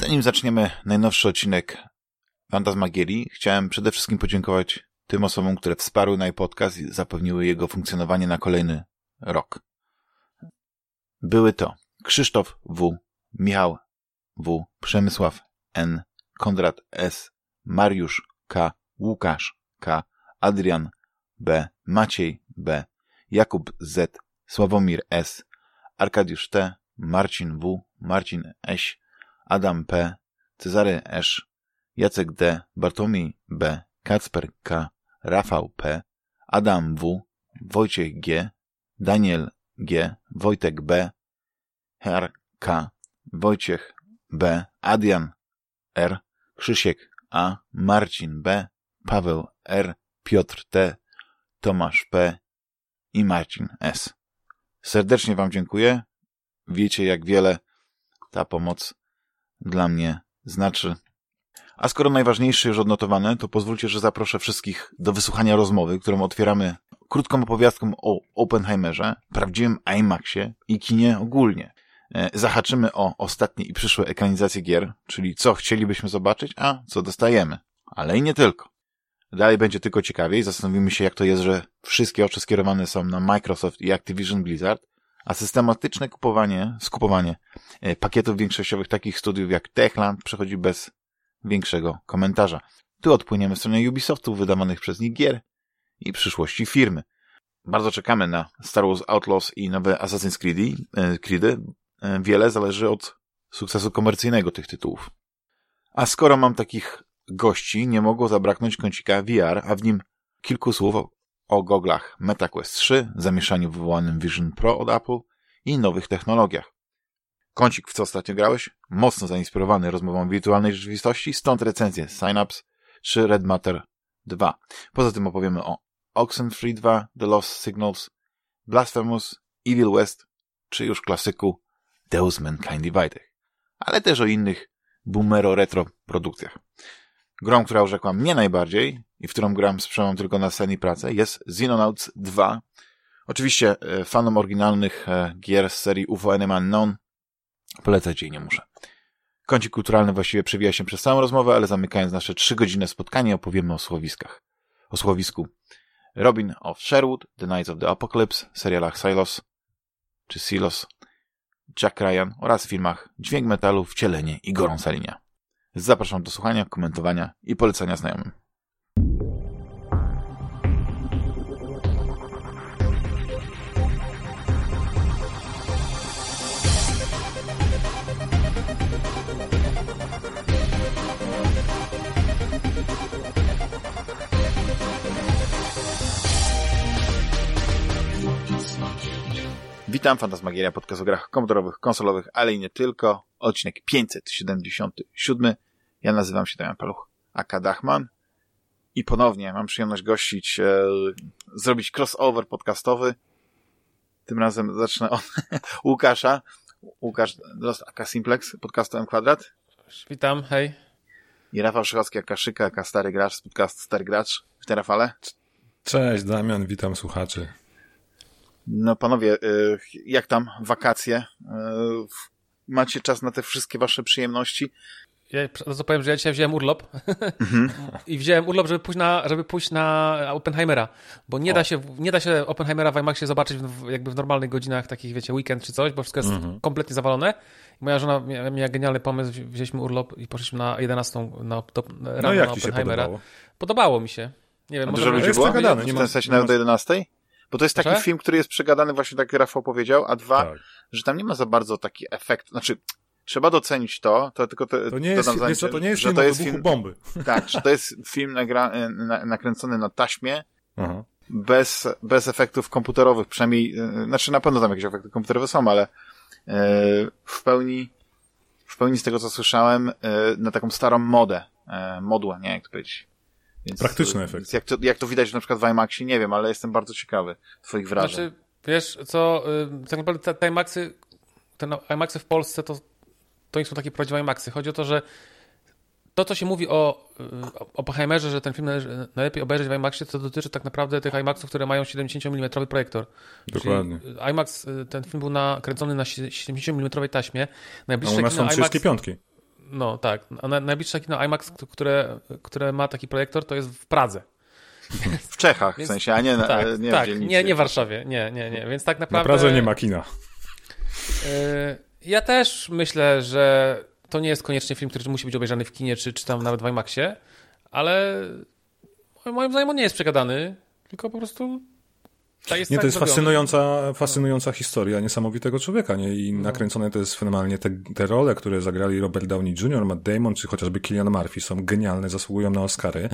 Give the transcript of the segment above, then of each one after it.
Zanim zaczniemy najnowszy odcinek Fantasmagierii, chciałem przede wszystkim podziękować tym osobom, które wsparły najpodcast i zapewniły jego funkcjonowanie na kolejny rok. Były to Krzysztof W., Michał W., Przemysław N., Konrad S., Mariusz K., Łukasz K., Adrian B., Maciej B., Jakub Z., Sławomir S., Arkadiusz T., Marcin W., Marcin S., Adam P., Cezary Esz, Jacek D., Bartłomiej B., Kacper K., Rafał P., Adam W., Wojciech G., Daniel G., Wojtek B., Her K., Wojciech B., Adrian R., Krzysiek A., Marcin B., Paweł R., Piotr T., Tomasz P. i Marcin S. Serdecznie Wam dziękuję. Wiecie, jak wiele ta pomoc dla mnie znaczy. A skoro najważniejsze już odnotowane, to pozwólcie, że zaproszę wszystkich do wysłuchania rozmowy, którą otwieramy krótką opowiastką o Oppenheimerze, prawdziwym IMAXie i kinie ogólnie. E, zahaczymy o ostatnie i przyszłe ekranizacje gier, czyli co chcielibyśmy zobaczyć, a co dostajemy. Ale i nie tylko. Dalej będzie tylko ciekawiej, zastanowimy się jak to jest, że wszystkie oczy skierowane są na Microsoft i Activision Blizzard, a systematyczne kupowanie, skupowanie e, pakietów większościowych takich studiów jak Techland przechodzi bez większego komentarza. Tu odpłyniemy w stronę Ubisoftu wydawanych przez nich gier i przyszłości firmy. Bardzo czekamy na Star Wars Outlaws i nowe Assassin's Creed, e, Creedy. E, wiele zależy od sukcesu komercyjnego tych tytułów. A skoro mam takich gości, nie mogło zabraknąć kącika VR, a w nim kilku słów o goglach MetaQuest 3, zamieszaniu wywołanym Vision Pro od Apple i nowych technologiach. Kącik, w co ostatnio grałeś? Mocno zainspirowany rozmową wirtualnej rzeczywistości, stąd recenzje Synapse czy Red Matter 2. Poza tym opowiemy o Oxenfree 2, The Lost Signals, Blasphemous, Evil West, czy już klasyku Deus Mankind Divided. Ale też o innych boomero retro produkcjach. Grą, która urzekła mnie najbardziej i w którą gram z tylko na scenie pracę jest Xenonauts 2. Oczywiście e, fanom oryginalnych e, gier z serii UFO Enemy Unknown polecać jej nie muszę. Kącik kulturalny właściwie przewija się przez całą rozmowę, ale zamykając nasze trzy godziny spotkanie opowiemy o słowiskach. O słowisku Robin of Sherwood, The Knights of the Apocalypse, serialach Silos czy Silos, Jack Ryan oraz filmach Dźwięk Metalu, Wcielenie i Gorąca Linia. Zapraszam do słuchania, komentowania i polecania znajomym. Witam, Fantasmagieria, podcast o grach komputerowych, konsolowych, ale i nie tylko. Odcinek 577. Ja nazywam się Damian Paluch, aka Dachman. I ponownie mam przyjemność gościć, e, zrobić crossover podcastowy. Tym razem zacznę od Łukasza. Łukasz Lost aka Simplex, podcastu M Kwadrat. Witam, hej. I Rafał Szychowski, aka Szyka, aka Stary Gracz z podcastu Stary Gracz. W Rafale. Cześć Damian, witam słuchaczy. No panowie, y, jak tam wakacje? Y, macie czas na te wszystkie wasze przyjemności? Ja to powiem, że ja dzisiaj wziąłem urlop mhm. i wziąłem urlop, żeby pójść na, żeby pójść na Oppenheimera, bo nie da, się, nie da się Oppenheimera w IMAXie zobaczyć w, jakby w normalnych godzinach, takich wiecie, weekend czy coś, bo wszystko jest mhm. kompletnie zawalone. Moja żona miała, miała genialny pomysł, wzięliśmy urlop i poszliśmy na 11 na, do, rano no, jak na Oppenheimera. Podobało? podobało? mi się. Nie wiem, A może ludzi było? Przegadane, nie ma, w sensie nawet do 11? Bo to jest taki Proszę? film, który jest przegadany właśnie tak jak Rafał powiedział, a dwa, tak. że tam nie ma za bardzo taki efekt, znaczy trzeba docenić to, to tylko to, to nie jest, dodam wiesz, to nie jest film to jest film, bomby. Tak, że to jest film nagra, na, nakręcony na taśmie, Aha. bez, bez efektów komputerowych, przynajmniej, e, znaczy na pewno tam jakieś efekty komputerowe są, ale w pełni w pełni z tego, co słyszałem, na taką starą modę, modłę, nie jak to powiedzieć. Więc, Praktyczny efekt. Jak to, jak to widać na przykład w IMAXie, nie wiem, ale jestem bardzo ciekawy twoich wrażeń. Znaczy, wiesz co, y, tak naprawdę te, te IMAXy, te IMAXy w Polsce to, to nie są takie prawdziwe IMAXy. Chodzi o to, że to, co się mówi o, Oppenheimerze, że ten film najlepiej obejrzeć w IMAXie, to dotyczy tak naprawdę tych IMAXów, które mają 70 mm projektor. Dokładnie. Czyli IMAX, y, ten film był nakręcony na 70 mm taśmie. Najbliższe A u nas są 35. No tak, a najbliższe kino IMAX, które, które ma taki projektor, to jest w Pradze. W Czechach Więc, w sensie, a nie, na, tak, nie tak, w Nie, nie w Warszawie, nie, nie, nie. Więc tak naprawdę... Na Pradze nie ma kina. Y, ja też myślę, że to nie jest koniecznie film, który musi być obejrzany w kinie, czy, czy tam nawet w IMAXie, ale moim zdaniem on nie jest przegadany, tylko po prostu jest nie, tak to jest fascynująca, fascynująca historia niesamowitego człowieka, nie? I no. nakręcone to jest fenomenalnie. Te, te role, które zagrali Robert Downey Jr., Matt Damon, czy chociażby Killian Murphy są genialne, zasługują na Oscary.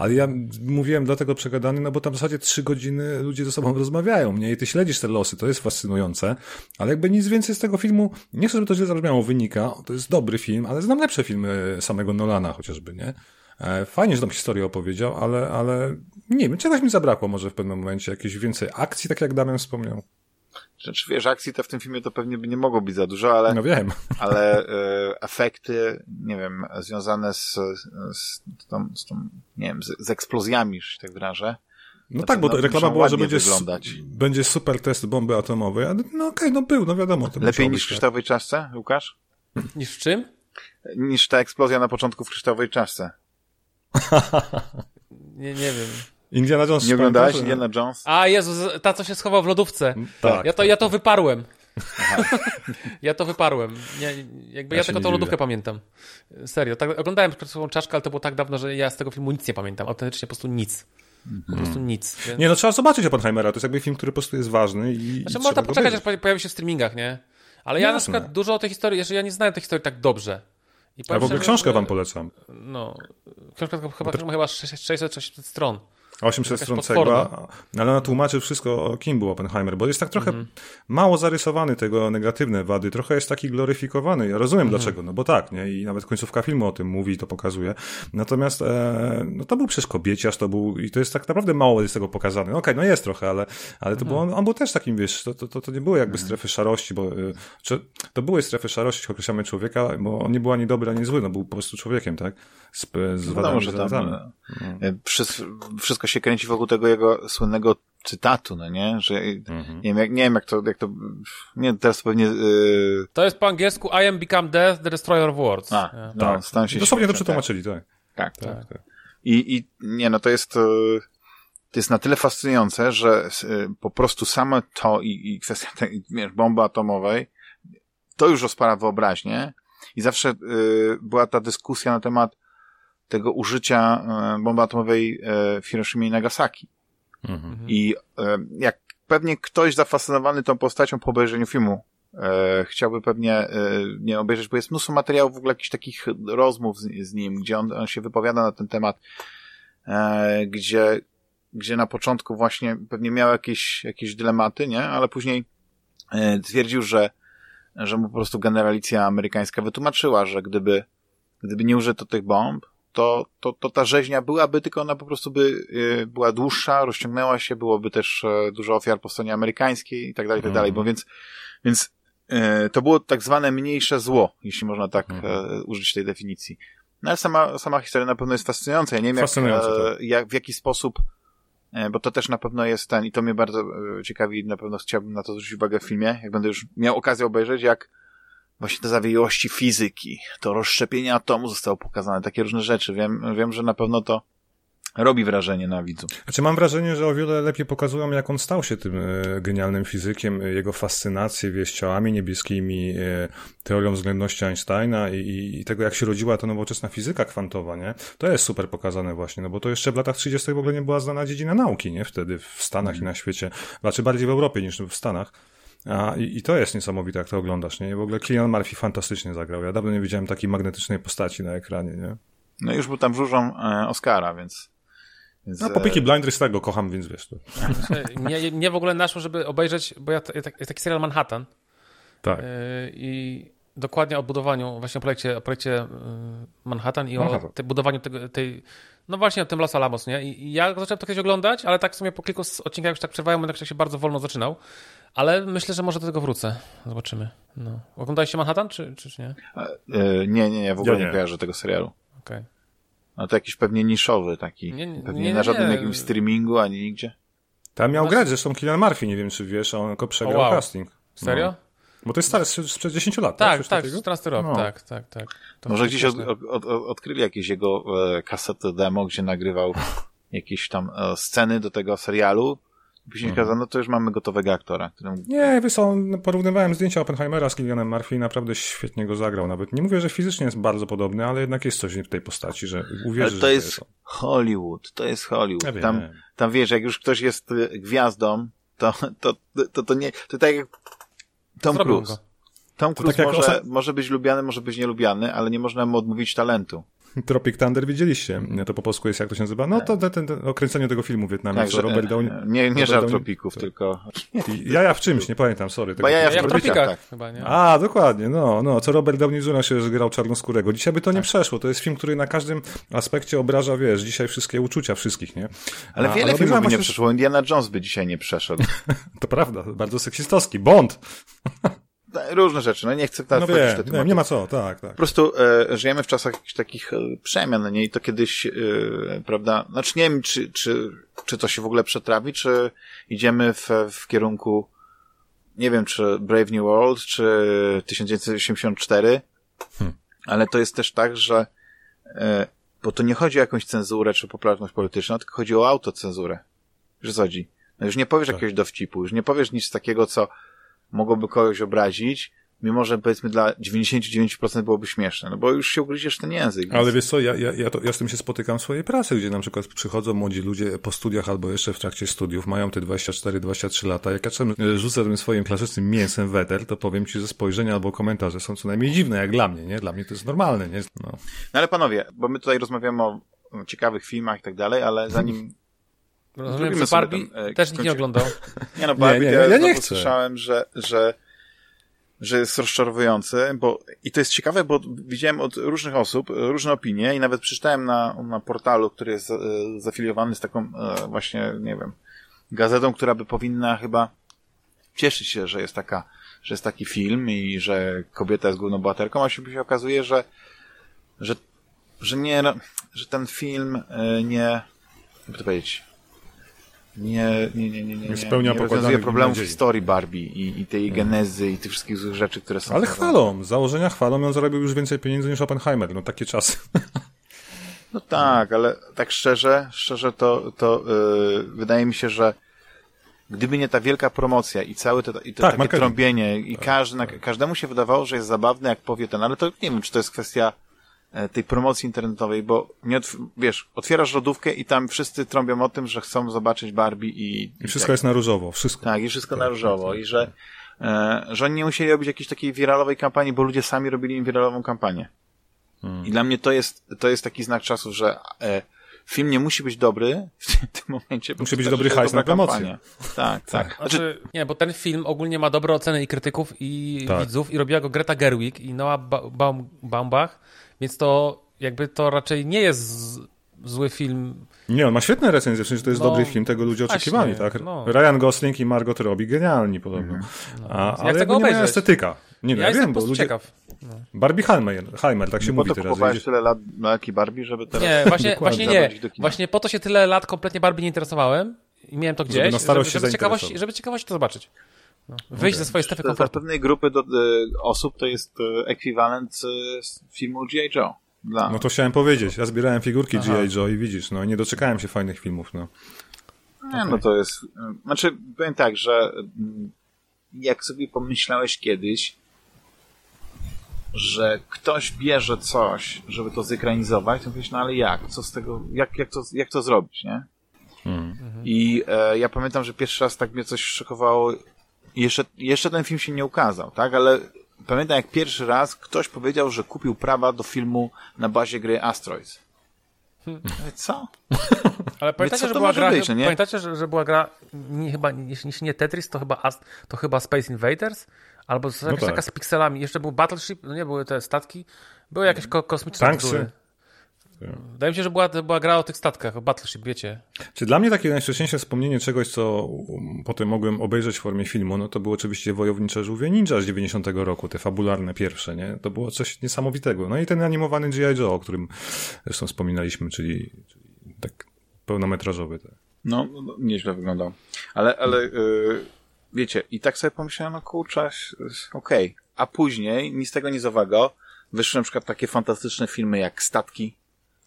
Ale ja mówiłem dlatego przegadany, no bo tam w zasadzie trzy godziny ludzie ze sobą rozmawiają, nie? I ty śledzisz te losy, to jest fascynujące. Ale jakby nic więcej z tego filmu, nie chcę, żeby to źle zabrzmiało, wynika. To jest dobry film, ale znam lepsze filmy samego Nolana chociażby, nie? E, fajnie, że tam historię opowiedział, ale, ale nie wiem, czegoś mi zabrakło może w pewnym momencie, jakieś więcej akcji, tak jak Damian wspomniał. Znaczy, wiesz, akcji to w tym filmie to pewnie by nie mogło być za dużo, ale... No wiem. Ale e, efekty, nie wiem, związane z, z, tą, z tą, nie wiem, z, z eksplozjami, że się tak wyrażę. No tak, bo reklama była, że będzie, będzie super test bomby atomowej, ale no okej, okay, no był, no wiadomo. Lepiej niż w Kryształowej Czaszce, Łukasz? Niż w czym? Niż ta eksplozja na początku w Kryształowej Czaszce. nie, nie wiem. Indiana Jones. Nie oglądałeś Indiana Jones? A, Jezu, ta co się schował w lodówce. Tak. Ja to, ja to wyparłem. ja to wyparłem. Nie, jakby ja, ja tylko tą lodówkę pamiętam. Serio. Tak, oglądałem przed sobą czaszkę, ale to było tak dawno, że ja z tego filmu nic nie pamiętam. Autentycznie po prostu nic. Po prostu mhm. nic. Więc... Nie, no trzeba zobaczyć Oppenheimera. To jest jakby film, który po prostu jest ważny i. Znaczy, można poczekać, aż pojawi się w streamingach, nie? Ale ja Jasne. na przykład dużo o tej historii, jeszcze ja nie znałem tej historii tak dobrze. I A w ogóle książkę wam polecam. No, książka chyba, no chyba 600 stron. 800 stron cegła, ale ona tłumaczy wszystko, kim był Oppenheimer, bo jest tak trochę mm -hmm. mało zarysowany tego negatywne wady, trochę jest taki gloryfikowany. Ja rozumiem mm -hmm. dlaczego, no bo tak, nie? I nawet końcówka filmu o tym mówi i to pokazuje. Natomiast e, no to był przecież kobieciarz, to był, i to jest tak naprawdę mało jest tego pokazane. No okej, okay, no jest trochę, ale, ale to mm -hmm. było, on, on, był też takim, wiesz, to, to, to nie było jakby mhm. strefy szarości, bo e, czy, to były strefy szarości, określamy człowieka, bo on nie był ani dobry, ani zły, no był po prostu człowiekiem, tak? Z, z no wadami no, tam, e, no. Wszystko się kręci wokół tego jego słynnego cytatu, no nie? Że mhm. nie, wiem, jak, nie wiem jak to, jak to, nie, teraz pewnie... Yy... To jest po angielsku I am become death, the destroyer of worlds. A, yeah. no, tak. Się Dosłownie to przetłumaczyli, tak. Tak, tak. tak, tak. I, I, nie, no to jest, to jest na tyle fascynujące, że y, po prostu same to i, i kwestia tej, wiesz, bomby atomowej, to już rozpala wyobraźnię i zawsze y, była ta dyskusja na temat tego użycia e, bomby atomowej e, w Hiroshima i Nagasaki. Mhm. I e, jak pewnie ktoś zafascynowany tą postacią po obejrzeniu filmu chciałby pewnie nie obejrzeć, bo jest mnóstwo materiałów, w ogóle jakichś takich rozmów z, z nim, gdzie on, on, się wypowiada na ten temat, gdzie, gdzie na początku właśnie pewnie miał jakieś, jakieś dylematy, nie? Ale później twierdził, że, że mu po prostu generalicja amerykańska wytłumaczyła, że gdyby, gdyby nie użyto tych bomb, to, to, to ta rzeźnia byłaby, tylko ona po prostu by y, była dłuższa, rozciągnęła się, byłoby też e, dużo ofiar po stronie amerykańskiej i tak dalej, i tak dalej, bo więc, więc y, to było tak zwane mniejsze zło, jeśli można tak mhm. E, użyć tej definicji. No ale sama, sama historia na pewno jest fascynująca. Ja nie wiem, jak, e, tak. jak, w jaki sposób, bo to też na pewno jest ten, i to mnie bardzo ciekawi, na pewno chciałbym na to zwrócić uwagę w filmie, jak będę już miał okazję obejrzeć, jak właśnie te zawiłości fizyki, to rozszczepienie atomu zostało pokazane, takie różne rzeczy. Wiem, wiem, że na pewno to robi wrażenie na widzu. Znaczy mam wrażenie, że o wiele lepiej pokazują, jak on stał się tym e, genialnym fizykiem, jego fascynację wieś ciałami niebieskimi, e, teorią względności Einsteina i, i, tego, jak się rodziła ta nowoczesna fizyka kwantowa, nie? To jest super pokazane właśnie, no bo to jeszcze w latach 30. w ogóle nie była znana dziedzina nauki, nie? Wtedy w Stanach mm. i na świecie, raczej bardziej w Europie niż w Stanach. A, i, I to jest niesamowite, jak to oglądasz, nie? W ogóle Killian Murphy fantastycznie zagrał. Ja dawno nie widziałem takiej magnetycznej postaci na ekranie, nie? No już był tam żużą e, Oscara, więc... więc no, po Peaky Blinders tak go kocham, więc wiesz to. mnie, mnie w ogóle naszło, żeby obejrzeć, bo ja, ja, jest taki serial Manhattan. Tak. E, I dokładnie o budowaniu, właśnie o projekcie, o projekcie e, Manhattan i Manhattan. o te, budowaniu tego, tej, no właśnie o tym Los Alamos, nie? I ja zacząłem to kiedyś oglądać, ale tak w sumie po kilku odcinkach już tak przerwałem, bo tak się bardzo wolno zaczynał. Ale myślę, że może do tego wrócę. Zobaczymy. No. Oglądaliście Manhattan, czy, czy, czy nie? E, nie, nie, nie, w ogóle ja nie. nie kojarzę tego serialu. Okej. Okay. No to jakiś pewnie niszowy taki. Nie, nie, pewnie nie, na żadnym jakimś streamingu, ani nigdzie. Tam miał grać, zresztą Killian Murphy, nie wiem czy wiesz, a on tylko przegrał oh, wow. casting. Serio? Bo to jest stare, sprzed 10 lat, tak? Tak, tak, 14 rok, no. tak, tak, tak. To Może gdzieś od, od, od, odkryli jakieś jego e, kasety demo, gdzie nagrywał jakieś tam e, sceny do tego serialu Później mhm. no to już mamy gotowego aktora. Którym... Nie, wiesz no, porównywałem zdjęcia Oppenheimera z Killianem Murphy i naprawdę świetnie go zagrał. Nawet nie mówię, że fizycznie jest bardzo podobny, ale jednak jest coś w tej postaci, że uwierzysz, ale to jest to Hollywood, to jest Hollywood. Ja tam, tam wiesz, jak już ktoś jest y, gwiazdą, to, to, to, to nie, to tak jak Tom Cruise. Tom Cruise tak może, może być lubiany, może być nielubiany, ale nie można mu odmówić talentu. Tropic Thunder widzieliście. To po polsku jest, jak to się nazywa? No to ten, ten, ten okręcenie tego filmu w Wietnamie, tak, co Robert Downey... Nie, nie żart tropików, to... tylko... Jaja w czymś, nie pamiętam, sorry. Tego jaja w, ja w tropikach, tak. chyba, nie? A, dokładnie, no, no, co Robert Downey Jr. się grał czarnoskórego. Dzisiaj by to nie tak. przeszło. To jest film, który na każdym aspekcie obraża, wiesz, dzisiaj wszystkie uczucia wszystkich, nie? Ale A, wiele ale filmów by nie przeszło. Indiana Jones by dzisiaj nie przeszedł. to prawda, bardzo seksistowski. Bond! Różne rzeczy, no nie chcę teraz no wie, nie, nie ma co, tak, tak. Po prostu e, żyjemy w czasach jakichś takich e, przemian, nie? I to kiedyś, e, prawda, znaczy nie wiem, czy, czy, czy to się w ogóle przetrawi, czy idziemy w, w kierunku, nie wiem, czy Brave New World, czy 1984, hmm. ale to jest też tak, że e, bo to nie chodzi o jakąś cenzurę, czy popularność polityczną, tylko chodzi o autocenzurę. Że chodzi. No już nie powiesz tak. jakiegoś dowcipu, już nie powiesz nic takiego, co mogłoby kogoś obrazić, mimo że powiedzmy dla 99% byłoby śmieszne, no bo już się ugryziesz ten język. Więc... Ale wiesz co, ja, ja, ja, to, ja z tym się spotykam w swojej pracy, gdzie na przykład przychodzą młodzi ludzie po studiach albo jeszcze w trakcie studiów, mają te 24-23 lata, jak ja czasem rzucę tym swoim klasycznym mięsem weter, to powiem ci, że spojrzenia albo komentarze są co najmniej dziwne, jak dla mnie, nie? Dla mnie to jest normalne, nie? No, no ale panowie, bo my tutaj rozmawiamy o ciekawych filmach i tak dalej, ale zanim Rozumiem, że Barbie ten, e, też nikt nie oglądał. Nie no, Barbie, nie, nie, ja, ja nie chcę. słyszałem, że, że, że jest rozczarowujący, bo i to jest ciekawe, bo widziałem od różnych osób różne opinie i nawet przeczytałem na, na portalu, który jest e, zafiliowany z taką e, właśnie, nie wiem, gazetą, która by powinna chyba cieszyć się, że jest taka, że jest taki film i że kobieta jest główną bohaterką, a się okazuje, że, że, że nie, że ten film nie, jak to powiedzieć, nie, nie, nie, nie, nie, nie, spełnia nie rozwiązuje problemów nadziei. historii Barbie i, i tej mm. genezy i tych wszystkich złych rzeczy, które są. Ale chwalą, założenia chwalą, on zarobił już więcej pieniędzy niż Oppenheimer, no takie czasy. No tak, ale tak szczerze, szczerze to, to yy, wydaje mi się, że gdyby nie ta wielka promocja i całe to, i to tak, takie marketing. trąbienie i tak, każdy, tak. każdemu się wydawało, że jest zabawne, jak powie ten, ale to nie wiem, czy to jest kwestia tej promocji internetowej, bo nie wiesz, otwierasz lodówkę i tam wszyscy trąbią o tym, że chcą zobaczyć Barbie i... I wszystko tak. jest na różowo, wszystko. Tak, i wszystko tak, na różowo tak, i że, e, że oni nie musieli robić jakiejś takiej wiralowej kampanii, bo ludzie sami robili im wiralową kampanię. Hmm. I dla mnie to jest, to jest taki znak czasów, że e, film nie musi być dobry w tym momencie. Musi być dobry hajs na promocję. Tak, tak. tak. Znaczy, nie, bo ten film ogólnie ma dobre oceny i krytyków i tak. widzów i robiła go Greta Gerwig i Noah Baum Baumbach więc to jakby to raczej nie jest zły film. Nie, on ma świetne recenzje, w sensie to jest no, dobry film, tego ludzie oczekiwali, tak? No. Ryan Gosling i Margot Robbie genialni podobno. Mhm. No. A, ale tego nie ma estetyka. Nie ja, ja wiem, bo ludzie... ciekaw. No. Barbie Heimer, Heimer, tak się no mówi teraz. Po to tyle lat na jaki Barbie, żeby teraz... Nie, właśnie, właśnie nie. Właśnie po to się tyle lat kompletnie Barbie nie interesowałem i miałem to gdzieś, żeby, żeby, żeby, ciekawość, żeby ciekawość to zobaczyć. No. Wyjść okay. ze swojej strefy komfortu. Dla pewnej grupy do, y, osób to jest y, ekwiwalent y, filmu G.I. Joe. Dla... No to chciałem powiedzieć. Ja zbierałem figurki G.I. Joe i widzisz, no nie doczekałem się fajnych filmów, no. Nie, okay. no to jest... Znaczy, powiem tak, że mm, jak sobie pomyślałeś kiedyś, że ktoś bierze coś, żeby to zekranizować, to mówisz, no ale jak? Co z tego, jak, jak, to, jak to zrobić, nie? Hmm. I e, ja pamiętam, że pierwszy raz tak mnie coś szokowało. Jeszcze, jeszcze ten film się nie ukazał, tak? Ale pamiętam jak pierwszy raz ktoś powiedział, że kupił prawa do filmu na bazie gry Asteroids. Hmm. Co? Ale pamiętacie, że była gra, być, no pamiętacie, że, że, była gra, nie, chyba, jeśli nie Tetris, to chyba, to chyba Space Invaders? Albo no jakaś tak. taka z pikselami. Jeszcze był Battleship, no nie były te statki, były jakieś ko kosmiczne Tanksy. Wydaje mi się, że była, była gra o tych statkach, o Battleship, wiecie. Czy dla mnie takie najwcześniejsze wspomnienie czegoś, co potem mogłem obejrzeć w formie filmu, no to było oczywiście Wojownicze Żółwie Ninja z 90 roku, te fabularne pierwsze, nie? To było coś niesamowitego. No i ten animowany G.I. Joe, o którym zresztą wspominaliśmy, czyli, czyli tak pełnometrażowy. Tak. No, no, nieźle wyglądał. Ale, ale yy, wiecie, i tak sobie pomyślałem, no kurczę, okej. Okay. A później, nic z tego nizowego, wyszły na przykład takie fantastyczne filmy jak Statki,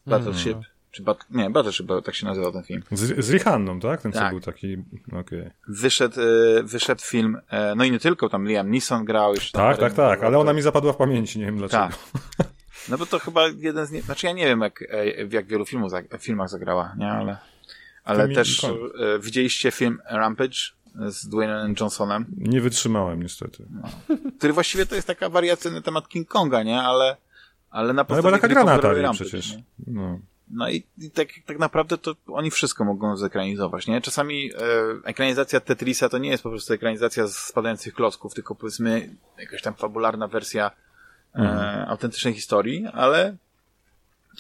Battleship, mm. czy bat nie, Battleship, tak się nazywał ten film. Z, z Rihanną, tak? Ten tak. co był taki, okej. Okay. Wyszedł, e, wyszedł film, e, no i nie tylko, tam Liam Neeson grał jeszcze. Tak, tak, tak, ale ona mi zapadła w pamięci, nie wiem dlaczego. Tak. No bo to chyba jeden z nie... Znaczy ja nie wiem, jak, e, w jak wielu filmów, filmach zagrała, nie? Ale, ale też e, widzieliście film Rampage z Dwayne'em Johnsonem? Nie wytrzymałem niestety. No. Który właściwie to jest taka wariacja na temat King Konga, nie? Ale, ale na no podstawie... No taka przecież. No. No i, i, tak, tak naprawdę to oni wszystko mogą zekranizować, nie? Czasami e, ekranizacja Tetrisa to nie jest po prostu ekranizacja z spadających klocków, tylko powiedzmy jakaś tam fabularna wersja mhm. e, autentycznej historii, ale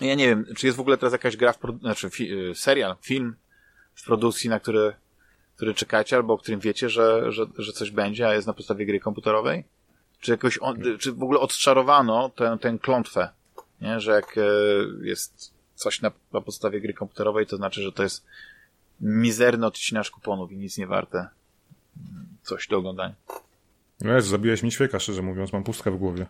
ja nie wiem, czy jest w ogóle teraz jakaś gra, w znaczy fi e, serial, film w produkcji, na który, który czekacie, albo o którym wiecie, że, że, że coś będzie, a jest na podstawie gry komputerowej? Czy jakoś, on, czy w ogóle odczarowano tę, tę klątwę, nie? że jak e, jest coś na, na podstawie gry komputerowej, to znaczy, że to jest mizerny odcinasz kuponów i nic nie warte coś do oglądania. No jest, zabiłeś mi świeka, szczerze mówiąc, mam pustkę w głowie.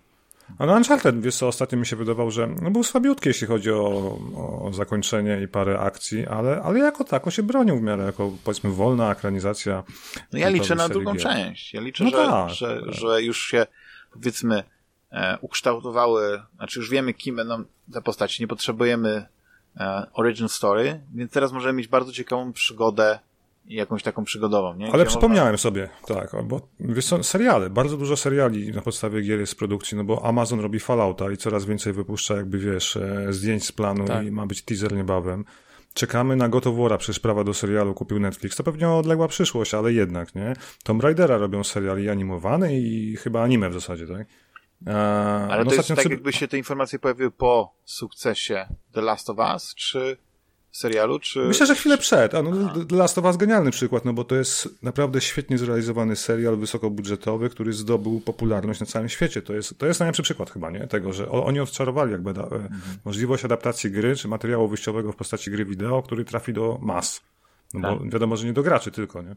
A no Uncharted, wiesz co, ostatnio mi się wydawał, że no był słabiutki, jeśli chodzi o, o zakończenie i parę akcji, ale, ale jako tako się bronił w miarę, jako powiedzmy wolna ekranizacja. No ja liczę na drugą część. Ja liczę, no że, tak, że, tak. że już się powiedzmy e, ukształtowały, znaczy już wiemy kim będą te postaci, nie potrzebujemy e, origin story, więc teraz możemy mieć bardzo ciekawą przygodę jakąś taką przygodową, nie? Gdzie Ale przypomniałem można... sobie, tak, bo wiesz co, seriale, bardzo dużo seriali na podstawie gier jest w produkcji, no bo Amazon robi Fallouta i coraz więcej wypuszcza jakby, wiesz, e, zdjęć z planu tak. i ma być teaser niebawem. Czekamy na Gotowora, przecież prawa do serialu kupił Netflix. To pewnie odległa przyszłość, ale jednak, nie? Tomb Raidera robią serial i animowany i chyba anime w zasadzie, tak? ale no to jest tak, jakby się te informacje pojawiły po sukcesie The Last of Us, czy serialu, czy... Myślę, że chwilę przed. A no, The Last of Us genialny przykład, no bo to jest naprawdę świetnie zrealizowany serial wysokobudżetowy, który zdobył popularność na całym świecie. To jest, to jest najlepszy przykład chyba, nie? Tego, że oni odczarowali jakby da, mhm. możliwość adaptacji gry, czy materiału wyjściowego w postaci gry wideo, który trafi do mas. No tak. bo wiadomo, że nie do graczy tylko, nie?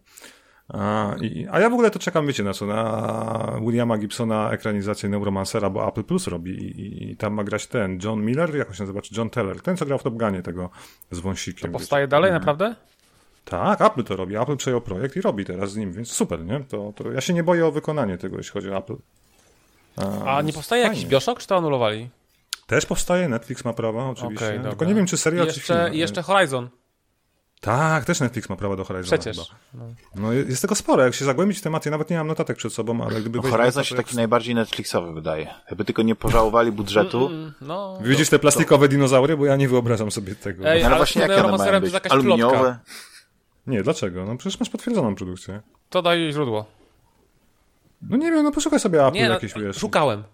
A, i, a ja w ogóle to czekam, wiecie na co, na Williama Gibsona ekranizację Neuromancera, bo Apple Plus robi i, i tam ma grać ten, John Miller, jak on się nazywa, czy John Teller, ten co grał w Top Gunie tego z wąsikiem. To powstaje wiecie. dalej, mhm. naprawdę? Tak, Apple to robi, Apple przejął projekt i robi teraz z nim, więc super, nie? To, to ja się nie boję o wykonanie tego, jeśli chodzi o Apple. A, a nie powstaje fajnie. jakiś Bioshock, czy to anulowali? Też powstaje, Netflix ma prawa oczywiście, okay, tylko nie wiem, czy jeszcze, czy film. Jeszcze Horizon. Tak, też Netflix ma prawo do Horizona Przecież. No. no. jest tego sporo, jak się zagłębić w temat, ja nawet nie mam notatek przed sobą, ale gdyby... No, Horizon się taki najbardziej Netflixowy wydaje. Jakby tylko nie pożałowali budżetu. Mm, mm, no, Widzisz te plastikowe to... dinozaury? Bo ja nie wyobrażam sobie tego. Ej, ale, ale właśnie jakie one mają być? Aluminiowe? Nie, dlaczego? No przecież masz potwierdzoną produkcję. To daj źródło. No nie wiem, no poszukaj sobie Apple nie, no, jakieś, wiesz. Szukałem.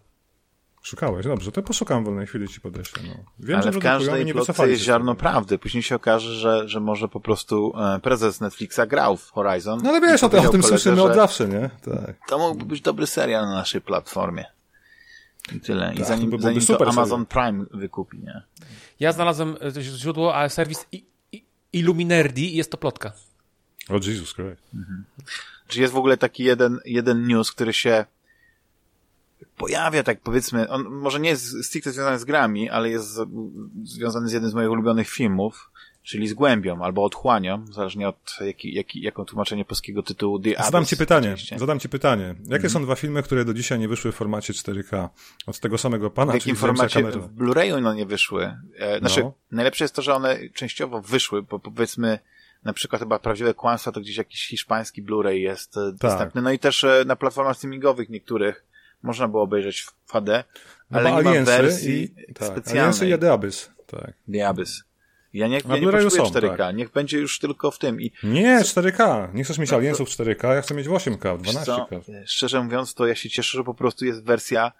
Szukałeś, dobrze, to poszukam w wolnej chwili ci podeślę. No. Wiem, Ale że w każdej nie plotce jest ziarno prawdy. Później się okaże, że, że może po prostu e, prezes Netflixa grał w Horizon. No ale wiesz, o, o tym słyszymy od zawsze, nie? Tak. To mógłby być dobry serial na naszej platformie. I tyle. I tak, zanim, to, zanim to Amazon serial. Prime wykupi, nie? Ja znalazłem e, źródło, ale serwis Illuminerdi i jest to plotka. O Jesus Christ. Mhm. Czy jest w ogóle taki jeden, jeden news, który się pojawia tak powiedzmy, on może nie jest stricte związany z grami, ale jest związany z jednym z moich ulubionych filmów, czyli z Głębią albo Otchłanią, zależnie od jaki, jaki, jaką tłumaczenie polskiego tytułu The Abyss. Zadam ci pytanie, oczywiście. zadam ci pytanie. Jakie mm. są dwa filmy, które do dzisiaj nie wyszły w formacie 4K? Od tego samego pana, W jakim formacie? W Blu-rayu no nie wyszły. E, znaczy, no. najlepsze jest to, że one częściowo wyszły, bo powiedzmy na przykład chyba Prawdziwe Kłamstwa to gdzieś jakiś hiszpański Blu-ray jest e, tak. dostępny. No i też e, na platformach streamingowych niektórych można było obejrzeć w HD, no ale nie ma wersji i, tak, specjalnej. Aliensy i The Abyss, tak. The Abyss. Ja nie, ja nie potrzebuję są, 4K, tak. niech będzie już tylko w tym. I... Nie, 4K. Nie chcesz mieć no, Aliensów 4K, ja chcę mieć 8K, 12K. Szczerze mówiąc, to ja się cieszę, że po prostu jest wersja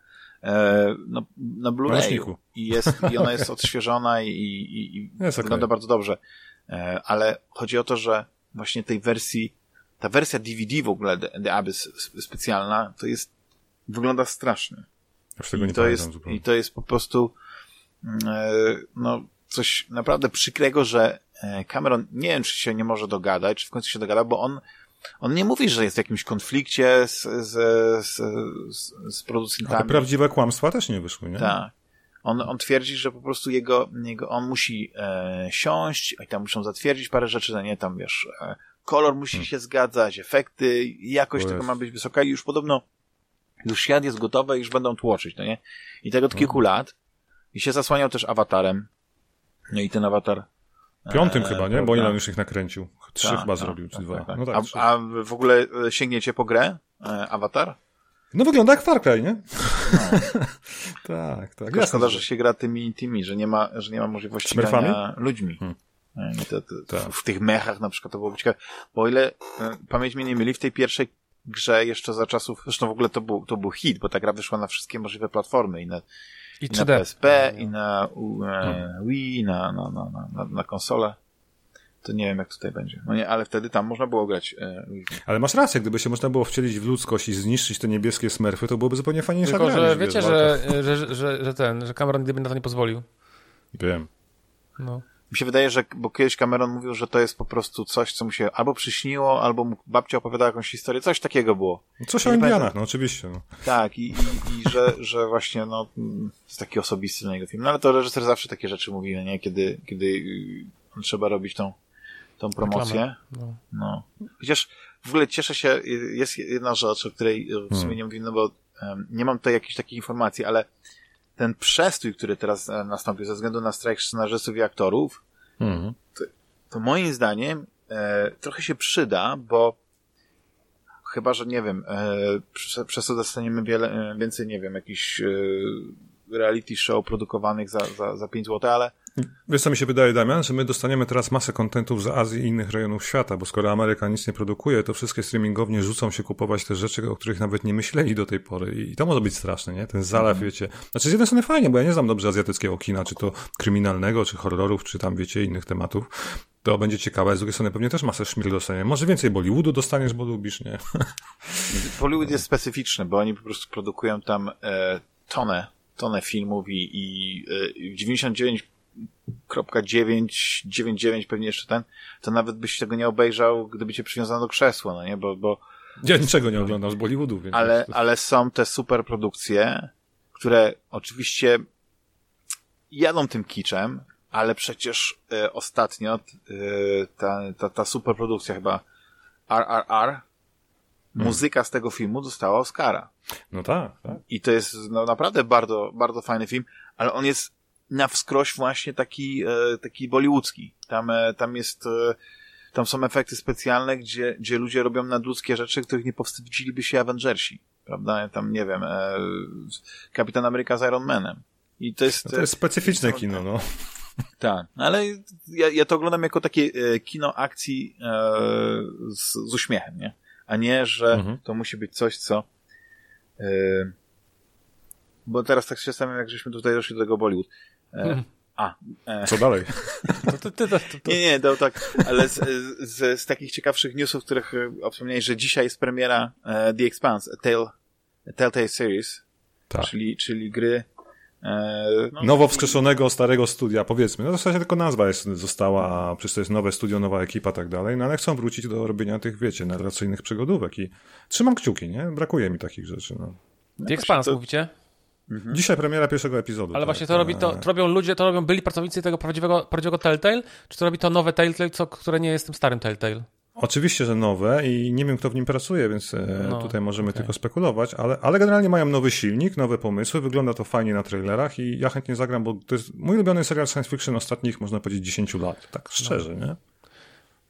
e, no, na Blu-rayu i, jest, i ona jest odświeżona i, i, i wygląda okay. bardzo dobrze. E, ale chodzi o to, że właśnie tej wersji, ta wersja DVD w ogóle, The Abyss specjalna, to jest wygląda strasznie. Ja I, to jest, I to jest po prostu mm, e, no, coś naprawdę przykrego, że e, Cameron nie wiem, czy się nie może dogadać, czy w końcu się dogada, bo on on nie mówi, że jest w jakimś konflikcie z, z, z, z, z producentami. Ale prawdziwe kłamstwa też nie wyszły, nie? Tak. On, on twierdzi, że po prostu jego, jego on musi e, siąść, i tam muszą zatwierdzić parę rzeczy, no nie, tam wiesz, e, kolor musi hmm. się zgadzać, efekty, jakość tego ma być wysoka i już podobno już świat jest gotowy i już będą tłoczyć, no nie? I tego od kilku hmm. lat i się zasłaniał też awatarem. No i ten awatar Piątym e, chyba, nie? Bo ile on już ich nakręcił? Trzy ta, chyba ta, zrobił, czy ta, dwa. No tak, a, a, w ogóle e, sięgniecie po grę? E, Avatar? No wygląda jak Far Cry, nie? No. tak, tak. Szkoda, że się gra tymi, tymi, że nie ma, że nie ma możliwości grania ludźmi. Hmm. E, to, to, tak. w tych mechach na przykład to było ciekawe. Bo o ile pamięć mnie nie myli, w tej pierwszej grze jeszcze za czasów, zresztą w ogóle to był, to był hit, bo ta gra wyszła na wszystkie możliwe platformy i na, i, i na PSP, i na e, Wii, i na, na, na, na, na konsolę. To nie wiem, jak tutaj będzie. No nie, ale wtedy tam można było grać. E, ale masz rację, gdyby się można było wcielić w ludzkość i zniszczyć te niebieskie smerfy, to byłoby zupełnie fajniejsza Tylko, gra. że wiecie, że, że, że, że, ten, że Cameron gdyby na to nie pozwolił. Wiem. No. Mi się wydaje, że, bo kiedyś Cameron mówił, że to jest po prostu coś, co mu się albo przyśniło, albo mu babcia opowiadała jakąś historię, coś takiego było. Coś o Indianach, no oczywiście. No. Tak, i, i, i że, że właśnie, no, jest taki osobisty na jego film. No ale to reżyser zawsze takie rzeczy mówi, no nie? Kiedy, kiedy trzeba robić tą, tą promocję. No. no. Chociaż w ogóle cieszę się, jest jedna rzecz, o której w sumie hmm. nie mówimy, no bo um, nie mam tutaj jakichś takich informacji, ale ten przestój, który teraz e, nastąpił ze względu na strajk scenarzystów i aktorów, mhm. to, to, moim zdaniem e, trochę się przyda, bo chyba, że nie wiem, e, przez, to dostaniemy wiele, e, więcej, nie wiem, jakichś e, reality show produkowanych za, za, za 5 zł, ale Wiesz co mi się wydaje, Damian, że my dostaniemy teraz masę kontentów z Azji i innych rejonów świata, bo skoro Ameryka nic nie produkuje, to wszystkie streamingownie rzucą się kupować te rzeczy, o których nawet nie myśleli do tej pory i to może być straszne, nie? Ten zalew, mm. wiecie. Znaczy z jednej strony fajnie, bo ja nie znam dobrze azjatyckiego kina, czy to kryminalnego, czy horrorów, czy tam, wiecie, innych tematów. To będzie ciekawe, z drugiej strony pewnie też masę szmir dostaniemy. Może więcej Bollywoodu dostaniesz, bo lubisz, nie? Bollywood jest specyficzny, bo oni po prostu produkują tam e, tonę, tonę filmów i, i e, 99 .999 pewnie jeszcze ten, to nawet byś tego nie obejrzał, gdyby cię przywiązano do krzesła, no nie, bo, bo ja niczego nie oglądam z Bollywoodu, więc... Ale, ale są te super produkcje, które oczywiście jadą tym kiczem, ale przecież e, ostatnio e, ta, ta, ta super produkcja chyba RRR, hmm. muzyka z tego filmu dostała Oscara. No tak, tak. I to jest no, naprawdę bardzo, bardzo fajny film, ale on jest na wskroś właśnie taki, e, taki bollywoodzki. Tam, e, tam jest, e, tam są efekty specjalne, gdzie, gdzie ludzie robią nadludzkie rzeczy, których nie powstydziliby się Avengersi. Prawda? Tam, nie wiem, Kapitan Ameryka z Iron Manem. I to jest... No to jest specyficzne kino, no. Tak, ale ja, ja to oglądam jako takie kino akcji z, z uśmiechem, nie? A nie, że mhm. to musi być coś, co bo teraz tak się zastanawiam, jak żeśmy tutaj doszli do tego Bollywood. A. E. Co dalej? To, to, to, nie, nie, to tak, ale z, z, z takich ciekawszych newsów, których e, wspomniałeś, że dzisiaj jest premiera e, The Expanse, Tale, Telltale Series, tak. czyli, czyli gry e, no, Nowo wskrzeszonego starego studia, powiedzmy. No w zasadzie tylko nazwa jest, została, przecież to jest nowe studio, nowa ekipa tak dalej, no ale chcą wrócić do robienia tych, wiecie, narracyjnych przygodówek i trzymam kciuki, nie? Brakuje mi takich rzeczy, no. The Expanse to... mówicie? Mhm. Dzisiaj premiera pierwszego epizodu. Ale tak, właśnie to robi to, to robią ludzie, to robią byli pracownicy tego prawdziwego, prawdziwego Telltale, czy to robi to nowe Telltale, co, które nie jest tym starym Telltale? Oczywiście, że nowe i nie wiem, kto w nim pracuje, więc e, no, tutaj możemy okay. tylko spekulować, ale, ale generalnie mają nowy silnik, nowe pomysły, wygląda to fajnie na trailerach i ja chętnie zagram, bo to jest mój ulubiony serial science fiction ostatnich, można powiedzieć, 10 lat, tak szczerze, no. nie?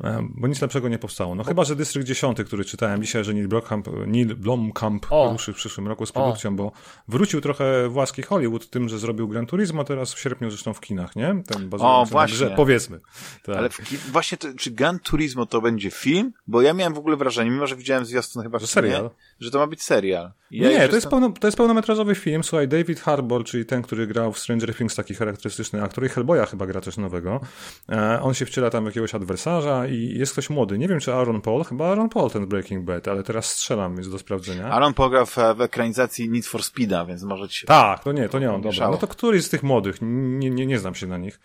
E, bo nic lepszego nie powstało. No chyba, że Dystrykt 10, który czytałem dzisiaj, że Neil Blomkamp, Neil Blomkamp ruszy w przyszłym roku z produkcją, o. bo wrócił trochę w łaski Hollywood tym, że zrobił Gran Turismo, teraz w sierpniu zresztą w kinach, nie? Ten o, właśnie. Grze, powiedzmy. Tak. Ale właśnie, to, czy Gran Turismo to będzie film? Bo ja miałem w ogóle wrażenie, mimo że widziałem zwiastun chyba w serial. że to ma być serial. Ja nie, to jest, pełno, to jest pełnometrażowy film. Słuchaj, David Harbour, czyli ten, który grał w Stranger Things, taki charakterystyczny aktor i Hellboya chyba gra coś nowego. E, on się wciela tam jakiegoś adwersarza i jest ktoś młody. Nie wiem, czy Aaron Paul, chyba Aaron Paul ten Breaking Bad, ale teraz strzelam, więc do sprawdzenia. Aaron Paul gra w, w ekranizacji Need for Speeda, więc może ci. Tak, to nie, to nie on, dobra. No to któryś z tych młodych, nie, nie, nie znam się na nich.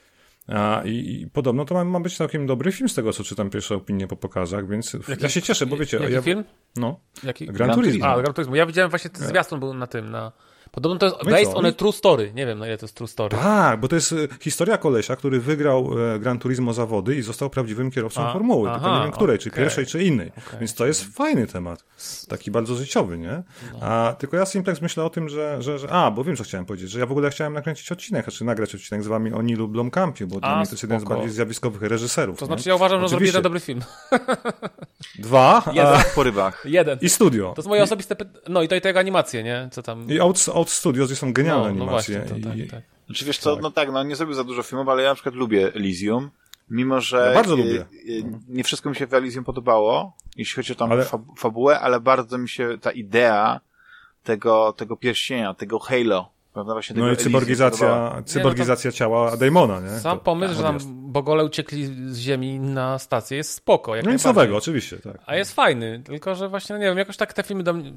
A, i, i, podobno to ma, ma, być całkiem dobry film z tego, co czytam pierwsze opinie po pokazach, więc jaki, ja się cieszę, bo wiecie... Jaki ja, film? No. Jaki? Gran, Gran Turismo. A, Gran Turismo. Ja widziałem właśnie, ten zwiastun był na tym, na... Podobno to jest no based on a true story. Nie wiem, na ile to jest true story. Tak, bo to jest e, historia kolesia, który wygrał e, Gran Turismo zawody i został prawdziwym kierowcą a, formuły. Aha, tylko nie wiem której, czy pierwszej, czy innej. Okay. Więc to jest fajny temat. Taki bardzo życiowy, nie? No. A tylko ja Simplex myślę o tym, że, że, że... A, bo wiem, co chciałem powiedzieć, że ja w ogóle chciałem nakręcić odcinek, znaczy nagrać odcinek z wami o Nilu Blomkampie, bo a, dla mnie to jest jeden z bardziej zjawiskowych reżyserów. To znaczy nie? ja uważam, że zrobili dobry film. Dwa. Jeden. A... Po rybach. Jeden. I studio. To jest moje osobiste... No i to i tego animacje, nie? Co tam... I Out, Out Studios, gdzie są genialne no, no animacje. Właśnie, to, tak, tak. Znaczy wiesz co, tak. no tak, no nie zrobił za dużo filmów, ale ja na przykład lubię Elysium, mimo że ja bardzo lubię. nie wszystko mi się w Elysium podobało, jeśli chodzi o tam ale... fabułę, ale bardzo mi się ta idea tego, tego pierścienia, tego Halo, prawda? Właśnie no i cyborgizacja, cyborgizacja nie, no ciała Daemona, nie? Sam to, pomysł, że tam Bogole uciekli z Ziemi na stację jest spoko. Jak no nic nowego, oczywiście, tak. A jest fajny, tylko że właśnie, no nie wiem, jakoś tak te filmy do mnie...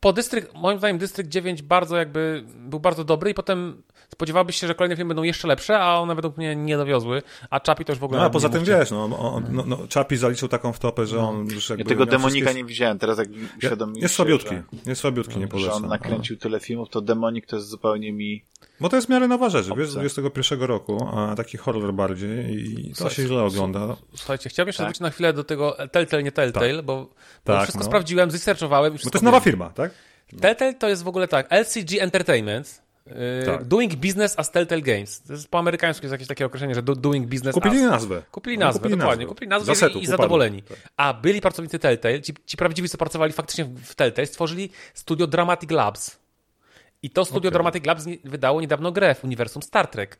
Po Dystrykt, moim zdaniem Dystrykt 9 bardzo jakby, był bardzo dobry i potem spodziewałbyś się, że kolejne filmy będą jeszcze lepsze, a one według mnie nie dowiozły, a Chapi to już w ogóle No a poza tym mówcie. wiesz, no, on, no, no, Chapi zaliczył taką wtopę, że no. on już jakby... Ja tego demonika wszystkie... nie widziałem, teraz jak uświadomiłem Jest słabiutki, jest słabiutki, nie polecam. Że on nakręcił tyle filmów, to demonik to jest zupełnie mi... Bo to jest w miarę nowa rzecz, wiesz, z 21 roku, a taki horror bardziej i to się źle ogląda. Słuchajcie, chciałbym jeszcze tak? wrócić na chwilę do tego Telltale, nie Telltale, tak. bo, bo tak, wszystko no. sprawdziłem, zresearchowałem. Bo to jest nowa firma, tak? Telltale to jest w ogóle tak, LCG Entertainment, tak. Doing Business as Telltale Games. To jest po amerykańsku jest jakieś takie określenie, że do, Doing Business Kupili as. nazwę. Kupili nazwę, kupili dokładnie. Nazwę. Kupili nazwę Zasetu, i, i zadowoleni. Tak. A byli pracownicy Telltale, ci, ci prawdziwi, co pracowali faktycznie w Telltale, stworzyli studio Dramatic Labs. I to studio okay. Dramatic Labs wydało niedawno grę w uniwersum Star Trek.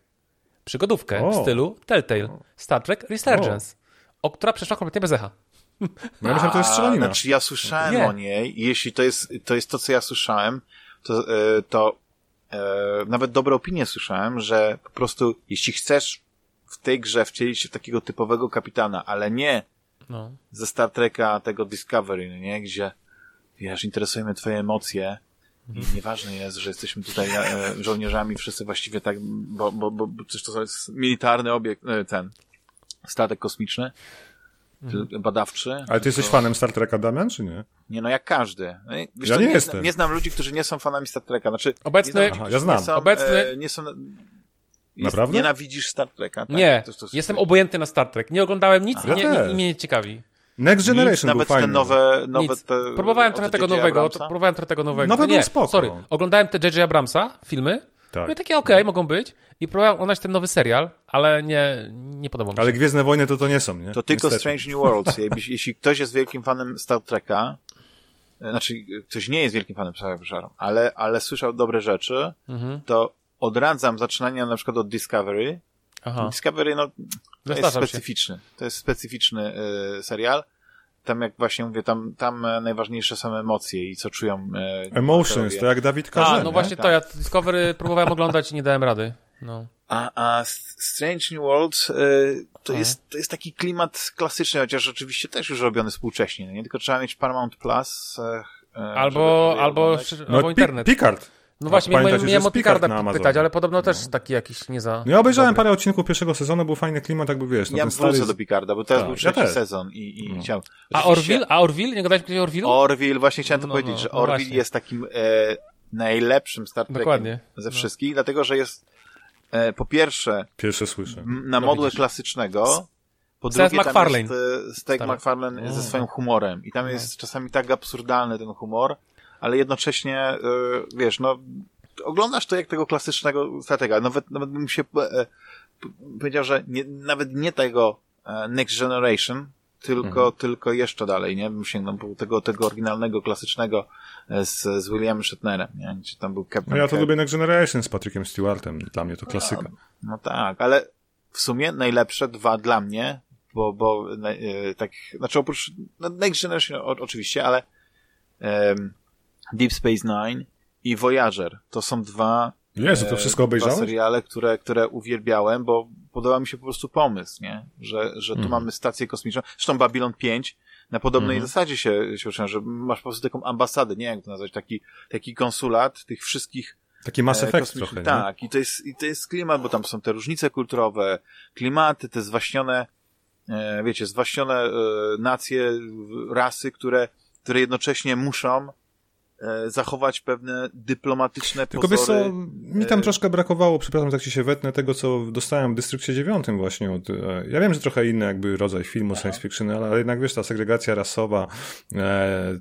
Przygodówkę o. w stylu Telltale. Star Trek Resurgence. O, o która przeszła kompletnie bez echa. No ja myślałem, to jest strzelanina. Znaczy ja słyszałem nie. o niej i jeśli to jest, to jest to, co ja słyszałem, to, e, to e, nawet dobre opinie słyszałem, że po prostu jeśli chcesz w tej grze wcielić się w takiego typowego kapitana, ale nie no. ze Star Treka tego Discovery, no nie? Gdzie wiesz, interesujemy twoje emocje i mhm. nieważne jest, że jesteśmy tutaj e, żołnierzami, wszyscy właściwie tak, bo, bo, bo, bo przecież to jest militarny obiekt, e, ten statek kosmiczny, mhm. badawczy. Ale ty jesteś fanem Star Treka, Damian, czy nie? Nie, no jak każdy. No wiesz, ja nie, nie jestem. Nie znam ludzi, którzy nie są fanami Star Treka. Znaczy, Obecny... Aha, ja znam. Nie są, Obecny... E, nie są... Naprawdę? Nienawidzisz Star Treka? Tak? Nie, to, to jestem obojętny na Star Trek. Nie oglądałem nic i nie, nie, mnie nie ciekawi. Next Generation Nic, nawet fajny. te nowe, nowe te, Próbowałem trochę tego nowego, próbowałem trochę tego nowego. Nowe nie, spoko. sorry. Oglądałem te J.J. Abramsa filmy. Tak. No i takie okej, okay, mogą być. I próbowałem oglądać ten nowy serial, ale nie, nie podobał mi się. Ale Gwiezdne Wojny to to nie są, nie? To tylko Niestety. Strange New Worlds. Jeśli ktoś jest wielkim fanem Star Treka, e, znaczy ktoś nie jest wielkim fanem, przepraszam, ale, ale słyszał dobre rzeczy, mhm. to odradzam zaczynania na przykład od Discovery. Aha. Discovery, no, to jest specyficzny. Się. To jest specyficzny y, serial tam jak właśnie mówię, tam, tam e, najważniejsze są emocje i co czują. E, Emotions, to jak Dawid Karzen, A, no właśnie tak. to, ja Discovery próbowałem oglądać i nie dałem rady. No. A, a Strange New World e, to, jest, to jest taki klimat klasyczny, chociaż oczywiście też już robiony współcześnie, no nie? Tylko trzeba mieć Paramount Plus. E, albo, albo, no, albo internet. Picard. No właśnie, miałem, miałem o Picarda pytać, ale podobno też no. taki jakiś nie za... No ja obejrzałem dobry. parę odcinków pierwszego sezonu, był fajny klimat, jakby wiesz. No ja wrócę stary... do Picarda, bo teraz tak, był trzeci ja sezon i, i no. chciałem... A Orville? A Orville? Nie gadałeś o Orville? Orville, właśnie chciałem to no, powiedzieć, no, że no Orville jest takim e, najlepszym Star Trekiem Dokładnie. ze wszystkich, dlatego, że jest e, po pierwsze... Pierwsze słyszę. Na modłę klasycznego, po Seth drugie, MacFarlane. tam jest Steak McFarlane ze swoim humorem. I tam jest czasami tak absurdalny ten humor, ale jednocześnie, e, wiesz, no, oglądasz to jak tego klasycznego stratega. Nawet, nawet bym się e, powiedział, że nie, nawet nie tego e, Next Generation, tylko, mhm. tylko jeszcze dalej, nie? Bym sięgnął tego, tego oryginalnego, klasycznego e, z, z Williamem Shatnerem, nie? Czy tam był Captain No ja to lubię Next Generation z Patrickiem Stewartem. Dla mnie to no, klasyka. No, no tak, ale w sumie najlepsze dwa dla mnie, bo, bo e, tak, znaczy oprócz no Next Generation o, oczywiście, ale um, Deep Space Nine i Voyager. To są dwa, Jezu, to wszystko obejrzałeś? dwa seriale, które, które uwielbiałem, bo podoba mi się po prostu pomysł, nie? Że, że tu mm. mamy stację kosmiczną. Zresztą Babylon 5 na podobnej mm. zasadzie się, się uczyłem, że masz po prostu taką ambasadę, nie jak to nazwać, taki, taki konsulat tych wszystkich Taki Mass Effect trochę, Tak, i to, jest, i to jest klimat, bo tam są te różnice kulturowe, klimaty, te zwaśnione, e, wiecie, zwaśnione e, nacje, rasy, które, które jednocześnie muszą E, zachować pewne dyplomatyczne Tylko pozory. Tylko wiesz co, mi tam e, troszkę brakowało, przepraszam, tak się wetnę, tego co dostałem w Dystrykcie 9 właśnie. Od, e, ja wiem, że trochę inny jakby rodzaj filmu Aha. science fiction, ale jednak wiesz, ta segregacja rasowa,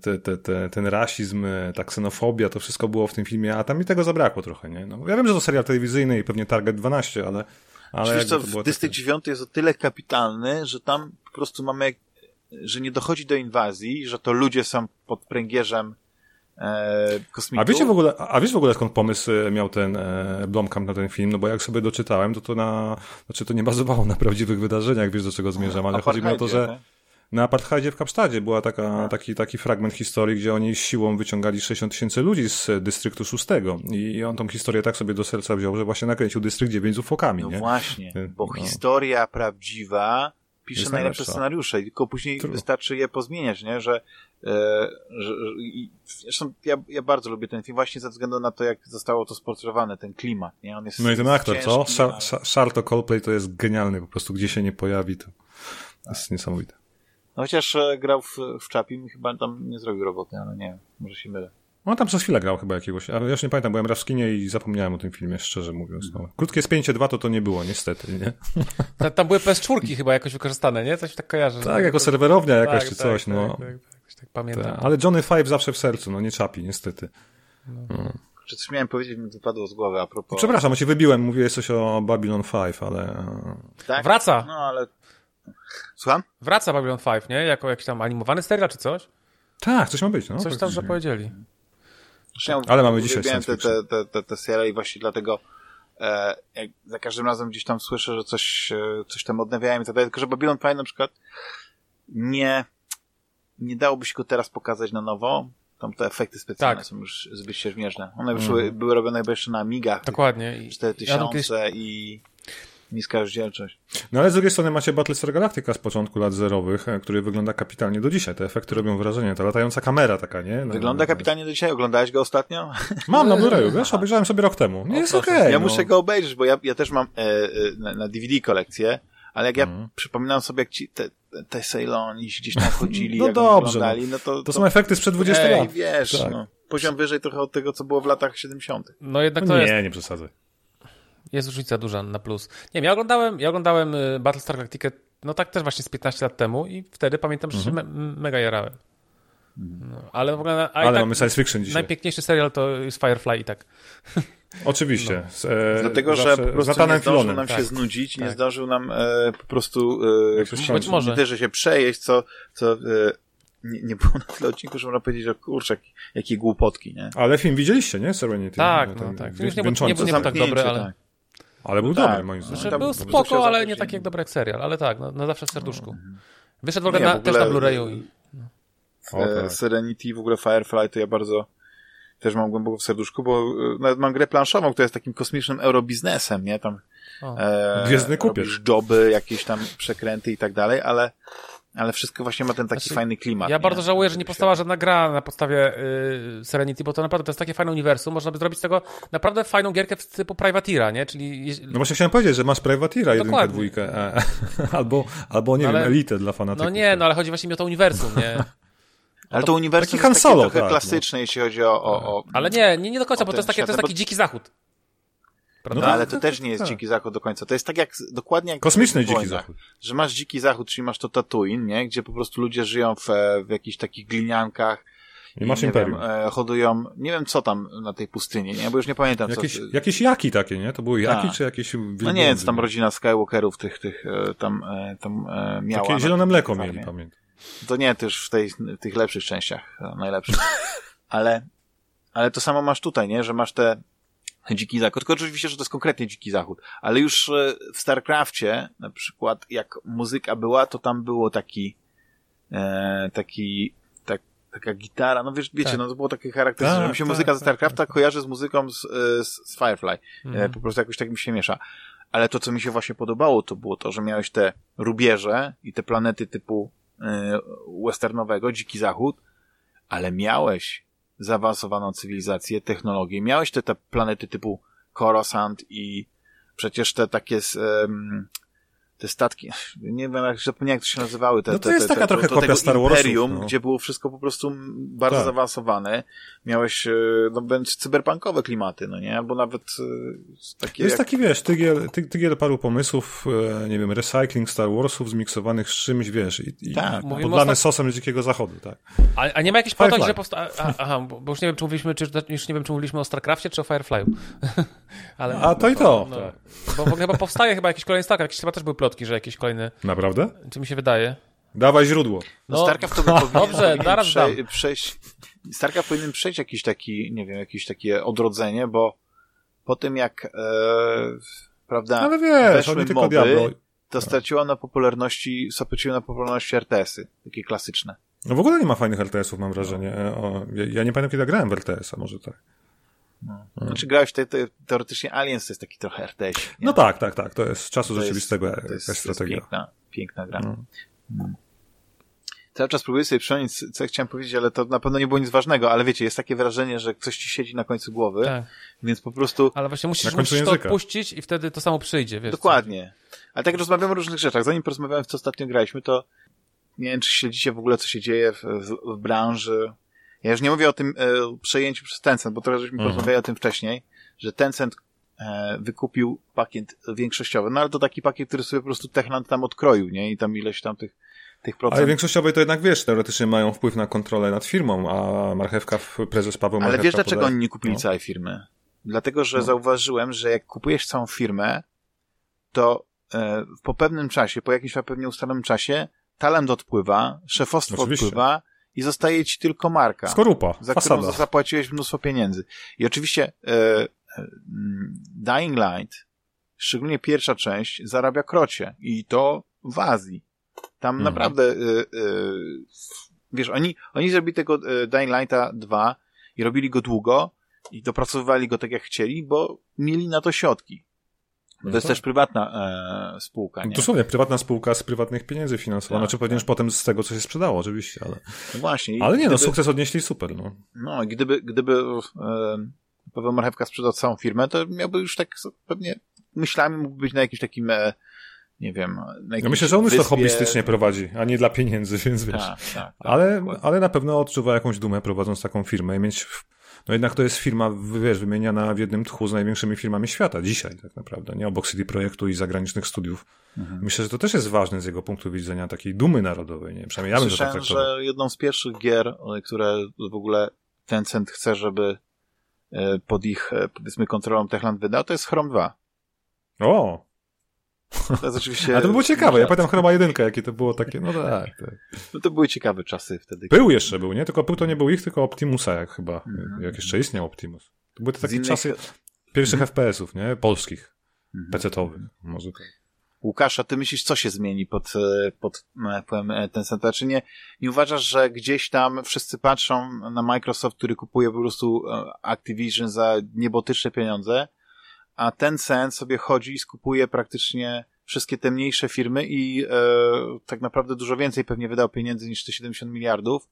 te, te, te, ten rasizm, ta ksenofobia, to wszystko było w tym filmie, a tam mi tego zabrakło trochę, nie? No, ja wiem, że to serial telewizyjny i pewnie Target 12, ale... ale wiesz co, w Dystrykt takie... 9 jest o tyle kapitalny, że tam po prostu mamy, że nie dochodzi do inwazji, że to ludzie są pod pręgierzem e, kosmitów. A wiecie w ogóle, a wiesz w ogóle skąd pomysł e, miał ten e, Blomkamp na ten film? No bo jak sobie doczytałem, to to na, znaczy to nie bazowało na prawdziwych wydarzeniach, wiesz do czego zmierzam, ale chodzi mi o to, że na apartheidzie w Kapsztadzie była taka, taki, taki fragment historii, gdzie oni siłą wyciągali 60 tysięcy ludzi z dystryktu 6 i on tą historię tak sobie do serca wziął, że właśnie nakręcił dystrykt 9 z ufokami. No nie? właśnie, bo no. historia prawdziwa pisze najlepsze najlepsza. scenariusze, tylko później True. wystarczy je pozmieniać, nie? Że, e, że, i, zresztą ja, ja bardzo lubię ten film właśnie ze względu na to, jak zostało to sportretowane, ten klimat, nie? On jest no i ten aktor, co? Charto Coldplay to jest genialny, po prostu gdzie się nie pojawi, to jest niesamowite. No chociaż e, grał w, w Czapim chyba tam nie zrobił roboty, ale nie wiem, może się mylę. On tam przez chwilę grał chyba jakiegoś, ale ja już nie pamiętam, byłem raz w kinie i zapomniałem o tym filmie, szczerze mówiąc. No. Krótkie spięcie 2 to to nie było, niestety, nie? Tam, tam były PS4 chyba jakoś wykorzystane, nie? Coś tak kojarzę. Tak, jako serwerownia jakaś tak, czy coś, tak, no. Tak, tak, tak, tak pamiętam. Ta, ale Johnny Five zawsze w sercu, no nie czapi, niestety. No. no. Czy coś miałem powiedzieć, mi wypadło z głowy a propos... Przepraszam, bo cię wybiłem, mówiłeś coś o Babylon 5, ale... Tak? Wraca! No, ale... Słucham? Wraca Babylon 5, nie? Jako jakiś tam animowany serial czy coś? Tak, coś ma być, no. Coś tam zapowiedzieli. Ja Ale mamy dzisiaj te, te, te, te, te seriale i właśnie dlatego e, jak za każdym razem gdzieś tam słyszę, że coś, e, coś tam odnawiają i tak dalej, tylko że Babylon 5 na przykład nie, nie dałoby się go teraz pokazać na nowo, tam te efekty specjalne tak. są już zbyt siermiężne. One mm. były, były robione jeszcze na Amigach. Dokładnie. 4000 ja i niska rozdzielczość. No ale z drugiej strony macie Battlestar Galactica z początku lat zerowych, e, który wygląda kapitalnie do dzisiaj. Te efekty robią wrażenie. Ta latająca kamera taka, nie? No, wygląda no, kapitalnie do dzisiaj. Oglądałeś go ostatnio? Mam na Blu-rayu, wiesz? Obejrzałem sobie rok temu. Nie jest okej. Okay, ja no. muszę go obejrzeć, bo ja, ja też mam e, e, na, na, DVD kolekcję, ale jak ja mm. przypominam sobie, jak ci te, te Ceyloni gdzieś tam chodzili, no jak dobrze, no. no to, to, to, są efekty sprzed 20 ej, lat. wiesz, tak. no, poziom wyżej trochę od tego, co było w latach 70. No jednak no to nie, jest... nie przesadzaj jest różnica duża na plus. Nie wiem, ja oglądałem, ja oglądałem y, Battlestar Galactica, no tak też właśnie z 15 lat temu i wtedy pamiętam, że mhm. się me mega jarałem. No, ale w ogóle... Ale tak, mamy science fiction dzisiaj. Najpiękniejszy serial to jest Firefly i tak. Oczywiście. No. E, Dlatego, że po prostu nie zdążył nam tak. się znudzić, tak. nie zdążył nam e, po prostu e, być może. nie też, się przejeść, co, co e, nie, nie było na tyle odcinku, że można powiedzieć, że kurczę, jakie, głupotki, nie? Ale film widzieliście, nie? Serenity. Tak, no, tak. Film nie, nie, nie, nie był tak dobry, ale... Tak. Ale był tak, dobry, moim zdaniem. Znaczy, był spoko, ale nie tak jak dobry jak serial, ale tak, no, na zawsze w serduszku. Wyszedł w ogóle, na, w ogóle też na Blu-rayu. I... No. O, tak. Serenity, w ogóle Firefly to ja bardzo też mam głęboko w serduszku, bo e, nawet mam grę planszową, która jest takim kosmicznym eurobiznesem, nie? Tam e, Gwiezdny kupisz. joby, jakieś tam przekręty i tak dalej, ale ale wszystko właśnie ma ten taki znaczy, fajny klimat. Ja nie? bardzo żałuję, że nie powstała żadna gra na podstawie y, Serenity, bo to naprawdę to jest takie fajne uniwersum. Można by zrobić z tego naprawdę fajną gierkę w typu Privateera, nie? Czyli... No właśnie chciałem powiedzieć, że masz Privateera, no jedynkę, dwójkę, e, albo, albo nie no ale, wiem, elitę dla fanatyków. No nie, no ale chodzi właśnie mi o to uniwersum, nie? Ale to, to uniwersum taki jest takie trochę tak, klasyczne, no. jeśli chodzi o, o, o, Ale nie, nie, nie do końca, bo to jest, takie, to jest taki dziki zachód. No, no, ale to też nie jest tak. dziki zachód do końca. To jest tak jak, dokładnie jak... Kosmiczny dziki zachód. Że masz dziki zachód, czyli masz to Tatooine, nie? Gdzie po prostu ludzie żyją w, w jakichś takich gliniankach. I masz imperium. Wiem, e, hodują, nie wiem co tam na tej pustyni, nie? Bo już nie pamiętam jakieś, co. Jakieś jaki takie, nie? To były jaki, A. czy jakieś wielbłądy? No nie wiem, tam rodzina Skywalkerów tych, tych e, tam, e, tam miała. Takie zielone mleko mieli, pamiętam. To nie, też w tej, w tych lepszych częściach, najlepszych. ale, ale to samo masz tutaj, nie? Że masz te dziki zachód. Tylko oczywiście, że to jest konkretnie dziki zachód. Ale już e, w StarCraftie, na przykład, jak muzyka była, to tam było taki, e, taki, tak, taka gitara, no wiesz, wiecie, tak. no to było takie charakterystyczne, że mi się tak, muzyka tak, ze StarCrafta tak, kojarzy z muzyką z, e, z, z Firefly. E, mhm. po prostu jakoś tak mi się miesza. Ale to, co mi się właśnie podobało, to było to, że miałeś te rubieże i te planety typu westernowego, dziki zachód, ale miałeś zaawansowaną cywilizację, technologię. Miałeś te, te planety typu Coruscant i przecież te takie um, te statki, nie wiem, jak, zapomniałem, jak to się nazywały. Te, no to te, jest te, taka te, trochę to, kopia Star Warsów, Imperium, no. gdzie było wszystko po prostu bardzo tak. zaawansowane. Miałeś, e, no, bądź cyberpunkowe klimaty, no nie? Albo nawet e, takie... Jest jak... taki, wiesz, tygiel, ty, tygiel paru pomysłów, e, nie wiem, recycling Star Warsów zmiksowanych z czymś, wiesz, i, i Tak. podlane sosem z dzikiego zachodu, tak. A, a nie ma jakiejś potoń, że powsta... A, aha, bo już nie wiem, czy mówiliśmy, czy już nie wiem, czy mówiliśmy o StarCraftie, czy o Firefly'u. Ale, a to i to. No, tak. Bo, bo chyba powstaje chyba jakiś kolejny StarCraft, jakieś chyba też były plotki, że jakiś kolejny... Naprawdę? Czy mi się wydaje? Dawaj źródło. No, StarCraft to by powinien, Dobrze, powinien zaraz prze, przejść... StarCraft powinien przejść jakiś taki, nie wiem, jakieś takie odrodzenie, bo po tym jak, e, prawda, Ale wiesz, weszły oni tylko moby, Diablo. to straciło na popularności, straciło na popularności RTS-y, takie klasyczne. No w ogóle nie ma fajnych RTS-ów, mam wrażenie. O, ja, ja nie pamiętam, kiedy grałem w RTS-a, może tak. No. Znaczy grałeś te, te, teoretycznie Aliens to jest taki trochę RTS. Nie? No tak, tak, tak. To jest z czasu To rzeczywistego jest, jakaś to jest, to jest strategia. piękna, piękna gra. No. No. Cały czas próbuję sobie przypomnieć, co ja chciałem powiedzieć, ale to na pewno nie było nic ważnego, ale wiecie, jest takie wrażenie, że coś ci siedzi na końcu głowy, Tak. więc po prostu... Ale właśnie musisz, musisz to odpuścić i wtedy to samo przyjdzie, wiesz. Dokładnie. Ale tak rozmawiamy o różnych rzeczach. Zanim porozmawiałem, w co ostatnio graliśmy, to nie wiem, czy śledzicie w ogóle, co się dzieje w, w, w branży. Ja już nie mówię o tym e, przejęciu przez Tencent, bo trochę żeśmy Mhm. porozmawiali o tym wcześniej, że Tencent e, wykupił pakiet większościowy, no ale to taki pakiet, który sobie po prostu Techland tam odkroił, nie? I tam ileś tam tych, tych procent. Ale większościowe to jednak, wiesz, teoretycznie mają wpływ na kontrolę nad firmą, a marchewka, w- prezes Paweł Ale Marchewka wiesz, dlaczego podaje- oni nie kupili no. całej firmy? Dlatego, że No. zauważyłem, że jak kupujesz całą firmę, to e, po pewnym czasie, po jakimś pewnie ustalonym czasie, talent odpływa, szefostwo Oczywiście. odpływa i zostaje ci tylko marka, Skorupa, za którą fasada. zapłaciłeś mnóstwo pieniędzy. I oczywiście e, e, Dying Light, szczególnie pierwsza część, zarabia krocie i to w Azji. Tam Mhm. naprawdę e, e, wiesz, oni, oni zrobili tego e, Dying Lighta 2 i robili go długo i dopracowywali go tak jak chcieli, bo mieli na to środki. No to jest tak. też prywatna e, spółka, nie? Dosłownie, prywatna spółka z prywatnych pieniędzy finansowana, Tak, czy pewnie już potem z tego, co się sprzedało, oczywiście, ale... No właśnie. Ale nie, no, gdyby- sukces odnieśli super, no. No, i gdyby, gdyby e, Paweł Marchewka sprzedał całą firmę, to miałby już tak pewnie myślami mógł być na jakimś takim, e, nie wiem, jakimś myślę, że on już to wyspie. hobbystycznie prowadzi, a nie dla pieniędzy, więc wiesz. Tak, tak, tak, ale, dokładnie. ale na pewno odczuwa jakąś dumę prowadząc taką firmę i mieć... No jednak to jest firma, wiesz, wymieniana w jednym tchu z największymi firmami świata dzisiaj tak naprawdę, nie? Obok CD Projektu i zagranicznych studiów. Mhm. Myślę, że to też jest ważne z jego punktu widzenia takiej dumy narodowej, nie? Przynajmniej ja bym to tak Słyszałem, traktował. że jedną z pierwszych gier, e, które w ogóle Tencent chce, żeby e, pod ich, e, powiedzmy, kontrolą Techland wydał, to jest Chrome 2. O! To oczywiście... Ale to było ciekawe, ja pamiętam chyba jedynkę, jakie to było takie, no tak, tak. No to były ciekawe czasy wtedy. Był jeszcze był, nie? Tylko był to nie był ich, tylko Optimusa, jak chyba, Mhm. jak jeszcze istniał Optimus. To były te takie innych- czasy pierwszych FPS-ów, nie? Polskich, Mhm. PC-towych, może tak. Łukasz, a ty myślisz, co się zmieni pod, e, pod wpływem e, Tencenta? Czy nie, nie uważasz, że gdzieś tam wszyscy patrzą na Microsoft, który kupuje po prostu e, Activision za niebotyczne pieniądze, a Tencent sobie chodzi i skupuje praktycznie wszystkie te mniejsze firmy i e, tak naprawdę dużo więcej pewnie wydał pieniędzy niż te 70 miliardów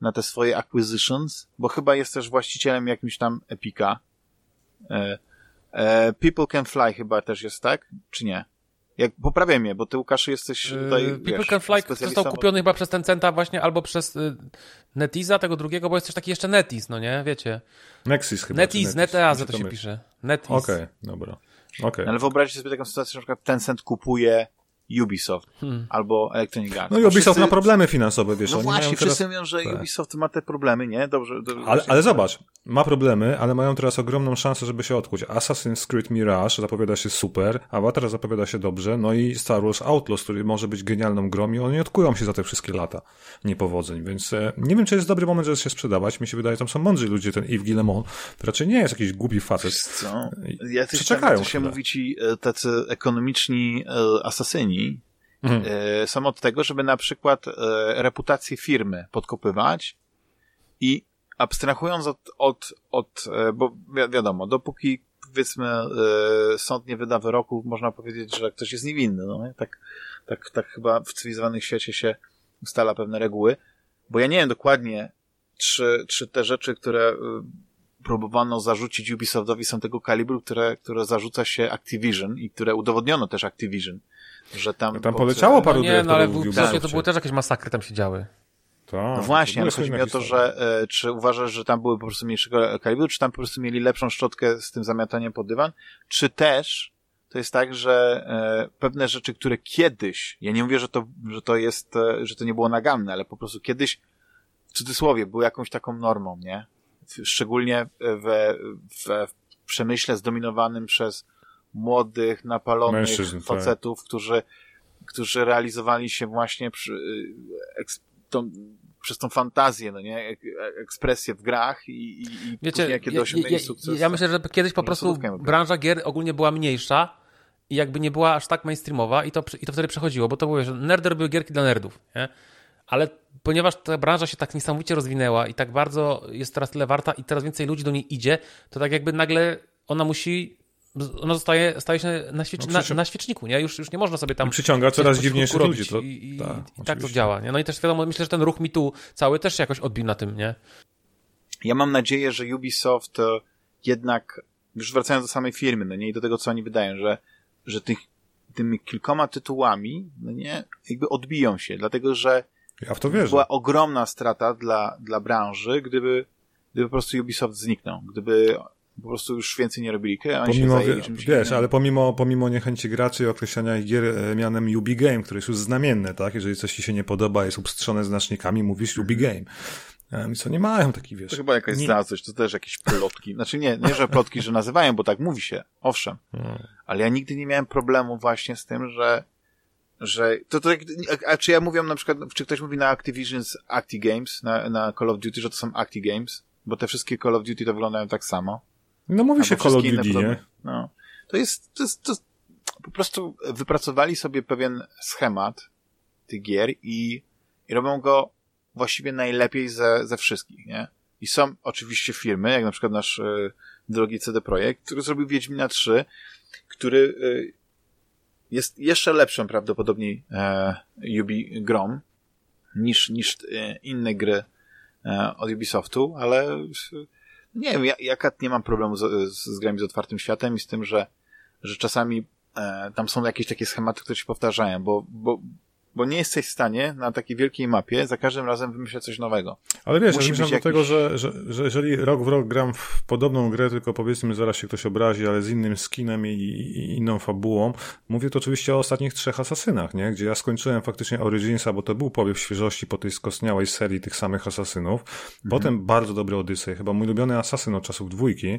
na te swoje acquisitions, bo chyba jest też właścicielem jakimś tam Epika. E, e, People Can Fly chyba też jest, tak? Czy nie? Jak, poprawiaj mnie, bo ty Łukasz jesteś tutaj, Yy, People wiesz, Can Fly został kupiony chyba przez Tencenta właśnie albo przez y, Netiza, tego drugiego, bo jest też taki jeszcze Netis, no nie? Wiecie. Nexis chyba. Netis, czy Neteaze Mi to się pisze. Netis. Okej, dobra. Okej. Ale wyobraźcie sobie taką sytuację, że na przykład Tencent kupuje Ubisoft Hmm. albo Electronic Arts. No i Ubisoft wszyscy- ma problemy finansowe, wiesz, No oni właśnie, mają teraz... wszyscy mówią, że Tak. Ubisoft ma te problemy, nie? Dobrze. dobrze Ale, ale zobacz, ma problemy, ale mają teraz ogromną szansę, żeby się odkuć. Assassin's Creed Mirage zapowiada się super, Avatar zapowiada się dobrze, no i Star Wars Outlaws, który może być genialną grą i oni odkują się za te wszystkie lata niepowodzeń, więc e, nie wiem, czy jest dobry moment, żeby się sprzedawać. Mi się wydaje, tam są mądrzy ludzie, ten Yves Guillemot, to raczej nie jest jakiś głupi facet. Wiesz co? Jacyś Przeczekają tam, się mówi ci e, tacy ekonomiczni e, asasyni Mhm. e, są od tego, żeby na przykład e, reputację firmy podkopywać i abstrahując od, od, od e, bo wi wiadomo, dopóki powiedzmy sąd nie wyda wyroku, można powiedzieć, że ktoś jest niewinny, no nie? Tak, tak, tak chyba w cywilizowanym świecie się ustala pewne reguły, bo ja nie wiem dokładnie, czy, czy te rzeczy, które próbowano zarzucić Ubisoftowi są tego kalibru, które, które zarzuca się Activision i które udowodniono też Activision, że tam... tam poleciało paru no nie, no ale w Ubisoftie to były też jakieś masakry tam się działy. Tak, no właśnie, ale chodzi mi o to, że e, czy uważasz, że tam były po prostu mniejszego kalibru, czy tam po prostu mieli lepszą szczotkę z tym zamiataniem pod dywan, czy też to jest tak, że e, pewne rzeczy, które kiedyś, ja nie mówię, że to, że to jest, e, że to nie było naganne, ale po prostu kiedyś, w cudzysłowie, były jakąś taką normą, nie? Szczególnie we, we w przemyśle zdominowanym przez młodych, napalonych Mężczyzn, tak. facetów, tak. którzy, którzy realizowali się właśnie przy, eks, tą, przez tą fantazję, no nie, ekspresję w grach i, i, Wiecie, kiedy osiągnęli ja, sukces. Ja myślę, że kiedyś po prostu branża gier ogólnie była mniejsza i jakby nie była aż tak mainstreamowa i to, i to wtedy przechodziło, bo to były, że nerder były gierki dla nerdów, nie? Ale ponieważ ta branża się tak niesamowicie rozwinęła i tak bardzo jest teraz tyle warta i teraz więcej ludzi do niej idzie, to tak jakby nagle ona musi ona zostaje, staje się na, świecz, no, na, na, świeczniku, nie? Już, już nie można sobie tam... I przyciąga coraz dziwniejszych ludzi. To, I, i, tak, i tak to działa, nie? No i też wiadomo, myślę, że ten ruch mi tu cały też się jakoś odbił na tym, nie? Ja mam nadzieję, że Ubisoft e, jednak, już wracając do samej firmy, no nie, i do tego, co oni wydają, że, że tych, tymi kilkoma tytułami, no nie, jakby odbiją się, dlatego, że ja w to wierzę. była ogromna strata dla, dla branży, gdyby, gdyby po prostu Ubisoft zniknął, gdyby po prostu już więcej nie robili gry, oni pomimo, się zajęli czymś Wiesz, innym. ale pomimo, pomimo niechęci graczy i określania ich gier e, mianem Ubi Game, które jest już znamienne, tak? Jeżeli coś ci się nie podoba, jest upstrzone znacznikami, mówisz Ubi Game. I co nie mają takich, wiesz. To chyba jakaś nie... coś, to też jakieś plotki. Znaczy nie, nie, że plotki, że nazywają, bo tak mówi się, owszem. Hmm. Ale ja nigdy nie miałem problemu właśnie z tym, że że to, to a czy ja mówię na przykład, czy ktoś mówi na Activision z Acti Games, na, na Call of Duty, że to są Acti Games, bo te wszystkie Call of Duty to wyglądają tak samo. No mówi się Call of Duty, nie? No. To jest, to jest, to po prostu wypracowali sobie pewien schemat tych gier i, i robią go właściwie najlepiej ze, ze wszystkich, nie? I są oczywiście firmy, jak na przykład nasz y, drogi CD Projekt, który zrobił Wiedźmina 3, który y, jest jeszcze lepszym prawdopodobnie e, Ubi grom niż, niż e, inne gry e, od Ubisoftu, ale nie wiem, ja, ja nie mam problemu z, z, z grami z otwartym światem i z tym, że, że czasami e, tam są jakieś takie schematy, które się powtarzają, bo, bo, bo nie jesteś w stanie na takiej wielkiej mapie za każdym razem wymyślać coś nowego. Ale wiesz, Musi ja myślę jakiś... do tego, że, że, że jeżeli rok w rok gram w podobną grę, tylko powiedzmy zaraz się ktoś obrazi, ale z innym skinem i, i inną fabułą, mówię to oczywiście o ostatnich trzech asasynach, nie? Gdzie ja skończyłem faktycznie Originsa, bo to był powiew świeżości po tej skostniałej serii tych samych asasynów. Mhm. Potem mhm. bardzo dobry Odyssey, chyba mój ulubiony asasyn od czasów dwójki.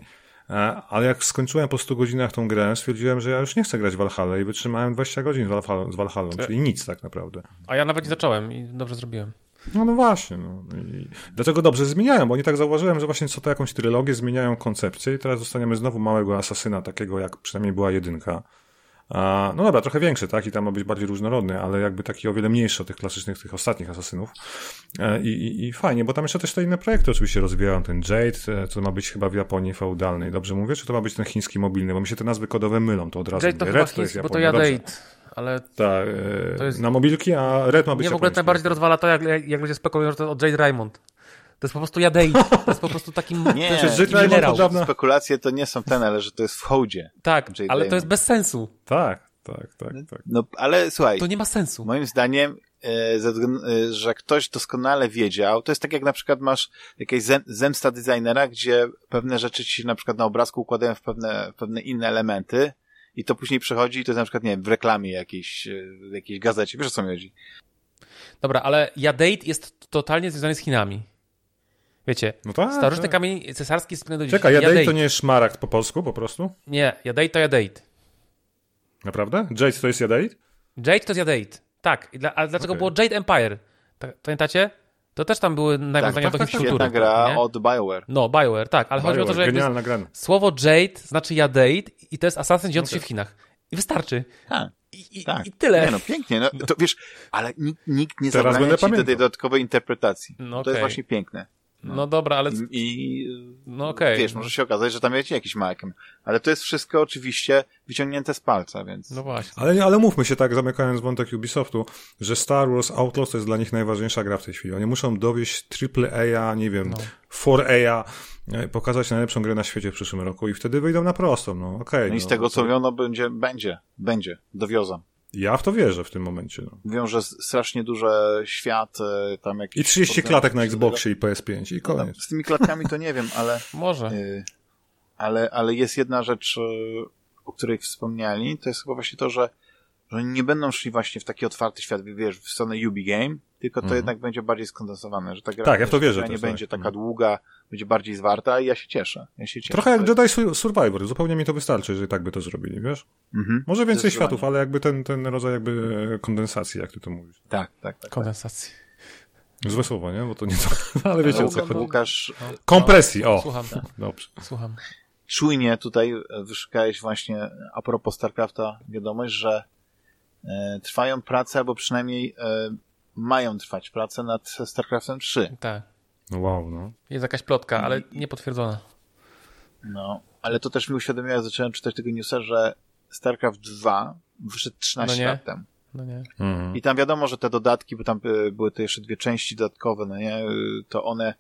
E, ale jak skończyłem po 100 godzinach tą grę, stwierdziłem, że ja już nie chcę grać w Valhalla i wytrzymałem 20 godzin z Valhalla, czyli nic tak naprawdę. A ja nawet nie zacząłem i dobrze zrobiłem. No, no właśnie. No. I dlaczego dobrze zmieniają? Bo nie tak zauważyłem, że właśnie co to jakąś trylogię zmieniają koncepcję i teraz dostaniemy znowu małego asasyna, takiego jak przynajmniej była jedynka. No dobra, trochę większy, tak? I tam ma być bardziej różnorodny, ale jakby taki o wiele mniejszy od tych klasycznych, tych ostatnich asasynów. E, I, i, I, fajnie, bo tam jeszcze też te inne projekty oczywiście rozwijają. Ten Jade, co ma być chyba w Japonii feudalnej. Dobrze mówię? Czy to ma być ten chiński mobilny? Bo mi się te nazwy kodowe mylą, to od razu Jade to Red chiński, to jest Japonia, bo to Jade. Ale tak, e, jest... na mobilki, a Red ma być Nie, w ogóle najbardziej rozwala to, jak, jak ludzie spekują, że to od Jade Raymond. To jest po prostu jadeit. To jest po prostu takim nie, to jest minerał. Spekulacje to nie są ten, ale że to jest w hołdzie. Tak, ale Raymond. to jest bez sensu. Tak tak, tak, tak. No, ale słuchaj. To nie ma sensu. Moim zdaniem, e, e, że ktoś doskonale wiedział, to jest tak jak na przykład masz jakieś zemsta designera, gdzie pewne rzeczy ci się na przykład na obrazku układają w pewne, pewne inne elementy i to później przechodzi i to jest na przykład, nie wiem, w reklamie jakiejś, e, w jakiejś gazecie. Wiesz o co mi chodzi? Dobra, ale Jadeit jest totalnie związany z Chinami. Wiecie, no tak, starożytny tak. kamień cesarski jest do dziś. Czekaj, Jadeit to nie jest szmaragd po polsku po prostu? Nie, Jadeit to Jadeit. Naprawdę? Jade to jest Jadeit? Jade to jest Jadeit. Tak. A dlaczego okay. było Jade Empire? Pamiętacie? To też tam były nawiązania tak, do tak, kultury. Tak, gra nie? od BioWare. No, BioWare, tak. Ale BioWare, chodzi o to, że genialna gra. słowo Jade znaczy Jadeit i to jest asasyn dziejący okay. się w Chinach. I wystarczy. Ha. I, i, tak. I tyle. Nie, no pięknie. No, to wiesz, ale nikt, nikt nie zabrania ci do tej dodatkowej interpretacji. No, okay. To jest właśnie piękne. No, no dobra, ale... I, no okej. Okay. Wiesz, może się okazać, że tam jest jakiś Malcolm. Ale to jest wszystko oczywiście wyciągnięte z palca, więc... No właśnie. Ale, ale mówmy się tak, zamykając wątek Ubisoftu, że Star Wars Outlaws to jest dla nich najważniejsza gra w tej chwili. Oni muszą dowieść AAA, nie wiem, no. 4A, e, pokazać najlepszą grę na świecie w przyszłym roku i wtedy wyjdą na prostą, no okej. Okay, no i z no, tego co mówią, no będzie, będzie, będzie, dowiozą. Ja w to wierzę w tym momencie. No. Mówią, że strasznie duży świat tam jakiś... I 30 klatek na Xboxie i PS5 i no koniec. No, z tymi klatkami to nie wiem, ale... Może. Y, ale, ale jest jedna rzecz, o której wspomnieli, to jest chyba właśnie to, że, że oni nie będą szli właśnie w taki otwarty świat, wiesz, w stronę Ubi Game, tylko to mhm. jednak będzie bardziej skondensowane, że ta gra, tak, ja w to wierzę, nie też, będzie tak. taka mhm. długa, będzie bardziej zwarta i ja się cieszę. Ja się cieszę. Trochę jak Jedi Survivor, zupełnie mi to wystarczy, jeżeli tak by to zrobili, wiesz? Mhm. Może więcej światów, ale jakby ten, ten rodzaj jakby kondensacji, jak ty to mówisz. Tak, tak, tak. Kondensacji. Złe słowo, nie? Bo to nie to, ale wiecie o co chodzi. Łukasz... Kompresji, o! Słucham. Dobrze. Słucham. Czujnie tutaj wyszukałeś właśnie a propos StarCrafta wiadomość, że e, trwają prace, albo przynajmniej e, mają trwać prace nad StarCraftem 3. Tak. No wow, no. Jest jakaś plotka, ale niepotwierdzona. No, ale to też mi uświadomiło, jak zacząłem czytać tego newsa, że StarCraft 2 wyszedł 13 no lat temu. No nie. Mhm. I tam wiadomo, że te dodatki, bo tam e, były to jeszcze dwie części dodatkowe, no nie, e, to one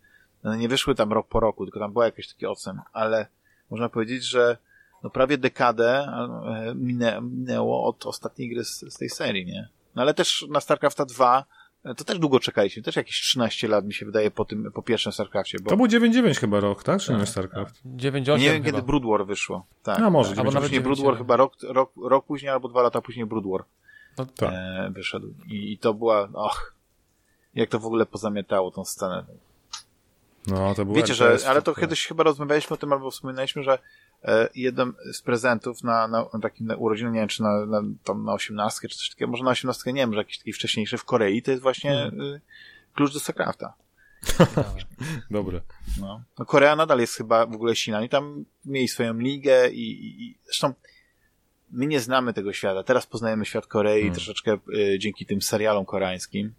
no nie wyszły tam rok po roku, tylko tam była jakieś takie ocen, ale można powiedzieć, że no prawie dekadę e, minę, minęło od ostatniej gry z, z tej serii, nie? No ale też na StarCrafta 2 e, to też długo czekaliśmy, też jakieś 13 lat mi się wydaje po tym, po pierwszym StarCraftie. Bo... To był 9-9 chyba rok, tak? Czy tak, nie StarCraft? Tak. 9-8 Nie wiem, kiedy Brood War wyszło. Tak. No może. Albo nawet Brood War chyba rok, rok, rok później, albo dwa lata później Brood War no, tak. e, wyszedł. I, I to była, och, jak to w ogóle pozamiatało tą scenę. No, to było Wiecie, że, ale to kiedyś chyba rozmawialiśmy o tym, albo wspominaliśmy, że e, jeden z prezentów na, na, na takim na urodziny, nie wiem, czy na, na, tam na osiemnastkę, czy coś takiego, może na osiemnastkę, nie wiem, że jakiś taki wcześniejszy w Korei, to jest właśnie hmm. klucz do Starcrafta. Dobre. No. no. Korea nadal jest chyba w ogóle silna. i tam mieli swoją ligę i, i, i zresztą my nie znamy tego świata. Teraz poznajemy świat Korei hmm. troszeczkę y, dzięki tym serialom koreańskim,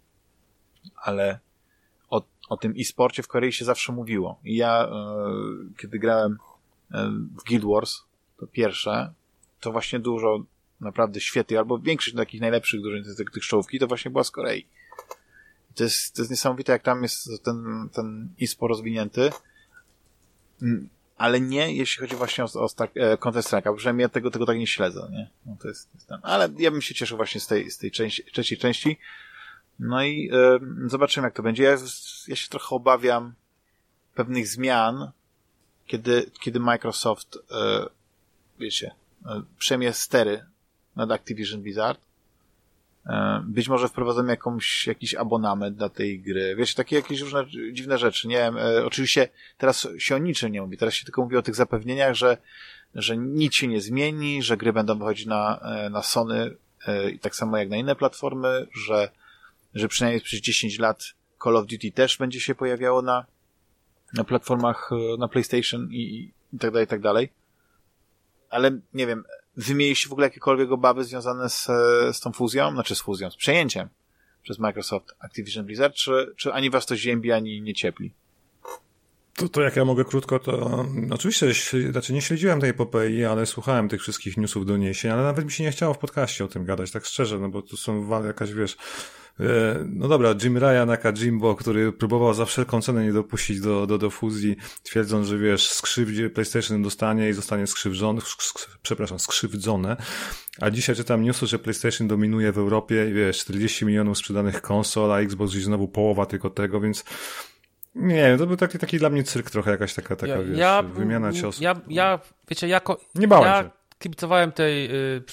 ale o, o tym e-sporcie w Korei się zawsze mówiło. I ja, y, kiedy grałem w Guild Wars, to pierwsze, to właśnie dużo naprawdę świetnych, albo większość takich najlepszych dużo tych, tych czołówki, to właśnie była z Korei. To jest, to jest niesamowite, jak tam jest ten, ten e-sport rozwinięty, mm, ale nie, jeśli chodzi właśnie o, o e, Counter przynajmniej ja tego, tego tak nie śledzę, nie? No to jest, jest ten. Ale ja bym się cieszył właśnie z tej, z tej części, trzeciej części. No i e, zobaczymy, jak to będzie. Ja, ja się trochę obawiam pewnych zmian, kiedy, kiedy Microsoft, e, wiecie, e, przejmie stery nad Activision Blizzard, e, być może wprowadzą jakąś, jakiś abonament dla tej gry. Wiecie, takie jakieś różne dziwne rzeczy. Nie wiem, e, oczywiście teraz się o niczym nie mówi. Teraz się tylko mówi o tych zapewnieniach, że, że nic się nie zmieni, że gry będą wychodzić na, e, na Sony e, i tak samo jak na inne platformy, że, że przynajmniej przez 10 lat Call of Duty też będzie się pojawiało na, na platformach e, na PlayStation i, i tak dalej, i tak dalej. Ale nie wiem, wymieniliście w ogóle jakiekolwiek obawy związane z, e, z tą fuzją, znaczy z fuzją, z przejęciem przez Microsoft Activision Blizzard, czy, czy ani was to ziębi, ani nie ciepli? To, to jak ja mogę krótko, to oczywiście znaczy nie śledziłem tej epopei, ale słuchałem tych wszystkich newsów doniesień, ale nawet mi się nie chciało w podcaście o tym gadać, tak szczerze, no bo tu są jakaś, wiesz, E, no dobra, Jim Ryan, aka Jimbo, który próbował za wszelką cenę nie dopuścić do, do, do fuzji, twierdząc, że wiesz, skrzywdzie PlayStation dostanie i zostanie skrzywdzony, przepraszam, skrzywdzone. A dzisiaj czytam newsy, że PlayStation dominuje w Europie wiesz, 40 milionów sprzedanych konsol, a Xbox gdzieś znowu połowa tylko tego, więc nie wiem, to był taki, taki dla mnie cyrk trochę jakaś taka, taka ja, wiesz, ja, wymiana ciosów. Ja, ja, wiecie, jako... Nie bałem ja, się kibicowałem tej, y,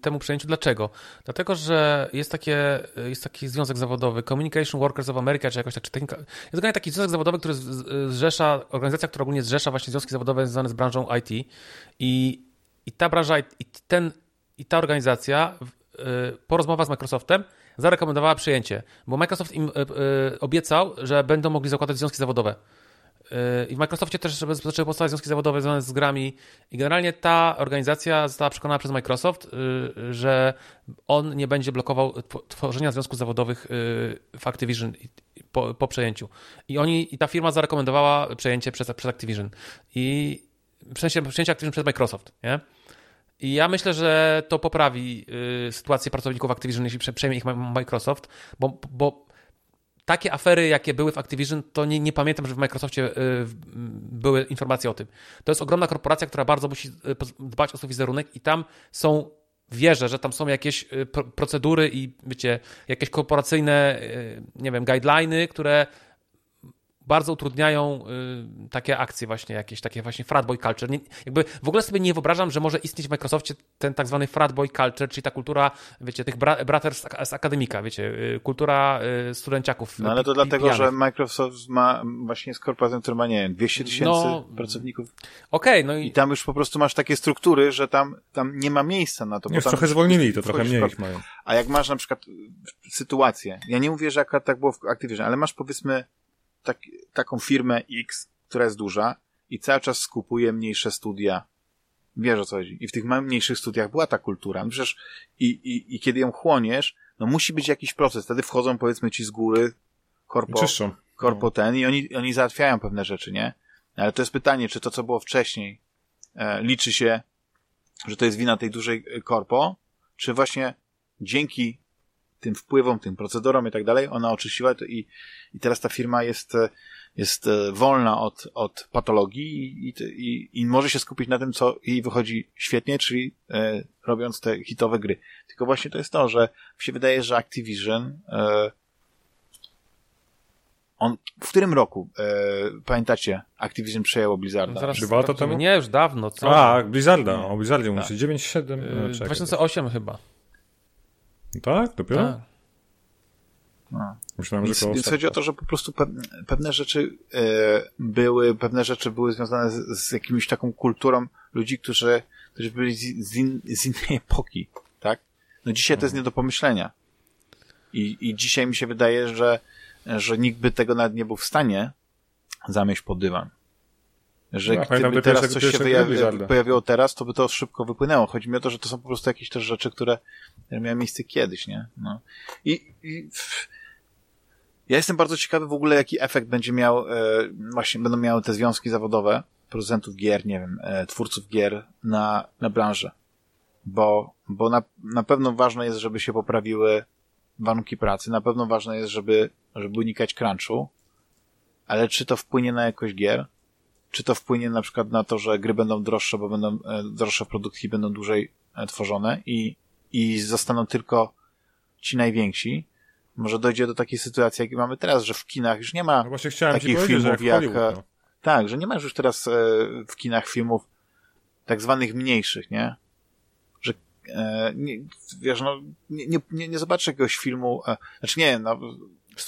temu przejęciu. Dlaczego? Dlatego, że jest, takie, y, jest taki związek zawodowy, Communication Workers of America, czy jakoś tak, czy technika, jest taki związek zawodowy, który zrzesza, organizacja, która ogólnie zrzesza właśnie związki zawodowe związane z branżą IT i, i ta branża, i, ten, i ta organizacja y, po rozmowach z Microsoftem zarekomendowała przyjęcie, bo Microsoft im obiecał, że będą mogli zakładać związki zawodowe. I w Microsoftie też zaczęły powstawać związki zawodowe związane z grami i generalnie ta organizacja została przekonana przez Microsoft, że on nie będzie blokował tworzenia związków zawodowych w Activision po, po przejęciu. I oni, i ta firma zarekomendowała przejęcie przez, przez Activision. I w przejęcie Activision przez Microsoft, nie? I ja myślę, że to poprawi y, sytuację pracowników Activision, jeśli przejmie ich Microsoft, bo, bo takie afery, jakie były w Activision, to nie, nie pamiętam, że w Microsoftie y, były informacje o tym. To jest ogromna korporacja, która bardzo musi y, dbać o swój wizerunek i tam są wierzę, że tam są jakieś y, procedury i wiecie, jakieś korporacyjne, nie wiem, guideliny, które bardzo utrudniają y, takie akcje właśnie, jakieś takie właśnie fratboy culture. Nie, jakby w ogóle sobie nie wyobrażam, że może istnieć w Microsoftie ten tak zwany fratboy culture, czyli ta kultura, wiecie, tych bra brater z, z, akademika, wiecie, y, kultura y, studenciaków. No ale to dlatego, że Microsoft ma właśnie z korporacją, która ma, nie wiem, 200 tysięcy no, pracowników. Okej, okay, no i... I tam już po prostu masz takie struktury, że tam, tam nie ma miejsca na to. Już trochę zwolnili, to trochę mniej ich mają. A jak masz na przykład sytuację, ja nie mówię, że akurat tak było w Activision, ale masz powiedzmy tak, taką firmę X, która jest duża i cały czas skupuje mniejsze studia. Wiesz o co chodzi. I w tych mniejszych studiach była ta kultura. No przecież i, i, i kiedy ją chłoniesz, no musi być jakiś proces. Wtedy wchodzą powiedzmy ci z góry korpo, korpo ten i oni, oni załatwiają pewne rzeczy, nie? Ale to jest pytanie, czy to, co było wcześniej, e, liczy się, że to jest wina tej dużej e, korpo, czy właśnie dzięki tym wpływom, tym procedurom i tak dalej, ona oczyściła to i, i teraz ta firma jest, e, jest e, wolna od, od patologii i, i, i może się skupić na tym, co jej wychodzi świetnie, czyli e, robiąc te hitowe gry. Tylko właśnie to jest to, że się wydaje, że Activision e, on, w którym roku, e, pamiętacie, Activision przejęło Blizzarda? Zaraz Dwa lata temu? Nie, już dawno. Co? A, Blizzarda, o Blizzardzie tak. 9-7. Yy, 2008 chyba. Tak? Dopiero? Tak. No. Myślałem, więc, że więc chodzi o to, że po prostu pewne rzeczy e, były, pewne rzeczy były związane z, z jakimś taką kulturą ludzi, którzy, którzy byli z, z, in, z innej epoki, tak? No dzisiaj to jest nie do pomyślenia. I, I dzisiaj mi się wydaje, że, że nikt by tego nawet nie był w stanie zamieść pod dywan. Że no, gdyby teraz coś się wyjawi, pojawiło teraz, to by to szybko wypłynęło. Chodzi mi o to, że to są po prostu jakieś też rzeczy, które miały miejsce kiedyś, nie? No. I, i ja jestem bardzo ciekawy w ogóle, jaki efekt będzie miał, e, właśnie będą miały te związki zawodowe producentów gier, nie wiem, e, twórców gier na, na branżę. Bo, bo na, na pewno ważne jest, żeby się poprawiły warunki pracy, na pewno ważne jest, żeby, żeby unikać crunchu, ale czy to wpłynie na jakość gier? Czy to wpłynie na przykład na to, że gry będą droższe, bo będą e, droższe produkty będą dłużej e, tworzone i, i zostaną tylko ci najwięksi? Może dojdzie do takiej sytuacji, jak mamy teraz, że w kinach już nie ma no takich filmów jak... jak no. Tak, że nie ma już teraz e, w kinach filmów tak zwanych mniejszych, nie? Że nie, wiesz, no, nie, nie, nie zobaczysz jakiegoś filmu, znaczy nie, no,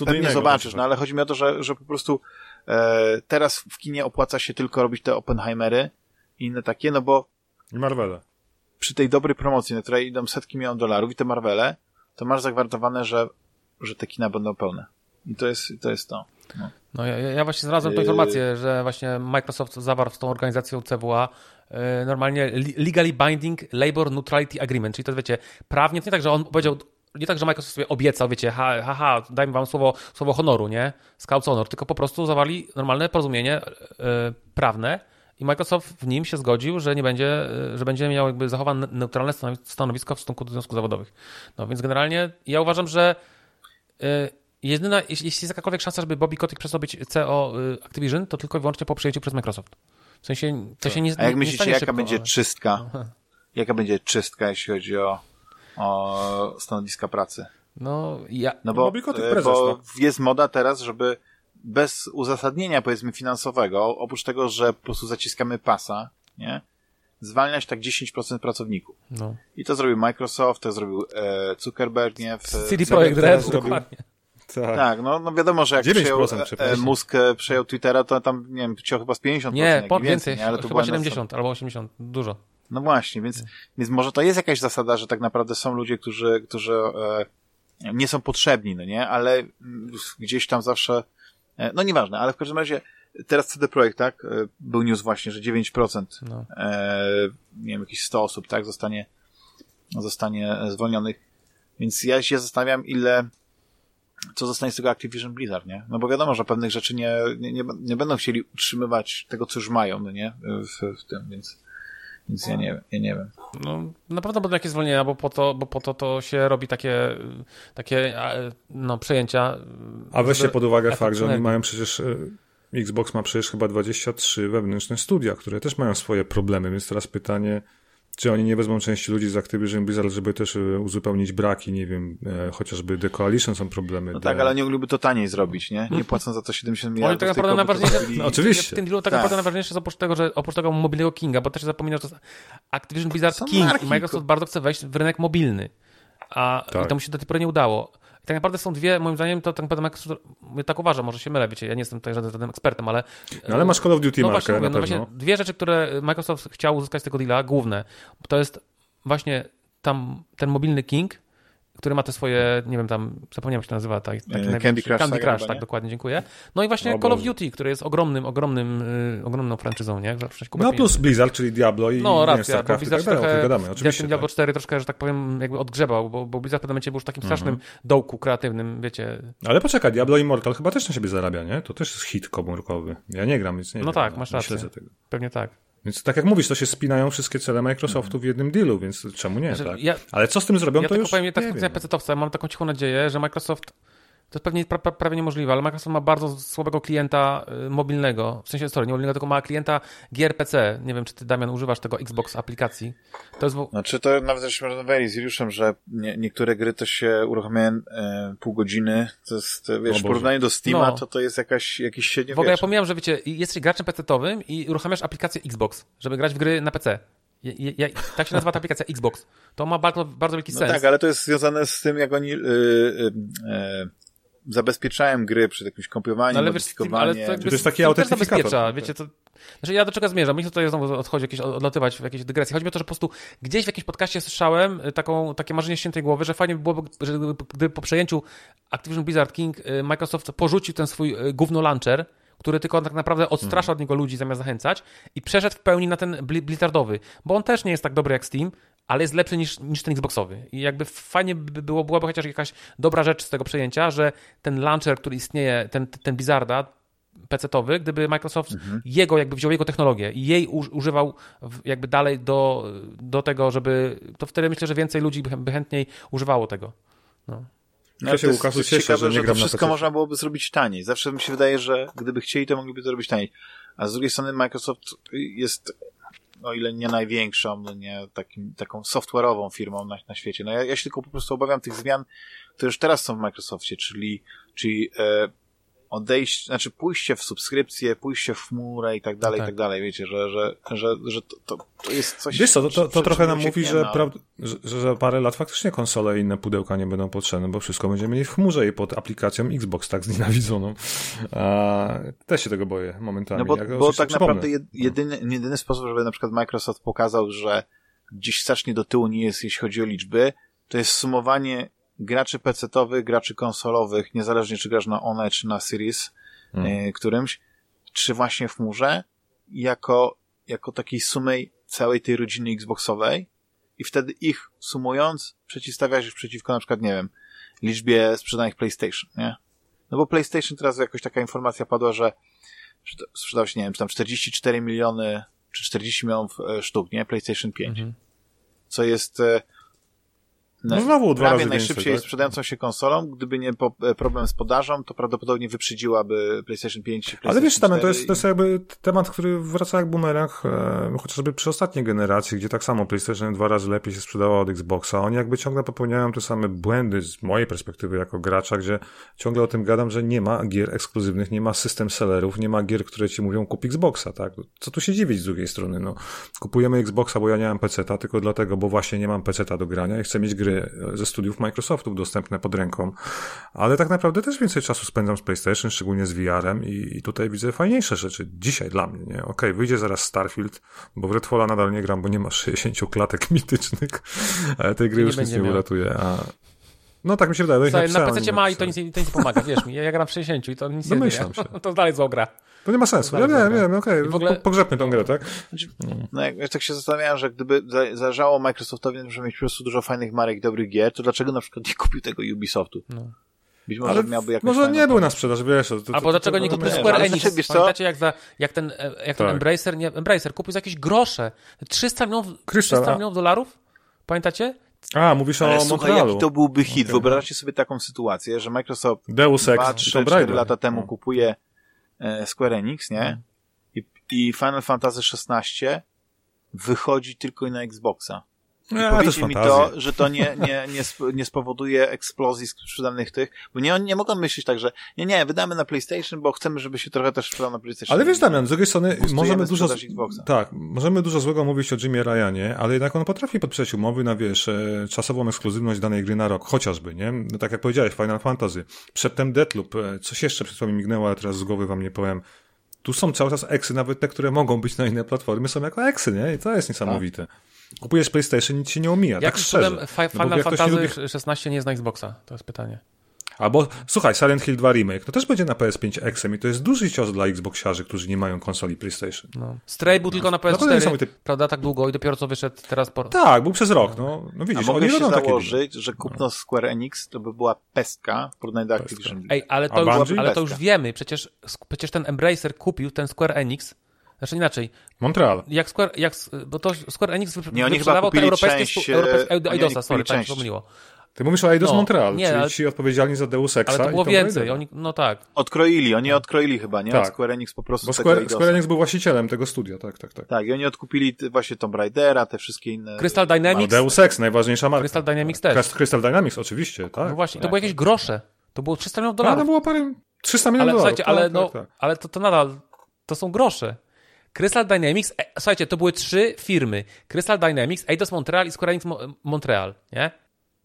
pewnie zobaczysz, no ale chodzi mi o to, że, że po prostu E, teraz w kinie opłaca się tylko robić te Oppenheimery i inne takie, no bo i Marvele. Przy tej dobrej promocji, na której idą setki milionów dolarów i te Marvele, to masz zagwarantowane, że, że te kina będą pełne. I to jest to. Jest to. No. No ja, ja właśnie znalazłem tą informację, że właśnie Microsoft zawarł z tą organizacją CWA e, normalnie legally binding labor neutrality agreement, czyli to wiecie, prawnie, to nie tak, że on powiedział nie tak, że Microsoft sobie obiecał, wiecie, ha, ha, ha dajmy wam słowo, słowo honoru, nie? Scouts honor, tylko po prostu zawarli normalne porozumienie yy, prawne i Microsoft w nim się zgodził, że nie będzie, yy, że będzie miał jakby zachowane neutralne stanowisko w stosunku do związków zawodowych. No więc generalnie ja uważam, że yy, jedyna, jeśli jest jakakolwiek szansa, żeby Bobby Kotick przestał być CEO Activision, to tylko i wyłącznie po przejęciu przez Microsoft. W sensie, to się nie A jak nie, myślicie, jaka szybko, będzie ale... czystka? Jaka będzie czystka, jeśli chodzi o o stanowiska pracy. No, ja... No bo, no, prezes, bo no. jest moda teraz, żeby bez uzasadnienia, powiedzmy, finansowego, oprócz tego, że po prostu zaciskamy pasa, nie? Zwalniać tak 10% pracowników. No. I to zrobił Microsoft, to zrobił e, Zuckerberg, nie? W, CD Projekt Red, dokładnie. Tak. tak, no, no wiadomo, że jak przejął, e, Musk e, przejął Twittera, to tam, nie wiem, chciał chyba z 50%. Nie, po, więcej, więcej nie? ale to chyba 70 albo 80, dużo. No właśnie, więc, więc może to jest jakaś zasada, że tak naprawdę są ludzie, którzy, którzy e, nie są potrzebni, no nie, ale gdzieś tam zawsze, e, no nieważne, ale w każdym razie teraz CD Projekt, tak, e, był news właśnie, że 9%, no. e, nie wiem, jakieś 100 osób, tak, zostanie, zostanie zwolnionych, więc ja się zastanawiam, ile, co zostanie z tego Activision Blizzard, nie? No bo wiadomo, że pewnych rzeczy nie, nie, nie, nie będą chcieli utrzymywać tego, co już mają, no nie? W, w tym, więc, więc ja nie, ja nie wiem. No, na pewno będą jakieś zwolnienia, bo po to, bo po to, to się robi takie, takie no, przejęcia. A weźcie pod uwagę fakt, że oni mają przecież e, Xbox ma przecież chyba 23 wewnętrzne studia, które też mają swoje problemy, więc teraz pytanie, czy oni nie wezmą części ludzi z Activision Blizzard, żeby też e, uzupełnić braki, nie wiem, e, chociażby The Coalition są problemy. No tak, ale oni mogliby to taniej zrobić, nie? Nie płacą za to 70 milionów. Oni tak naprawdę najważniejsze, no, oczywiście. W tym dealu tak naprawdę najważniejsze jest oprócz tego, że oprócz tego mobilnego Kinga, bo też zapomina, że Activision Blizzard King marki, i Microsoft bardzo chce wejść w rynek mobilny. A tak. to mu się do tej pory nie udało tak naprawdę są dwie, moim zdaniem, to tak naprawdę Microsoft, tak uważam, może się mylę, wiecie, ja nie jestem tutaj żadnym, żadnym ekspertem, ale... No, ale masz Call of Duty no markę, właśnie, no właśnie, dwie rzeczy, które Microsoft chciał uzyskać z tego deala, główne, to jest właśnie tam ten mobilny King, który ma te swoje, nie wiem, tam, zapomniałem jak się nazywa, tak, taki e, Candy Crush, Candy Crush tak, dokładnie, dziękuję. No i właśnie Call of Duty, który jest ogromnym, ogromnym, yy, ogromną franczyzą, nie? No plus Blizzard, czyli Diablo i No racja, bo Blizzard tak trochę, gadamy, oczywiście. Diablo tak. 4 troszkę, że tak powiem, jakby odgrzebał, bo, bo Blizzard w pewnym momencie był już takim strasznym mm -hmm. dołku kreatywnym, wiecie. Ale poczekaj, Diablo Immortal chyba też na siebie zarabia, nie? To też jest hit komórkowy. Ja nie gram, więc nie No wiem, tak, masz rację. Pewnie tak. Więc tak jak mówisz, to się spinają wszystkie cele Microsoftu w jednym dealu, więc czemu nie, znaczy, tak? Ja, Ale co z tym zrobią, ja to już powiem, ja tak nie PC-towca, mam taką cichą nadzieję, że Microsoft to jest pewnie pra, pra, prawie niemożliwe, ale Microsoft ma bardzo słabego klienta y, mobilnego, w sensie, sorry, nie mobilnego, tylko ma klienta gier PC. Nie wiem, czy ty, Damian, używasz tego Xbox aplikacji. To jest... Znaczy, to nawet żeśmy rozmawiali z Juliuszem, że nie, niektóre gry to się uruchamiają e, pół godziny. To jest, wiesz, w porównaniu do Steama, no. to to jest jakaś, jakiś średnio W ogóle ja pomijam, że wiecie, jesteś graczem PC-owym i uruchamiasz aplikację Xbox, żeby grać w gry na PC. Ja, ja, tak się nazywa ta aplikacja Xbox. To ma bardzo, bardzo wielki no sens. tak, ale to jest związane z tym, jak oni yy, yy zabezpieczałem gry przed jakimś kompiowaniem, no, ale modyfikowaniem. Wiesz, ale to, to jest taki autentyfikator. Wiecie, to, znaczy ja do czego zmierzam? Myślę, tutaj znowu odchodzi jakieś, odlatywać w jakieś dygresje. Chodzi mi o to, że po prostu gdzieś w jakimś podcaście słyszałem y, taką, takie marzenie świętej głowy, że fajnie by było, że gdy po przejęciu Activision Blizzard King y, Microsoft porzucił ten swój y, gówno launcher, który tylko tak naprawdę odstrasza hmm. od niego ludzi zamiast zachęcać i przeszedł w pełni na ten Blizzardowy, bo on też nie jest tak dobry jak Steam, ale jest lepszy niż, niż ten Xboxowy. I jakby fajnie by było, byłaby chociaż jakaś dobra rzecz z tego przejęcia, że ten launcher, który istnieje, ten, ten Blizzarda, PC-towy, gdyby Microsoft mhm. jego jakby wziął jego technologię i jej używał jakby dalej do, do tego, żeby to wtedy myślę, że więcej ludzi by chętniej używało tego. No. No, ja się Łukaszu cieszę, ciekawe, że, że to wszystko można byłoby zrobić taniej. Zawsze mi się wydaje, że gdyby chcieli, to mogliby to zrobić taniej. A z drugiej strony Microsoft jest o ile nie największą, no nie takim, taką software'ową firmą na, na świecie. No ja, ja się tylko po prostu obawiam tych zmian, które już teraz są w Microsoftie, czyli, czyli e, odejście, znaczy pójście w subskrypcję, pójście w chmurę i tak dalej, no tak. i tak dalej, wiecie, że, że, że, że to, to, to jest coś... Wiesz co, to, to, to trochę nam mówi, że, no. że, że za parę lat faktycznie konsole i inne pudełka nie będą potrzebne, bo wszystko będziemy mieli w chmurze i pod aplikacją Xbox tak znienawidzoną. A, też się tego boję momentami. No bo, Jak bo tak naprawdę jedyny, jedyny sposób, żeby na przykład Microsoft pokazał, że gdzieś strasznie do tyłu nie jest, jeśli chodzi o liczby, to jest sumowanie graczy PC-owych, graczy konsolowych, niezależnie czy grasz na One, czy na Series hmm. którymś, czy właśnie w chmurze, jako, jako takiej sumy całej tej rodziny Xboxowej i wtedy ich sumując przeciwstawiasz się przeciwko na przykład, nie wiem, liczbie sprzedanych PlayStation, nie? No bo PlayStation teraz jakaś taka informacja padła, że sprzedał się, nie wiem, tam 44 miliony czy 40 milionów e, sztuk, nie? PlayStation 5. Mhm. Co jest e, no znowu dwa prawie najszybciej więcej, tak? sprzedającą się konsolą. Gdyby nie e, problem z podażą, to prawdopodobnie wyprzedziłaby PlayStation 5 PlayStation Ale wiesz, tam, to jest, to jest jakby temat, który wraca jak bumerang, e, chociażby przy ostatniej generacji, gdzie tak samo PlayStation dwa razy lepiej się sprzedało od Xboxa. Oni jakby ciągle popełniają te same błędy z mojej perspektywy jako gracza, gdzie ciągle o tym gadam, że nie ma gier ekskluzywnych, nie ma system sellerów, nie ma gier, które ci mówią kup Xboxa, tak? Co tu się dziwić z drugiej strony, no. Kupujemy Xboxa, bo ja nie mam PC-ta, tylko dlatego, bo właśnie nie mam PC-ta do grania i chcę mieć gry gry ze studiów Microsoftu dostępne pod ręką, ale tak naprawdę też więcej czasu spędzam z PlayStation, szczególnie z VR-em i, i tutaj widzę fajniejsze rzeczy dzisiaj dla mnie, nie? Okej, okay, wyjdzie zaraz Starfield, bo w Redfalla nadal nie gram, bo nie ma 60 klatek mitycznych, ale tej gry nie już nic nie uratuje, a no tak mi się wydaje. Słuchaj, na PC ma i to nic, to nic nie pomaga, wiesz mi. Ja, ja gram w 60 i to nic Domyślam nie się. To dalej zła gra. To nie ma sensu. Ja wiem, wiem, okej. Okay. Ogóle... Pogrzebmy tą grę, tak? No jak, jak tak się zastanawiałem, że gdyby zależało Microsoftowi, żeby mieć po prostu dużo fajnych marek, dobrych gier, to dlaczego na przykład nie kupił tego Ubisoftu? No. Być może ale miałby jakąś Może nie był na sprzedaż, wiesz. To, to, Albo dlaczego nie kupił Square Enix? Pamiętacie jak, za, jak ten, jak ten tak. Embracer, nie, Embracer kupił za jakieś grosze. 300 milionów, 300 milionów dolarów? Pamiętacie? A, mówisz Ale o słuchaj, Montrealu. jaki to byłby hit. Okay. Wyobraźcie sobie taką sytuację, że Microsoft Deus Ex, 2, 3, 4 lata temu no. kupuje e, Square Enix, nie? I, I Final Fantasy XVI wychodzi tylko na Xboxa. Ja, powiedzcie mi to, że to nie, nie, nie, nie spowoduje eksplozji sprzedanych tych, bo nie, nie mogą myśleć tak, że nie, nie, wydamy na PlayStation, bo chcemy, żeby się trochę też sprzedał na PlayStation. Ale wiesz, Damian, z drugiej strony możemy dużo, tak, możemy dużo złego mówić o Jimmy Ryanie, ale jednak on potrafi podpisać umowy na, wiesz, e, czasową ekskluzywność danej gry na rok, chociażby, nie? No, tak jak powiedziałeś, Final Fantasy. Przedtem Deathloop, e, coś jeszcze przed wami mignęło, ale teraz z głowy wam nie powiem. Tu są cały czas eksy, nawet te, które mogą być na inne platformy, są jako eksy, nie? I to jest niesamowite. Tak. Kupujesz PlayStation, nic się nie omija. Jak tak szczerze. Final no Fantasy lubi... 16 nie jest na Xboxa? To jest pytanie. Albo, słuchaj, Silent Hill 2 Remake, to też będzie na PS5 Exem i to jest duży cios dla Xboxiarzy, którzy nie mają konsoli PlayStation. No. Stray był tylko na PS4, prawda, tak długo i dopiero co wyszedł teraz po... Tak, był przez rok, no, no widzisz. A mogę się założyć, że kupno Square Enix to by była pestka w porównaniu do Activision. Ej, ale to, już, ale to już wiemy, przecież, przecież ten Embracer kupił ten Square Enix znaczy inaczej. Montreal. Jak Square, jak, bo to Square Enix nie, wyprzedawał te europejskie, część, europejskie Eidosa, sorry, tak się pomyliło. Ty mówisz o Eidos no, Montreal, nie, czyli ale, ci odpowiedzialni za Deus Exa. Ale to było więcej, oni, no tak. Odkroili, oni odkroili chyba, nie? Tak. Square Enix po prostu Bo Square, Square Enix był właścicielem tego studia, tak, tak, tak. Tak, i oni odkupili właśnie Tomb Raidera, te wszystkie inne... Crystal Dynamics. A Deus Ex, najważniejsza marka. Crystal Dynamics też. Crystal Dynamics, oczywiście, tak. No właśnie, to tak. były jakieś grosze. To było 300 milionów dolarów. Ale było parę... 300 milionów ale, dolarów. Słuchajcie, ale, tak, no, tak, tak. ale to, to nadal, to są grosze. Crystal Dynamics, e, słuchajcie, to były trzy firmy. Crystal Dynamics, Eidos Montreal i Square Enix Mo Montreal, nie?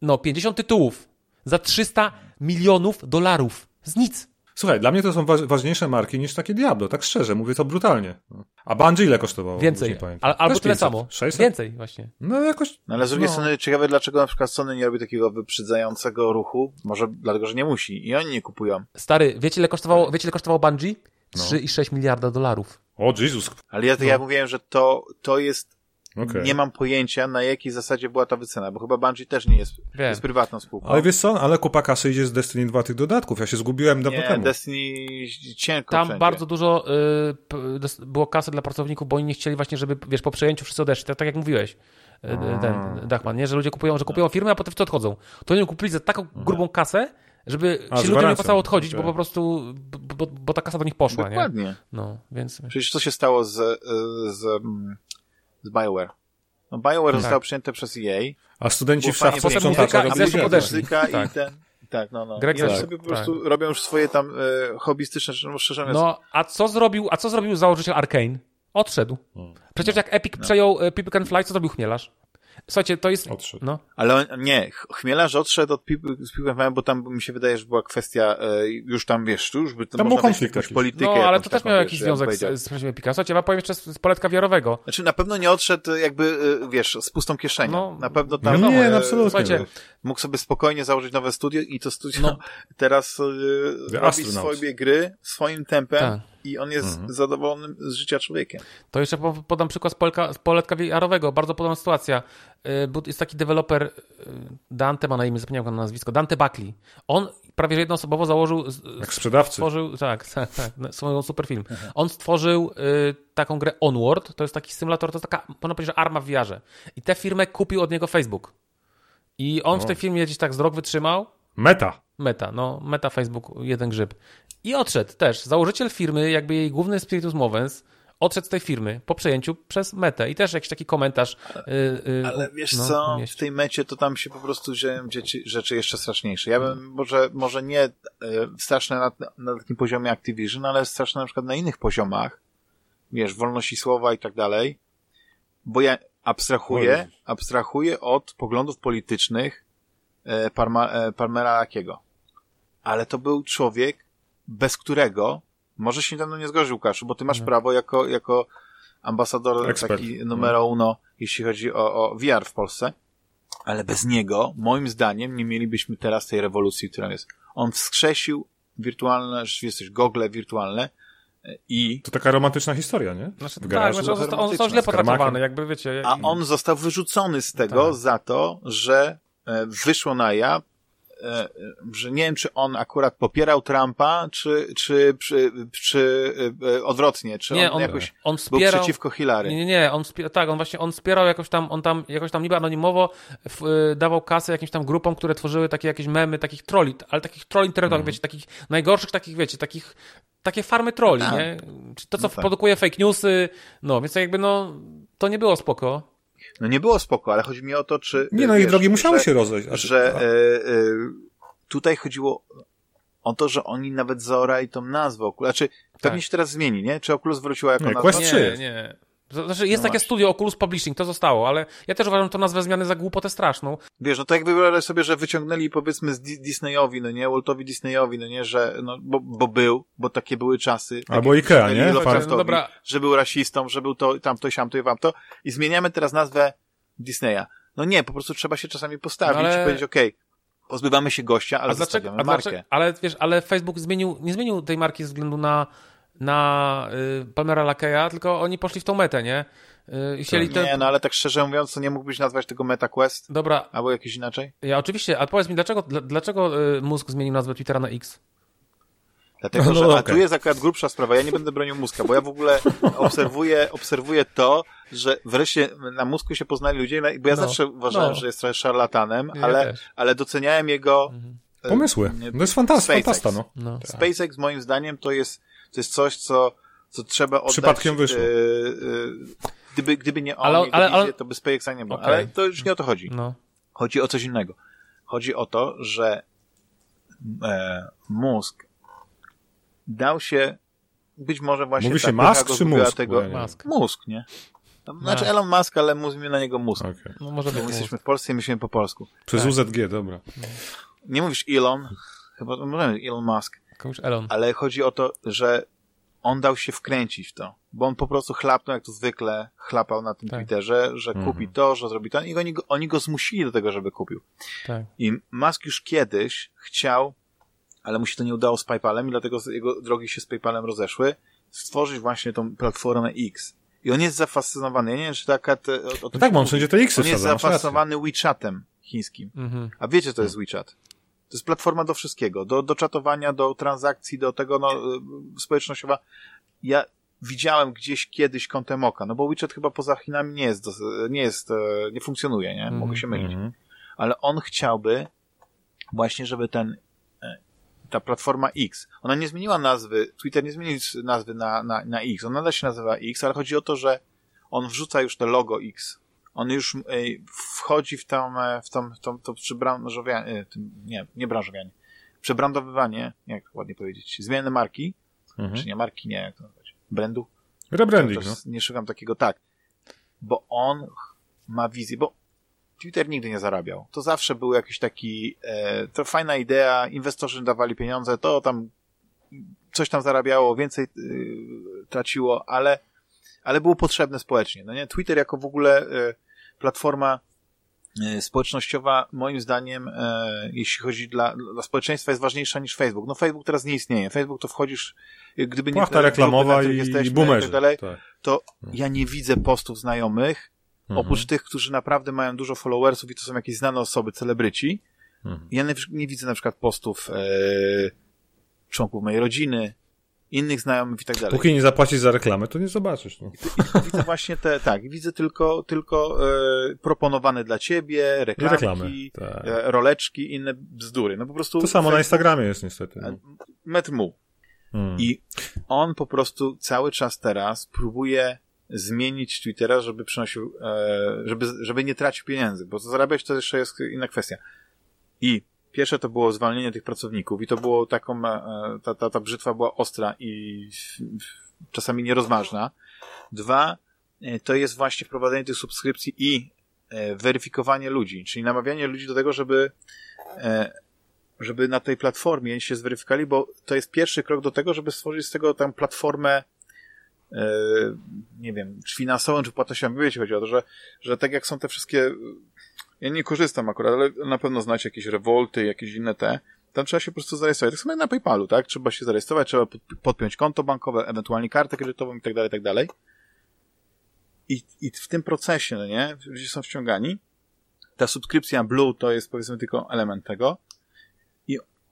No, 50 tytułów za 300 milionów dolarów. Z nic. Słuchaj, dla mnie to są ważniejsze marki niż takie Diablo, tak szczerze, mówię to brutalnie. A Bungie ile kosztowało? Więcej, Al, albo tyle 500, samo. 600? Więcej właśnie. No jakoś... No, ale z drugiej no. strony ciekawe, dlaczego na przykład Sony nie robi takiego wyprzedzającego ruchu, może dlatego, że nie musi i oni nie kupują. Stary, wiecie ile kosztowało, wiecie ile kosztowało Bungie? 3,6 no. miliarda dolarów. O, Jezus. Ale ja, no. ja mówiłem, że to, to jest Okay. Nie mam pojęcia, na jakiej zasadzie była ta wycena, bo chyba Bungie też nie jest, jest prywatną spółką. Ale wiesz co, ale kupa kasy idzie z Destiny 2 tych dodatków. Ja się zgubiłem dawno nie, temu. Destiny cienko Tam wszędzie. bardzo dużo y, było kasy dla pracowników, bo oni nie chcieli właśnie, żeby, wiesz, po przejęciu wszyscy odeszli. Tak, tak jak mówiłeś, y, ten Dachman, nie? Że ludzie kupują, że kupują firmy, a potem wszyscy odchodzą. To oni kupili za taką grubą kasę, żeby a, się ludziom nie opłacało odchodzić, okay. bo po prostu, bo, bo, ta kasa do nich poszła, Dokładnie. nie? No, więc... Przecież co się stało z, z, z BioWare? No BioWare tak. zostało przyjęte przez EA. A studenci w szafce sprzątacza robili podeszli. Tak. I ten, tak, no, no. Greg I oni sobie po prostu tak. robią już swoje tam e, hobbystyczne rozszerzone. No, a co zrobił, a co zrobił założyciel Arkane? Odszedł. Hmm. Przecież jak Epic no. przejął e, People Can Fly, co zrobił Chmielarz? Słuchajcie, to jest... Odszedł. No. Ale on, nie, Chmielarz odszedł od People, bo tam mi się wydaje, że była kwestia, e, już tam wiesz, już by to tam był konflikt jakąś politykę. No, ale to też miał jakiś związek z, z Epika. Słuchajcie, ja powiem jeszcze z, z poletka wiarowego. Znaczy, na pewno nie odszedł jakby, e, wiesz, z pustą kieszenią. No, na pewno tam... No, nie, no, absolutnie. Słuchajcie, mógł sobie spokojnie założyć nowe studio i to studio no. teraz e, robi swoje gry swoim tempem. Tak i on jest mhm. zadowolony z życia człowiekiem. To jeszcze podam przykład z, Polka, z poletka VR-owego. Bardzo podobna sytuacja. Y, jest taki deweloper, y, Dante ma na imię, zapomniałem na nazwisko, Dante Buckley. On prawie że jednoosobowo założył... Jak sprzedawcy. Stworzył, tak, tak, tak swoją super film. Mhm. On stworzył y, taką grę Onward, to jest taki symulator, to jest taka, można powiedzieć, że arma w VR-ze. I tę firmę kupił od niego Facebook. I on w tej firmie gdzieś tak z rok wytrzymał. Meta. Meta, no, Meta Facebook, jeden grzyb. I odszedł też. Założyciel firmy, jakby jej główny spiritus movens, odszedł z tej firmy po przejęciu przez metę. I też jakiś taki komentarz. Yy, yy, ale wiesz no, co, w tej mecie to tam się po prostu dzieją rzeczy jeszcze straszniejsze. Ja bym może, może nie yy, straszne na, na takim poziomie Activision, ale straszne na przykład na innych poziomach. Wiesz, wolności słowa i tak dalej. Bo ja abstrahuję, abstrahuję od poglądów politycznych e, Parma, e, Parmera Lakiego. Ale to był człowiek, bez którego może się tam nie zgodził, Łukaszu, bo ty masz no. prawo jako, jako ambasador Ekspert. taki no. numero uno, jeśli chodzi o, o VR w Polsce, ale bez niego, moim zdaniem, nie mielibyśmy teraz tej rewolucji, która jest. On wskrzesił wirtualne rzeczywistość, gogle wirtualne e, i... To taka romantyczna historia, nie? Znaczy, tak, znaczy on, został, on został źle potraktowany, jakby wiecie. A on został wyrzucony z tego tak. za to, że e, wyszło na jaw że nie wiem, czy on akurat popierał Trumpa, czy, czy, czy, czy e, odwrotnie, czy nie, on, on jakoś on wspierał, był przeciwko Hillary. Nie, nie, nie, on tak, on właśnie, on wspierał jakoś tam, on tam, jakoś tam niby anonimowo w, dawał kasę jakimś tam grupom, które tworzyły takie jakieś memy, takich troli, ale takich troli internetowych, mm. wiecie, takich najgorszych takich, wiecie, takich takie farmy troli, no tak. nie? To, co no tak. produkuje fake newsy, no, więc jakby, no, to nie było spoko. No nie było spoko, ale chodzi mi o to, czy... Nie, no wiesz, i drogi musiały się rozejść. Że, że e, e, tutaj chodziło o to, że oni nawet zaorali tą nazwę Oculus. Znaczy, pewnie tak. się teraz zmieni, nie? Czy Oculus wróciła jako nie, nazwa? Nie, nie. Znaczy, jest no takie właśnie. studio Oculus Publishing, to zostało, ale ja też uważam to nazwę zmiany za głupotę straszną. Wiesz, no to jak wyobrażasz sobie, że wyciągnęli powiedzmy z Disneyowi, no nie, Waltowi Disneyowi, no nie, że, no, bo, bo był, bo takie były czasy. Albo Ikea, nie? No dobra. Że był rasistą, że był to, tamto, siamto i wam to. I zmieniamy teraz nazwę Disneya. No nie, po prostu trzeba się czasami postawić no ale... i powiedzieć, okej, okay, pozbywamy się gościa, ale a dlaczego, a markę. Dlaczego, ale wiesz, ale Facebook zmienił, nie zmienił tej marki ze względu na na y, Palmera Lakeya, tylko oni poszli w tą metę, nie? Y, chcieli te... Nie, no ale tak szczerze mówiąc, to nie mógłbyś nazwać tego MetaQuest? Dobra. Albo jakiś inaczej? Ja oczywiście, a powiedz mi, dlaczego, dlaczego y, mózg zmienił nazwę Twittera na X? Dlatego, no, że okay. a tu jest akurat grubsza sprawa, ja nie będę bronił mózga, bo ja w ogóle obserwuję, obserwuję to, że wreszcie na mózgu się poznali ludzie, bo ja no, zawsze uważałem, no. że jest trochę szarlatanem, ja ale, ale doceniałem jego... Mhm. Pomysły. To jest fantastyczne. no. no. SpaceX moim zdaniem to jest, to jest coś, co, co trzeba oddać. Przypadkiem wyszło. E, e, gdyby, gdyby nie on, ale, ale, to by SpaceXa nie było. Okay. Ale to już nie o to chodzi. No. Chodzi o coś innego. Chodzi o to, że e, mózg dał się być może właśnie Mówi się Musk czy mózg? Tego, Musk. mózg, nie? Znaczy Elon Musk, ale mówimy na niego mózg. Okay. No może być jesteśmy w Polsce i myślimy po polsku. Przez tak. UZG, dobra. Nie mówisz Elon, chyba możemy Elon Musk. Komuś Elon. Ale chodzi o to, że on dał się wkręcić w to, bo on po prostu chlapnął, jak to zwykle chlapał na tym tak. Twitterze, że mhm. kupi to, że zrobi to i oni go, oni go zmusili do tego, żeby kupił. Tak. I Musk już kiedyś chciał, ale mu się to nie udało z PayPalem i dlatego jego drogi się z PayPalem rozeszły, stworzyć właśnie tą platformę X. I on jest zafascynowany, ja nie wiem, czy taka... Te, o, o no tak, on wszędzie te X On jest zafascynowany WeChatem chińskim. Mhm. A wiecie, co jest WeChat? To jest platforma do wszystkiego, do, do czatowania, do transakcji, do tego, no, y, społecznościowa. Ja widziałem gdzieś kiedyś kątem oka, no bo WeChat chyba poza Chinami nie jest, nie jest, e, nie funkcjonuje, nie? Mogę się mylić. Mm -hmm. Ale on chciałby właśnie, żeby ten, e, ta platforma X, ona nie zmieniła nazwy, Twitter nie zmienił nazwy na, na, na X, ona nadal się nazywa X, ale chodzi o to, że on wrzuca już te logo X on już wchodzi w tą, e, w tą, w tą, to przebranżowianie, e, nie, nie branżowianie, przebrandowywanie, jak ładnie powiedzieć, zmiany marki, mhm. czy nie marki, nie, jak to nazwać, brandu? Rebranding, no. Nie szukam takiego, tak, bo on ma wizję, bo Twitter nigdy nie zarabiał. To zawsze był jakiś taki, e, to fajna idea, inwestorzy dawali pieniądze, to tam coś tam zarabiało, więcej y, traciło, ale ale było potrzebne społecznie. No nie? Twitter jako w ogóle e, platforma e, społecznościowa, moim zdaniem, e, jeśli chodzi dla, dla społeczeństwa, jest ważniejsza niż Facebook. No Facebook teraz nie istnieje. Facebook to wchodzisz, gdyby nie Płachta reklamowa i, jesteśmy, i boomerzy. Tak dalej, tak. to ja nie widzę postów znajomych, mhm. oprócz tych, którzy naprawdę mają dużo followersów i to są jakieś znane osoby, celebryci. Mhm. Ja nie, nie, widzę na przykład postów e, członków mojej rodziny, innych znajomych i tak dalej. Póki nie zapłacisz za reklamę, to nie zobaczysz. No. I, i widzę właśnie te, tak, widzę tylko, tylko e, proponowane dla ciebie reklamki, reklamy, tak. e, roleczki, inne bzdury. No po prostu... To samo na Instagramie jest niestety. No. Metr mu. Hmm. I on po prostu cały czas teraz próbuje zmienić Twittera, żeby przynosił, e, żeby, żeby nie tracił pieniędzy, bo zarabiać to jeszcze jest inna kwestia. I Pierwsze to było zwalnienie tych pracowników i to było taką, e, ta, ta, ta brzytwa była ostra i czasami nierozważna. Dwa, e, to jest właśnie wprowadzenie tych subskrypcji i e, weryfikowanie ludzi, czyli namawianie ludzi do tego, żeby żeby na tej platformie się zweryfikowali, bo to jest pierwszy krok do tego, żeby stworzyć z tego tam platformę nie wiem, czy finansową, czy płatnościową. Wiecie, chodzi o to, że, że tak jak są te wszystkie ja nie korzystam akurat, ale na pewno znacie jakieś rewolty, jakieś inne te. Tam trzeba się po prostu zarejestrować. Tak samo jak na PayPalu, tak? Trzeba się zarejestrować, trzeba podpiąć konto bankowe, ewentualnie kartę kredytową i tak dalej, tak dalej. I, I w tym procesie, no nie? Ludzie są wciągani. Ta subskrypcja Blue to jest powiedzmy tylko element tego.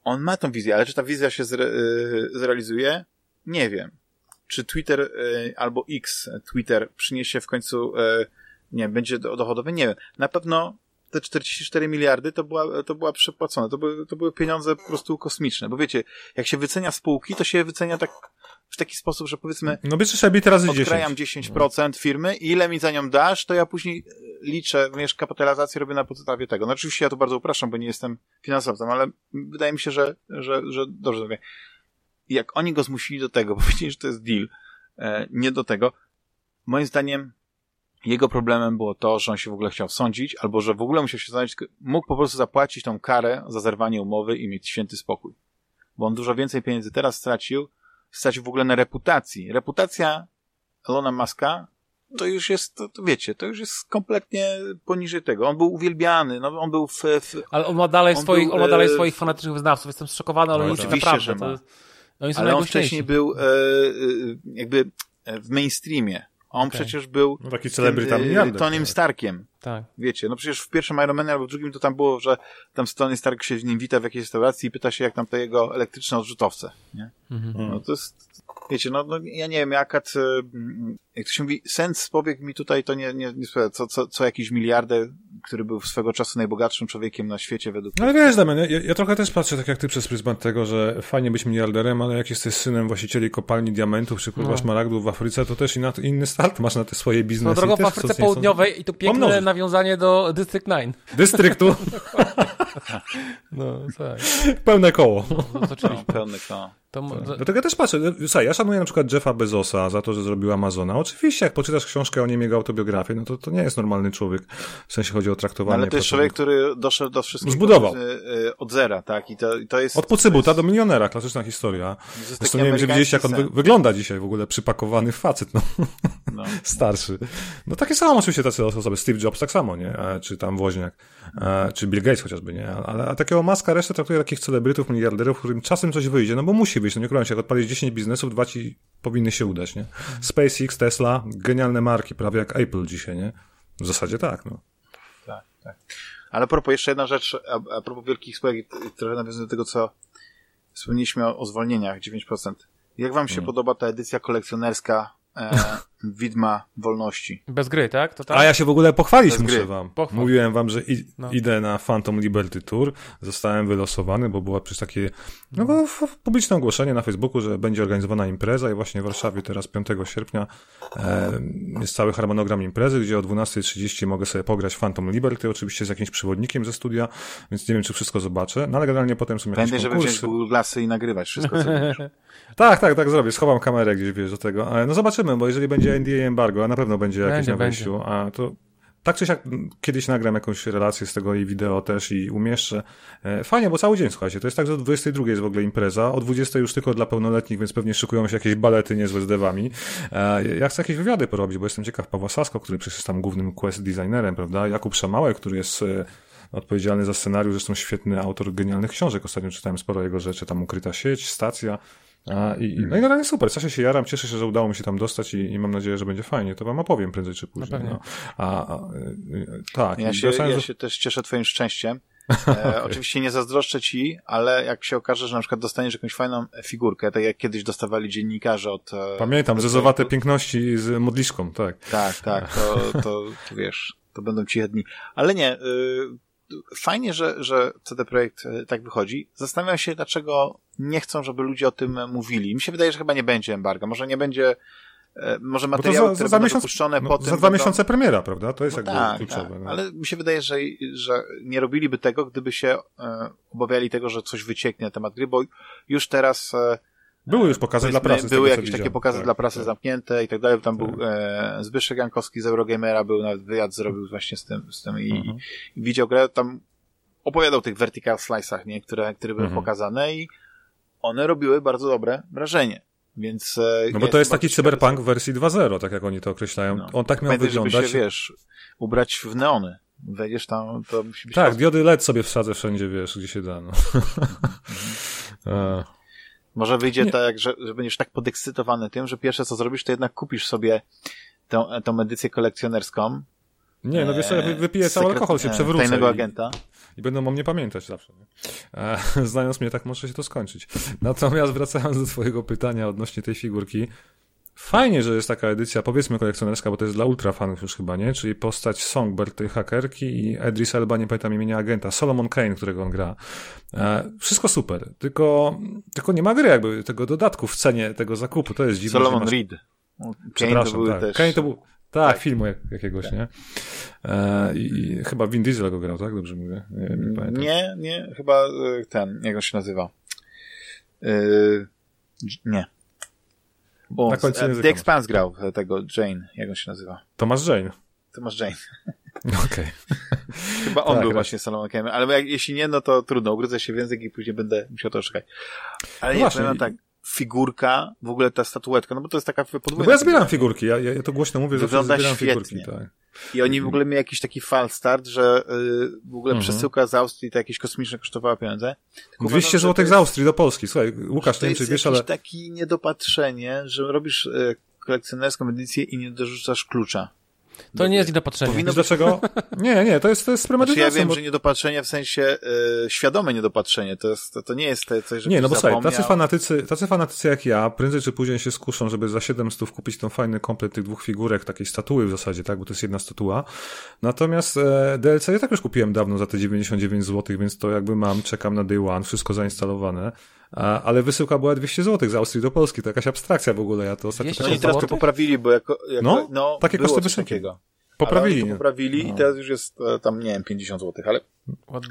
on ma tą wizję, ale czy ta wizja się zre, y, zrealizuje? Nie wiem. Czy Twitter y, albo X, Twitter przyniesie w końcu, y, nie wiem, będzie dochodowy? Nie wiem. Na pewno te 44 miliardy to była, to była przepłacone. To były, to były pieniądze po prostu kosmiczne. Bo wiecie, jak się wycenia spółki, to się wycenia tak w taki sposób, że powiedzmy no bierzesz sobie teraz odkrajam 10%, 10% firmy i ile mi za nią dasz, to ja później liczę, wiesz, kapitalizację robię na podstawie tego. No oczywiście ja to bardzo upraszczam, bo nie jestem finansowcem, ale wydaje mi się, że, że, że dobrze mówię. Jak oni go zmusili do tego, bo powiedzieli, że to jest deal, e, nie do tego, moim zdaniem jego problemem było to, że on się w ogóle chciał sądzić, albo że w ogóle musiał się sądzić, mógł po prostu zapłacić tą karę za zerwanie umowy i mieć święty spokój. Bo on dużo więcej pieniędzy teraz stracił, stracił w ogóle na reputacji. Reputacja Elona Muska to już jest, to, to wiecie, to już jest kompletnie poniżej tego. On był uwielbiany, no on był w... w ale on ma dalej on swoich, był, on ma dalej e, swoich fanatycznych wyznawców. Jestem zszokowany, ale no, oni naprawdę. Że ma. To, ale on wcześniej był e, e, jakby w mainstreamie. On okay. przecież był no, taki celebryta Tonym Starkiem. Tak. Wiecie, no przecież w pierwszym Iron Man albo w drugim to tam było, że tam Tony Stark się z nim wita w jakiejś restauracji i pyta się, jak tam te jego elektryczne odrzutowce, nie? Mhm. No to jest, wiecie, no, no ja nie wiem, jakat, jak to się mówi, sens powiek mi tutaj to nie, nie, nie co, co, co jakiś miliarder, który był swego czasu najbogatszym człowiekiem na świecie według No ale wiesz, Damian, ja, ja trochę też patrzę tak jak ty przez pryzmat tego, że fajnie być miliarderem, ale jak jesteś synem właścicieli kopalni diamentów, czy kurwa no. szmaragdów w Afryce, to też inny start masz na te swoje biznesy. No drogą w Afryce Południowej i to piękne pomnożyć. nawiązanie do District 9. Dystryktu. no, tak. Pełne koło. No, no, pełne koło. To, to... Dlatego ja też patrzę. Słuchaj, ja szanuję na przykład Jeffa Bezosa za to, że zrobił Amazona. Oczywiście, jak poczytasz książkę o nim, jego autobiografię, no to, to nie jest normalny człowiek. W sensie chodzi o traktowanie. No, ale to jest człowiek, który doszedł do wszystkiego Zbudował. Od, od zera, tak? I to, i to jest... Od pocybuta do milionera, klasyczna historia. Zresztą nie wiem, czy widzieliście, jak on wy, wygląda dzisiaj w ogóle, przypakowany facet, no. no. Starszy. No takie samo oczywiście tacy osoby. Steve Jobs tak samo, nie? Czy tam Woźniak. Czy Bill Gates chociażby, nie? Ale a takiego maska resztę traktuje takich celebrytów, miliarderów, którym czasem coś wyjdzie, no bo musi wyjść, no nie królem się, jak odpalisz 10 biznesów, dwa ci powinny się udać, nie? SpaceX, Tesla, genialne marki, prawie jak Apple dzisiaj, nie? W zasadzie tak, no. Tak, tak. Ale a propos, jeszcze jedna rzecz, a, a propos wielkich spółek, trochę nawiązuję do tego, co wspomnieliśmy o, o zwolnieniach, 9%. Jak wam się hmm. podoba ta edycja kolekcjonerska e, Widma Wolności. Bez gry, tak? To tak? A ja się w ogóle pochwalić Bez muszę gry. wam. Pochwał. Mówiłem wam, że i, no. idę na Phantom Liberty Tour. Zostałem wylosowany, bo było przecież takie no, bo publiczne ogłoszenie na Facebooku, że będzie organizowana impreza i właśnie w Warszawie teraz 5 sierpnia e, jest cały harmonogram imprezy, gdzie o 12.30 mogę sobie pograć Phantom Liberty, oczywiście z jakimś przewodnikiem ze studia, więc nie wiem, czy wszystko zobaczę. No ale generalnie potem są jakieś Pamiętaj, żeby wziąć Google Glassy i nagrywać wszystko, co Tak, tak, tak zrobię. Schowam kamerę gdzieś, wiesz, do tego. No zobaczymy, bo jeżeli będzie NDA embargo, a na pewno będzie jakieś będzie, na wejściu, będzie. a to tak czy siak kiedyś nagram jakąś relację z tego i wideo też i umieszczę. E, fajnie, bo cały dzień, słuchajcie, to jest tak, że o 22 jest w ogóle impreza, o 20 już tylko dla pełnoletnich, więc pewnie szykują się jakieś balety niezłe z dewami. E, ja chcę jakieś wywiady porobić, bo jestem ciekaw Pawła Sasko, który przecież jest tam głównym quest designerem, prawda? Jakub Szamałek, który jest e, odpowiedzialny za scenariusz, zresztą świetny autor genialnych książek. Ostatnio czytałem sporo jego rzeczy, tam Ukryta sieć, Stacja, a, i, no i generalnie super, czasie się jaram, cieszę się, że udało mi się tam dostać i, i mam nadzieję, że będzie fajnie. To wam opowiem prędzej czy później. No. A, a, tak. Ja, się, ja się też cieszę twoim szczęściem. E, okay. Oczywiście nie zazdroszczę ci, ale jak się okaże, że na przykład dostaniesz jakąś fajną figurkę, tak jak kiedyś dostawali dziennikarze od... E, Pamiętam, od zezowate piękności z modliszką, tak. Tak, tak, to, to, to wiesz, to będą ci jedni. Ale nie, y fajnie, że, że CD Projekt e, tak wychodzi. Zastanawiam się, dlaczego nie chcą, żeby ludzie o tym mówili. Mi się wydaje, że chyba nie będzie embarga. Może nie będzie e, może materiały, za, które za będą miesiąc, no, po tym... Za dwa będą... miesiące premiera, prawda? To jest no jakby tak, kluczowe. Tak. No. Ale mi się wydaje, że, że nie robiliby tego, gdyby się e, obawiali tego, że coś wycieknie na temat gry, bo już teraz e, były już pokazy dla prasy. Były jakieś takie pokazy tak, dla prasy tak. zamknięte i tak dalej. Tam tak. był e, Zbyszek Jankowski z Eurogamera, był nawet wywiad zrobił właśnie z tym, z tym i, mhm. i widział grę. Tam opowiadał o tych vertical slice'ach, nie? Które, które były mhm. pokazane i one robiły bardzo dobre wrażenie. Więc, e, no bo to jest taki cyberpunk w wersji 2.0, tak jak oni to określają. No. On tak miał Pamiętaj, wyglądać. żeby się, wiesz, ubrać w neony. Wejdziesz tam, to musi być... Tak, diody LED sobie wsadzę wszędzie, wiesz, gdzie się da. No. Może wyjdzie Nie. tak, że, że będziesz tak podekscytowany tym, że pierwsze co zrobisz, to jednak kupisz sobie tą, tą edycję kolekcjonerską. Nie, no wiesz ja wypiję cały alkohol, się e, przewrócę. Tajnego agenta. I będą o mnie pamiętać zawsze. E, znając mnie, tak może się to skończyć. Natomiast wracając do twojego pytania odnośnie tej figurki, Fajnie, że jest taka edycja, powiedzmy kolekcjonerska, bo to jest dla ultrafanów już chyba, nie? Czyli postać Songbird tej hakerki i Edris Elba, nie pamiętam imienia agenta, Solomon Kane, którego on gra. E, wszystko super, tylko, tylko nie ma gry jakby, tego dodatku w cenie tego zakupu, to jest dziwne. Solomon masz... Reed. Kane to był tak. też... Kane to był, tak, tak. filmu jak, jakiegoś, tak. nie? E, i, I chyba Vin Diesel go grał, tak? Dobrze mówię? Nie, nie, nie, nie chyba e, ten, jak on się nazywa? E, nie. Bo na końcu The Expanse grał tego Jane, jak on się nazywa? Tomasz Jane. Tomasz Jane. Okej. Okay. Chyba on tak, był właśnie Solomon Kane, ale jak, jeśli nie, no to trudno, ugryzę się w język i później będę musiał to szukać. Ale no nie, właśnie. tak, figurka, w ogóle ta statuetka, no bo to jest taka podwójna. No bo ja zbieram figurki, ja, ja to głośno mówię, Wygląda że zbieram świetnie. figurki. Tak. I oni w ogóle mieli jakiś taki falstart, że yy, w ogóle mhm. przesyłka z Austrii to jakieś kosmiczne kosztowała pieniądze. 200 zł z Austrii do Polski. Słuchaj, Łukasz, nie wiem, czy wiesz, ale... To jest takie niedopatrzenie, że robisz yy, kolekcjonerską edycję i nie dorzucasz klucza. To nie jest niedopatrzenie. Powinno... Dlaczego? Nie, nie, to jest, to jest premedytacja. Znaczy ja wiem, bo... że niedopatrzenie w sensie y, świadome niedopatrzenie, to, jest, to, to nie jest coś, że Nie, no bo słuchaj, tacy fanatycy, tacy fanatycy jak ja, prędzej czy później się skuszą, żeby za 700 kupić ten fajny komplet tych dwóch figurek, takiej statuły w zasadzie, tak, bo to jest jedna statua. Natomiast e, DLC ja tak już kupiłem dawno za te 99 zł, więc to jakby mam, czekam na day one, wszystko zainstalowane. Ale wysyłka była 200 zł z Austrii do Polski, to jakaś abstrakcja w ogóle, ja to ostatnio... No i teraz to poprawili, bo jako, jako no, no, takie koszty wysokie. Poprawili. Ale poprawili no. i teraz już jest e, tam, nie wiem, 50 zł, ale,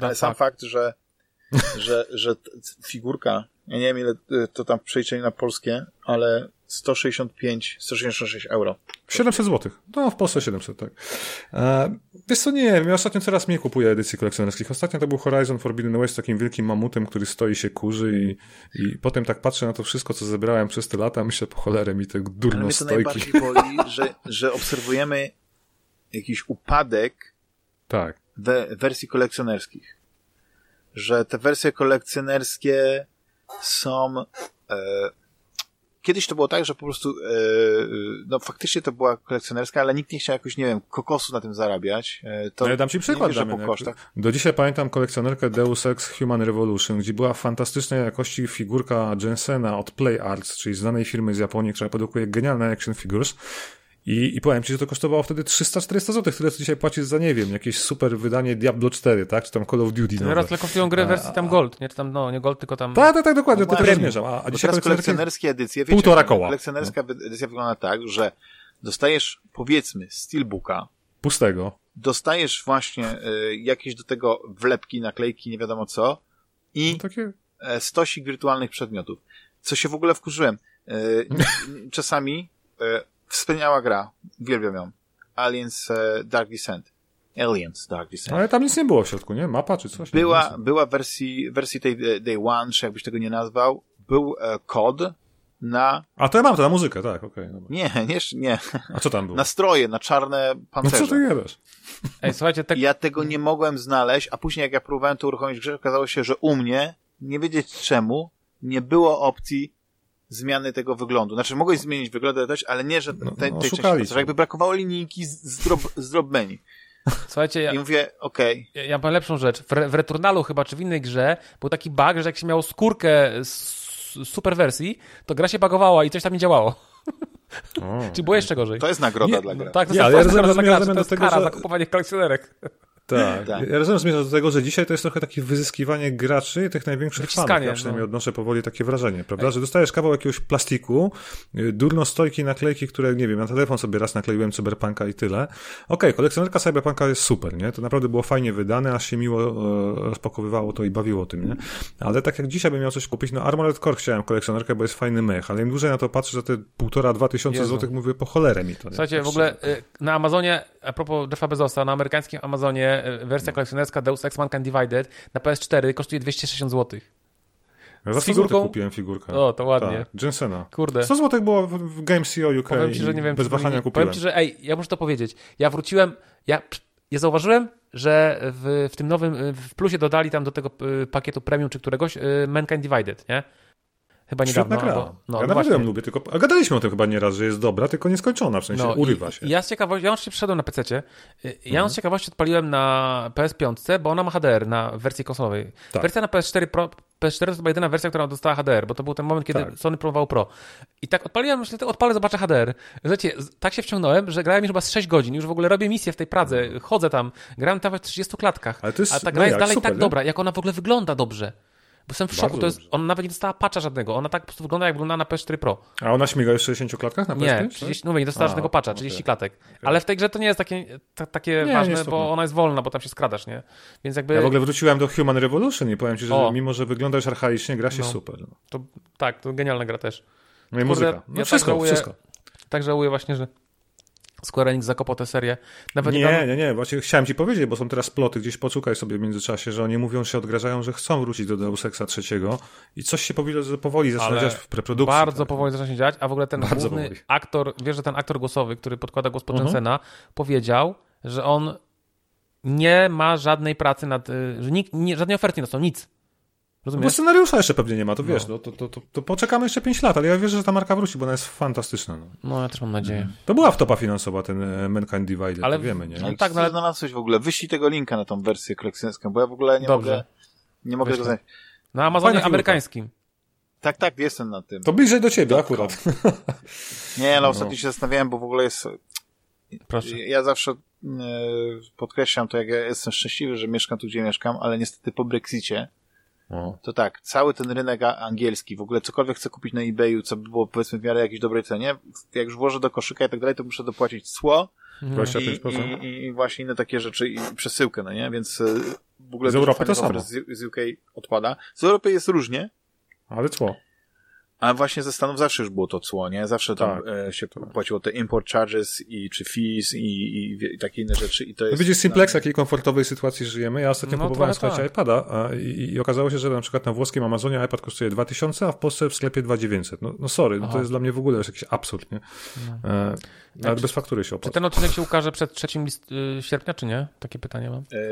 ale sam fakt, że, że, że figurka, ja nie wiem ile e, to tam przejrzeli na polskie, ale 165, 166 euro. 700 zł. No, w Polsce 700, tak. E, wiesz co, nie wiem, ja ostatnio coraz mniej kupuję edycji kolekcjonerskich. Ostatnio to był Horizon Forbidden West takim wielkim mamutem, który stoi się kurzy i, i potem tak patrzę na to wszystko, co zebrałem przez te lata, myślę, po cholerę mi te durno Ale mnie to najbardziej boli, że, że obserwujemy jakiś upadek tak. we wersji kolekcjonerskich. Że te wersje kolekcjonerskie są. E, kiedyś to było tak, że po prostu e, no faktycznie to była kolekcjonerska, ale nikt nie chciał jakoś, nie wiem, kokosu na tym zarabiać. E, to no ja dam ci przykład, nie po kosztach. Do dzisiaj pamiętam kolekcjonerkę Deus Ex Human Revolution, gdzie była fantastycznej jakości figurka Jensena od Play Arts, czyli znanej firmy z Japonii, która produkuje genialne action figures i, I powiem ci, że to kosztowało wtedy 300-400 zł, które dzisiaj płacisz za, nie wiem, jakieś super wydanie Diablo 4, tak? Czy tam Call of Duty. Teraz tylko kosztują grę wersji tam Gold, nie? Czy tam, no, nie Gold, tylko tam... Tak, tak, tak, dokładnie, no, to też zmierzam. A, a dzisiaj teraz kolekcjonerskie edycje, wiecie, półtora koła. kolekcjonerska no. edycja wygląda tak, że dostajesz, powiedzmy, steelbooka. Pustego. Dostajesz właśnie y, jakieś do tego wlepki, naklejki, nie wiadomo co i no, takie... E, stosik wirtualnych przedmiotów. Co się w ogóle wkurzyłem. Y, czasami y, Wspaniała gra. Uwielbiam ją. Aliens e, Dark Descent. Aliens Dark Descent. Ale tam nic nie było w środku, nie? Mapa czy coś? Była, była wersji, wersji tej e, Day One, czy jakbyś tego nie nazwał, był e, kod na... A to ja mam to na muzykę, tak, okej. Okay, nie, nie, nie. A co tam było? Na stroje, na czarne pancerze. No co ty gadasz? Ej, słuchajcie, tak... Ja tego nie mogłem znaleźć, a później jak ja próbowałem to uruchomić w grze, okazało się, że u mnie, nie wiedzieć czemu, nie było opcji zmiany tego wyglądu. Znaczy, mogłeś zmienić wygląd ale nie, że no, tej, no, tej części, jakby brakowało linijki z, z, drop, z drop menu. Słuchajcie, ja, I mówię, okej. Okay. Ja, ja mam lepszą rzecz. W, w Returnalu chyba, czy w innej grze, był taki bug, że jak się miało skórkę z super wersji, to gra się bugowała i coś tam nie działało. O, Czy było jeszcze gorzej? To jest nagroda nie, dla gry. Tak, to jest, ale ja rozumiem, to jest kara że... za kupowanie kolekcjonerek. Tak. tak. Ja rozumiem, zmierza do tego, że dzisiaj to jest trochę takie wyzyskiwanie graczy, tych największych fanów. Ja przynajmniej no. odnoszę powoli takie wrażenie, prawda? Że dostajesz kawał jakiegoś plastiku, y, durno stojki, naklejki, które, nie wiem, na telefon sobie raz nakleiłem Cyberpunka i tyle. Okej, okay, kolekcjonerka Cyberpunka jest super, nie? To naprawdę było fajnie wydane, aż się miło e, rozpakowywało to i bawiło tym, nie? Ale tak jak dzisiaj bym miał coś kupić, no Armored Core chciałem kolekcjonerkę, bo jest fajny mech, ale im dłużej na to patrzę, za te półtora, dwa tysiące złotych, mówię, po cholerę mi to. Nie? Słuchajcie, w ogóle y, na Amazonie, a propos Jeffa Bezosa, na amerykańskim Amazonie wersja kolekcjonerka kolekcjonerska Deus Ex Mankind Divided na PS4 kosztuje 260 zł. Ja za 100 zł kupiłem figurkę. O, to ładnie. Tak, Jensena. Kurde. 100 zł było w GameCO UK powiem ci, że nie wiem, bez wahania kupiłem. Powiem ci, że ej, ja muszę to powiedzieć. Ja wróciłem, ja, ja zauważyłem, że w, w tym nowym, w plusie dodali tam do tego y, pakietu premium czy któregoś y, Mankind Divided, nie? Chyba niedawno. Świetna gra. No, ja no naprawdę ją lubię, tylko a gadaliśmy o tym chyba nieraz, że jest dobra, tylko nieskończona, w sensie no, urywa się. Ja z ciekawości, ja już się przeszedłem na PC. Ja mhm. z ciekawości odpaliłem na PS5, bo ona ma HDR na wersji konsolowej. Tak. Wersja na PS4 Pro, PS4 to była jedyna wersja, która dostała HDR, bo to był ten moment, kiedy tak. Sony próbował Pro. I tak odpaliłem, myślę, to odpalę, zobaczę HDR. Wiecie, tak się wciągnąłem, że grałem już chyba z 6 godzin, już w ogóle robię misję w tej Pradze, chodzę tam, grałem tam w 30 klatkach. Ale to jest, a ta gra no jest jak, dalej super, tak nie? dobra, jak ona w ogóle wygląda dobrze. Bo jestem w szoku, to jest, ona nawet nie dostała patcha żadnego, ona tak po prostu wygląda jak wygląda na PS4 Pro. A ona śmiga już w 60 klatkach na PS4? Nie, 30, no nie dostała żadnego patcha, 30 okay. klatek. Ale w tej grze to nie jest takie, ta, takie nie, ważne, nie bo ona jest wolna, bo tam się skradasz, nie? Więc jakby... Ja w ogóle wróciłem do Human Revolution i powiem ci, że o. mimo, że wyglądasz archaicznie, gra się no. super. No. To, tak, to genialna gra też. No i muzyka. No ja wszystko, tak żałuję, wszystko. Tak żałuję właśnie, że Square Enix zakopał tę serię. Nawet nie, tam... nie, nie, właśnie chciałem ci powiedzieć, bo są teraz ploty, gdzieś poszukaj sobie w międzyczasie, że oni mówią, się odgrażają, że chcą wrócić do Deus Exa trzeciego i coś się powoli, powoli zaczyna dziać w preprodukcji. Bardzo tak. powoli zaczyna się dziać, a w ogóle ten bardzo główny powoli. aktor, wiesz, że ten aktor głosowy, który podkłada głos pod mhm. -huh. powiedział, że on nie ma żadnej pracy nad, y, że nikt, nie, żadnej oferty nie dostał, nic. Rozumiesz? Bo scenariusza jeszcze pewnie nie ma, to wiesz, no. no to, to, to, to, poczekamy jeszcze 5 lat, ale ja wierzę, że ta marka wróci, bo ona jest fantastyczna. No, no ja też mam nadzieję. To była wtopa finansowa, ten e, Mankind Divided, ale wiemy, nie? No, tak, no, ale znalazłeś w ogóle, wyślij tego linka na tą wersję kolekcjonerską, bo ja w ogóle nie Dobrze. mogę, nie mogę tego znaleźć. Na Amazonie Fajna amerykańskim. Tak, tak, jestem na tym. To bliżej do ciebie akurat. Nie, ale no. ostatnio się zastanawiałem, bo w ogóle jest... Proszę. Ja zawsze e, podkreślam to, jak ja jestem szczęśliwy, że mieszkam tu, gdzie mieszkam, ale niestety po Brexicie no. To tak, cały ten rynek angielski, w ogóle cokolwiek chcę kupić na eBayu, co by było powiedzmy w miarę jakiejś dobrej cenie, jak już włożę do koszyka i tak dalej, to muszę dopłacić cło 25%. I, i, i właśnie inne takie rzeczy i przesyłkę, no nie? Więc e, w ogóle z Europy to samo. Z, z UK odpada. Z Europy jest różnie. Ale cło. A właśnie ze Stanów zawsze już było to cło, nie? Zawsze tam tak, e, się tak. płaciło te import charges i czy fees i, i, i takie inne rzeczy. I to jest no widzisz, Simplex, w jakiej komfortowej sytuacji żyjemy. Ja ostatnio no, próbowałem słuchać tak. iPada a, i, i, okazało się, że na przykład na włoskim Amazonie iPad kosztuje 2000, a w Polsce w sklepie 2900. No, no sorry, no to jest dla mnie w ogóle już jakiś absurd, nie? No. E, nawet bez faktury się opłaca. Czy ten odcinek się ukaże przed 3 list, y, sierpnia, czy nie? Takie pytanie mam. E,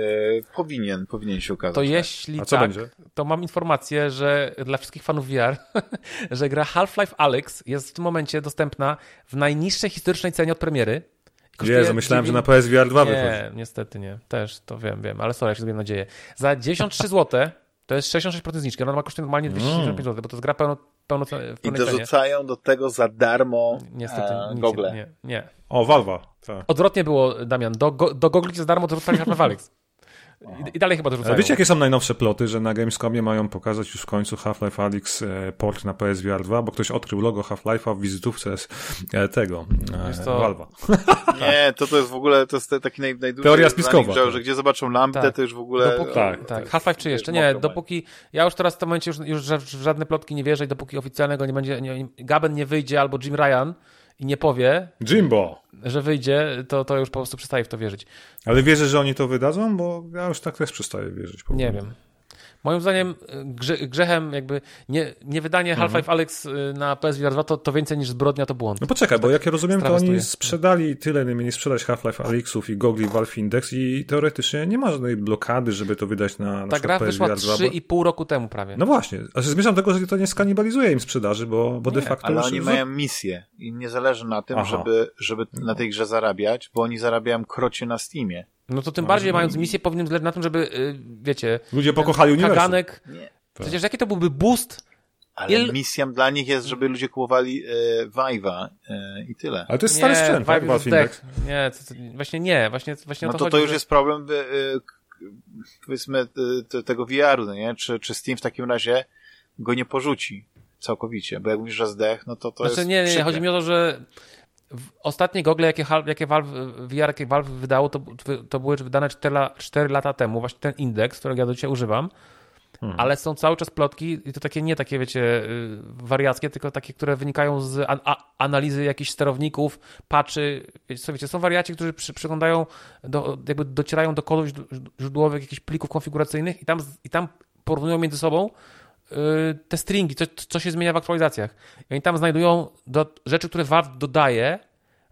powinien, powinien się ukazać. To tak. jeśli tak, będzie? to mam informację, że dla wszystkich fanów VR, że gra Half-Life Alyx jest w tym momencie dostępna w najniższej historycznej cenie od premiery. Nie, zamyślałem, 9... że na PSVR 2 nie, wychodzi. Nie, niestety nie. Też to wiem, wiem, ale sorry, jak się zrobię nadzieję. Za 93 zł to jest 66% zniżki. Ona ma kosztuje normalnie 265 zł, bo to jest gra pełno, pełno I dorzucają do tego za darmo Niestety, e, Google. Nie, nie. O, Valva. Tak. Odwrotnie było, Damian. Do, do Google za darmo dorzucali Half-Life Alyx. I, I, dalej chyba dorzucają. Ale wiecie, jakie są najnowsze ploty, że na Gamescomie mają pokazać już w końcu Half-Life Alyx e, port na PSVR 2, bo ktoś odkrył logo Half-Life'a w wizytówce z e, tego, e, to... Valve'a. Nie, to to jest w ogóle, to jest taki naj, najdłuższy Teoria spiskowa. Że, że gdzie zobaczą lampę, tak. to już w ogóle... Dopóki, tak, tak. Half-Life czy jeszcze? Nie, dopóki, ja już teraz w tym momencie już, już w żadne plotki nie wierzę i dopóki oficjalnego nie będzie, nie, Gaben nie wyjdzie albo Jim Ryan, i nie powie, Jimbo, że wyjdzie, to, to już po prostu przestaje w to wierzyć. Ale wierzysz, że oni to wydadzą? Bo ja już tak też przestaję wierzyć. Nie wiem. Moim zdaniem e, grze, grzechem jakby nie, nie wydanie mhm. Half-Life Alex e, na PSVR 2 to, to więcej niż zbrodnia to błąd. No poczekaj, tak bo jak ja rozumiem, to oni sprzedali tyle, nie mieli sprzedać Half-Life Alexów i Gogli Valve Index i teoretycznie nie ma żadnej blokady, żeby to wydać na, na Ta gra wyszła 3,5 roku temu prawie. No właśnie, a zmierzam do tego, że to nie skanibalizuje im sprzedaży, bo, bo nie, de facto... ale oni mają misję i nie zależy na tym, żeby, żeby na tej grze zarabiać, bo oni zarabiają krocie na Steamie. No to tym no, bardziej, mając misję, powinien zależeć na tym, żeby, y, wiecie... Ludzie pokochali uniwersum. Kaganek... Nie. Przecież jaki to byłby boost ale Il... misją dla nich jest, żeby ludzie kupowali e, Vive'a e, i tyle. Ale to jest stary nie, sprzęt, tak? Nie, to, to, właśnie nie, właśnie, właśnie no to, to, chodzi, to już że... jest problem e, powiedzmy e, tego VR-u, no nie? Czy, czy Steam w takim razie go nie porzuci całkowicie, bo jak mówisz, że zdech, no to to znaczy, jest nie, nie, nie, chodzi mi o to, że ostatnie gogle, jakie, jakie Valve, VR, jakie Valve wydało, to, to były wydane 4, 4 lata temu, właśnie ten indeks, którego ja do dzisiaj używam, Hmm. Ale są cały czas plotki i to takie nie takie, wiecie, y, wariackie, tylko takie, które wynikają z analizy jakichś sterowników, patchy. Wiecie, co, wiecie, są wariaci, którzy przy, przyglądają, do, jakby docierają do kodów źródłowych jakichś plików konfiguracyjnych i tam, i tam porównują między sobą te stringi, co, co się zmienia w aktualizacjach. I oni tam znajdują do, rzeczy, które Valve dodaje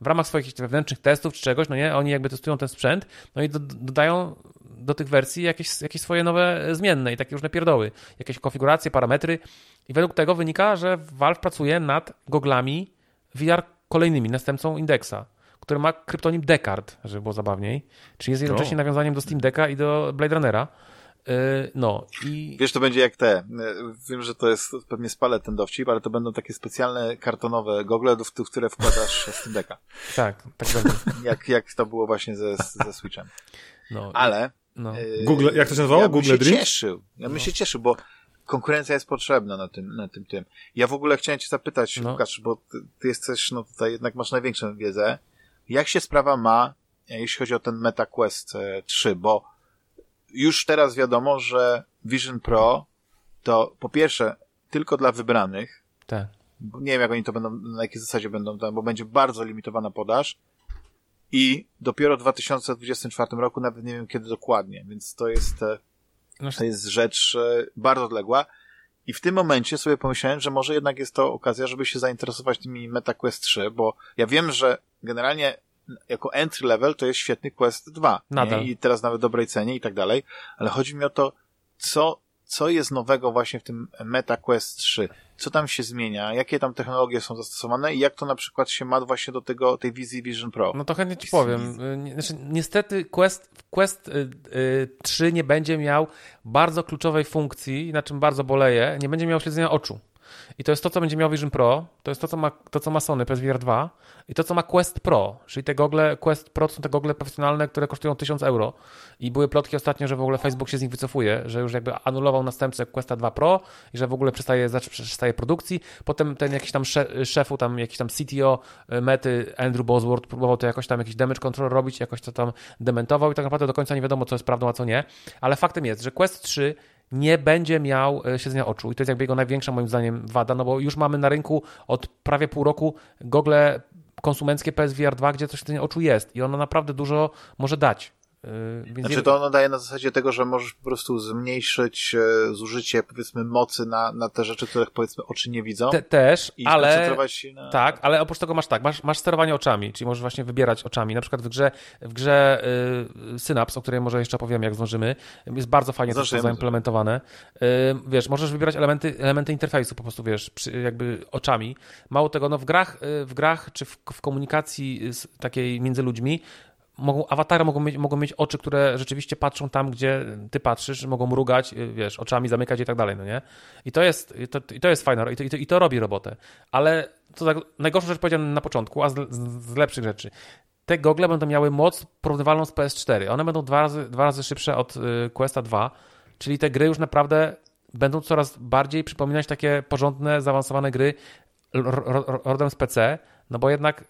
w ramach swoich wewnętrznych testów czy czegoś, no nie, oni jakby testują ten sprzęt, no i do, dodają do tych wersji jakieś, jakieś swoje nowe zmienne i takie różne pierdoły, jakieś konfiguracje, parametry i według tego wynika, że Valve pracuje nad goglami VR kolejnymi, następcą Indexa, który ma kryptonim Descartes, żeby było zabawniej, czyli jest jednocześnie no. nawiązaniem do Steam Decka i do Blade Runnera. Y, no i... Wiesz, to będzie jak te. Wiem, że to jest, pewnie spalę ten dowcip, ale to będą takie specjalne kartonowe gogle, w które wkładasz Steam Decka. tak, tak będzie. Jak, jak to było właśnie ze, ze Switchem. No, ale... No. Y, Google, jak to się nazywało? Ja Google się Dream? cieszył. Ja bym no. się cieszył, bo konkurencja jest potrzebna na tym, na tym, tym. Ja w ogóle chciałem cię zapytać, no. Łukasz, bo ty, ty jesteś, no tutaj jednak masz największą wiedzę. Jak się sprawa ma, jeśli chodzi o ten MetaQuest 3, e, bo już teraz wiadomo, że Vision Pro to po pierwsze tylko dla wybranych. Tak. Nie wiem, jak oni to będą, na jakiej zasadzie będą tam, bo będzie bardzo limitowana podaż. I dopiero w 2024 roku, nawet nie wiem kiedy dokładnie, więc to jest, e, no to jest rzecz e, bardzo odległa. I w tym momencie sobie pomyślałem, że może jednak jest to okazja, żeby się zainteresować tymi MetaQuest 3, bo ja wiem, że generalnie jako entry level to jest świetny Quest 2. Nadal. Nie? I teraz nawet dobrej cenie i tak dalej, ale chodzi mi o to, co, co jest nowego właśnie w tym MetaQuest 3? Co tam się zmienia? Jakie tam technologie są zastosowane i jak to na przykład się ma właśnie do tego, tej wizji Vision Pro? No to chętnie ci powiem. Znaczy, niestety Quest, Quest y, y, 3 nie będzie miał bardzo kluczowej funkcji, na czym bardzo boleję, nie będzie miał śledzenia oczu. I to jest to, co będzie miał Vision Pro, to jest to, co ma, to, co ma Sony PSVR 2 i to, co ma Quest Pro, czyli te gogle, Quest Pro to są te gogle profesjonalne, które kosztują 1000 euro i były plotki ostatnio, że w ogóle Facebook się z nich wycofuje, że już jakby anulował następcę Questa 2 Pro i że w ogóle przestaje, przestaje produkcji. Potem ten jakiś tam szefu, tam jakiś tam CTO e, Mety, Andrew Bosworth próbował to jakoś tam jakiś damage control robić, jakoś to tam dementował i tak naprawdę do końca nie wiadomo, co jest prawdą, a co nie. Ale faktem jest, że Quest 3 nie będzie miał e, siedzenia oczu. I to jest jakby jego największa moim zdaniem wada, no bo już mamy na rynku od prawie pół roku gogle konsumenckie PSVR 2, gdzie to siedzenie oczu jest i ono naprawdę dużo może dać. Yy, więc znaczy to ono daje na zasadzie tego, że możesz po prostu zmniejszyć e, zużycie powiedzmy mocy na, na te rzeczy, których powiedzmy oczy nie widzą. Te, też, ale na... tak, ale oprócz tego masz tak, masz, masz sterowanie oczami, czyli możesz właśnie wybierać oczami. Na przykład w grze, w grze y, Synaps, o której może jeszcze powiem, jak zdążymy, jest bardzo fajnie to zaimplementowane. Y, wiesz, możesz wybierać elementy, elementy interfejsu po prostu, wiesz, przy, jakby oczami. Mało tego, no w grach, y, w grach czy w, w komunikacji takiej między ludźmi mogą, awatary mogą mieć, mogą mieć oczy, które rzeczywiście patrzą tam, gdzie ty patrzysz, mogą mrugać, y, wiesz, oczami zamykać i tak dalej, no nie? I to jest, to, i to jest fajne, i to, i to, i to robi robotę. Ale to tak, najgorszą rzecz powiedziałem na początku, a z, z, z lepszych rzeczy. Te gogle będą miały moc porównywalną z PS4. One będą dwa razy, dwa razy szybsze od y, Questa 2, czyli te gry już naprawdę będą coraz bardziej przypominać takie porządne, zaawansowane gry rodem z PC, no bo jednak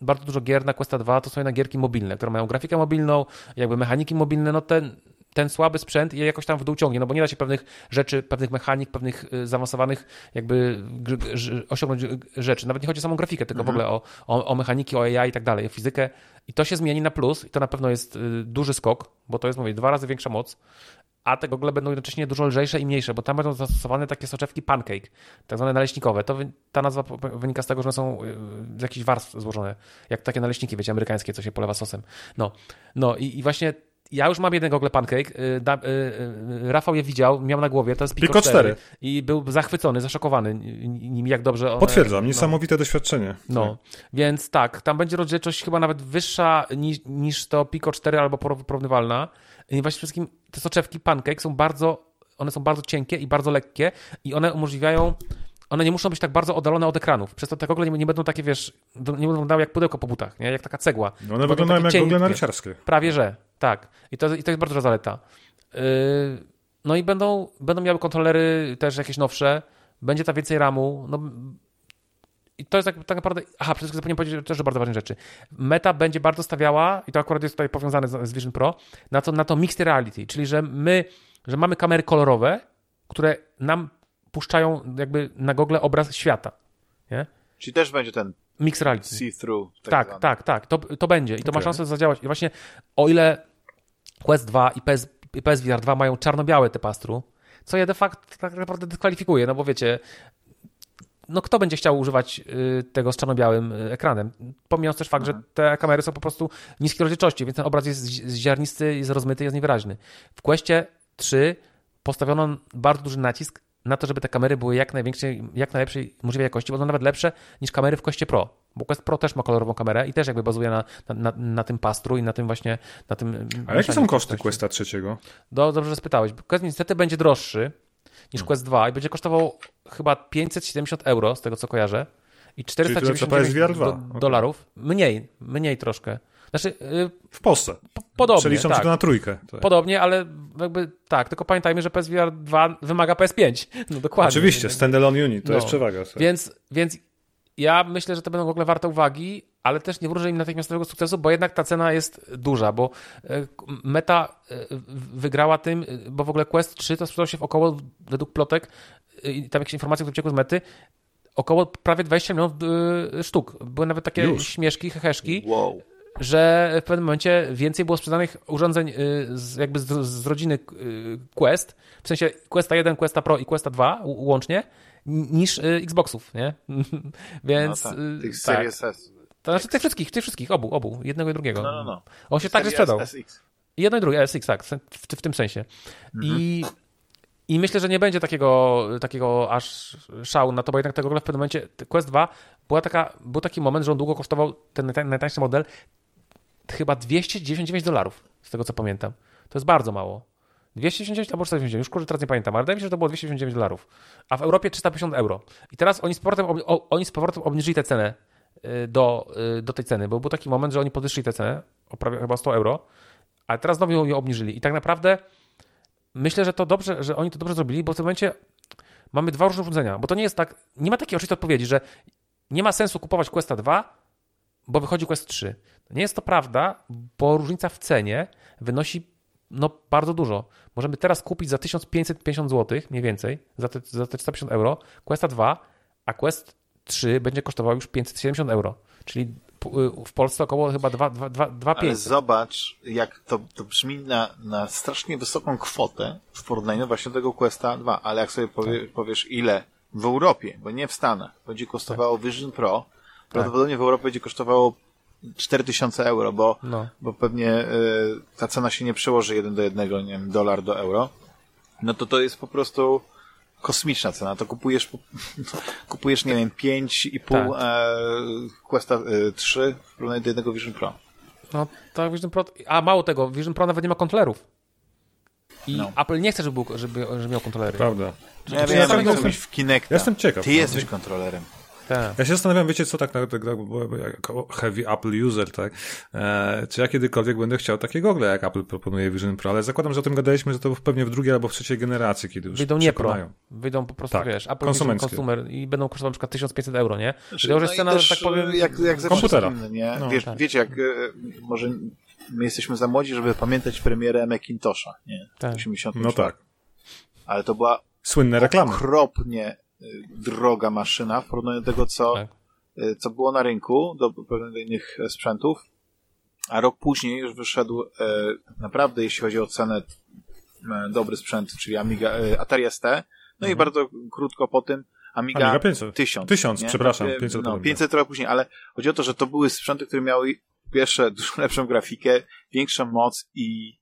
bardzo dużo gier na Questa 2 to są jednak gierki mobilne, które mają grafikę mobilną, jakby mechaniki mobilne, no ten, ten słaby sprzęt je jakoś tam w dół ciągnie, no bo nie da się pewnych rzeczy, pewnych mechanik, pewnych y, zaawansowanych jakby osiągnąć rzeczy. Nawet nie chodzi o samą grafikę, tylko mhm. w ogóle o, o, o mechaniki, o AI i tak dalej, o fizykę. I to się zmieni na plus i to na pewno jest y, duży skok, bo to jest, mówię, dwa razy większa moc a te gogle będą jednocześnie dużo lżejsze i mniejsze, bo tam będą zastosowane takie soczewki pancake, tak zwane naleśnikowe. To ta nazwa wynika z tego, że one są y, z jakichś warstw złożone, jak takie naleśniki, wiecie, amerykańskie, co się polewa sosem. No, no i, i właśnie ja już mam jeden gogle pancake. Y, da, y, y, Rafał je widział, miał na głowie, to jest Pico, Pico 4. 4. I był zachwycony, zaszokowany nim, jak dobrze one, Potwierdzam, no. niesamowite doświadczenie. No, więc tak, tam będzie rozdzielczość chyba nawet wyższa niż, niż to Pico 4 albo porównywalna. I właśnie wszystkim te soczewki pancake są bardzo, one są bardzo cienkie i bardzo lekkie i one umożliwiają one nie muszą być tak bardzo oddalone od ekranów. Przez to te gogle nie, nie będą takie, wiesz, nie będą wyglądały jak pudełko po butach, nie? jak taka cegła. No one wyglądają jak gogle narciarskie. Prawie, że, tak. I to, i to jest bardzo duża zaleta. Yy, no i będą, będą miały kontrolery też jakieś nowsze, będzie tam więcej RAMu, no i to jest tak, tak naprawdę. Aha, przede wszystkim zapomniałem powiedzieć też bardzo ważne rzeczy. Meta będzie bardzo stawiała, i to akurat jest tutaj powiązane z, z Vision Pro, na to, na to mixed reality, czyli że my, że mamy kamery kolorowe, które nam puszczają jakby na gogle obraz świata. Nie? Czyli też będzie ten mixed reality. See-through. Tak, tak, tak, tak, To, to będzie i to okay. ma szansę zadziałać. I właśnie o ile Quest 2 i PS, i PSVR 2 mają czarno-białe te pastru, co je de facto tak naprawdę dyskwalifikuje, no bo wiecie, no kto będzie chciał używać y, tego z czarno-białym y, ekranem? Pomijając też fakt, że mhm. te kamery są po prostu niskiej rozdzielczości, więc ten obraz jest ziarnisty, jest rozmyty, jest niewyraźny. W Questie 3 postawiono bardzo duży nacisk na to, żeby te kamery były jak największej, jak najlepszej możliwej jakości, bo są nawet lepsze niż kamery w Questie Pro. Bo Quest Pro też ma kolorową kamerę i też jakby bazuje na, na, na tym pastru i na tym właśnie, na tym... A jakie są koszty Questa trzeciego? Do, dobrze, że spytałeś. Quest niestety będzie droższy niż hmm. Quest 2 i będzie kosztował chyba 570 euro, z tego co kojarzę. I 499 do, okay. dolarów. Mniej, mniej troszkę. Znaczy, yy, w Polsce. podobnie. Przeliczam tak. to na trójkę. Tak. Podobnie, ale jakby tak, tylko pamiętajmy, że PSVR 2 wymaga PS5. No dokładnie. Oczywiście, standalone unit, to no. jest przewaga. Więc, więc ja myślę, że to będą w ogóle warte uwagi, ale też nie wróżę im natychmiastowego sukcesu, bo jednak ta cena jest duża, bo e, Meta e, wygrała tym, e, bo w ogóle Quest 3 to sprzedał się w około, według plotek, i tam jakieś informacje, które uciekły z Mety, około prawie 20 milionów sztuk. Były nawet takie Już. śmieszki, heheszki, wow że w pewnym momencie więcej było sprzedanych urządzeń z, jakby z, z rodziny Quest, w sensie Questa 1, Questa Pro i Questa 2 łącznie, niż Xboxów, nie? Więc no tak, tych tak. Series S. To znaczy tych wszystkich, tych wszystkich, obu, obu, jednego i drugiego. No, no, no. On się także sprzedał. SX. Jedno i drugie, SX, tak, w, w tym sensie. Mhm. I i myślę, że nie będzie takiego, takiego aż szału na to, bo jednak tego w pewnym momencie Quest 2 była taka, był taki moment, że on długo kosztował ten najtańszy model chyba 299 dolarów, z tego co pamiętam. To jest bardzo mało. 299 albo 499, już kurczę teraz nie pamiętam, ale wydaje mi się, że to było 299 dolarów. A w Europie 350 euro. I teraz oni z powrotem, oni z powrotem obniżyli tę cenę do, y, do tej ceny, bo był taki moment, że oni podwyższyli tę cenę o prawie chyba 100 euro, ale teraz znowu ją obniżyli. I tak naprawdę myślę, że to dobrze, że oni to dobrze zrobili, bo w tym momencie mamy dwa różne urządzenia, bo to nie jest tak, nie ma takiej oczywistej odpowiedzi, że nie ma sensu kupować Questa 2, bo wychodzi Quest 3. Nie jest to prawda, bo różnica w cenie wynosi no, bardzo dużo. Możemy teraz kupić za 1550 zł, mniej więcej, za te, za te 450 euro, Questa 2, a Quest 3 będzie kosztował już 570 euro. Czyli y, w Polsce około chyba 2,500. Ale zobacz, jak to, to brzmi na, na strasznie wysoką kwotę w porównaniu właśnie do tego Questa 2. Ale jak sobie powie, tak. powiesz, ile w Europie, bo nie w Stanach, będzie kosztowało tak. Vision Pro, prawdopodobnie w Europie będzie kosztowało 4000 euro, bo, no. bo pewnie y, ta cena się nie przełoży jeden do jednego, nie wiem, dolar do euro. No to to jest po prostu kosmiczna cena. To kupujesz, kupujesz nie wiem, 5,5 tak. e, Questa e, 3 w porównaniu do jednego Vision Pro. No tak, Vision Pro. A mało tego, Vision Pro nawet nie ma kontrolerów. I no. Apple nie chce, żeby, żeby, żeby miał kontrolery. Prawda. Ja, ja, ja, ja, ja, w Kinecta. Ja jestem ciekaw. Ty no. jesteś kontrolerem. Tak. Ja się zastanawiam, wiecie co, tak, tak jako heavy Apple user, tak, e, czy ja kiedykolwiek będę chciał takie gogle, jak Apple proponuje Vision Pro, ale zakładam, że o tym gadaliśmy, że to pewnie w drugiej albo w trzeciej generacji, kiedy już Wyjdą nie Pro, wyjdą po prostu, tak. wiesz, Apple Vision Consumer i będą kosztowały na przykład 1500 euro, nie? Znaczy, to już jest no cena, że tak powiem, jak, jak komputera. nie? No, wiesz, tak. Wiecie, jak e, może my jesteśmy za młodzi, żeby pamiętać premierę Macintosha, nie? Tak. 80 no tak. Ale to była Słynne reklamy. okropnie droga maszyna w porównaniu do tego, co, tak. Y, co było na rynku, do pewnych innych sprzętów. A rok później już wyszedł e, naprawdę, jeśli chodzi o cenę, e, dobry sprzęt, czyli Amiga, e, Atari ST. No mhm. i bardzo krótko po tym Amiga, Amiga 500. 1000. 1000, nie? przepraszam. 500, no, 500 trochę później, ale chodzi o to, że to były sprzęty, które miały pierwsze dużo lepszą grafikę, większą moc i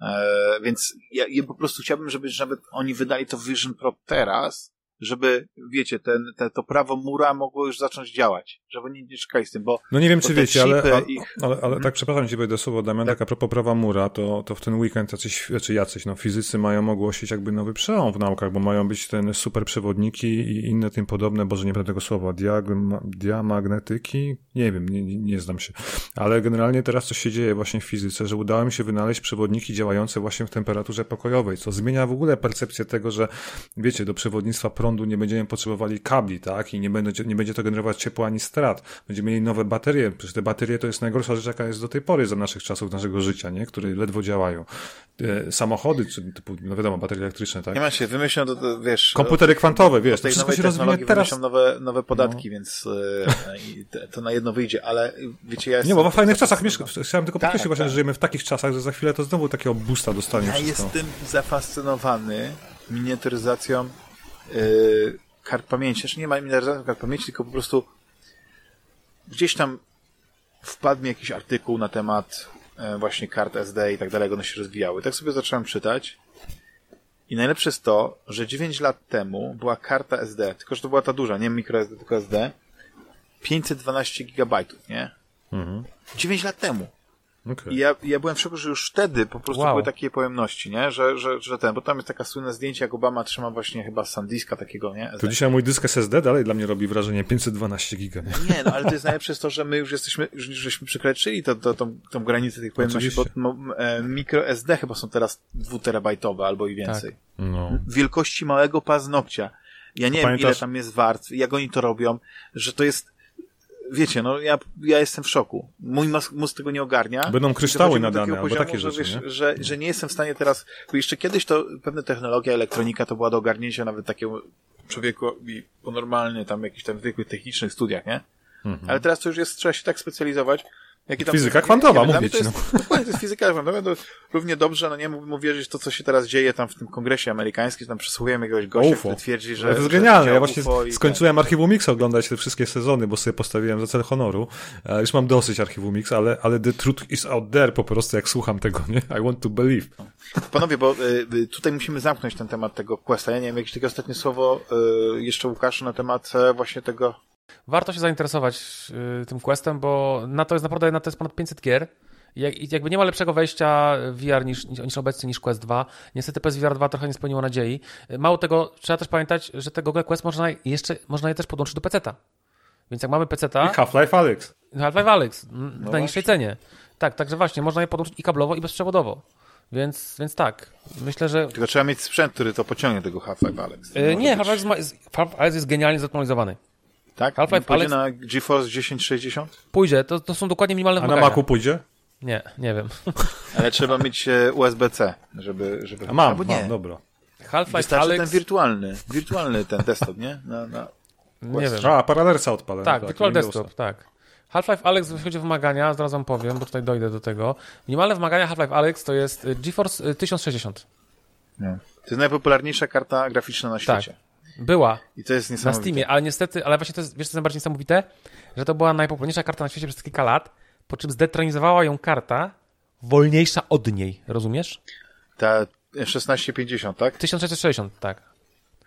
e, więc ja, ja po prostu chciałbym, żeby nawet oni wydali to Vision Pro teraz, żeby, wiecie, ten, ten, to prawo mura mogło już zacząć działać, żeby nie, nie czekali z tym, bo... No nie wiem, czy wiecie, ale, ich... ale, ale, ale tak, przepraszam cię, do słowa, Damian, tak. tak a propos prawa mura, to, to w ten weekend jacyś, znaczy jacyś, no fizycy mają ogłosić jakby nowy przełom w naukach, bo mają być ten super przewodniki i inne tym podobne, boże nie będę tego słowa, diagma, diamagnetyki? Nie wiem, nie, nie, nie znam się. Ale generalnie teraz coś się dzieje właśnie w fizyce, że udało mi się wynaleźć przewodniki działające właśnie w temperaturze pokojowej, co zmienia w ogóle percepcję tego, że wiecie, do przewodnictwa prądu nie będziemy potrzebowali kabli, tak? I nie będzie, nie będzie to generować ciepła ani strat. Będziemy mieli nowe baterie. Przecież te baterie to jest najgorsza rzecz, jaka jest do tej pory za naszych czasów, naszego życia, nie? Które ledwo działają. E, samochody, czy typu, no wiadomo, baterie elektryczne, tak? Nie ma się, wymyślą, to, to, wiesz... Komputery kwantowe, wiesz, to wszystko się rozwinie teraz. nowe, nowe podatki, no. więc e, to na jedno wyjdzie, ale wiecie, ja Nie, bo w fajnych czasach, chciałem tylko tak, podkreślić właśnie, tak. że żyjemy w takich czasach, że za chwilę to znowu takiego boosta dostanie Ja wszystko. jestem zafascynowany miniaturyzacją yy, kart pamięci, znaczy nie ma inwentaryzacji kart pamięci, tylko po prostu gdzieś tam wpadł mi jakiś artykuł na temat e, właśnie kart SD i tak dalej, jak one się rozwijały. Tak sobie zacząłem czytać i najlepsze jest to, że 9 lat temu była karta SD, tylko że to była ta duża, nie microSD, tylko SD, 512 gigabajtów, nie? Mhm. 9 lat temu. Okay. I ja, ja byłem w szoku, że już wtedy po prostu wow. były takie pojemności, nie? Że, że, że ten, bo tam jest taka słynne zdjęcie, jak Obama trzyma właśnie chyba Sandiska takiego, nie? To dzisiaj mój dysk SSD dalej dla mnie robi wrażenie 512 giga, nie? Nie, no ale to jest najlepsze jest to, że my już jesteśmy, już żeśmy przekroczyli to, to, tą, tą granicę tych pojemności, Oczywiście. bo e, mikro SD chyba są teraz dwuterabajtowe albo i więcej. Tak. No. Wielkości małego paznokcia. Ja nie Pamiętasz? wiem, ile tam jest warstw, jak oni to robią, że to jest wiecie, no ja, ja jestem w szoku. Mój mózg tego nie ogarnia. Będą kryształy nadane, albo takie rzeczy, że, nie? Że, że nie jestem w stanie teraz, bo jeszcze kiedyś to pewne technologia, elektronika to była do ogarnięcia nawet takiemu człowiekowi po normalnie tam jakichś tam zwykłych technicznych studiach, nie? Mhm. Ale teraz to już jest, trzeba się tak specjalizować, tam, fizyka kwantowa, nie, mówię ci. To jest, no. to jest fizyka kwantowa, to równie dobrze, no nie mógłbym uwierzyć to, co się teraz dzieje tam w tym kongresie amerykańskim, tam przesłuchujemy jakiegoś gościa, UFO. który twierdzi, że... To jest genialne, ja właśnie skończyłem Archiwum Mix oglądać te wszystkie sezony, bo sobie postawiłem za cel honoru. E, już mam dosyć Archiwum Mix, ale, ale the truth is out there po prostu, jak słucham tego, nie? I want to believe. Panowie, bo y, y, tutaj musimy zamknąć ten temat tego questa. Ja nie wiem, jakieś takie ostatnie słowo jeszcze Łukaszu na temat e, właśnie tego Warto się zainteresować y, tym questem, bo na to jest naprawdę na to jest ponad 500 gier. I jakby nie ma lepszego wejścia VR niż, niż obecnie niż Quest 2. Niestety PSVR 2 trochę nie spełniło nadziei. Mało tego, trzeba też pamiętać, że te Google Quest można jeszcze można je też podłączyć do PC-ta. Więc jak mamy PC-ta... I Half-Life Alyx. Half-Life Alyx, no na niższej cenie. Tak, także właśnie, można je podłączyć i kablowo, i bezprzewodowo. Więc, więc tak, myślę, że... Tylko trzeba mieć sprzęt, który to pociągnie tego Half-Life Alyx. Yy, nie, Half-Life Half jest genialnie zaktualizowany. Tak? Half-Life Alex... na GeForce 1060? Pójdzie, to, to są dokładnie minimalne A na Macu pójdzie? Nie, nie wiem. Ale trzeba mieć e, USB-C, żeby... żeby... A mam, Albo nie. mam, dobra. Half-Life Alex... ten wirtualny, wirtualny ten desktop, nie? Na, na... Nie wiem. A, Paralersa odpalę. Tak, tak Virtual Desktop, tak. Half-Life Alex, jeśli chodzi o wymagania, zaraz wam powiem, bo tutaj dojdę do tego. Minimalne wymagania Half-Life Alex to jest e, GeForce 1060. Nie. To jest najpopularniejsza karta graficzna na świecie. Tak. Była. I to jest niesamowite. Na Steamie, ale niestety, ale właśnie to jest, wiesz co jest najbardziej niesamowite? Że to była najpopularniejsza karta na świecie przez kilka lat, po czym zdetronizowała ją karta wolniejsza od niej, rozumiesz? Ta 1650, tak? 1660, tak.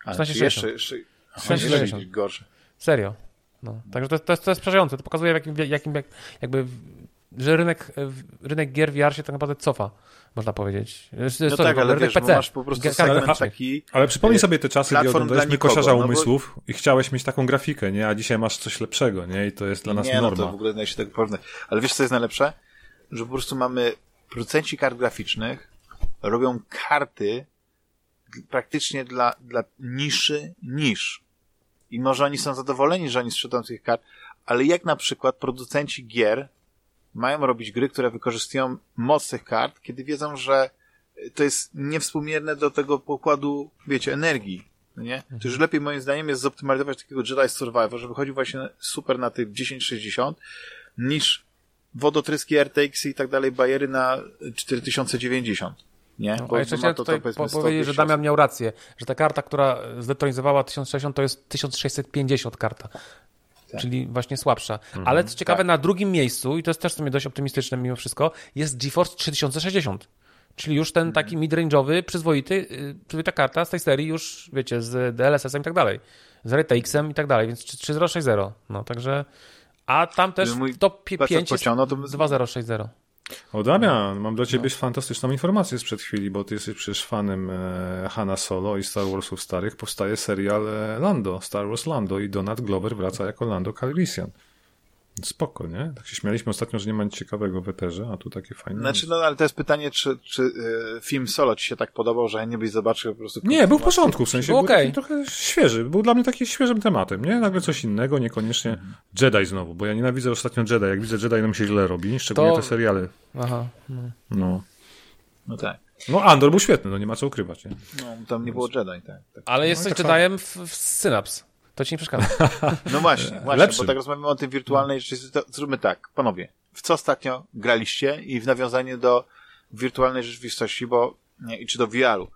1660. Jeszcze, jeszcze, 1660. gorsze. Serio. No. Także to, to, jest, to jest przerażające. To pokazuje, w jakim, jakim jakby, że rynek, rynek gier VR się tak naprawdę cofa można powiedzieć. No Sorry, tak, ale wiesz, PC. masz po prostu segment taki... Ale przypomnij sobie te czasy, gdy oglądaliśmy koszarza no umysłów bo... i chciałeś mieć taką grafikę, nie? A dzisiaj masz coś lepszego, nie? I to jest dla nas nie, norma. Nie, no to w ogóle nie się tego porównać. Ale wiesz, co jest najlepsze? Że po prostu mamy producenci kart graficznych robią karty praktycznie dla, dla niszy niż. I może oni są zadowoleni, że oni sprzedają tych kart, ale jak na przykład producenci gier mają robić gry, które wykorzystują moc tych kart, kiedy wiedzą, że to jest niewspółmierne do tego pokładu, wiecie, energii. No nie? To już lepiej moim zdaniem jest zoptymalizować takiego Jedi Survivor, żeby chodził właśnie super na tych 1060, niż wodotryski RTX i tak dalej, bajery na 4090. Nie? No, Bo a jeszcze chciałem to, tutaj to, powiedzieć, że Damian miał rację, że ta karta, która zdetronizowała 1060 to jest 1650 karta. Tak. czyli właśnie słabsza. Mhm, Ale co ciekawe, tak. na drugim miejscu, i to jest też w sumie dość optymistyczne mimo wszystko, jest GeForce 3060. Czyli już ten taki mhm. midrange'owy, przyzwoity, y, przyzwoita karta z tej serii już, wiecie, z DLSS-em i tak dalej. Z RTX-em i tak dalej, więc 3060. No, także... A tam też w top 5 jest 2060. O Damian, mam dla ciebie no. fantastyczną informację sprzed chwili, bo ty jesteś przecież fanem e, Hanna Solo i Star Warsów starych. Powstaje serial e, Lando, Star Wars Lando i Donald Glover wraca jako Lando Calrissian. Spoko, nie? Tak się śmialiśmy ostatnio, że nie ma nic ciekawego w eterze, a tu takie fajne. Znaczy, no ale to jest pytanie, czy, czy y, film solo ci się tak podobał, że nie byś zobaczył po prostu. Nie, był w porządku, w sensie był okay. trochę świeży. Był dla mnie taki świeżym tematem, nie? Nagle coś innego, niekoniecznie mhm. Jedi znowu, bo ja nienawidzę ostatnio Jedi. Jak widzę Jedi, no mi się źle robi, szczególnie to... te seriale. Aha. No. no. No tak. No Andor był świetny, no nie ma co ukrywać, nie? No, tam nie było Jedi, tak. tak. Ale jesteś no, tak Jediem w, w Synaps. To ci nie przeszkadza. No właśnie, właśnie, bo tak rozmawiamy o tym wirtualnej rzeczywistości. Zróbmy tak, panowie. W co ostatnio graliście i w nawiązanie do wirtualnej rzeczywistości, bo i czy do VR-u.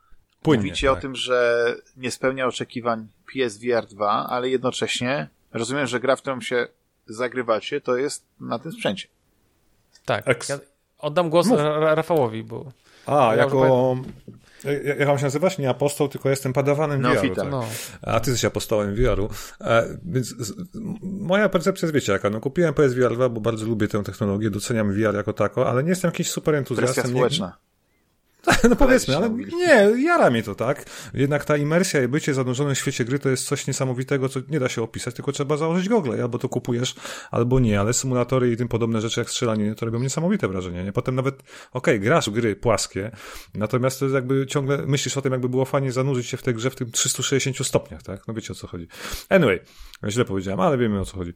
Płynnie, Mówicie tak. o tym, że nie spełnia oczekiwań PSVR 2, ale jednocześnie rozumiem, że gra, w którą się zagrywacie, to jest na tym sprzęcie. Tak. Ja oddam głos Rafałowi, bo... A, ja jako... Jak mam się nazywać? Nie apostoł, tylko jestem padawanem no, VR-u. Tak? No. A ty jesteś apostołem VR-u. E, więc moja percepcja jest, wiecie jaka, no kupiłem PSVR 2, bo bardzo lubię tę technologię, doceniam VR jako tako, ale nie jestem jakiś super entuzjastą. Presja społeczna. Nie, no powiedzmy, ale nie, jara mnie to, tak? Jednak ta imersja i bycie zanurzonym w świecie gry to jest coś niesamowitego, co nie da się opisać, tylko trzeba założyć gogle, albo to kupujesz, albo nie, ale symulatory i tym podobne rzeczy jak strzelanie, to robią niesamowite wrażenie, nie? Potem nawet, okej, okay, grasz w gry płaskie, natomiast to jest jakby ciągle myślisz o tym, jakby było fajnie zanurzyć się w tej grze w tym 360 stopniach, tak? No wiecie o co chodzi. Anyway, źle powiedziałem, ale wiemy o co chodzi.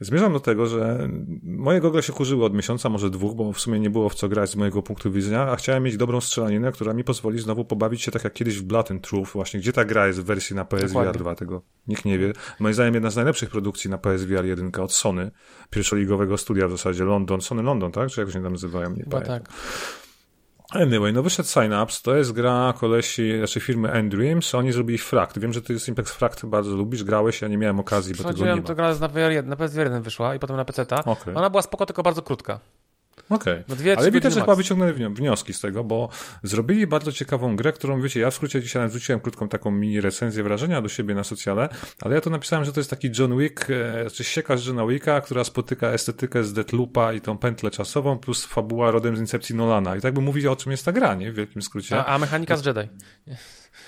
Zmierzam do tego, że moje gogle się kurzyły od miesiąca, może dwóch, bo w sumie nie było w co grać z mojego punktu widzenia, a chciałem mieć dobrą strzelankę strzelaninę, która mi pozwoli znowu pobawić się tak jak kiedyś w Blood and Truth, właśnie gdzie ta gra jest w wersji na PSVR 2, tego nikt nie wie. Moim zdaniem jedna z najlepszych produkcji na PSVR 1 od Sony, pierwszoligowego studia w zasadzie, London, Sony London, tak? Czy jak się tam nazywają? Nie Chyba tak. Anyway, no wyszedł Synapse, to jest gra kolesi, znaczy firmy Endreams, oni zrobili Fract. Wiem, że ty jest Impex Fract bardzo lubisz, grałeś, ja nie miałem okazji, bo tego nie ma. to gra na, VR1, na PSVR 1 wyszła i potem na PC. Okay. Ona była spoko, tylko bardzo krótka. Okej, okay. ale też chyba wyciągnęli wnioski z tego, bo zrobili bardzo ciekawą grę, którą wiecie, ja w skrócie dzisiaj wrzuciłem krótką taką mini recenzję wrażenia do siebie na socjale, ale ja to napisałem, że to jest taki John Wick, e, czy siekasz Johna Wicka, która spotyka estetykę z Deathloopa i tą pętlę czasową, plus fabuła rodem z Incepcji Nolana. I tak by mówić o czym jest ta gra, nie? W wielkim skrócie. A, a mechanika z Jedi.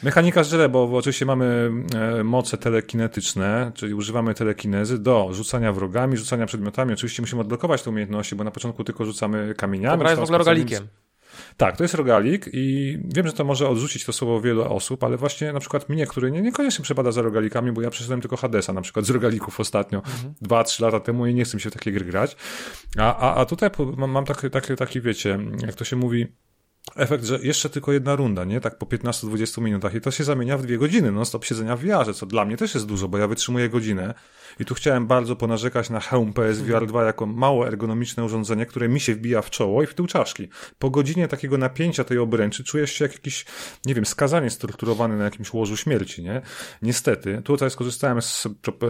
Mechanika źle, bo oczywiście mamy e, moce telekinetyczne, czyli używamy telekinezy do rzucania wrogami, rzucania przedmiotami. Oczywiście musimy odblokować te umiejętności, bo na początku tylko rzucamy kamieniami. Dobra, jest w ogóle rogalikiem. Tak, to jest rogalik i wiem, że to może odrzucić to słowo wielu osób, ale właśnie na przykład mnie, który nie, niekoniecznie przepada za rogalikami, bo ja przeszedłem tylko Hadesa na przykład z rogalików ostatnio, mhm. dwa, trzy lata temu i nie chcę mi się w takie gry grać. A, a, a tutaj mam, mam taki, taki, taki, wiecie, jak to się mówi, efekt, że jeszcze tylko jedna runda, nie? Tak po 15-20 minutach i to się zamienia w dwie godziny non-stop siedzenia w wiarze, co dla mnie też jest dużo, bo ja wytrzymuję godzinę i tu chciałem bardzo ponarzekać na hełm PSVR 2 jako mało ergonomiczne urządzenie, które mi się wbija w czoło i w tył czaszki. Po godzinie takiego napięcia tej obręczy czujesz się jak jakiś, nie wiem, skazanie strukturowany na jakimś łożu śmierci, nie? Niestety. Tutaj skorzystałem z,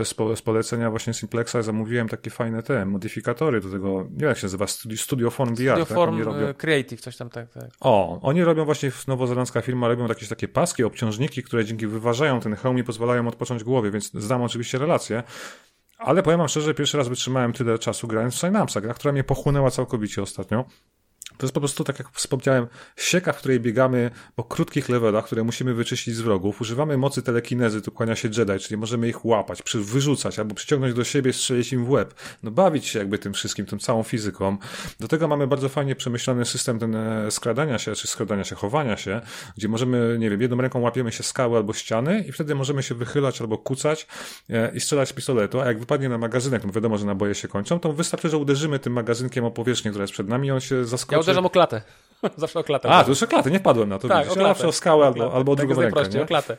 z, z polecenia właśnie Simplexa i zamówiłem takie fajne te modyfikatory do tego, nie wiem jak się nazywa, Studio Form VR. Studio tak? Form robią... Creative, coś tam tak, tak. O, oni robią właśnie, nowozelandzka firma, robią jakieś takie paski, obciążniki, które dzięki wyważają ten hełm i pozwalają odpocząć głowie, więc znam oczywiście relacje. Ale powiem wam szczerze, pierwszy raz wytrzymałem tyle czasu grając w Synapse, gra, która mnie pochłonęła całkowicie ostatnio. To jest po prostu, tak jak wspomniałem, sieka, w której biegamy po krótkich levelach, które musimy wyczyścić z wrogów. Używamy mocy telekinezy, tu kłania się Jedi, czyli możemy ich łapać, wyrzucać albo przyciągnąć do siebie, strzelić im w łeb. No bawić się jakby tym wszystkim, tą całą fizyką. Do tego mamy bardzo fajnie przemyślany system ten e, skradania się, czy skradania się, chowania się, gdzie możemy, nie wiem, jedną ręką łapiemy się skały albo ściany i wtedy możemy się wychylać albo kucać e, i strzelać pistoletu, a jak wypadnie na magazynek, no wiadomo, że naboje się kończą, to wystarczy, że uderzymy tym magazynkiem o powierzchnię, która jest przed nami i on się zaskoczy uderzam o klatę. Zawsze o klatę. A, to już o klatę, nie wpadłem na to. Tak, o klatę. Zawsze o skałę albo, albo o drugą rękę. Nie? o klatę.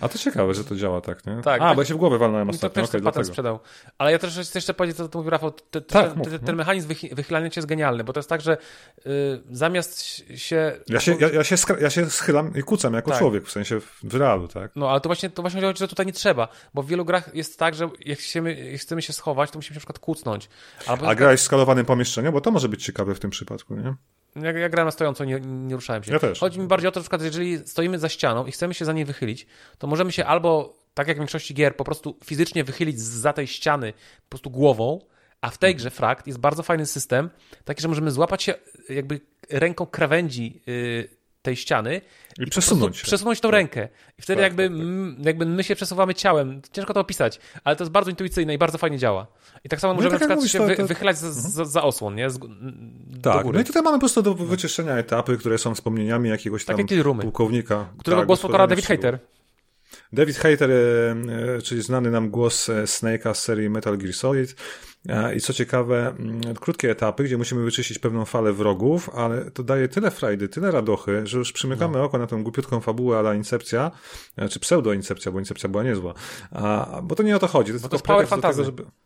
A to ciekawe, że to działa tak, nie? Tak. A, bo ja się w głowę walnąłem ostatnio. To też okay, patent sprzedał. Ale ja też chcę jeszcze powiedzieć, co to mówił Rafał. Te, tak, ten, ten, ten mechanizm wychylania się jest genialny, bo to jest tak, że y, zamiast się... Ja się, ja, ja, się ja się schylam i kucam jako tak. człowiek, w sensie w realu, tak? No, ale to właśnie, to właśnie chodzi, że tutaj nie trzeba, bo w wielu grach jest tak, że jak chcemy, jak chcemy się schować, to musimy się na przykład kucnąć. Albo A grałeś w skalowanym pomieszczeniu? Bo to może być ciekawe w tym przypadku, nie? Ja, ja grałem na stojąco, nie, nie ruszałem się. Ja też. Chodzi mi bardziej o to, że przykład, jeżeli stoimy za ścianą i chcemy się za niej wychylić, to możemy się albo, tak jak w większości gier, po prostu fizycznie wychylić za tej ściany po prostu głową, a w tej grze Frakt jest bardzo fajny system, taki, że możemy złapać się jakby ręką krawędzi yy, tej ściany i, i przesunąć. Przesunąć tą tak. rękę. I wtedy tak, jakby, tak, tak. jakby my się przesuwamy ciałem. Ciężko to opisać, ale to jest bardzo intuicyjne i bardzo fajnie działa. I tak samo no możemy tak na przykład mówisz, się wy, to... wychylać za, za, za, osłon, nie? Z, tak, no i tutaj mamy po prostu do wyczyszczenia etapy, które są wspomnieniami jakiegoś tam tak pułkownika. Którego tak, głos pokora David Hater. David Hater, e, e, czyli znany nam głos e, Snake'a z serii Metal Gear Solid. I co ciekawe, mm, krótkie etapy, gdzie musimy wyczyścić pewną falę wrogów, ale to daje tyle frajdy, tyle radochy, że już przymykamy no. oko na tą głupiutką fabułę ala Incepcja, czy pseudo-Incepcja, bo Incepcja była niezła. A, bo to nie o to chodzi. To jest tylko to jest power fantasy. Tego, żeby...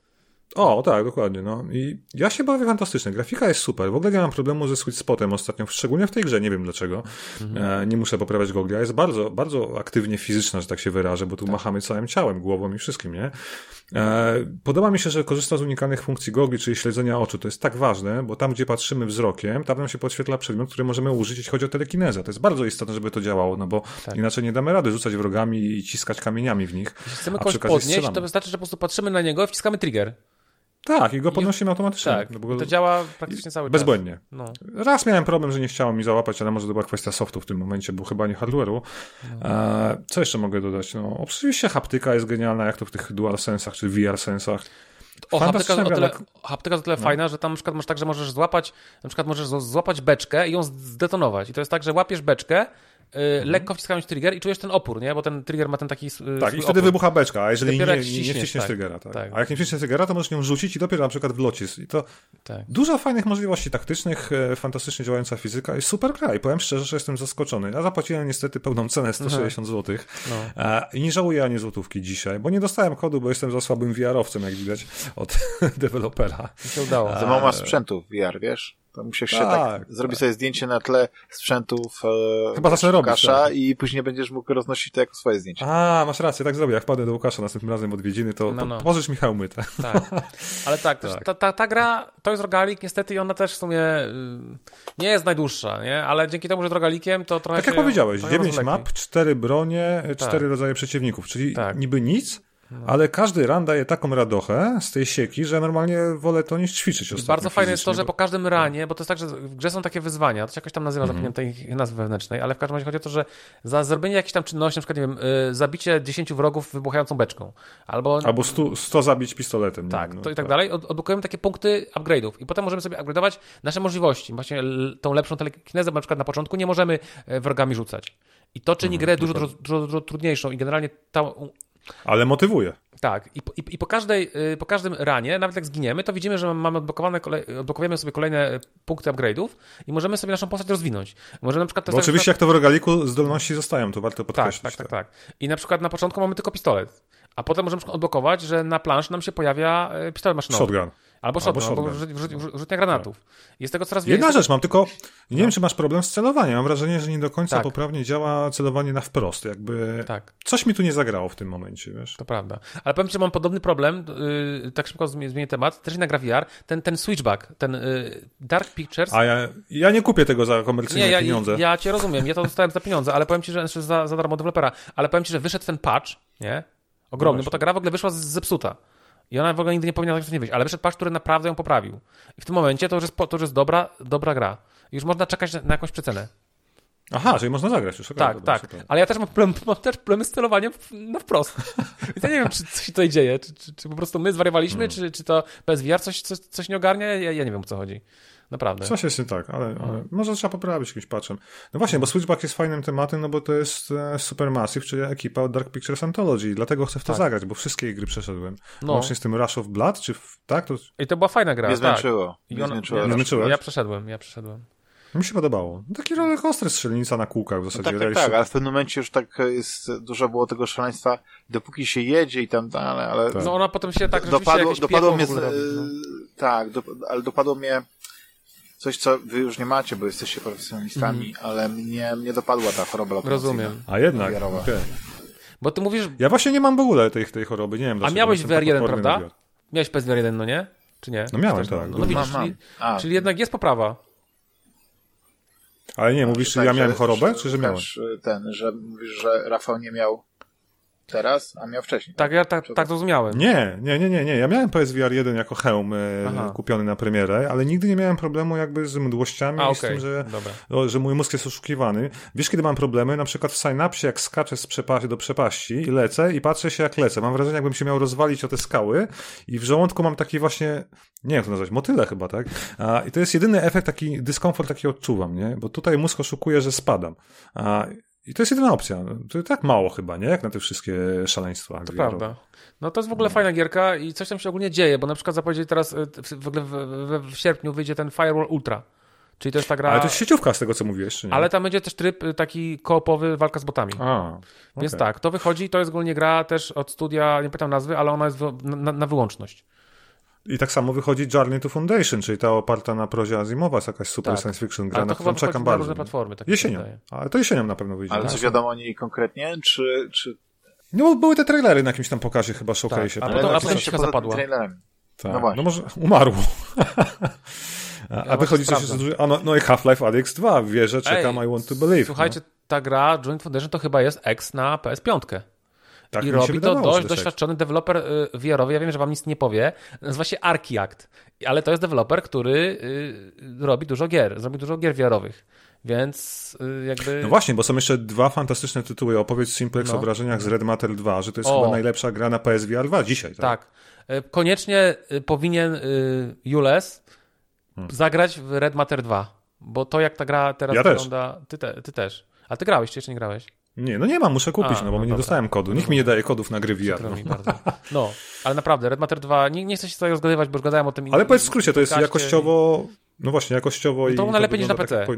O, tak, dokładnie. No. I ja się bawię fantastycznie. Grafika jest super. W ogóle nie mam problemu ze sweet spotem ostatnio, szczególnie w tej grze, nie wiem dlaczego. Mhm. E, nie muszę poprawiać gogli, jest bardzo, bardzo aktywnie fizyczna, że tak się wyrażę, bo tu tak. machamy całym ciałem, głową i wszystkim, nie? E, podoba mi się, że korzysta z unikalnych funkcji gogli, czyli śledzenia oczu. To jest tak ważne, bo tam, gdzie patrzymy wzrokiem, tam nam się podświetla przedmiot, który możemy użyć, jeśli chodzi o telekinezę. To jest bardzo istotne, żeby to działało, no bo tak. inaczej nie damy rady rzucać wrogami i ciskać kamieniami w nich. Jeśli chcemy kogoś podnieść, strzelamy. to wystarczy, że po prostu patrzymy na niego i wciskamy trigger. Tak, i go podnosimy automatycznie. Tak, no to działa praktycznie cały bezbłędnie. czas. Bezbłędnie. No. Raz miałem problem, że nie chciało mi załapać, ale może to była kwestia softu w tym momencie, bo chyba nie hardware'u. No. E, co jeszcze mogę dodać? No, oczywiście haptyka jest genialna, jak to w tych dual sensach czy VR sensach. O, haptyka, o tyle, haptyka o tyle no. fajna, że tam na przykład masz tak, że możesz złapać, na przykład możesz złapać beczkę i ją zdetonować. I to jest tak, że łapiesz beczkę, mhm. lekko wciskając trigger i czujesz ten opór, nie? Bo ten trigger ma ten taki. Tak, i wtedy opór. wybucha beczka, a jeżeli nie, nie, nie wciśniesz tak, triggera, tak. tak. A jak nie wciśniesz triggera, to możesz nią rzucić i dopiero na przykład w locie. I to tak. dużo fajnych możliwości taktycznych, e, fantastycznie działająca fizyka i super gra. I powiem szczerze, że jestem zaskoczony. Ja zapłaciłem niestety pełną cenę 160 zł. No. I nie żałuję ani złotówki dzisiaj, bo nie dostałem kodu, bo jestem za słabym VR-owcem, jak widać, od dewelopera. Mi się udało. Za mało sprzętu VR, wiesz? To musisz się tak, tak zrobić tak. sobie zdjęcie na tle sprzętów e, Chyba Łukasza tak. i później będziesz mógł roznosić to jako swoje zdjęcie. A, masz rację, tak zrobię. Jak wpadę do Łukasza następnym razem odwiedziny, to, no, no. to pożycz mi hełmy. Tak. Ale tak, tak. Ta, ta, ta, gra to jest rogalik niestety i ona też w sumie y, nie jest najdłuższa, nie? Ale dzięki temu, że rogalikiem, to trochę Tak jak powiedziałeś, 9 map, 4 bronie, 4 tak. rodzaje przeciwników, czyli tak. niby nic. Ale każdy run daje taką radochę z tej sieki, że normalnie wolę to niż ćwiczyć ostatnio. Bardzo fajne jest to, że po każdym ranie, bo to jest tak, że w grze są takie wyzwania, to się jakoś tam nazywa, mm -hmm. zapomniałem tej nazwy wewnętrznej, ale w każdym razie chodzi o to, że za zrobienie jakiejś tam czynności, na przykład, nie wiem, y, zabicie 10 wrogów wybuchającą beczką, albo... Albo 100, 100 zabić pistoletem. Tak, no, to i tak, tak. dalej, Od, odblokujemy takie punkty upgrade'ów i potem możemy sobie upgrade'ować nasze możliwości, właśnie tą lepszą telekinezę, na przykład na początku nie możemy e, wrogami rzucać. I to czyni mm, grę dużo, dużo, dużo, dużo trudniejszą i generalnie ta ale motywuje. Tak, i, i, i, po, każdej, y, po każdym ranie, nawet jak zginiemy, to widzimy, że mamy odblokowane kolej, odblokowujemy sobie kolejne punkty upgrade'ów i możemy sobie naszą postać rozwinąć. Możemy na przykład Bo oczywiście, jak to w rogaliku zdolności zostają, to warto podkreślić. Tak, tak, tak, tak. I na przykład na początku mamy tylko pistolet, a potem możemy odblokować, że na planszy nam się pojawia y, pistolet maszynowy. Shotgun. Albo shotgun, albo, albo rzutnia granatów. Tak. Jest tego coraz więcej. Jedna rzecz mam, tylko nie no. wiem, czy masz problem z celowaniem. Mam wrażenie, że nie do końca tak. poprawnie działa celowanie na wprost. Jakby tak. coś mi tu nie zagrało w tym momencie, wiesz. To prawda. Ale powiem ci, że mam podobny problem, yy, tak szybko zmienię temat, też na gra VR, ten, ten switchback, ten yy, Dark Pictures. A ja, ja nie kupię tego za komercyjne nie, ja, pieniądze. Ja cię rozumiem, ja to dostałem za pieniądze, ale powiem ci, że za, za darmo dewelopera, ale powiem ci, że wyszedł ten patch, nie? Ogromny, no bo ta gra w ogóle wyszła zepsuta. I ona w ogóle nigdy nie powinna tak nie wyjść, ale wyszedł patch, który naprawdę ją poprawił. I w tym momencie to już jest, to już jest dobra, dobra gra. Już można czekać na, na jakąś przecenę. Aha, czyli można zagrać już. Tak, dobra, tak. Super. Ale ja też mam, problem, mam też problemy z celowaniem na wprost. Więc ja nie wiem, czy coś tutaj dzieje. Czy, czy, czy po prostu my zwariowaliśmy, hmm. czy, czy to PSVR coś, coś, coś nie ogarnia? Ja, ja nie wiem, o co chodzi. Naprawdę. Coś jest nie tak, ale, ale może trzeba poprawić jakimś patchem. No właśnie, bo Switchback jest fajnym tematem, no bo to jest e, Supermassive, czyli ekipa od Dark Pictures Anthology. Dlatego chcę w to tak. zagrać, bo wszystkie gry przeszedłem. No. Właśnie z tym Rush of Blood, czy w, tak? To... I to była fajna gra. Nie zmęczyło. Tak. Nie zmęczyło. Nie zmęczyło. Ja przeszedłem, ja przeszedłem. Mi się podobało. Taki rollercoaster strzelnica na kółkach w zasadzie. No tak, tak, tak, ale w pewnym momencie już tak jest, dużo było tego szaleństwa, dopóki się jedzie i tam dalej, ale... Tak. No ona potem się tak dopadło, dopadło mnie, z, no. tak, do, ale dopadło mnie coś, co wy już nie macie, bo jesteście profesjonalistami, mm. ale mnie, mnie dopadła ta choroba Rozumiem. A jednak, okay. Bo ty mówisz... Ja właśnie nie mam w ogóle tej, tej choroby, nie wiem dlaczego. A miałeś VR1, prawda? Miałeś PSVR1, no nie? Czy nie? No miałem, tak. No, no widzisz, czyli, czyli jednak jest poprawa. Ale nie, mówisz, że ja miałem chorobę, czy że miałem? Ten, że mówisz, że Rafał nie miał teraz, a miał wcześniej. Tak, ja tak, tak zrozumiałem. Nie, nie, nie, nie, nie. Ja miałem PSVR 1 jako hełm e, Aha. kupiony na premierę, ale nigdy nie miałem problemu jakby z mdłościami a, i okay. z tym, że, o, że mój mózg jest oszukiwany. Wiesz, kiedy mam problemy? Na przykład w Synapsie, jak skaczę z przepaści do przepaści i lecę i patrzę się jak lecę. Mam wrażenie, jakbym się miał rozwalić o te skały i w żołądku mam taki właśnie, nie wiem jak to nazwać, motyle chyba, tak? A, I to jest jedyny efekt, taki dyskomfort, taki odczuwam, nie? Bo tutaj mózg oszukuje, że spadam. A, i to jest jedyna opcja. To tak mało chyba, nie? Jak na te wszystkie szaleństwa. To prawda. No to jest w ogóle no. fajna gierka i coś tam się ogólnie dzieje, bo na przykład zapowiedzieli teraz, y, w ogóle w, w, w, sierpniu wyjdzie ten Firewall Ultra. Czyli to jest ta gra... Ale to jest sieciówka z tego, co mówisz, Ale tam będzie też tryb y, taki koopowy, walka z botami. A, Więc okay. tak, to wychodzi, to jest ogólnie gra też od studia, nie pytam nazwy, ale ona jest na, na wyłączność. I tak samo wychodzi Journey to Foundation, czyli ta oparta na prozie Azimowa, jest jakaś super tak. science fiction gra, na którą czekam bardzo. różne platformy. Tak jesienią, ale to jesienią na pewno wyjdzie. Ale czy wiadomo o niej konkretnie, czy... czy... No były te trailery na jakimś tam pokazie chyba showcase. Tak. A, potem, a potem się zapadła. Tak. No, no może umarło. a, a wychodzi coś jeszcze dużo. No, no i Half-Life Alyx 2, wierzę, czekam, Ej, I want to believe. Słuchajcie, no. ta gra Joint Foundation to chyba jest X na PS5. Tak, I robi to dość doświadczony deweloper y, VR-owy. Ja wiem, że wam nic nie powie. Nazywa się Archiact. Ale to jest deweloper, który y, robi dużo gier. Zrobi dużo gier VR-owych. Więc y, jakby. No właśnie, bo są jeszcze dwa fantastyczne tytuły. Opowiedz Simplex no. o wrażeniach z Red Matter 2, że to jest o. chyba najlepsza gra na PSVR 2 dzisiaj. Tak. tak. Koniecznie powinien Jules hmm. zagrać w Red Matter 2. Bo to, jak ta gra teraz ja wygląda. Też. Ty, te, ty też. A ty grałeś, czy jeszcze nie grałeś? Nie, no nie mam, muszę kupić, A, no bo no nie dostałem kodu. Nikt mi nie daje kodów na gry VR. No. no, ale naprawdę, Red Matter 2, nie, nie chcę się tutaj rozgadywać, bo już gadałem o tym. Ale powiedz w skrócie, to jest jakościowo, no właśnie, jakościowo no to i... To najlepiej niż na PC. Tak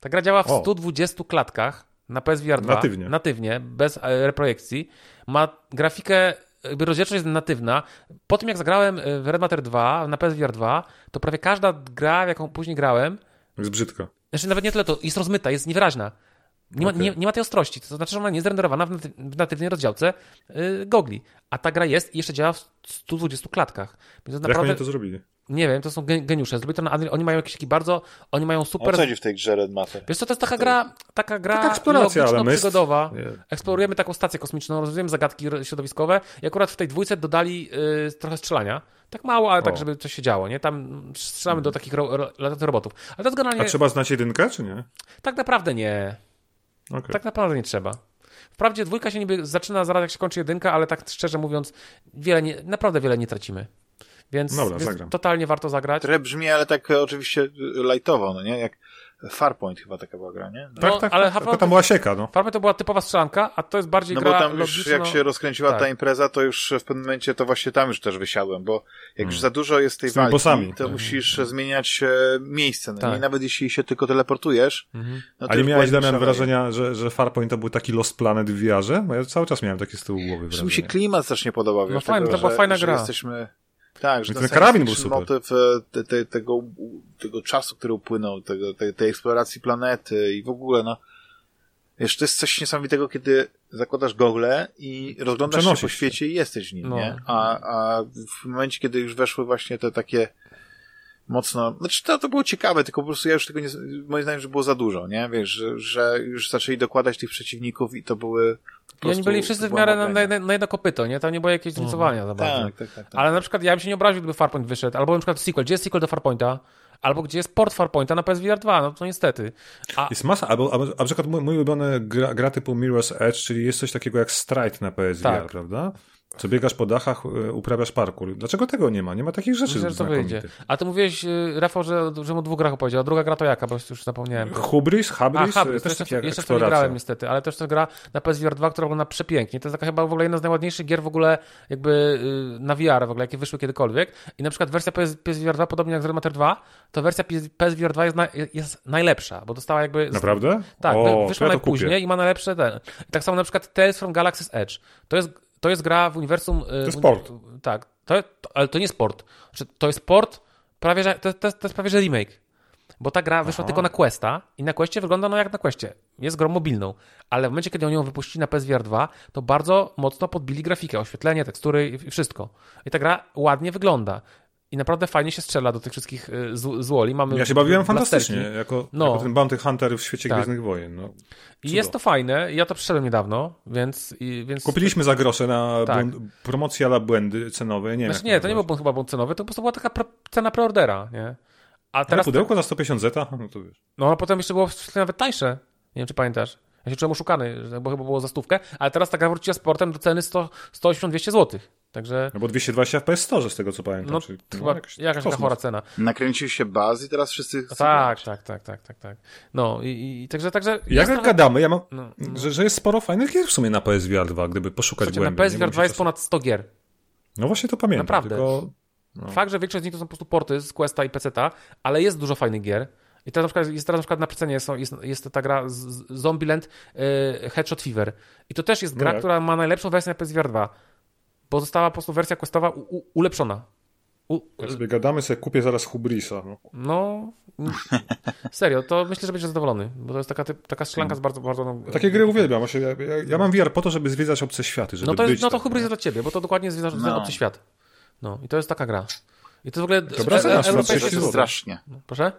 Ta gra działa w o. 120 klatkach na PSVR 2. Natywnie. Natywnie, bez e, reprojekcji. Ma grafikę jakby rozdzielczość jest natywna. Po tym jak zagrałem e, w Red Matter 2 na PSVR 2, to prawie każda gra, w jaką później grałem, jest brzydka. Znaczy nawet nie tyle, to jest rozmyta, jest niewyraźna. Nie ma, okay. nie, nie, ma tej ostrości, to znaczy, że ona nie jest zrenderowana w, naty w natywnej rozdziałce yy, gogli. A ta gra jest i jeszcze działa w 120 klatkach. Więc to naprawdę... Jak oni to zrobili? Nie wiem, to są geniusze. Zrobili to na Unreal. Oni mają jakieś taki bardzo. Oni mają super. O co chodzi w tej grze Red Matter? Wiesz co, to jest taka gra, taka gra taka eksploracja, ale my... przygodowa. Eksplorujemy taką stację kosmiczną, rozwiązujemy zagadki środowiskowe i akurat w tej dwójce dodali yy, trochę strzelania. Tak mało, ale tak, o. tak, żeby coś się działo, nie? Tam strzelamy do takich ro ro robotów. Ale to jest generalnie... A trzeba znać jedynkę, czy nie? Tak naprawdę nie. Okay. Tak naprawdę nie trzeba. Wprawdzie dwójka się niby zaczyna zaraz jak się kończy jedynka, ale tak szczerze mówiąc, wiele nie, naprawdę wiele nie tracimy. Więc, Dobra, więc totalnie warto zagrać. Trochę brzmi, ale tak oczywiście lightowo, no nie? Jak Farpoint chyba taka była gra, nie? No, tak, tak, ale tak, tylko tam była sieka, no. Farpoint to była typowa strzelanka, a to jest bardziej no gra bo tam już jak się rozkręciła tak. ta impreza, to już w pewnym momencie to właśnie tam już też wysiadłem, bo jak hmm. już za dużo jest tej walki, bossami. to hmm. musisz hmm. zmieniać e, miejsce, no tak. i nawet jeśli się tylko teleportujesz, hmm. no to A nie miałeś, Damian, wrażenia, że, że Farpoint to był taki Lost Planet w VR-ze? Bo ja cały czas miałem takie z tyłu głowy wrażenie. Mi się klimat strasznie podobał, no no fajnie, to była fajna gra. jesteśmy tak, że ten karabin był super. motyw e, te, te, tego, tego czasu, który upłynął, tego, tej, tej eksploracji planety i w ogóle, no. Wiesz, to jest coś niesamowitego, kiedy zakładasz gogle i rozglądasz się po świecie i jesteś w nim, no. nie? A, a w momencie, kiedy już weszły właśnie te takie mocno, znaczy to, to było ciekawe, tylko po prostu ja już tego nie, moim zdaniem, że było za dużo, nie? Wiesz, że, że już zaczęli dokładać tych przeciwników i to były i oni byli wszyscy w miarę na, na, na, jedno kopyto, nie? Tam nie było jakieś zróżnicowania mhm. za bardzo. Tak, tak, tak, tak, Ale na przykład ja bym się nie obraził, gdyby Farpoint wyszedł, albo na przykład sequel. Gdzie jest sequel do Farpointa? Albo gdzie jest port Farpointa na PSVR 2, no to niestety. A... Jest masa, albo, albo na przykład mój, mój ulubiony gra, gra typu Mirror's Edge, czyli jest coś takiego jak Stride na PSVR, tak. prawda? Co biegasz po dachach, e, uprawiasz parkour. Dlaczego tego nie ma? Nie ma takich rzeczy Myślę, że to wyjdzie. A ty mówiłeś, y, Rafał, że, że mu dwóch grach opowiedział. A druga gra to jaka? Bo już zapomniałem. Hubris? Hubris? A, Hubris. Też jeszcze, jeszcze nie grałem niestety, ale też to gra na PSVR 2, która wygląda przepięknie. To jest taka chyba w ogóle jedna z najładniejszych gier w ogóle jakby na VR w ogóle, jakie wyszły kiedykolwiek. I na przykład wersja PS, PSVR 2, podobnie jak z Matter 2, to wersja PSVR 2 jest, na, jest najlepsza, bo dostała jakby... Naprawdę? Tak, o, wyszła najpóźniej kupię. i ma najlepsze ten. I tak samo na przykład Tales from Galaxy's Edge. To jest to jest gra w uniwersum. To jest sport. Tak, to, to, ale to nie sport. Znaczy, to jest sport, prawie że, to, to, to jest prawie że remake. Bo ta gra wyszła Aha. tylko na Questa i na Questie wygląda no jak na Questie. Jest grą mobilną. Ale w momencie, kiedy oni ją wypuścili na PSVR 2, to bardzo mocno podbili grafikę, oświetlenie, tekstury i wszystko. I ta gra ładnie wygląda. I naprawdę fajnie się strzela do tych wszystkich y, złoli. Mamy ja się bawiłem fantastycznie, jako, no. jako ten Bounty Hunter w świecie tak. Gwiezdnych Wojen. No. I jest to fajne, ja to przeszedłem niedawno, więc... I, więc... Kupiliśmy za grosze na tak. promocję ala błędy cenowe, nie znaczy, Nie, to nie był chyba błąd cenowy, to po prostu była taka cena preordera, nie? A teraz... Ale pudełko za 150 zeta? No to wiesz. No a potem jeszcze było nawet tańsze, nie wiem czy pamiętasz. Ja się czułem oszukany, bo chyba było za stówkę, ale teraz taka wróciła sportem do ceny 180-200 zł. Także... No bo 220 FPS Store z tego co pamiętam. No, czyli, chyba no, jakaś, jakaś taka chora cena. Nakręcił się baz i teraz wszyscy chcą tak, tak, tak, tak, tak, tak. No i, i także, także... Jak trochę... gadamy, ja mam, no, no. Że, że jest sporo fajnych gier w sumie na PSVR 2, gdyby poszukać Słuchajcie, głębiej. na PSVR 2 jest ponad 100 gier. No właśnie to pamiętam. Naprawdę. Tylko... No. Fakt, że większość z nich to są po prostu porty z Questa i Peceta, ale jest dużo fajnych gier. I teraz na przykład, jest teraz na przykład na przecenie jest, jest, jest ta gra Zombieland y, Headshot Fever. I to też jest gra, no która ma najlepszą wersję na PSVR 2 bo została po prostu wersja questowa u, ulepszona. U... Jak sobie gadamy, sobie kupię zaraz Hubrisa. No. no, serio, to myślę, że będziesz zadowolony, bo to jest taka, taka szklanka z bardzo... bardzo no... Takie gry uwielbiam. Ja, ja, ja, mam VR po to, żeby zwiedzać obce światy, żeby No to, jest, no to Hubris jest dla ciebie, bo to dokładnie zwiedzasz no. obcy świat. No i to jest taka gra. I to w ogóle... Dobra, e, e, europejskie strasznie. No, proszę?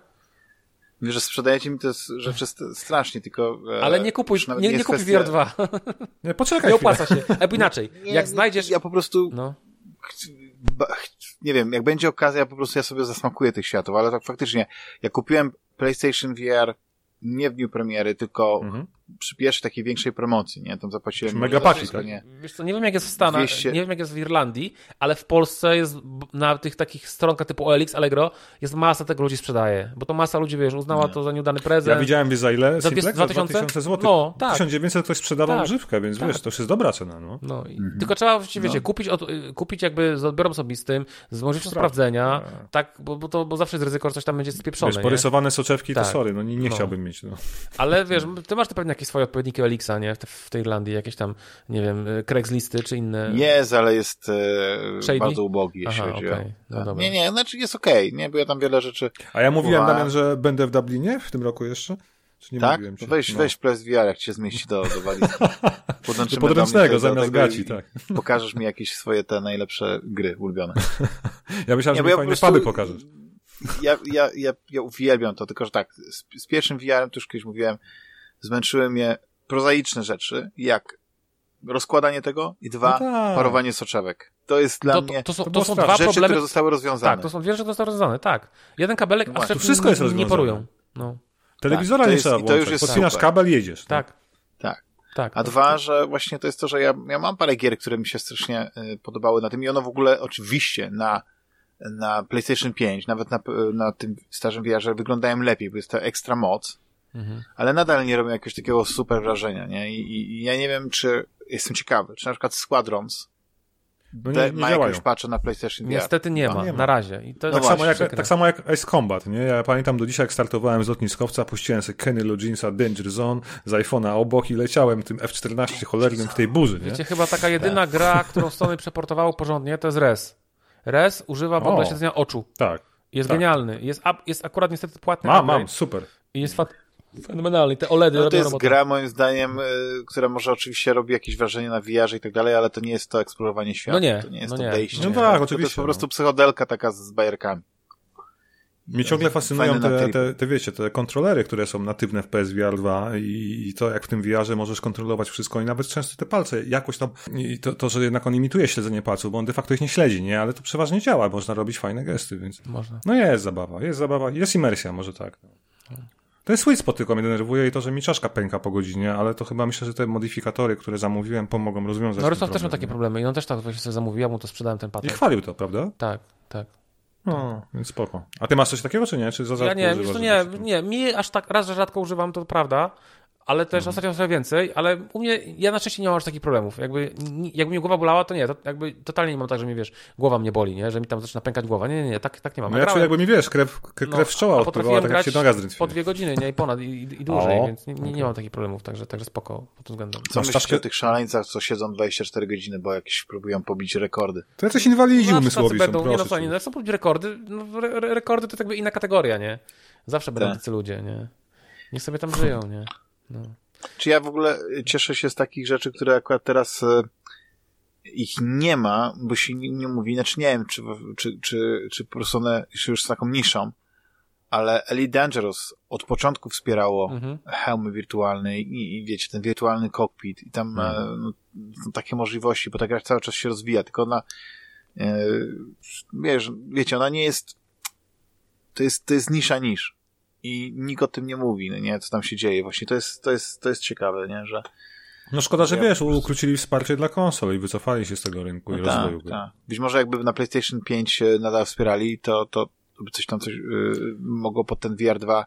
Wiesz, że sprzedajecie mi te rzeczy strasznie, tylko... E, Ale nie kupuj, nie, nie, nie kupuj kwestia... VR2. Nie, poczekaj Nie opłaca się. Albo inaczej, nie, jak znajdziesz... Ja po prostu... No. Nie wiem, jak będzie okazja, po prostu ja sobie zasmakuję tych światów, ale tak faktycznie, jak kupiłem PlayStation VR nie w dniu premiery, tylko mhm. Przy pierwszej takiej większej promocji, nie? Tam zapłaciłem... Mega paki, tak? Nie. Wiesz co, nie wiem jak jest w Stanach, 200... nie wiem jak jest w Irlandii, ale w Polsce jest na tych takich stronkach typu OLX, Allegro, jest masa tego ludzi sprzedaje, bo to masa ludzi, wiesz, uznała nie. to za nieudany prezent. Ja widziałem, wiesz, za ile? Za 2000? 2000 zł. No, tak. 1900 ktoś sprzedawał tak. używkę, więc tak. wiesz, to już jest dobra cena, no. no mhm. Tylko trzeba właściwie, no. wiecie, kupić, od, kupić jakby z odbiorem osobistym, z możliwością sprawdzenia, tak, bo, bo, to, bo zawsze jest ryzyko, że coś tam będzie spieprzone, Wiesz, porysowane soczewki, to tak. sorry, no nie, nie no. chciałbym mieć, no. Ale wiesz, ty masz te pewnie jakieś swoje odpowiedniki Elixa, nie? W, tej Irlandii, jakieś tam, nie wiem, Craigslisty czy inne. Jest, ale jest e, bardzo ubogi, jeśli Aha, chodzi okay. o... No nie, nie, znaczy jest okej, okay, nie? Bo ja tam wiele rzeczy... A ja mówiłem, Damian, że będę w Dublinie w tym roku jeszcze? Czy nie tak? Mówiłem ci? Weź, no. weź Press VR, jak cię zmieści do, do walizki. Do podręcznego zamiast gaci, tak. Pokażesz mi jakieś swoje te najlepsze gry ulubione. ja myślałem, że mi ja fajne prostu... pokażesz ja, ja, ja, ja uwielbiam to, tylko że tak, z, z pierwszym VR-em, to już kiedyś mówiłem, zmęczyły mnie prozaiczne rzeczy, jak rozkładanie tego i dwa, no tak. parowanie soczewek. To jest dla to, mnie to, to, są, to są dwa rzeczy, problemy, które zostały rozwiązane. Tak, to są dwie rzeczy, które zostały rozwiązane, tak. Jeden kabelek, no a wszystko jest rozwiązane. nie porują. No. Telewizora tak, nie trzeba włączać. To już jest Podpinasz super. kabel, jedziesz. Tak. tak. Tak. tak. A dwa, że właśnie to jest to, że ja, ja mam parę gier, które mi się strasznie y, podobały na tym i ono w ogóle oczywiście na na PlayStation 5, nawet na, na tym starym VR-ze wyglądają lepiej, bo jest to ekstra moc, mhm. ale nadal nie robią jakiegoś takiego super wrażenia, nie? I, I, ja nie wiem, czy jestem ciekawy, czy na przykład Squadrons no nie, nie ma jakieś patche na PlayStation VR. Niestety nie, no, ma, nie ma, na razie. I to no tak, samo jak, tak samo jak Ice Combat, nie? Ja pamiętam do dzisiaj, jak startowałem z lotniskowca, puściłem sobie Kenny Loginsa Danger Zone z iPhone'a obok i leciałem tym F-14 cholernym w tej burzy, nie? Wiecie, chyba taka jedyna gra, którą Sony przeportowało porządnie, to jest Res. Res używa w ogóle śledzenia oczu. Tak. Jest tak. genialny. Jest, jest akurat niestety płatny. Mam, mam, super. I jest fat fenomenalny. Te OLEDy no, To jest robotę. gra, moim zdaniem, y, która może oczywiście robi jakieś wrażenie na VR i tak dalej, ale to nie jest to eksplorowanie świata. No nie. To nie jest no to nie. wejście. No tak, oczywiście. To jest po prostu no. psychodelka taka z bajerkami. Mnie ciągle fascynują te, te, te, wiecie, te kontrolery, które są natywne w PSVR 2 i, i to, jak w tym VR-ze możesz kontrolować wszystko i nawet często te palce jakoś tam, i to, to, że jednak on imituje śledzenie palców, bo on de facto ich nie śledzi, nie? Ale to przeważnie działa, można robić fajne gesty, więc... Można. No jest zabawa, jest zabawa, jest imersja, może tak. Ten sweet spot tylko mnie denerwuje i to, że mi czaszka pęka po godzinie, ale to chyba myślę, że te modyfikatory, które zamówiłem, pomogą rozwiązać No Rysław też miał takie problemy i on też tak właśnie sobie zamówił, ja mu to sprzedałem ten patent. I chwalił to, prawda? Tak, tak. No, więc spoko. A ty masz coś takiego, czy nie? Czy za ja nie, to nie, nie, mi aż tak, raz, że rzadko używam, to prawda, ale też mhm. ostatnio sobie więcej, ale u mnie, ja na szczęście nie mam aż takich problemów. Jakby, jakby mi głowa bolała, to nie, to jakby totalnie nie mam tak, że mi wiesz, głowa mnie boli, nie, że mi tam zaczyna pękać głowa. Nie, nie, nie, tak, tak nie mam. No ja czuję, jakby mi wiesz, krew, krew no, czoła odpływała, tak jak się noga Po dwie godziny, nie, i ponad, i, i dłużej, o, więc nie, nie, nie, mam takich problemów, także, także spoko pod tym względem. Co myślisz o tych szaleńcach, co siedzą 24 godziny, bo jakieś próbują pobić rekordy? To jacyś inwalidzi no, umysłowi będą, są, Nie no co, nie, chcą pobić rekordy, no, re, rekordy to jakby inna kategoria, nie? Zawsze będą tak. tacy ludzie, nie? Niech sobie tam żyją, nie? No. Czy ja w ogóle cieszę się z takich rzeczy, które akurat teraz e, ich nie ma, bo się nie, mówi, znaczy nie wiem, czy, czy, czy, czy po prostu one już są taką niszą, ale Elite Dangerous od początku wspierało mhm. hełmy wirtualne i, i wiecie, ten wirtualny cockpit i tam e, mhm. no, są takie możliwości, bo ta gra cały czas się rozwija, tylko ona e, wiesz, wiecie, ona nie jest to jest, to jest nisza niż i nikt o tym nie mówi, no nie, co tam się dzieje. Właśnie to jest, to jest, to jest ciekawe, nie, że no szkoda, że wiesz, ukrócili wsparcie dla konsol i wycofali się z tego rynku no i tak, rozwoju. Tak. Być może jakby na PlayStation 5 nadal wspierali, to, to by coś tam coś yy, mogło pod ten VR 2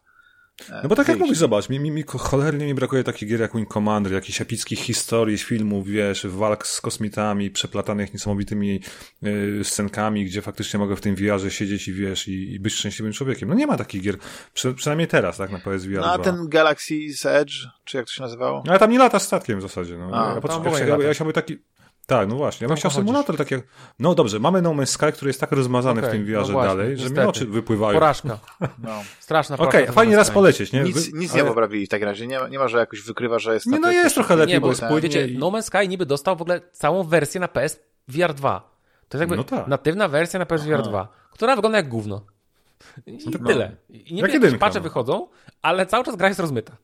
no bo tak jak mówisz, zobacz, mi, mi, mi cholernie mi brakuje takich gier jak Wing Commander, jakichś epickich historii z filmów, wiesz, walk z kosmitami, przeplatanych niesamowitymi yy, scenkami, gdzie faktycznie mogę w tym VR-ze siedzieć i wiesz, i, i, być szczęśliwym człowiekiem. No nie ma takich gier, Przy, przynajmniej teraz, tak, na PSVR No a ten Galaxy's Edge, czy jak to się nazywało? No ale tam nie lata statkiem w zasadzie, no. A, ja, ja, ja, ja, ja chciałbym taki, Tak, no właśnie. Ja bym chciał symulator taki. No dobrze, mamy No Man's Sky, który jest tak rozmazany okay, w tym VR no dalej, że mi oczy wypływają. Porażka. No. Straszna porażka. Okej, okay, fajnie raz polecieć, nie? Nic, nic ale... nie poprawili w takim razie. Nie, nie ma, że jakoś wykrywa, że jest... Nie, no jest trochę lepiej, nie, bo, bo jest Wiecie, i... No Man's Sky niby dostał w ogóle całą wersję na PS VR 2. To jest jakby no tak. natywna wersja na PS VR 2, która wygląda jak gówno. I no, tyle. I nie wiem, pacze no. wychodzą, ale cały czas gra jest rozmyta.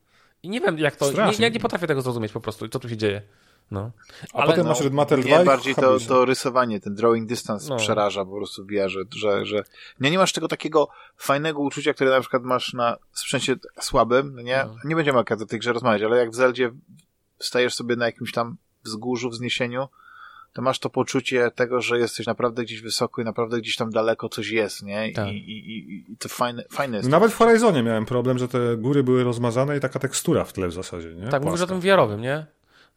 I nie wiem, jak to. Nie, ja nie potrafię tego zrozumieć po prostu, co tu się dzieje. No. A ale, potem no, masz Red Matter 2 bardziej to, to rysowanie, ten drawing distance no. przeraża po prostu w że, że, że nie, nie masz tego takiego fajnego uczucia, które na przykład masz na sprzęcie słabym, no nie? No. Nie będziemy akurat o tej grze rozmawiać, ale jak w Zeldzie stajesz sobie na jakimś tam wzgórzu, wzniesieniu, to masz to poczucie tego, że jesteś naprawdę gdzieś wysoko i naprawdę gdzieś tam daleko coś jest, nie? Tak. I, i, i, I to fajne, fajne jest. Nawet w Horizonie miałem problem, że te góry były rozmazane i taka tekstura w tle w zasadzie, nie? Tak, mówisz o tym wiarowym, nie?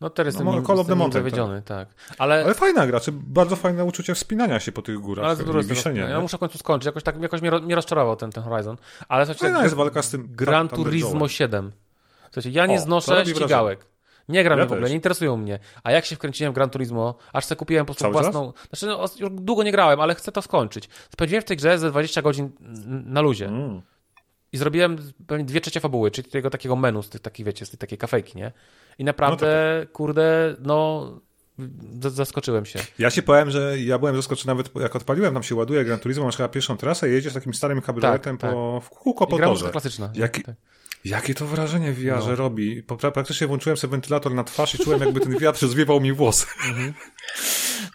No teraz no, jestem, Call of zawiedziony, tak. tak. Ale... Ale fajna gra, czy bardzo fajne uczucie wspinania się po tych górach. Ale ja muszę w końcu skończyć, jakoś tak jakoś mnie, mnie rozczarował ten, ten Horizon. Ale słuchajcie, fajna jest walka z tym Gran Turismo 7. Słuchajcie, ja nie o, znoszę ścigałek. Nie gram ja w ogóle, nie interesują mnie. A jak się wkręciłem w Gran Turismo, aż sobie kupiłem po prostu własną... Czas? Znaczy, no, już długo nie grałem, ale chcę to skończyć. Spędziłem w tej grze ze 20 godzin na luzie. Mm. I zrobiłem pewnie dwie trzecie fabuły, czyli tego takiego menu z tych takich, wiecie, z tej takiej kafejki, nie? I naprawdę, no tak. kurde, no zaskoczyłem się. Ja się powiem, że ja byłem zaskoczony nawet jak odpaliłem, tam się ładuje Gran Turismo, masz chyba pierwszą trasę i jedziesz takim starym kabrioletem tak, po, tak. w kółko po torze. klasyczna. Jaki, tak. Jakie to wrażenie w wiarze no. robi. Praktycznie włączyłem sobie wentylator na twarz i czułem jakby ten wiatr zwiewał mi włosy. Mhm.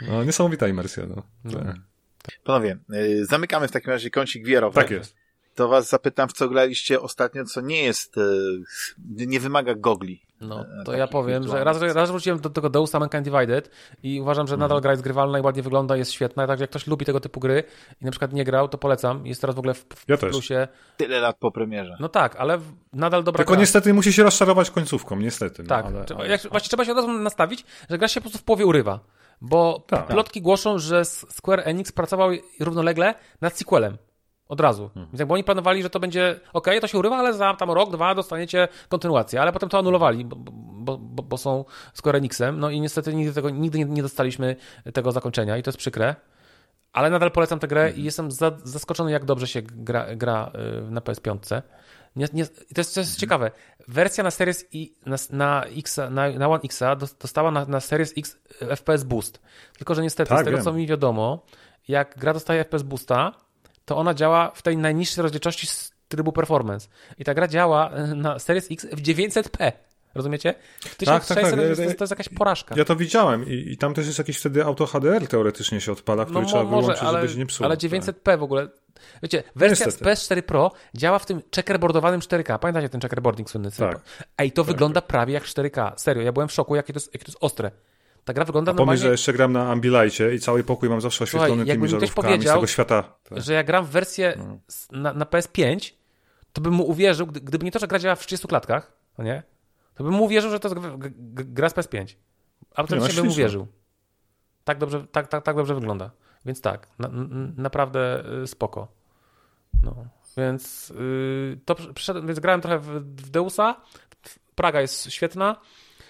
No, niesamowita imersja. No. no. Tak. Panowie, y, zamykamy w takim razie kącik wierowy. Tak jest to was zapytam, w co graliście ostatnio, co nie jest, e, nie wymaga gogli. No, e, to ja powiem, że raz, raz wróciłem do tego Deus Mankind Divided i uważam, że mhm. nadal gra jest grywalna i ładnie wygląda, jest świetna. Także jak ktoś lubi tego typu gry i na przykład nie grał, to polecam. Jest teraz w ogóle w, w ja plusie. Też. Tyle lat po premierze. No tak, ale nadal dobra Tylko gra. niestety musi się rozczarować końcówką, niestety. No, tak, ale, ale... Jak, właśnie trzeba się od razu nastawić, że gra się po prostu w połowie urywa. Bo tak, plotki tak. głoszą, że Square Enix pracował równolegle nad sequelem. Od razu. Hmm. Więc jakby oni planowali, że to będzie ok, to się urywa, ale za tam rok, dwa dostaniecie kontynuację, ale potem to anulowali, bo, bo, bo, bo są Square Enixem, no i niestety nigdy, tego, nigdy nie, dostaliśmy tego zakończenia i to jest przykre. Ale nadal polecam tę grę hmm. i jestem za, zaskoczony, jak dobrze się gra, gra y, na PS5. Nie, nie, to jest, to jest hmm. ciekawe. Wersja na Series I, na, na, X, na, na One X dostała na, na Series X FPS Boost. Tylko, że niestety, tak, z tego wiem. co mi wiadomo, jak gra dostaje FPS Boosta, to ona działa w tej najniższej rozdzielczości z trybu performance. I ta gra działa e, na Series X w 900p. Rozumiecie? 1600 tak, tak, tak. To, jest, to jest jakaś porażka. Ja to widziałem i, i tam też jest jakiś wtedy auto HDR teoretycznie się odpala, który no, trzeba może, wyłączyć, ale, żeby się nie psuło. Ale 900p w ogóle. Wiecie, wersja Niestety. z PS4 Pro działa w tym checkerboardowanym 4K. Pamiętacie ten checkerboarding słynny? Tak. Ej, to tak, wygląda tak. prawie jak 4K. Serio, ja byłem w szoku, jakie to jest, jakie to jest ostre. Ta gra wygląda A normalnie... Pomyśl, że jeszcze gram na Ambilightie i cały pokój mam zawsze oświetlony Słuchaj, tymi żarówkami z tego świata. Tak. że ja gram w wersję no. na, na, PS5, to bym mu uwierzył, gdyby nie to, że gra działa w 30 klatkach, no nie? To bym mu uwierzył, że to gra z PS5. Absolutnie no, bym uwierzył. Tak dobrze, tak, tak, tak dobrze wygląda. Więc tak, na, naprawdę y, spoko. No, więc yy, to przyszedłem, więc grałem trochę w, w Deusa. Praga jest świetna.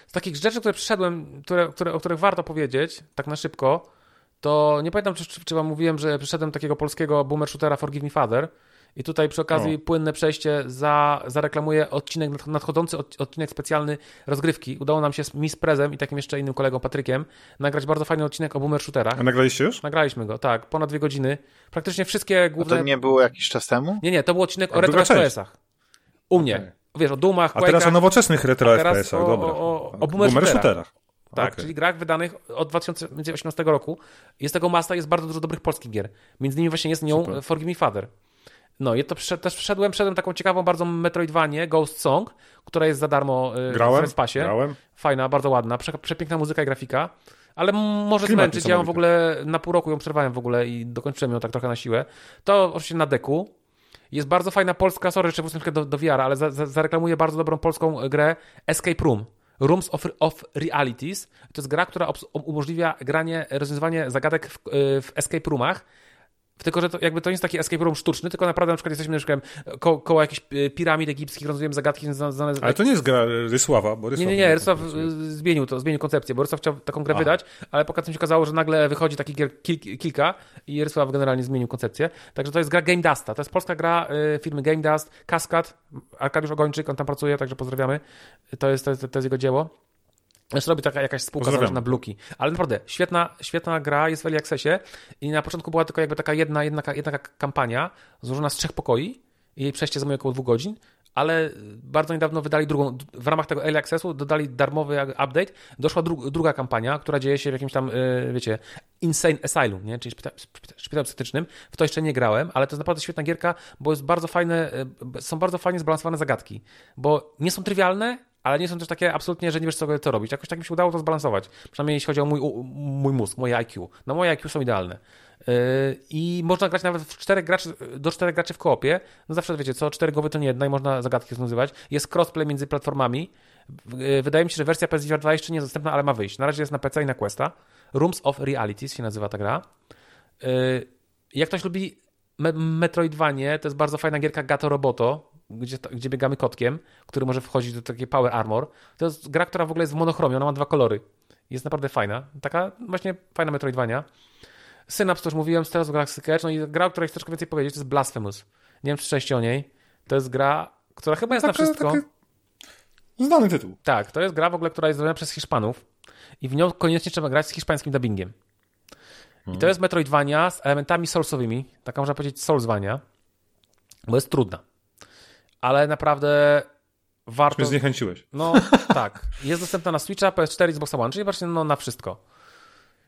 Z takich rzeczy, które przyszedłem, które, które, o których warto powiedzieć, tak na szybko, to nie pamiętam, czy, czy wam mówiłem, że przyszedłem takiego polskiego boomer shootera Forgive Me Father. I tutaj przy okazji płynne przejście za, zareklamuję odcinek, nadchodzący odcinek specjalny rozgrywki. Udało nam się z Miss Prezem i takim jeszcze innym kolegą Patrykiem nagrać bardzo fajny odcinek o boomer shooterach. A nagraliście już? Nagraliśmy go, tak. Ponad dwie godziny. Praktycznie wszystkie główne... A to nie było jakiś czas temu? Nie, nie, to był odcinek A o retro. U mnie. Okay wiesz, o Dumach, A teraz o nowoczesnych retro FPS-ach, dobra. O, o, o boomer, boomer shooterach. Tak, okay. czyli grach wydanych od 2018 roku. Jest tego masa, jest bardzo dużo dobrych polskich gier. Między innymi właśnie jest nią Super. Forgive Me Father. No i to też wszedłem, wszedłem taką ciekawą bardzo Metroidvanię, Ghost Song, która jest za darmo y, grałem, w Respasie. Grałem. Fajna, bardzo ładna, prze, przepiękna muzyka i grafika. Ale może Klimat zmęczyć, ja ją w ogóle na pół roku ją przerwałem w ogóle i dokończyłem ją tak trochę na siłę. To oczywiście na deku, jest bardzo fajna polska, sorry, jeszcze wrócę do, do VR, ale za, za, zareklamuję bardzo dobrą polską grę Escape Room. Rooms of, of Realities. To jest gra, która umożliwia granie, rozwiązywanie zagadek w, w escape roomach Tylko, że to, jakby to nie jest taki escape room sztuczny, tylko naprawdę na przykład jesteśmy na przykład ko koło jakichś e, piramid egipskich, rozwiązujemy zagadki znane Ale to nie jest gra Rysława, bo Rysław... Nie, nie, nie, Rysław zmienił to, zmienił koncepcję, bo Rysław chciał taką grę wydać, ale po się okazało, że nagle wychodzi taki gier kil kilka i Rysław generalnie zmienił koncepcję. Także to jest gra Game Dusta. To jest polska gra y, firmy Game Dust, Kaskad, Arkadiusz Ogończyk, on tam pracuje, także pozdrawiamy. To jest, to jest, to jest jego dzieło. Zresztą robi taka jakaś spółka na Bluki. Ale naprawdę, świetna, świetna gra, jest w Early Accessie i na początku była tylko jakby taka jedna, jedna, jedna kampania złożona z trzech pokoi i jej przejście zajmuje około dwóch godzin, ale bardzo niedawno wydali drugą, w ramach tego Early Accessu dodali darmowy update, doszła dru, druga kampania, która dzieje się w jakimś tam, yy, wiecie, Insane Asylum, nie? czyli szpitalem psychiatrycznym. W to jeszcze nie grałem, ale to jest naprawdę świetna gierka, bo jest bardzo fajne, yy, są bardzo fajnie zbalansowane zagadki, bo nie są trywialne, ale nie są też takie absolutnie, że nie wiesz, co, co robić. Jakoś tak mi się udało to zbalansować. Przynajmniej jeśli chodzi o mój, mój mózg, moje IQ. No moje IQ są idealne. Yy, I można grać nawet w czterech graczy, do czterech graczy w koopie. No zawsze wiecie, co cztery głowy to nie jedna i można zagadki rozwiązywać. Jest crossplay między platformami. Yy, wydaje mi się, że wersja PS 2 jeszcze nie jest dostępna, ale ma wyjść. Na razie jest na PC i na Questa. Rooms of Realities się nazywa ta gra. Yy, jak ktoś lubi Metroidvanie, to jest bardzo fajna gierka Gato Roboto gdzie, gdzie biegamy kotkiem, który może wchodzić do takiej Power Armor. To jest gra, która w ogóle jest w monochromie, ona ma dwa kolory. Jest naprawdę fajna. Taka właśnie fajna Metroidvania. Synapse, to już mówiłem, Stella's Galaxy Catch, no i gra, o której chcę troszkę więcej powiedzieć, to jest Blasphemous. Nie wiem, czy słyszeliście o niej. To jest gra, która chyba jest taka, na wszystko. Znany tytuł. Tak, to jest gra w ogóle, która jest zrobiona przez Hiszpanów i w nią koniecznie trzeba grać z hiszpańskim dubbingiem. I to mhm. jest Metroidvania z elementami soulsowymi, taka można powiedzieć soulsvania, bo jest trudna ale naprawdę warto... Mnie zniechęciłeś. No tak. Jest dostępna na Switcha, PS4 i Xbox One, czyli właśnie no, na wszystko.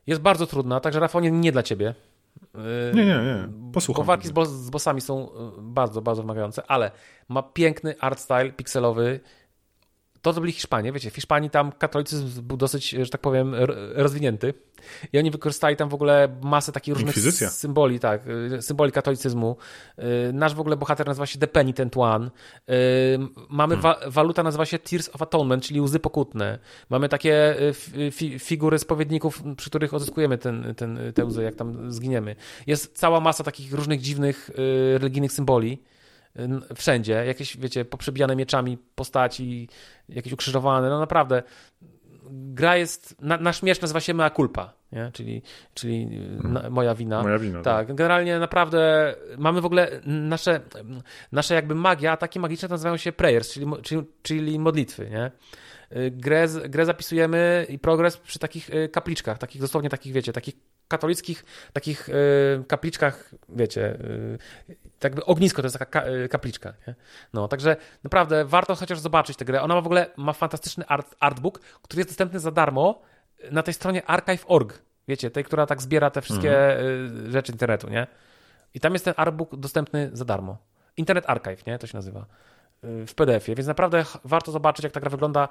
Jest bardzo trudna, także Rafał nie, nie dla ciebie. Nie, nie, nie. Posłucham. Bo walki z, z bossami są bardzo, bardzo wymagające, ale ma piękny art style pikselowy, to, co byli Hiszpanie, wiecie, w Hiszpanii tam katolicyzm był dosyć, że tak powiem, rozwinięty i oni wykorzystali tam w ogóle masę takich różnych Inkwizycja. symboli, tak, y, symboli katolicyzmu. Y, nasz w ogóle bohater nazywa się The Penitent One. Y, mamy hmm. wa waluta nazywa się Tears of Atonement, czyli łzy pokutne. Mamy takie fi figury spowiedników, przy których odzyskujemy ten, ten, te łzy, jak tam zginiemy. Jest cała masa takich różnych dziwnych religijnych symboli wszędzie, jakieś, wiecie, poprzebijane mieczami postaci, jakieś ukrzyżowane, no naprawdę. Gra jest, na, nasz miecz nazywa się Mea Culpa, nie? czyli, czyli hmm. na, moja wina. Moja wina. Tak, tak, generalnie naprawdę mamy w ogóle nasze, nasze jakby magia, takie magiczne nazywają się prayers, czyli, czyli, czyli modlitwy, nie? Grę, grę zapisujemy i progres przy takich y, kapliczkach, takich dosłownie takich, wiecie, takich katolickich, takich y, kapliczkach, wiecie, tak jakby ognisko to jest taka y, kapliczka. Nie? No, także naprawdę warto chociaż zobaczyć tę grę. Ona ma w ogóle ma fantastyczny art, artbook, który jest dostępny za darmo na tej stronie archive.org. Wiecie, tej, która tak zbiera te wszystkie mhm. rzeczy internetu, nie? I tam jest ten artbook dostępny za darmo. Internet Archive, nie? To się nazywa w PDF-ie, więc naprawdę warto zobaczyć, jak ta gra wygląda,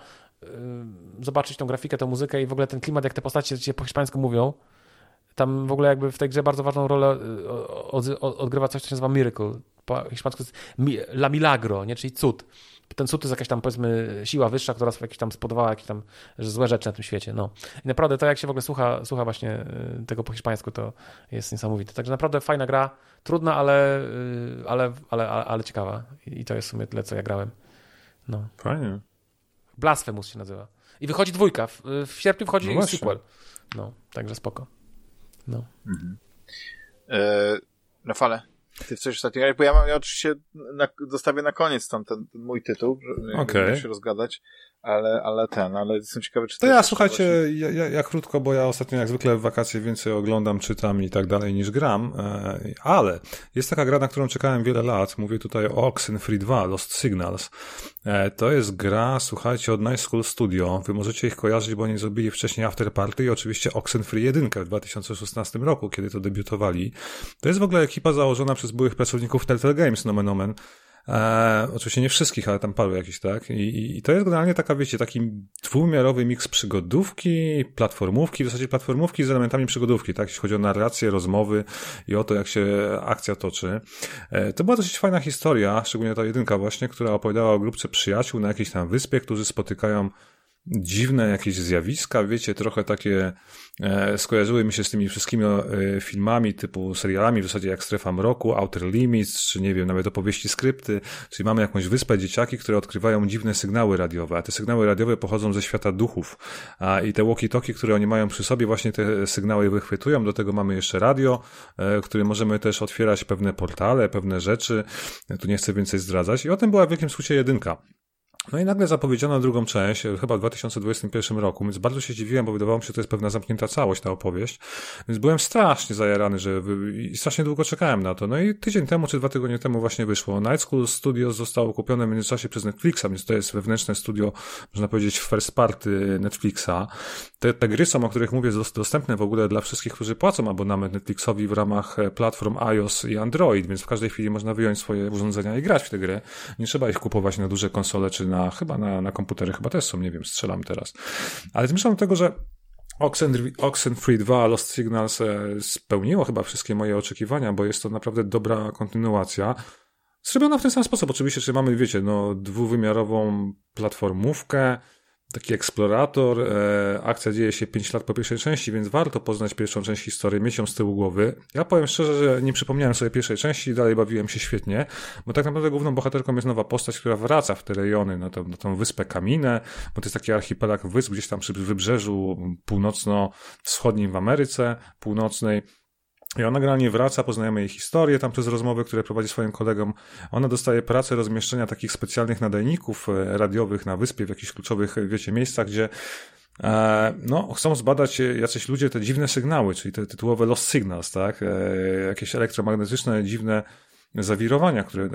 zobaczyć tą grafikę, tę muzykę i w ogóle ten klimat, jak te postacie po hiszpańsku mówią. Tam w ogóle jakby w tej grze bardzo ważną rolę odgrywa coś, co się nazywa miracle. Po hiszpańsku jest la milagro, nie? czyli cud. Ten cud to jest jakaś tam, powiedzmy, siła wyższa, która jakieś tam spodobała jakieś tam złe rzeczy na tym świecie. No. I naprawdę to, jak się w ogóle słucha, słucha właśnie tego po hiszpańsku, to jest niesamowite. Także naprawdę fajna gra, trudna, ale, ale, ale, ale, ciekawa. I to jest w sumie tyle, co ja grałem. No. Fajnie. Blasphemous się nazywa. I wychodzi dwójka. W, w sierpniu wchodzi no sequel. No, także spoko. No. Mhm. E, na falę. Ty coś ostatnio, bo ja mam, ja oczywiście na, zostawię na koniec tam ten, ten mój tytuł, żeby okay. się rozgadać ale, ale ten, ale jestem ciekawy, czy to ja, słuchajcie, ja, ja, ja, krótko, bo ja ostatnio jak zwykle w wakacje więcej oglądam, czytam i tak dalej niż gram, e, ale jest taka gra, na którą czekałem wiele lat, mówię tutaj o Oxenfree 2, Lost Signals. E, to jest gra, słuchajcie, od Night School Studio, wy możecie ich kojarzyć, bo oni zrobili wcześniej After Party i oczywiście Oxenfree 1 w 2016 roku, kiedy to debiutowali. To jest w ogóle ekipa założona przez byłych pracowników Telltale Games, nomen omen, E, oczywiście nie wszystkich, ale tam paru jakichś, tak? I, I, to jest generalnie taka, wiecie, taki dwumiarowy miks przygodówki, platformówki, w zasadzie platformówki z elementami przygodówki, tak? Jeśli chodzi o narrację, rozmowy i o to, jak się akcja toczy. E, to była dosyć fajna historia, szczególnie ta jedynka właśnie, która opowiadała o grupce przyjaciół na jakiejś tam wyspie, którzy spotykają dziwne jakieś zjawiska, wiecie, trochę takie e, skojarzyły mi się z tymi wszystkimi e, filmami typu serialami, w zasadzie jak Strefa Mroku, Outer Limits, czy nie wiem, nawet opowieści skrypty, czyli mamy jakąś wyspę dzieciaki, które odkrywają dziwne sygnały radiowe, a te sygnały radiowe pochodzą ze świata duchów, a i te walkie-talkie, które oni mają przy sobie, właśnie te sygnały wychwytują, do tego mamy jeszcze radio, e, które możemy też otwierać pewne portale, pewne rzeczy, tu nie chcę więcej zdradzać. I o tym była w wielkim skrócie jedynka. No i nagle zapowiedziano drugą część, chyba w 2021 roku, więc bardzo się dziwiłem, bo wydawało mi się, że to jest pewna zamknięta całość, ta opowieść. Więc byłem strasznie zajarany, że i strasznie długo czekałem na to. No i tydzień temu, czy dwa tygodnie temu właśnie wyszło. Night School Studios zostało kupione w międzyczasie przez Netflixa, więc to jest wewnętrzne studio, można powiedzieć, first party Netflixa. Te, te gry są, o których mówię, dostępne w ogóle dla wszystkich, którzy płacą abonament Netflixowi w ramach e, platform iOS i Android, więc w każdej chwili można wyjąć swoje urządzenia i grać w te gry. Nie trzeba ich kupować na duże konsole czy na, chyba na, na komputery, chyba też są, nie wiem, strzelam teraz. Ale zmierzam do tego, że Oxenfree 2 Lost Signals e, spełniło chyba wszystkie moje oczekiwania, bo jest to naprawdę dobra kontynuacja. Zrobiona w ten sam sposób, oczywiście, że mamy, wiecie, no, dwuwymiarową platformówkę, taki eksplorator. E, akcja dzieje się 5 lat po pierwszej części, więc warto poznać pierwszą część historii, mieć ją z tyłu głowy. Ja powiem szczerze, że nie przypomniałem sobie pierwszej części i dalej bawiłem się świetnie, bo tak naprawdę główną bohaterką jest nowa postać, która wraca w te rejony, na, to, na tą wyspę Kaminę, bo to jest taki archipelag wysp gdzieś tam przy wybrzeżu północno-wschodnim w Ameryce Północnej. I ona generalnie wraca, poznajemy jej historię tam przez rozmowy, które prowadzi swoim kolegom. Ona dostaje pracę rozmieszczenia takich specjalnych nadajników e, radiowych na wyspie, w jakichś kluczowych, wiecie, miejscach, gdzie e, no, chcą zbadać jacyś ludzie te dziwne sygnały, czyli te tytułowe lost signals, tak? E, jakieś elektromagnetyczne, dziwne zawirowania, które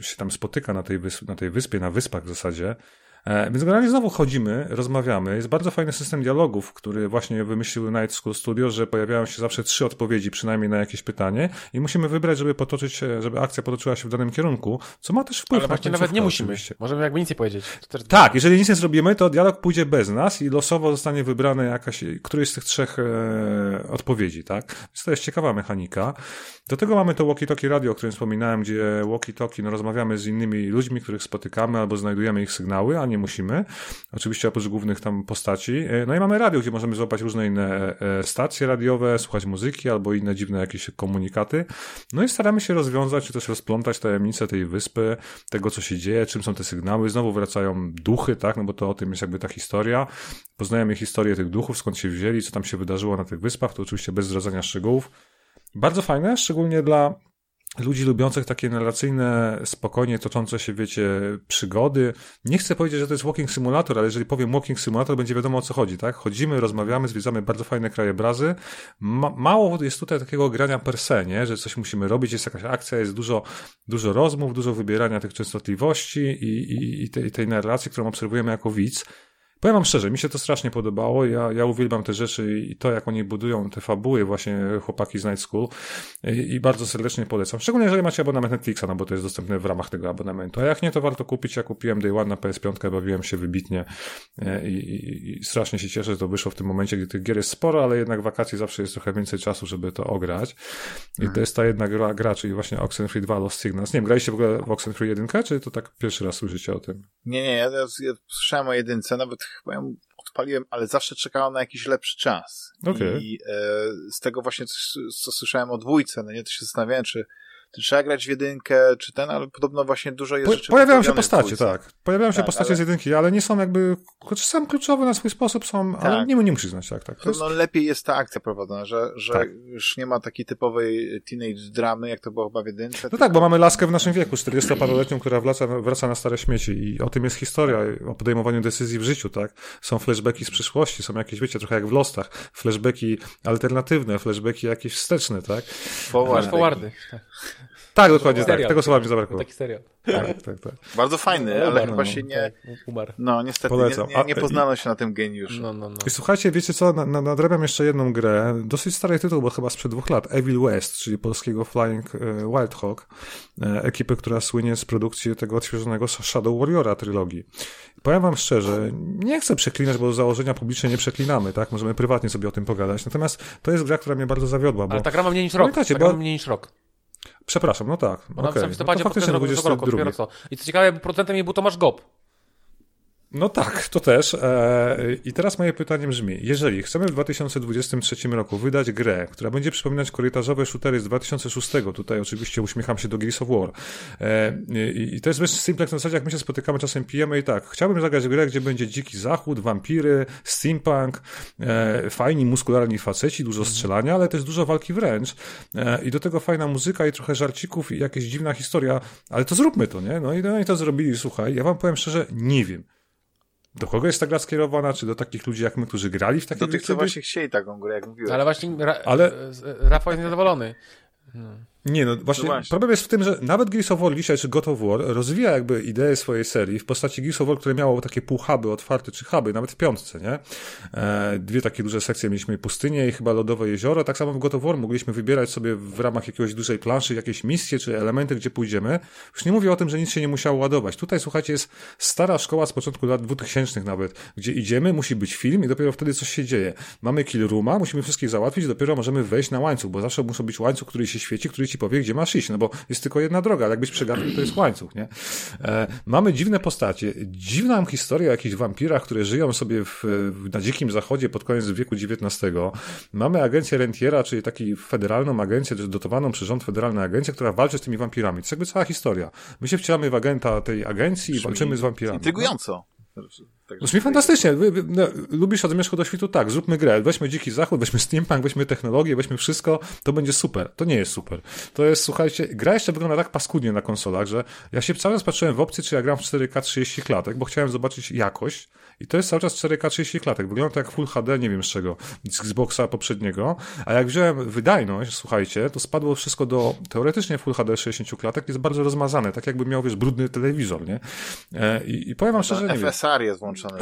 się tam spotyka na tej, na tej wyspie, na wyspach w zasadzie. E, więc generalnie znowu chodzimy, rozmawiamy. Jest bardzo fajny system dialogów, który właśnie wymyślił Night School Studio, że pojawiają się zawsze trzy odpowiedzi przynajmniej na jakieś pytanie i musimy wybrać, żeby potoczyć, żeby akcja potoczyła się w danym kierunku, co ma też wpływ Ale na właśnie nawet nie musimy. Oczywiście. Możemy jakby nic nie powiedzieć. Też... Tak, jeżeli nic nie zrobimy, to dialog pójdzie bez nas i losowo zostanie wybrane jakaś, któryś z tych trzech e, odpowiedzi, tak? Więc to jest ciekawa mechanika. Do tego mamy to walkie-talkie radio, o którym wspominałem, gdzie walkie-talkie, no rozmawiamy z innymi ludźmi, których spotykamy albo znajdujemy ich sygnały, a nie musimy. Oczywiście oprócz głównych tam postaci. E, no i mamy radio, gdzie możemy złapać różne inne e, stacje radiowe, słuchać muzyki albo inne dziwne jakieś komunikaty. No i staramy się rozwiązać, czy też rozplątać tajemnice tej wyspy, tego co się dzieje, czym są te sygnały. Znowu wracają duchy, tak, no bo to o tym jest jakby ta historia. Poznajemy historię tych duchów, skąd się wzięli, co tam się wydarzyło na tych wyspach, to oczywiście bez zdradzania szczegółów. Bardzo fajne, szczególnie dla ludzi lubiących takie narracyjne, spokojnie toczące się, wiecie, przygody. Nie chcę powiedzieć, że to jest walking simulator, ale jeżeli powiem walking simulator, będzie wiadomo o co chodzi, tak? Chodzimy, rozmawiamy, zwiedzamy bardzo fajne krajobrazy. Ma mało jest tutaj takiego grania per se, nie? Że coś musimy robić, jest jakaś akcja, jest dużo, dużo rozmów, dużo wybierania tych częstotliwości i, i, i, tej, i tej narracji, którą obserwujemy jako widz. Powiem wam szczerze, mi się to strasznie podobało. Ja, ja uwielbiam te rzeczy i to, jak oni budują te fabuły, właśnie chłopaki z Night School i, i bardzo serdecznie polecam. Szczególnie jeżeli macie abonament Netflixa, no bo to jest dostępne w ramach tego abonamentu. A jak nie, to warto kupić. Ja kupiłem Day One na PS5, bawiłem się wybitnie e, i, i, i strasznie się cieszę, że to wyszło w tym momencie, gdy tych gier jest sporo, ale jednak wakacji zawsze jest trochę więcej czasu, żeby to ograć. I to jest ta jedna gra, gra czyli właśnie Oxenfree 2 Lost Signals. Nie wiem, graliście w ogóle w Oxenfree 1, czy to tak pierwszy raz słyszycie o tym? Nie, nie, ja, ja, ja słyszałem o jedynce, nawet chyba ją odpaliłem, ale zawsze czekałem na jakiś lepszy czas. Okay. I e, z tego właśnie, coś, co słyszałem o dwójce, no nie, to się zastanawiałem, czy czy trzeba grać w jedynkę, czy ten, ale podobno właśnie dużo jest po, rzeczy. Pojawiają się postacie, tak. Pojawiają się tak, postacie ale... z jedynki, ale nie są jakby, choć sam kluczowe na swój sposób są, tak. ale nie, nie musisz znać, tak, tak. Jest... No lepiej jest ta akcja prowadzona, że, że tak. już nie ma takiej typowej teenage dramy, jak to było chyba w jedynce. No tylko... tak, bo mamy laskę w naszym wieku, 40-paroletnią, która wraca, wraca na stare śmieci i o tym jest historia, o podejmowaniu decyzji w życiu, tak. Są flashbacki z przyszłości, są jakieś, wiecie, trochę jak w Lostach, flashbacki alternatywne, flashbacki jakieś wsteczne, tak. Forwardy. Forwardy. Tak, dokładnie tak. Tego słowa mi zabrakło. Taki serial. Tak, tak, tak. Bardzo fajny, ale chyba się nie... Umarł. No, niestety, Polecam. nie, nie, nie poznano się na tym geniuszu. No, no, no. I słuchajcie, wiecie co, na, nadrabiam jeszcze jedną grę, dosyć stary tytuł, bo chyba sprzed dwóch lat, Evil West, czyli polskiego Flying e, Wild Hawk, e, ekipy, która słynie z produkcji tego odświeżonego Shadow Warriora trylogii. Powiem wam szczerze, nie chcę przeklinać, bo założenia publicznie nie przeklinamy, tak? Możemy prywatnie sobie o tym pogadać. Natomiast to jest gra, która mnie bardzo zawiodła. Bo... Ale ta gra ma mniej niż rok. Ta gra ma mniej niż rok. Przepraszam, no tak. Ona okay. w listopadzie no faktycznie roku, roku, roku, dopiero co. I co ciekawe, producentem jej był Tomasz Gop. No tak, to też. E, I teraz moje pytanie brzmi: jeżeli chcemy w 2023 roku wydać grę, która będzie przypominać korytarzowe shootery z 2006, tutaj oczywiście uśmiecham się do Gears of War, e, i to jest bez simplex na zasadzie, jak my się spotykamy, czasem pijemy i tak, chciałbym zagrać grę, gdzie będzie dziki zachód, wampiry, steampunk, e, fajni, muskularni faceci, dużo mhm. strzelania, ale też dużo walki wręcz i do tego fajna muzyka i trochę żarcików i jakaś dziwna historia, ale to zróbmy to, nie? No i, no i to zrobili, słuchaj, ja wam powiem szczerze, nie wiem. Do kogo jest ta gra skierowana? Czy do takich ludzi jak my, którzy grali w takie gry? Do tych, co właśnie chcieli taką grę, jak mówiłem. Ale właśnie Ra Ale... Rafał jest niezadowolony. No. Nie, no właśnie, no właśnie, problem jest w tym, że nawet Gears of War dzisiaj, czy God of War rozwija jakby ideę swojej serii w postaci Gears of War, które miało takie półhuby otwarte, czy huby, nawet w piątce, nie? E, dwie takie duże sekcje mieliśmy pustynię i chyba lodowe jezioro. Tak samo w God of War mogliśmy wybierać sobie w ramach jakiegoś dużej planszy jakieś misje, czy elementy, gdzie pójdziemy. Już nie mówię o tym, że nic się nie musiało ładować. Tutaj, słuchajcie, jest stara szkoła z początku lat 2000 nawet, gdzie idziemy, musi być film i dopiero wtedy coś się dzieje. Mamy kill rooma, musimy wszystkich załatwić, dopiero możemy wejść na łańcuch, bo zawsze musi być łańcuch, który się świeci, który ci powie, gdzie masz iść, no bo jest tylko jedna droga, ale jakbyś przegapił, to jest łańcuch, nie? E, mamy dziwne postacie, dziwną historię o jakichś wampirach, które żyją sobie w, na dzikim zachodzie pod koniec wieku XIX. Mamy agencję Rentiera, czyli taką federalną agencję, dotowaną przez rząd federalną agencję, która walczy z tymi wampirami. To jest jakby cała historia. My się wcielamy w agenta tej agencji i walczymy z wampirami. Intrygująco. Tak, Brzmi fantastycznie. No, lubisz od zmierzchu do świtu? Tak, zróbmy grę. Weźmy Dziki Zachód, weźmy steampunk, weźmy technologię, weźmy wszystko. To będzie super. To nie jest super. To jest, słuchajcie, gra jeszcze wygląda tak paskudnie na konsolach, że ja się cały czas patrzyłem w opcji, czy ja gram w 4K 30 klatek, bo chciałem zobaczyć jakość. I to jest cały czas 4K 30 klatek. Wygląda to jak Full HD, nie wiem z czego, z Xboxa poprzedniego. A jak wziąłem wydajność, słuchajcie, to spadło wszystko do teoretycznie Full HD 60 klatek, jest bardzo rozmazane, tak jakby miał, wiesz, brudny telewizor, nie? E, I, i powiem wam szczerze, nie FSR jest włączony.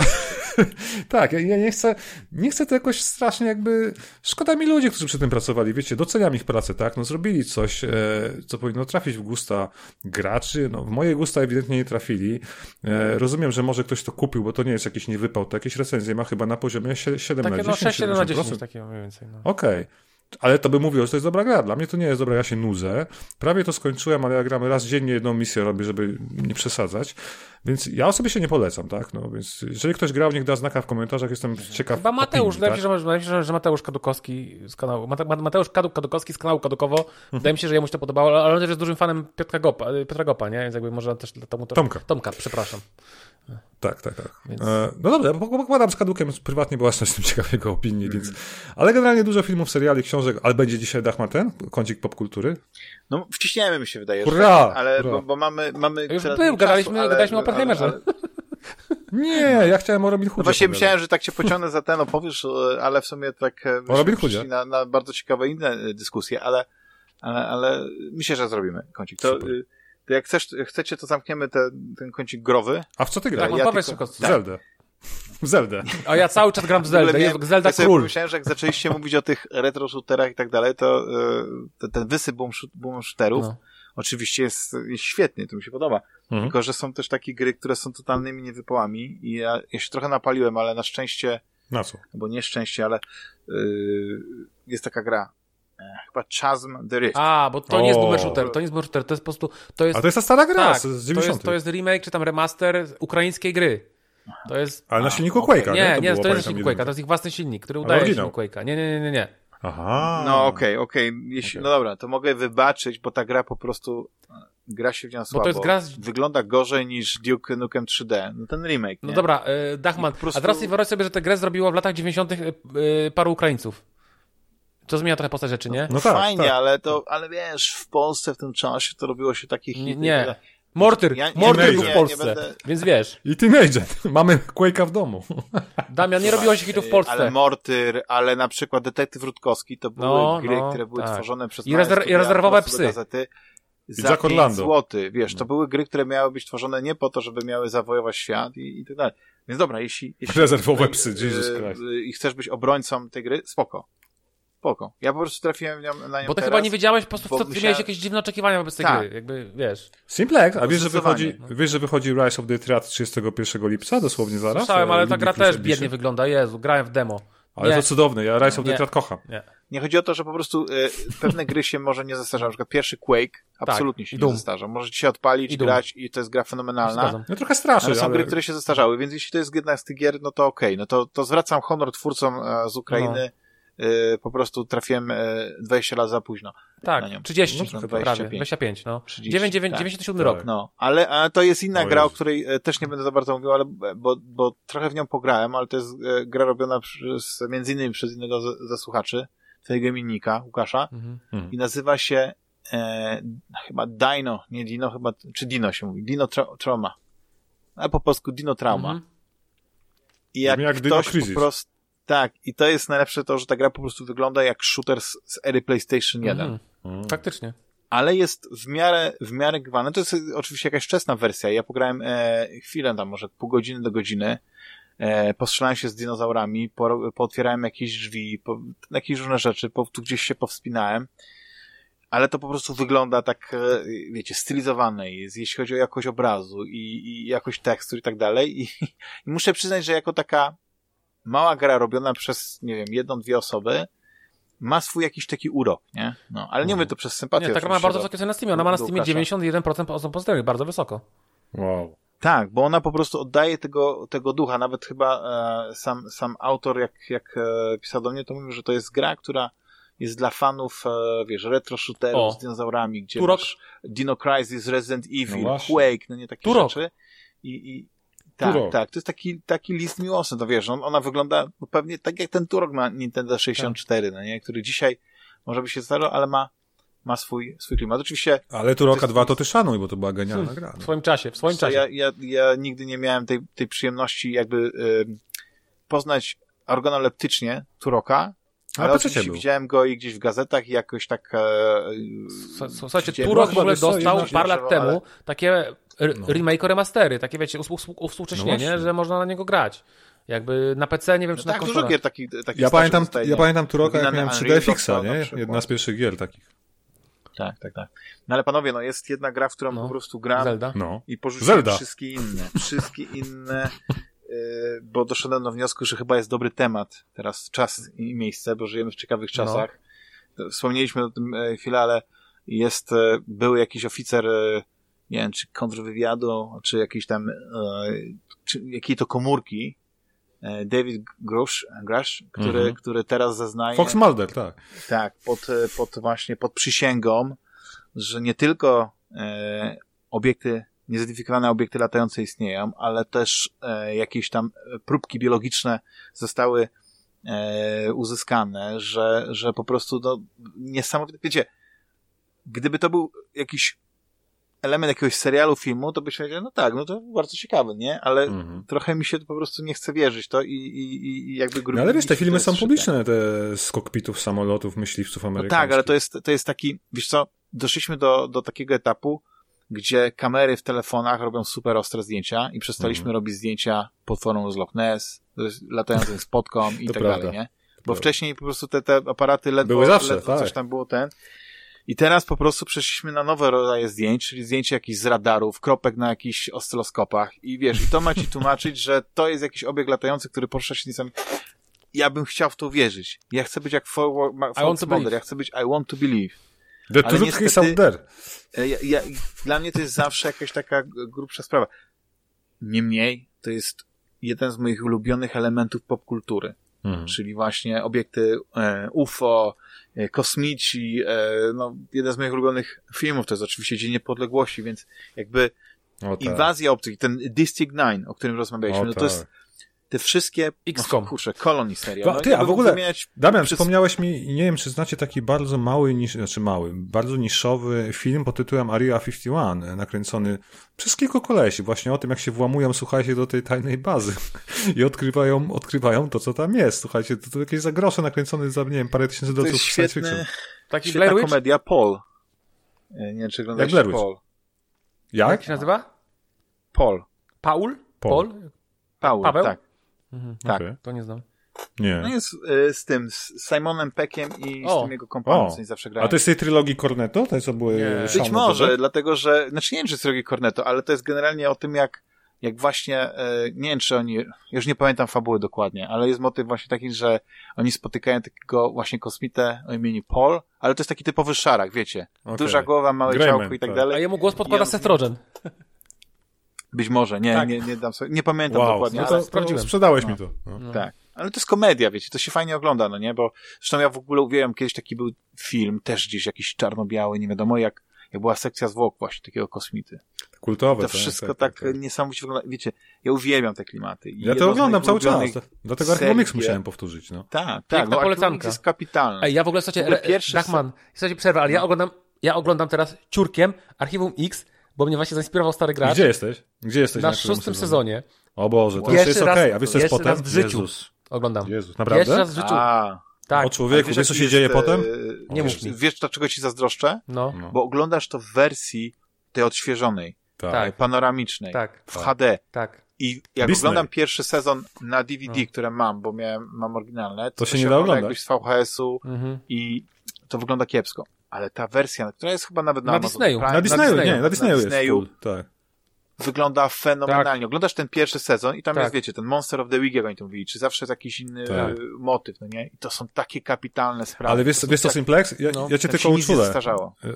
tak, ja, ja, nie chcę, nie chcę to jakoś strasznie jakby, szkoda mi ludzi, którzy przy tym pracowali, wiecie, doceniam ich pracę, tak, no zrobili coś, e, co powinno trafić w gusta graczy, no w moje gusta ewidentnie nie trafili, e, rozumiem, że może ktoś to kupił, bo to nie jest jakiś niewypał, to jakieś recenzje ma chyba na poziomie 7 takie, na 10. No 6, 7 na 10, takiego mniej więcej. No. Okej. Okay. Ale to by mówiło, że to jest dobra gra. Dla mnie to nie jest dobra, ja się nudzę. Prawie to skończyłem, ale ja gram raz dziennie jedną misję robię, żeby nie przesadzać. Więc ja sobie się nie polecam, tak? No więc jeżeli ktoś grał, niech da znaka w komentarzach, jestem ciekaw. Chyba Mateusz, opinii, tak? wydaje mi się, że, że Mateusz Kadukowski z kanału, Mateusz Kadukowski z kanału Kadukowo, mhm. wydaje mi się, że jemu się to podobało, ale on też jest dużym fanem Piotra Gopa, Piotra Gopa, nie? Więc jakby może też temu to... Tomka. Tomka, przepraszam. Tak, tak, tak. Więc... E, no dobra, pokładam z Kadukiem prywatnie, bo właśnie jestem ciekaw jego opinii, więc... Mhm. Ale generalnie dużo filmów, seriali, książek, ale będzie dzisiaj Dachma ten? Kącik popkultury? No, wciśniemy mi się wydaje. Hurra! Tak, ale, Bo, bo, mamy... mamy Już był, gadaliśmy, ale, gadaliśmy o Oppenheimerze. Ale, Nie, ja chciałem o Robin Hoodzie. No właśnie myślałem, że tak cię pociągnę za ten opowiesz, ale w sumie tak... E, o Robin Hoodzie. Na, na bardzo ciekawe inne e, dyskusje, ale, ale, ale myślę, że zrobimy kącik. To, y, to jak chcesz, chcecie, to zamkniemy te, ten kącik growy. A w co ty grasz? Tak, ja powiedz tylko... Tak. Zeldę. W Zeldę. A ja cały czas gram w Zeldę. Jest Zelda ja król. Myślałem, że jak zaczęliście mówić o tych retro shooterach i tak dalej, to, to ten wysyp boom, boom shooterów no. oczywiście jest, jest świetny, to mi się podoba. Mhm. Tylko, że są też takie gry, które są totalnymi niewypałami i ja, ja się trochę napaliłem, ale na szczęście na co? Bo nieszczęście, ale yy, jest taka gra chyba Chasm the Rift. A, bo to o. nie jest boomer shooter, to nie jest boomer shooter, to jest po prostu... To jest, A to jest ta stara gra tak, z 90. To jest, to jest remake, czy tam remaster ukraińskiej gry. To jest... Ale na silniku okay. Quake'a, nie? Nie, to, nie, to jest na silniku Quake'a, to jest ich własny silnik, który udaje silnik Quake'a. Nie, nie, nie, nie, nie. Aha. No okej, okay, okej. Okay. No dobra, to mogę wybaczyć, bo ta gra po prostu gra się w nią słabo. Bo to jest gra... Wygląda gorzej niż Duke Nukem 3D. No ten remake, No dobra, y, Dachman, prostu... a teraz wyobraź sobie, że tę grę zrobiło w latach 90. Y, y, paru Ukraińców. To zmienia trochę postać rzeczy, nie? No, tak, fajnie, tak. ale to, ale wiesz, w Polsce w tym czasie to robiło się takich Nie, nie. Mortyr, ja, Mortyr był w Polsce, będę... więc wiesz. I Teenager, mamy Quake'a w domu. Damian, nie robiło się hitów w Polsce. Ale Mortyr, ale na przykład Detektyw Rutkowski, to były no, gry, no, które były tak. tworzone przez I, rezerw i rezerwowe psy. Gazety za 5 złoty. Wiesz, to były gry, które miały być tworzone nie po to, żeby miały zawojować świat i, i tak dalej. Więc dobra, jeśli... jeśli Rezerwowe psy, Jesus Christ. I chcesz być obrońcą tej gry, spoko spoko. Ja po prostu trafiłem na nią Bo ty teraz, chyba nie wiedziałeś, po prostu co, ty miałeś jakieś dziwne oczekiwania wobec tej tak. gry, jakby, wiesz. Simplex, a wiesz, że wychodzi, no. wiesz, że wychodzi Rise of the Triad 31 lipca, dosłownie zaraz? Słyszałem, ale ta gra też biednie wygląda, Jezu, grałem w demo. Ale nie. to cudowne, ja Rise of the Dead kocham. Nie. nie chodzi o to, że po prostu y, pewne gry się może nie zestarzają. Na przykład pierwszy Quake absolutnie tak, się nie zestarza. Możecie się odpalić, I grać i to jest gra fenomenalna. No trochę straszy. Ale są ale... gry, które się zestarzały, więc jeśli to jest jedna z tych gier, no to okej. Okay. No to, to zwracam honor twórcom e, z Ukrainy. No po prostu trafiłem 20 y, lat za późno. Tak, 30, no, 25. prawie, 25, no. 30, 9, 9, tak. 97 rok. No, ale, ale to jest inna o gra, o której e, też nie będę za bardzo mówił, ale, bo, bo trochę w nią pograłem, ale to jest e, gra robiona przez, między innymi przez innego ze słuchaczy, twojego imiennika, Łukasza, mhm. mhm. i nazywa się e, chyba Dino, nie Dino, chyba, czy Dino się mówi, Dino tra Trauma. Ale po polsku Dino Trauma. Mhm. I jak, jak ktoś po prostu tak, i to jest najlepsze to, że ta gra po prostu wygląda jak shooter z, z ery PlayStation 1. Mhm. Mm. Faktycznie. Ale jest w miarę, w miarę gwane. To jest oczywiście jakaś wczesna wersja. Ja pograłem e, chwilę tam, może pół godziny do godziny. E, postrzelałem się z dinozaurami, po, pootwierałem jakieś drzwi, po, jakieś różne rzeczy, po, tu gdzieś się powspinałem. Ale to po prostu wygląda tak, e, wiecie, stylizowane jest, jeśli chodzi o jakość obrazu i, i jakość tekstur i tak dalej. I, I muszę przyznać, że jako taka mała gra robiona przez, nie wiem, jedną, dwie osoby, ma swój jakiś taki urok, nie? No, ale nie mówię to przez sympatię. Nie, tak ma bardzo wysokie ceny na Steamie. Ona ma na Steamie 91% osób pozytywnych, bardzo wysoko. Wow. Tak, bo ona po prostu oddaje tego, tego ducha. Nawet chyba e, sam, sam autor, jak, jak e, pisał do mnie, to mówił, że to jest gra, która jest dla fanów, e, wiesz, retro shooterów z dinozaurami, gdzie Turok. masz Dino Crisis, Resident Evil, no Quake, no nie takie Turok. rzeczy. I, i, tak, tak. To jest taki, taki list miłosny, to wiesz, on, ona wygląda pewnie tak jak ten Turok na Nintendo 64, tak. no nie? który dzisiaj może by się zdarzył, ale ma, ma swój, swój klimat. Oczywiście. Ale Turoka 2 to ty szanuj, bo to była genialna hmm, gra. No. W swoim czasie, w swoim czasie. Ja, ja, ja nigdy nie miałem tej, tej przyjemności jakby y, poznać organoleptycznie Turoka, ale oczywiście był. widziałem go i gdzieś w gazetach i jakoś tak... E, Słuchajcie, Turok w ogóle dostał parę lat temu takie no. remake remastery, takie wiecie, uwspółcześnienie, no że można na niego grać. Jakby na PC, nie wiem, czy no na tak, dużo gier takich taki ja pamiętam, ja pamiętam Turoka, jak miałem 3D Fixa, nie? Jedna z pierwszych gier takich. Tak, tak, tak. No ale panowie, no jest jedna gra, w którą no. po prostu gram Zelda. No. i porzuciłem Zelda. wszystkie inne. Wszystkie inne, yy, bo doszedłem do wniosku, że chyba jest dobry temat teraz, czas i miejsce, bo żyjemy w ciekawych no. czasach. No. Wspomnieliśmy o tym e, chwilę, ale jest, e, był jakiś oficer e, nie wiem, czy kontrwywiadu, czy jakiejś tam, e, czy jakiej to komórki, e, David Grush, Grush który, mhm. który teraz zeznaje... Fox Mulder, tak. Tak, pod, pod właśnie, pod przysięgą, że nie tylko e, obiekty, niezidentyfikowane obiekty latające istnieją, ale też e, jakieś tam próbki biologiczne zostały e, uzyskane, że, że po prostu no, niesamowite, wiecie, gdyby to był jakiś element jakiegoś serialu, filmu, to byś powiedział, no tak, no to bardzo ciekawe, nie? Ale mhm. trochę mi się po prostu nie chce wierzyć to i, i, i jakby grupy... No ale wiesz, te filmy są publiczne, te z kokpitów, samolotów, myśliwców amerykańskich. No tak, ale to jest, to jest taki, wiesz co, doszliśmy do, do takiego etapu, gdzie kamery w telefonach robią super ostre zdjęcia i przestaliśmy mhm. robić zdjęcia potworą z Loch Ness, latającym spotką i tak prawda. dalej, nie? Bo wcześniej po prostu te, te aparaty ledwo, Były zawsze, ledwo tak. coś tam było ten. I teraz po prostu przeszliśmy na nowe rodzaje zdjęć, czyli zdjęcie jakichś z radarów, kropek na jakichś oscyloskopach i wiesz, i to ma ci tłumaczyć, że to jest jakiś obieg latający, który porusza się niesamowite. Ja bym chciał w to wierzyć. Ja chcę być jak Fox Mulder, ja chcę być I want to believe. The truth is out there. Ja, ja, dla mnie to jest zawsze jakaś taka grubsza sprawa. Niemniej, to jest jeden z moich ulubionych elementów popkultury. Mhm. Czyli właśnie obiekty e, UFO, e, kosmici, e, no, jeden z moich ulubionych filmów to jest oczywiście Dzień Niepodległości, więc jakby tak. inwazja obcych, ten District 9, o którym rozmawialiśmy, o, no to tak. jest te wszystkie, XCOM. No, kurczę, Colony serial. No, ty, a w ogóle, Damian, przez... wspomniałeś mi, nie wiem, czy znacie taki bardzo mały, niż, znaczy mały, bardzo niszowy film pod tytułem Area 51, nakręcony przez kilku kolesi, właśnie o tym, jak się włamują, słuchajcie, do tej tajnej bazy i odkrywają, odkrywają to, co tam jest. Słuchajcie, to, to jakieś zagrosze nakręcone za, nie wiem, parę tysięcy dolców science fiction. Taki Blair Witch? komedia Paul. Nie wiem, czy oglądałeś Paul. Jak? Jak się nazywa? Paul. Paul? Paul? Paul, Paweł? tak. Mhm, tak. Okay. To nie znam. Nie. No jest y, z tym, z Simonem Peckiem i o. z tym jego kompanem, co zawsze grają. A to jest tej trylogii Cornetto? To jest, co były Być może, dlatego że, znaczy nie wiem, czy z trylogii Cornetto, ale to jest generalnie o tym, jak, jak właśnie, e, nie wiem czy oni, już nie pamiętam fabuły dokładnie, ale jest motyw właśnie taki, że oni spotykają takiego właśnie kosmitę o imieniu Paul, ale to jest taki typowy szarak, wiecie. Okay. Duża głowa, małe Greyman, ciałko i tak, tak. dalej. A jemu głos podkłada on... Seth Rogen. Być może, nie, tak. nie, nie dam sobie, nie pamiętam wow, dokładnie. No to, ale... sprawdziłem. Sprzedałeś no. mi to. No. No. Tak. Ale to jest komedia, wiecie, to się fajnie ogląda, no nie? Bo zresztą ja w ogóle uwielbiam, kiedyś taki był film, też gdzieś jakiś czarno-biały, nie wiadomo jak, jak była sekcja zwłok właśnie takiego kosmity. Kultowe. To tak, wszystko tak, tak, tak, niesamowicie wygląda. Wiecie, ja uwielbiam te klimaty. I ja to oglądam cały czas. Dlatego Archimomix musiałem powtórzyć, no. Tak, tak. No, polecanka. jest kapitalny. Ej, ja w ogóle, słuchajcie, pierwszy Dachman, słuchajcie, przerwa, ale ja no. oglądam, ja oglądam teraz ciurkiem Archiwum X, bo mnie właśnie zainspirował stary gracz. Gdzie jesteś? Gdzie jesteś? Na, na szóstym sezonie? O Boże, to jeszcze jest okej, okay. a wiesz co jest potem? raz w życiu Jezus. oglądam. Jezus, naprawdę? Jeszcze raz w życiu. A. Tak. O człowieku, wiesz, wiesz co się dzieje potem? Nie mów mi. Wiesz, dlaczego ci zazdroszczę? No. no. Bo oglądasz to w wersji tej odświeżonej, tak. tak. panoramicznej, tak. w HD. Tak. I jak Disney. oglądam pierwszy sezon na DVD, no. które mam, bo miałem, mam oryginalne, to, to się, nie da oglądać. jakbyś z VHS-u mhm. i to wygląda kiepsko. Ale ta wersja, która jest chyba nawet na, na Disneyu. na Disneyu. Na Disneyu, nie, na Disneyu, na Disneyu jest. Full, tak wygląda fenomenalnie. Tak. Oglądasz ten pierwszy sezon i tam tak. jest, wiecie, ten Monster of the Week, jak oni to mówili, czy zawsze jest jakiś inny tak. motyw, no nie? I to są takie kapitalne sprawy. Ale wiesz, wiesz co, tak, Simplex? Ja, no, ja cię tak tylko uczulę.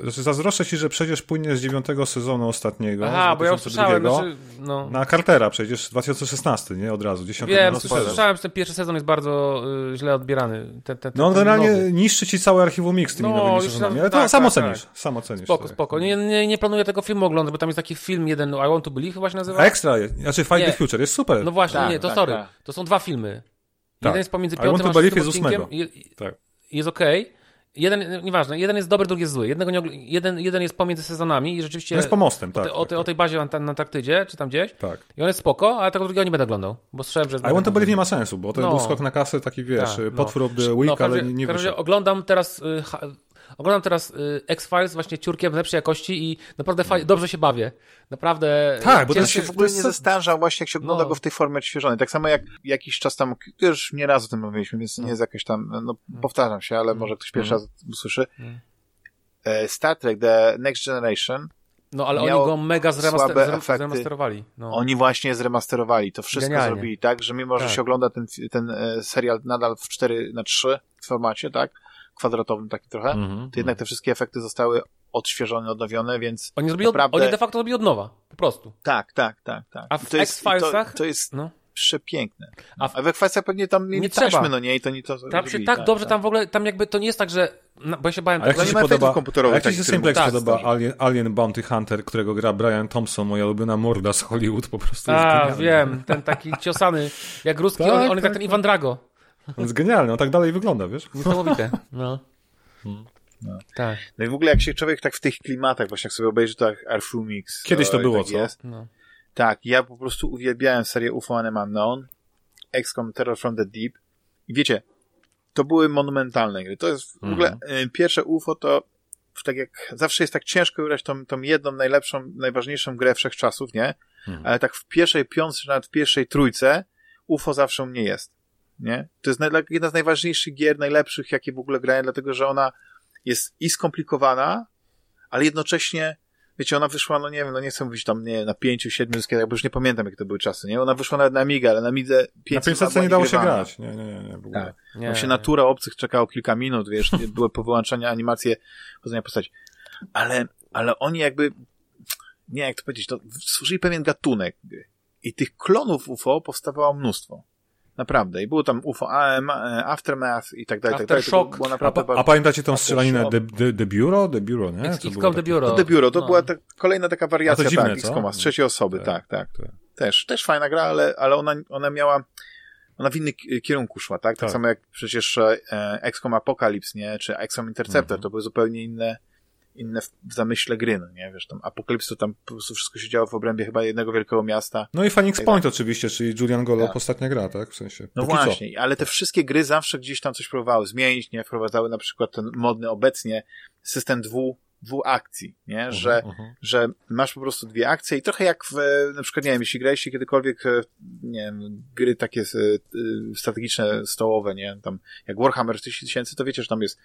Znaczy, zazdroszczę ci, że przejdziesz płynnie z dziewiątego sezonu ostatniego. Aha, bo ja usłyszałem, znaczy, no. Na Cartera przejdziesz 2016, nie? Od razu, 10 Wiem, słyszałem, że ten pierwszy sezon jest bardzo y, źle odbierany. Ten, ten, ten, no on generalnie nowy. niszczy ci całe archiwum mix tymi no, nowymi sezonami, ale to tak, samo tak, cenisz. Samo cenisz. Spoko, spoko. Nie, nie, nie planuję tego filmu oglądać, bo tam jest taki film jeden, I Want to Believe chyba się nazywa. Extra, znaczy Fight nie. the Future, jest super. No właśnie, tak, nie, to tak, sorry. Tak. To są dwa filmy. Tak. Jeden jest pomiędzy piątym a szóstym odcinkiem. Tak. Jest okej. Okay. Jeden, nieważne, jeden jest dobry, drugi jest zły. Jednego nie, jeden, jeden jest pomiędzy sezonami i rzeczywiście... jest pomostem, tak. O, te, o, te, o tej bazie na, na Antarktydzie, czy tam gdzieś. Tak. I on jest spoko, ale tego drugiego nie będę oglądał, bo słyszałem, że... A on to nie ma sensu, bo to no. był skok na kasę taki, wiesz, tak, potwór no. of the week, no, ale nie, nie wyszedł. Oglądam teraz y, Oglądam teraz y, X-Files właśnie ciurkiem w lepszej jakości i naprawdę dobrze się bawię. Naprawdę. Tak, bo to się w ogóle nie zestarza właśnie, jak się ogląda no. go w tej formie odświeżonej. Tak samo jak jakiś czas temu, już nie raz o tym mówiliśmy, więc no. nie jest jakaś tam, no, no. powtarzam się, ale może ktoś pierwszy raz usłyszy. E, Star Trek The Next Generation no ale oni go mega zremaster zremasterowali. No. Oni właśnie zremasterowali. To wszystko Genialnie. zrobili tak, że mimo, że tak. się ogląda ten, ten e, serial nadal w 4 na 3 formacie, tak? Kwadratowym taki trochę, mm -hmm. to jednak te wszystkie efekty zostały odświeżone, odnowione, więc oni, zrobili naprawdę... od, oni de facto zrobili od nowa, po prostu. Tak, tak, tak. tak. A w X-Filesach? To, to, jest no. przepiękne. A w, A X-Filesach pewnie tam mieli nie taśmy, trzeba. no nie, i to nie to Tam się tak, tak dobrze, tak. tam w ogóle, tam jakby to nie jest tak, że, no, bo ja się bałem... A jak ci się podoba, komputerowych, jak ci się Simplex podoba Alien, Alien Bounty Hunter, którego gra Brian Thompson, moja ulubiona morda z Hollywood, po prostu A, wiem, ten taki ciosany, jak ruski, tak, on, on jest tak, jak ten Iwan Drago. On jest genialny, on tak dalej wygląda, wiesz? Niesamowite, no. No. Tak. No i w ogóle jak się człowiek tak w tych klimatach, właśnie jak sobie obejrzy to Arfumix. Kiedyś to było, tak co? Jest. No. Tak, ja po prostu uwielbiałem serię UFO and Unknown, XCOM Terror from the Deep i wiecie, to były monumentalne gry. To jest w mhm. ogóle y, pierwsze UFO to tak jak zawsze jest tak ciężko wybrać tą, tą jedną najlepszą, najważniejszą grę wszechczasów, nie? Mhm. Ale tak w pierwszej piątce, czy nawet w pierwszej trójce UFO zawsze u mnie jest nie? To jest jedna z najważniejszych gier, najlepszych, jakie w ogóle grałem, dlatego że ona jest i skomplikowana, ale jednocześnie, wiecie, ona wyszła, no nie wiem, no nie chcę mówić tam, nie na pięciu, siedmiu dyskietach, bo już nie pamiętam, jakie to były czasy, nie? Ona wyszła nawet na Amiga, ale na Amidze 500 Na 500 nie dało się grać, nie, nie, nie, nie w ogóle. Tak. Nie, się natura obcych czekało kilka minut, wiesz, były po wyłączeniu animacje chodzenia postaci. Ale, ale oni jakby, nie jak to powiedzieć, to służyli pewien gatunek. I tych klonów UFO powstawało mnóstwo. Naprawdę. I było tam UFO AM, e, Aftermath i tak dalej. Tak dalej. Było a, a, pamiętacie tą strzelaninę The, the, the Bureau? The Bureau, nie? XCOM The Bureau. No, The Bureau, to no. była ta, kolejna taka wariacja, to dziwne, tak, XCOMa, z trzeciej osoby, tak, tak. tak. Też, też fajna gra, ale, ale ona, ona miała, ona w innym kierunku szła, tak? Tak, tak. samo jak przecież e, XCOM Apocalypse, nie? Czy XCOM Interceptor, mhm. to były zupełnie inne inne w, zamyśle gry, no nie? Wiesz, tam Apokalips to tam po prostu wszystko się działo w obrębie chyba jednego wielkiego miasta. No i Phoenix tak Point tak. oczywiście, czyli Julian Golop, tak. ostatnia gra, tak? W sensie. No właśnie, co. ale te wszystkie gry zawsze gdzieś tam coś próbowały zmienić, nie? Wprowadzały na przykład ten modny obecnie system dwu, dwu akcji, nie? Uh -huh, że, uh -huh. że masz po prostu dwie akcje i trochę jak w, na przykład, nie wiem, jeśli graliście kiedykolwiek, e, nie wiem, gry takie e, strategiczne, stołowe, nie? Tam, jak Warhammer 4000, to wiecie, że tam jest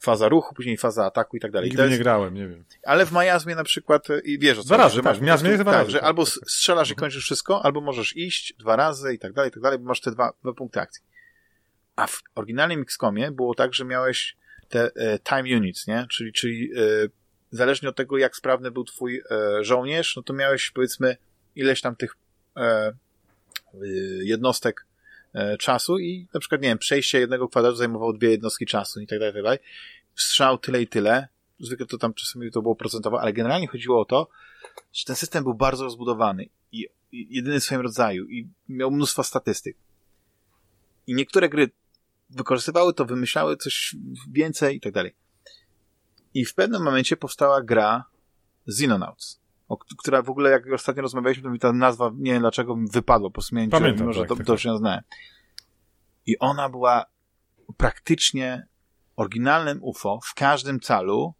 faza ruchu, później faza ataku i tak dalej. Nigdy jest... nie grałem, nie wiem. Ale w Majazmie na przykład, i wiesz o co Dwa razy, że masz, tak, Miazmie jest dwa tak, razy. że tak. albo strzelasz i kończysz wszystko, albo możesz iść dwa razy i tak dalej, i tak dalej, bo masz te dwa, dwa punkty akcji. A w oryginalnym XCOMie było tak, że miałeś te e, time units, nie? Czyli, czyli e, zależnie od tego, jak sprawny był twój e, żołnierz, no to miałeś powiedzmy ileś tam tych e, jednostek e, czasu i na przykład, nie wiem, przejście jednego kwadratu zajmowało dwie jednostki czasu i tak dalej, tak dalej. Strzał tyle i tyle. Zwykle to tam czasami to było procentowo, ale generalnie chodziło o to, że ten system był bardzo rozbudowany i, i jedyny w swoim rodzaju i miał mnóstwo statystyk. I niektóre gry wykorzystywały to, wymyślały coś więcej i tak dalej. I w pewnym momencie powstała gra Xenonauts, o, która w ogóle, jak ostatnio rozmawialiśmy, to mi ta nazwa, nie wiem dlaczego, wypadła, po prostu miałem Pamiętam, mimo, że tak, to, tak. ją znałem. I ona była praktycznie oryginalnym UFO w każdym calu,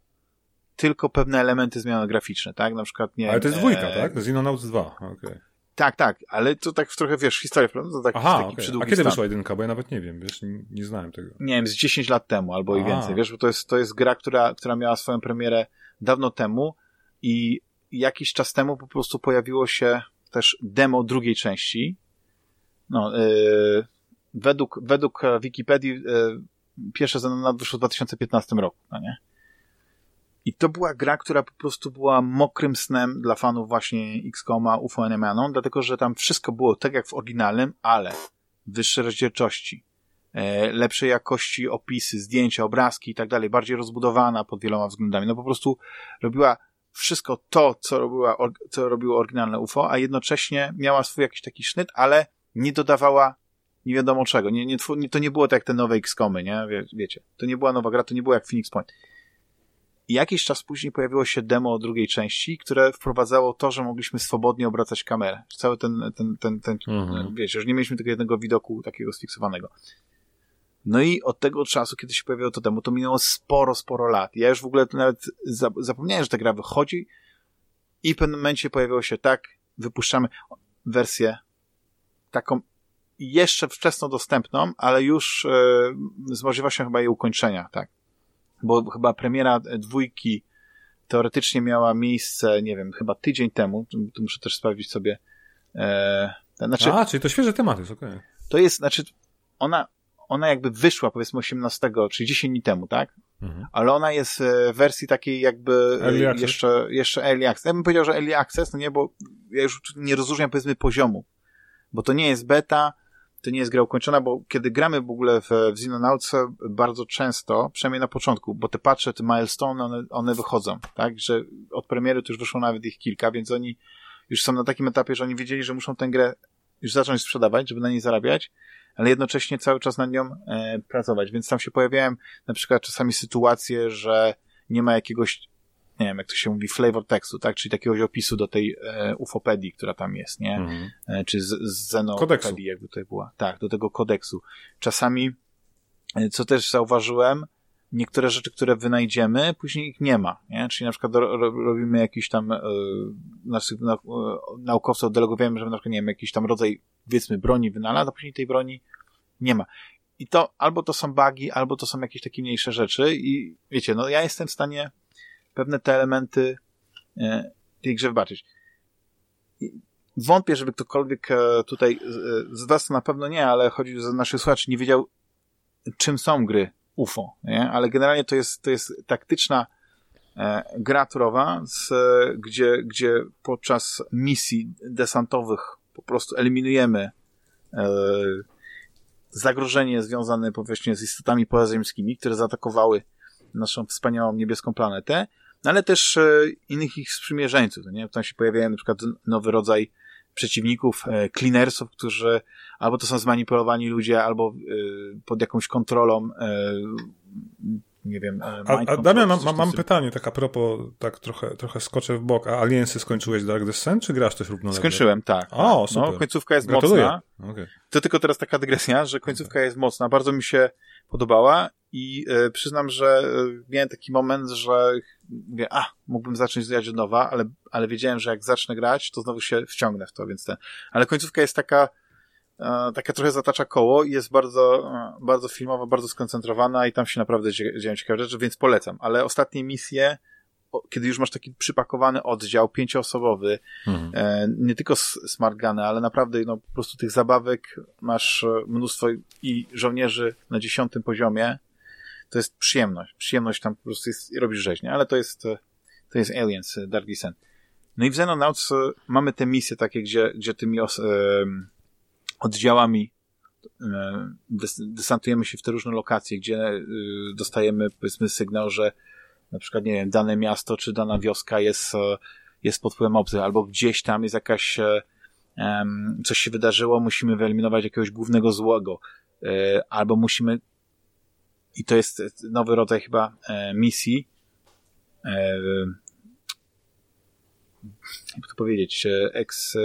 tylko pewne elementy zmiany graficzne, tak? Na przykład, nie Ale to jest dwójka, e... tak? Xenonauts 2, okej. Okay. Tak, tak, ale to tak trochę, wiesz, historia, prawda? To tak, Aha, taki okay. A kiedy stan. wyszła jedynka? Bo ja nawet nie wiem, wiesz, nie, nie znałem tego. Nie wiem, z 10 lat temu albo i więcej, wiesz, bo to jest, to jest gra, która, która miała swoją premierę dawno temu i jakiś czas temu po prostu pojawiło się też demo drugiej części. No, yy, według, według Wikipedii yy, pierwsze Xenoblade wyszło w 2015 roku, no nie? I to była gra, która po prostu była mokrym snem dla fanów właśnie XCOMa, UFO Enemanon, dlatego że tam wszystko było tak jak w oryginalnym, ale wyższe rozdzielczości, e, lepszej jakości opisy, zdjęcia, obrazki i tak dalej, bardziej rozbudowana pod wieloma względami. No po prostu robiła wszystko to, co, robiła, co robiło oryginalne UFO, a jednocześnie miała swój jakiś taki sznyt, ale nie dodawała nie wiadomo czego. Nie, nie, to nie było tak jak te nowe XCOMy, nie? Wie, wiecie. To nie była nowa gra, to nie było jak Phoenix Point. I jakiś czas później pojawiło się demo drugiej części, które wprowadzało to, że mogliśmy swobodnie obracać kamerę. Cały ten, ten, ten, ten mhm. wiecie, że nie mieliśmy tylko jednego widoku takiego sfiksowanego. No i od tego czasu, kiedy się pojawiło to demo, to minęło sporo, sporo lat. Ja już w ogóle nawet zapomniałem, że ta gra wychodzi i w pewnym momencie pojawiło się tak, wypuszczamy wersję taką jeszcze wczesno dostępną, ale już e, z możliwością chyba jej ukończenia, tak bo chyba premiera dwójki teoretycznie miała miejsce, nie wiem, chyba tydzień temu, tu muszę też sprawdzić sobie. E, znaczy, A, czyli to świeży temat jest, okej. Okay. To jest, znaczy, ona, ona jakby wyszła powiedzmy 18, czyli 10 dni temu, tak? Mhm. Ale ona jest w wersji takiej jakby early jeszcze, jeszcze early access. Ja bym powiedział, że early access, no nie, bo ja już nie rozróżniam powiedzmy poziomu, bo to nie jest beta, to nie jest gra ukończona, bo kiedy gramy w ogóle w, w Xenonauts bardzo często, przynajmniej na początku, bo te patche, te milestone, one, one wychodzą, tak, że od premiery to już wyszło nawet ich kilka, więc oni już są na takim etapie, że oni wiedzieli, że muszą tę grę już zacząć sprzedawać, żeby na niej zarabiać, ale jednocześnie cały czas na nią e, pracować, więc tam się pojawiają na przykład czasami sytuacje, że nie ma jakiegoś nie wiem, jak to się mówi, flavor tekstu, tak? Czyli takiegoś opisu do tej e, ufopedii, która tam jest, nie? Mhm. E, czy z, z zenopedii, jakby tutaj była. Tak, do tego kodeksu. Czasami, e, co też zauważyłem, niektóre rzeczy, które wynajdziemy, później ich nie ma, nie? Czyli na przykład ro, robimy jakiś tam, e, naszych na, e, naukowców delegujemy, że na przykład, nie wiem, jakiś tam rodzaj, powiedzmy, broni wynalazł, a później tej broni nie ma. I to albo to są bugi, albo to są jakieś takie mniejsze rzeczy i wiecie, no ja jestem w stanie pewne te elementy e, tej grze wybaczyć. Wątpię, żeby ktokolwiek e, tutaj z was na pewno nie, ale chodzi o naszych słuchaczy, nie wiedział, czym są gry UFO, nie? Ale generalnie to jest, to jest taktyczna e, gra turowa, z, gdzie, gdzie podczas misji desantowych po prostu eliminujemy e, zagrożenie związane powiedzmy z istotami pozaziemskimi, które zaatakowały naszą wspaniałą niebieską planetę no ale też e, innych ich sprzymierzeńców. Nie? Tam się pojawiają na przykład nowy rodzaj przeciwników, e, cleanersów, którzy albo to są zmanipulowani ludzie, albo e, pod jakąś kontrolą nie wiem. A, a Damian, mam, mam pytanie, tak a propos, tak trochę, trochę skoczę w bok. A Aliensy skończyłeś Dark Descent, czy grasz też równolegle? Skończyłem, tak. O, tak. super. No, końcówka jest Gratuluję. mocna. Okay. To tylko teraz taka dygresja, że końcówka jest mocna. Bardzo mi się podobała i e, przyznam, że e, miałem taki moment, że mówię, a, mógłbym zacząć grać od nowa, ale, ale wiedziałem, że jak zacznę grać, to znowu się wciągnę w to, więc ten. Ale końcówka jest taka e, taka trochę zatacza koło i jest bardzo, e, bardzo filmowa, bardzo skoncentrowana i tam się naprawdę dzieją ciekawe rzeczy, więc polecam. Ale ostatnie misje, kiedy już masz taki przypakowany oddział pięcioosobowy, mhm. e, nie tylko smart guny, ale naprawdę no, po prostu tych zabawek masz mnóstwo i żołnierzy na dziesiątym poziomie, to jest przyjemność. Przyjemność tam po prostu jest, robisz rzeźnie, ale to jest, to jest Aliens, Dark Descent. No i w Xenonauts mamy te misje takie, gdzie, gdzie tymi os, e, oddziałami e, desantujemy się w te różne lokacje, gdzie e, dostajemy powiedzmy sygnał, że na przykład, nie wiem, dane miasto czy dana wioska jest, e, jest pod wpływem obcych, albo gdzieś tam jest jakaś coś się wydarzyło, musimy wyeliminować jakiegoś głównego złego, albo musimy i to jest nowy rodzaj chyba misji jak to powiedzieć, eks,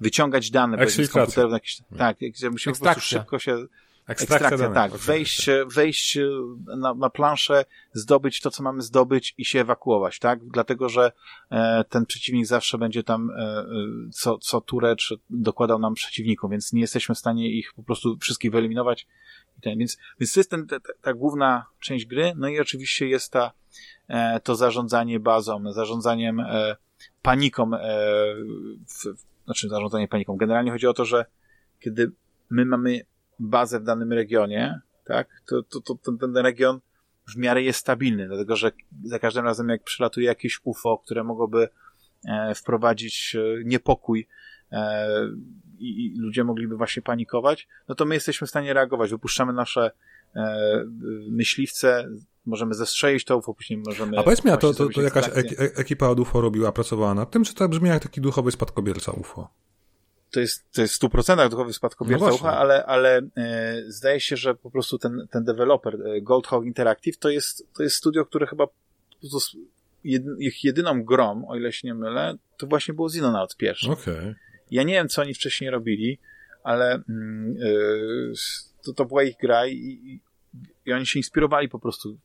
wyciągać dane z komputerów. Jakieś, tak, musimy po prostu szybko się Ekstrakcja, ekstrakcja tak. Wejść, wejść na, na planszę, zdobyć to, co mamy zdobyć i się ewakuować, tak? Dlatego, że e, ten przeciwnik zawsze będzie tam e, e co, co turę czy dokładał nam przeciwników, więc nie jesteśmy w stanie ich po prostu wszystkich wyeliminować. I ten, więc, więc to jest ten, ta, ta główna część gry, no i oczywiście jest ta, e, to zarządzanie bazą, zarządzaniem e, paniką, e, w, znaczy zarządzanie paniką. Generalnie chodzi o to, że kiedy my mamy bazę w danym regionie, tak, to, to, to ten, ten region w miarę jest stabilny, dlatego że za każdym razem jak przylatuje jakieś UFO, które mogłoby e, wprowadzić e, niepokój e, i, i, ludzie mogliby właśnie panikować, no to my jesteśmy w stanie reagować. Wypuszczamy nasze e, myśliwce, możemy zestrzelić to UFO, później możemy... A powiedz mi, a to, to, to jakaś ekipa od UFO robiła, pracowała nad tym, czy to brzmi jak taki duchowy spadkobierca UFO? To jest, to jest w 100% duchowy spadkobierca no UFO, ale, ale e, zdaje się, że po prostu ten, ten deweloper e, Goldhawk Interactive to jest, to jest studio, które chyba ich jedyną grą, o ile się nie mylę, to właśnie było Xenonauts pierwszy. Okay. Ja nie wiem, co oni wcześniej robili, ale e, to, to była ich gra i, i oni się inspirowali po prostu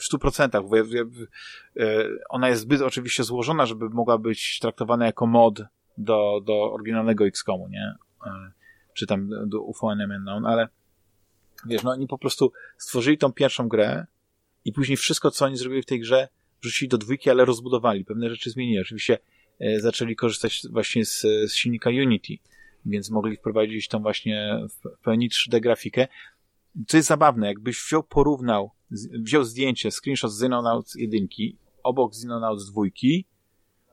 w stu procentach. E, ona jest zbyt oczywiście złożona, żeby mogła być traktowana jako mod do, do oryginalnego XCOMu, nie? E, czy tam do UFO Unknown, ale wiesz, no oni po prostu stworzyli tą pierwszą grę i później wszystko, co oni zrobili w tej grze, wrzucili do dwójki, ale rozbudowali. Pewne rzeczy zmienili. Oczywiście zaczęli korzystać właśnie z, z silnika Unity, więc mogli wprowadzić tą właśnie w pełni 3D grafikę. Co jest zabawne, jakbyś wziął, porównał wziął zdjęcie, screenshot z Xenonauts 1 obok Xenonauts 2,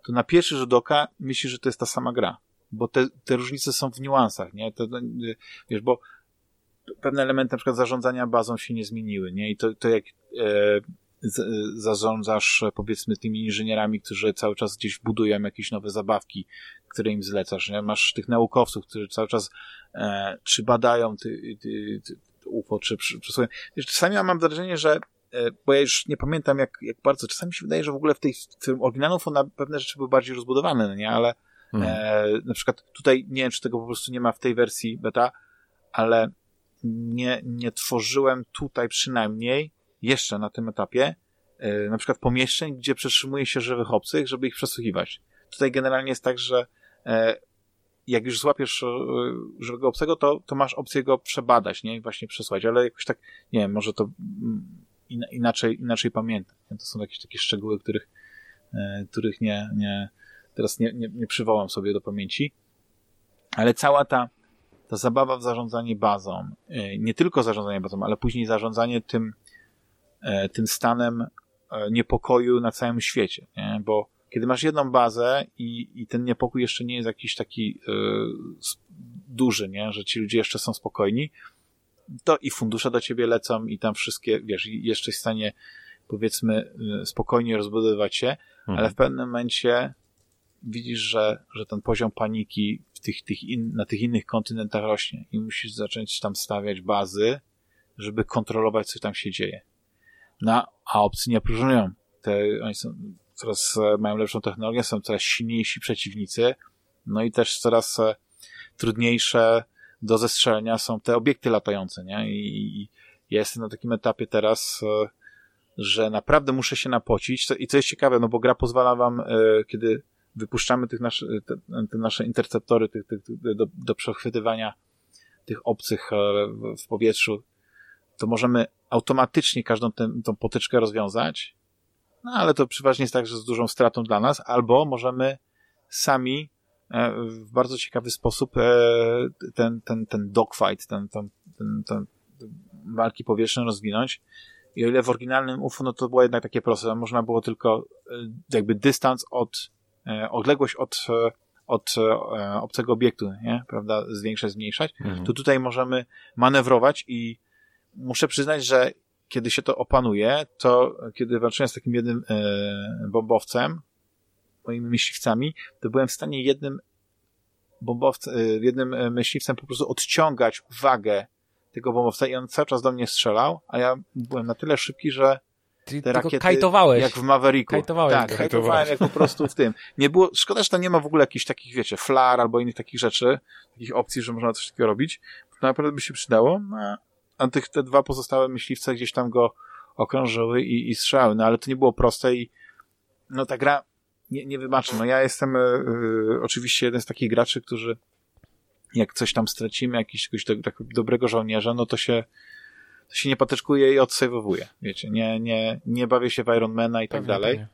to na pierwszy rzut oka myślisz, że to jest ta sama gra. Bo te, te różnice są w niuansach, nie? To, wiesz, bo pewne elementy na przykład zarządzania bazą się nie zmieniły, nie? I to, to jak e, zarządzasz powiedzmy tymi inżynierami, którzy cały czas gdzieś budują jakieś nowe zabawki, które im zlecasz, nie? Masz tych naukowców, którzy cały czas e, czy badają ty, ty, ty, UFO, czy przesłuchują. Czasami ja mam wrażenie, że e, bo ja już nie pamiętam jak, jak bardzo, czasami się wydaje, że w ogóle w tej w tym oryginalnym UFO na pewne rzeczy były bardziej rozbudowane, no nie, ale hmm. e, na przykład tutaj nie wiem, czy tego po prostu nie ma w tej wersji beta, ale nie, nie tworzyłem tutaj przynajmniej jeszcze na tym etapie e, na przykład pomieszczeń, gdzie przetrzymuje się żywych obcych, żeby ich przesłuchiwać. Tutaj generalnie jest tak, że e, jak już złapiesz e, żywego obcego, to, to masz opcję go przebadać, nie? Właśnie przesłać, ale jakoś tak, nie wiem, może to mm, inaczej, inaczej pamiętam. To są jakieś takie szczegóły, których, których nie, nie, teraz nie, nie, nie przywołam sobie do pamięci. Ale cała ta, ta zabawa w zarządzanie bazą, nie tylko zarządzanie bazą, ale później zarządzanie tym, tym stanem niepokoju na całym świecie, nie? bo kiedy masz jedną bazę i, i ten niepokój jeszcze nie jest jakiś taki yy, duży, nie? że ci ludzie jeszcze są spokojni, to i fundusze do ciebie lecą i tam wszystkie, wiesz, jeszcze w stanie powiedzmy spokojnie rozbudowywać się, mhm. ale w pewnym momencie widzisz, że, że ten poziom paniki w tych, tych in, na tych innych kontynentach rośnie i musisz zacząć tam stawiać bazy, żeby kontrolować, co tam się dzieje. No, a opcje nie próżnują. Te, oni są, coraz e, mają lepszą technologię, są coraz silniejsi przeciwnicy, no i też coraz e, trudniejsze do zestrzelenia są te obiekty latające, nie? I, i ja jestem na takim etapie teraz, e, że naprawdę muszę się napocić. I co jest ciekawe, no bo gra pozwala wam, kiedy wypuszczamy tych nasz, te, te nasze interceptory tych, tych, do, do przechwytywania tych obcych w powietrzu, to możemy automatycznie każdą tę, tą potyczkę rozwiązać, no ale to przeważnie jest tak, że z dużą stratą dla nas, albo możemy sami w bardzo ciekawy sposób ten, ten, ten dogfight, ten, ten, ten, ten walki powietrzne rozwinąć. I o ile w oryginalnym UFO, no to było jednak takie proste, można było tylko jakby dystans od, odległość od od e, obcego obiektu, nie? Prawda? Zwiększać, zmniejszać. Mhm. To tutaj możemy manewrować i muszę przyznać, że kiedy się to opanuje, to kiedy walczyłem z takim jednym e, bombowcem, moimi myśliwcami, to byłem w stanie jednym bombowcem, e, jednym myśliwcem po prostu odciągać uwagę tego bombowca i on cały czas do mnie strzelał, a ja byłem na tyle szybki, że Czyli te rakiety, kajtowałeś. jak w Mavericku. Kajtowałeś tak, kajtowałem jak po prostu w tym. Nie było, szkoda, że tam nie ma w ogóle jakichś takich, wiecie, flar albo innych takich rzeczy, takich opcji, że można coś takiego robić. To naprawdę by się przydało. No, a tych, te dwa pozostałe myśliwce gdzieś tam go okrążyły i, i strzały. No ale to nie było proste i no ta gra nie, nie wybaczy. No ja jestem y, y, oczywiście jeden z takich graczy, którzy jak coś tam stracimy, jakiegoś do, tak, dobrego żołnierza, no to się to się nie patyczkuje i odsejwowuje. Wiecie, nie, nie, nie bawię się w Ironmana i tak pewnie, dalej. Pewnie.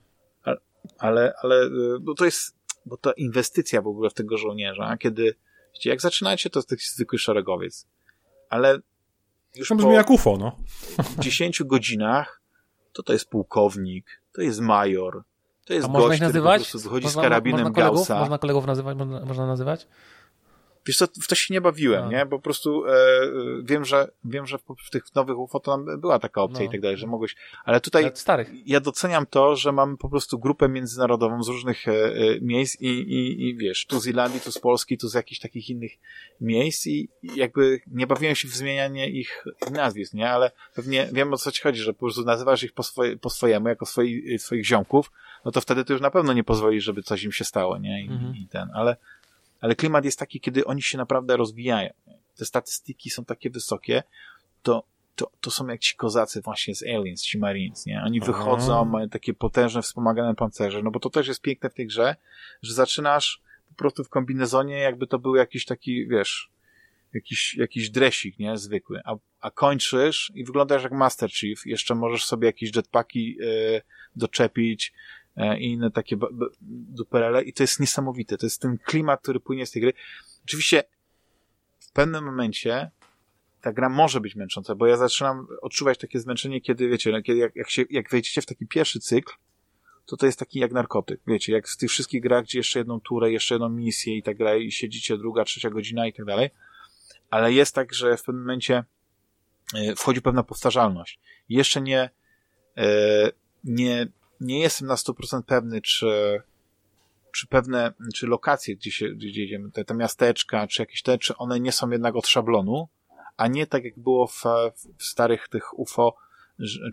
Ale, ale, bo to jest, bo to inwestycja w ogóle w tego żołnierza, kiedy, wiecie, jak zaczynacie, to jest taki zwykły szeregowiec. Ale już to brzmi jak UFO, no. 10 godzinach to to jest pułkownik, to jest major, to jest A gość, można nazywać? który po prostu wychodzi można, z karabinem można kolegów, Gaussa. Można kolegów nazywać? Można, można nazywać? Wiesz co, w to się nie bawiłem, A. nie? Bo po prostu e, wiem, że wiem, że w, tych nowych UFO to była taka opcja no. i tak dalej, że mogłeś. Ale tutaj ja doceniam to, że mamy po prostu grupę międzynarodową z różnych e, e, miejsc i, i, i wiesz, tu z Irlandii, tu z Polski, tu z jakichś takich innych miejsc i, i jakby nie bawiłem się w zmienianie ich nazwisk, nie? Ale pewnie wiem o co ci chodzi, że po prostu nazywasz ich po, swoje, po swojemu, jako swoi, swoich ziomków, no to wtedy to już na pewno nie pozwolisz, żeby coś im się stało, nie? I, mhm. i ten, ale ale klimat jest taki, kiedy oni się naprawdę rozwijają. Te statystyki są takie wysokie, to, to, to są jak ci kozacy właśnie z Aliens, ci Marines, nie? Oni wychodzą, Aha. mają takie potężne, wspomagane pancerze, no bo to też jest piękne w tej grze, że zaczynasz po prostu w kombinezonie, jakby to był jakiś taki, wiesz, jakiś, jakiś dresik, nie? Zwykły. A, a kończysz i wyglądasz jak Master Chief. Jeszcze możesz sobie jakieś jetpacki yy, doczepić, i inne takie duperele i to jest niesamowite. To jest ten klimat, który płynie z tej gry. Oczywiście w pewnym momencie ta gra może być męcząca, bo ja zaczynam odczuwać takie zmęczenie, kiedy wiecie, no, kiedy jak, jak, się, jak wejdziecie w taki pierwszy cykl, to to jest taki jak narkotyk. Wiecie, jak w tych wszystkich grach, gdzie jeszcze jedną turę, jeszcze jedną misję i tak dalej, i siedzicie druga, trzecia godzina i tak dalej. Ale jest tak, że w pewnym momencie e, wchodzi pewna powtarzalność. Jeszcze nie, e, nie nie jestem na 100% pewny, czy, czy pewne, czy lokacje, gdzie, się, gdzie idziemy, te, te miasteczka, czy jakieś te, czy one nie są jednak od szablonu, a nie tak jak było w, w starych tych UFO,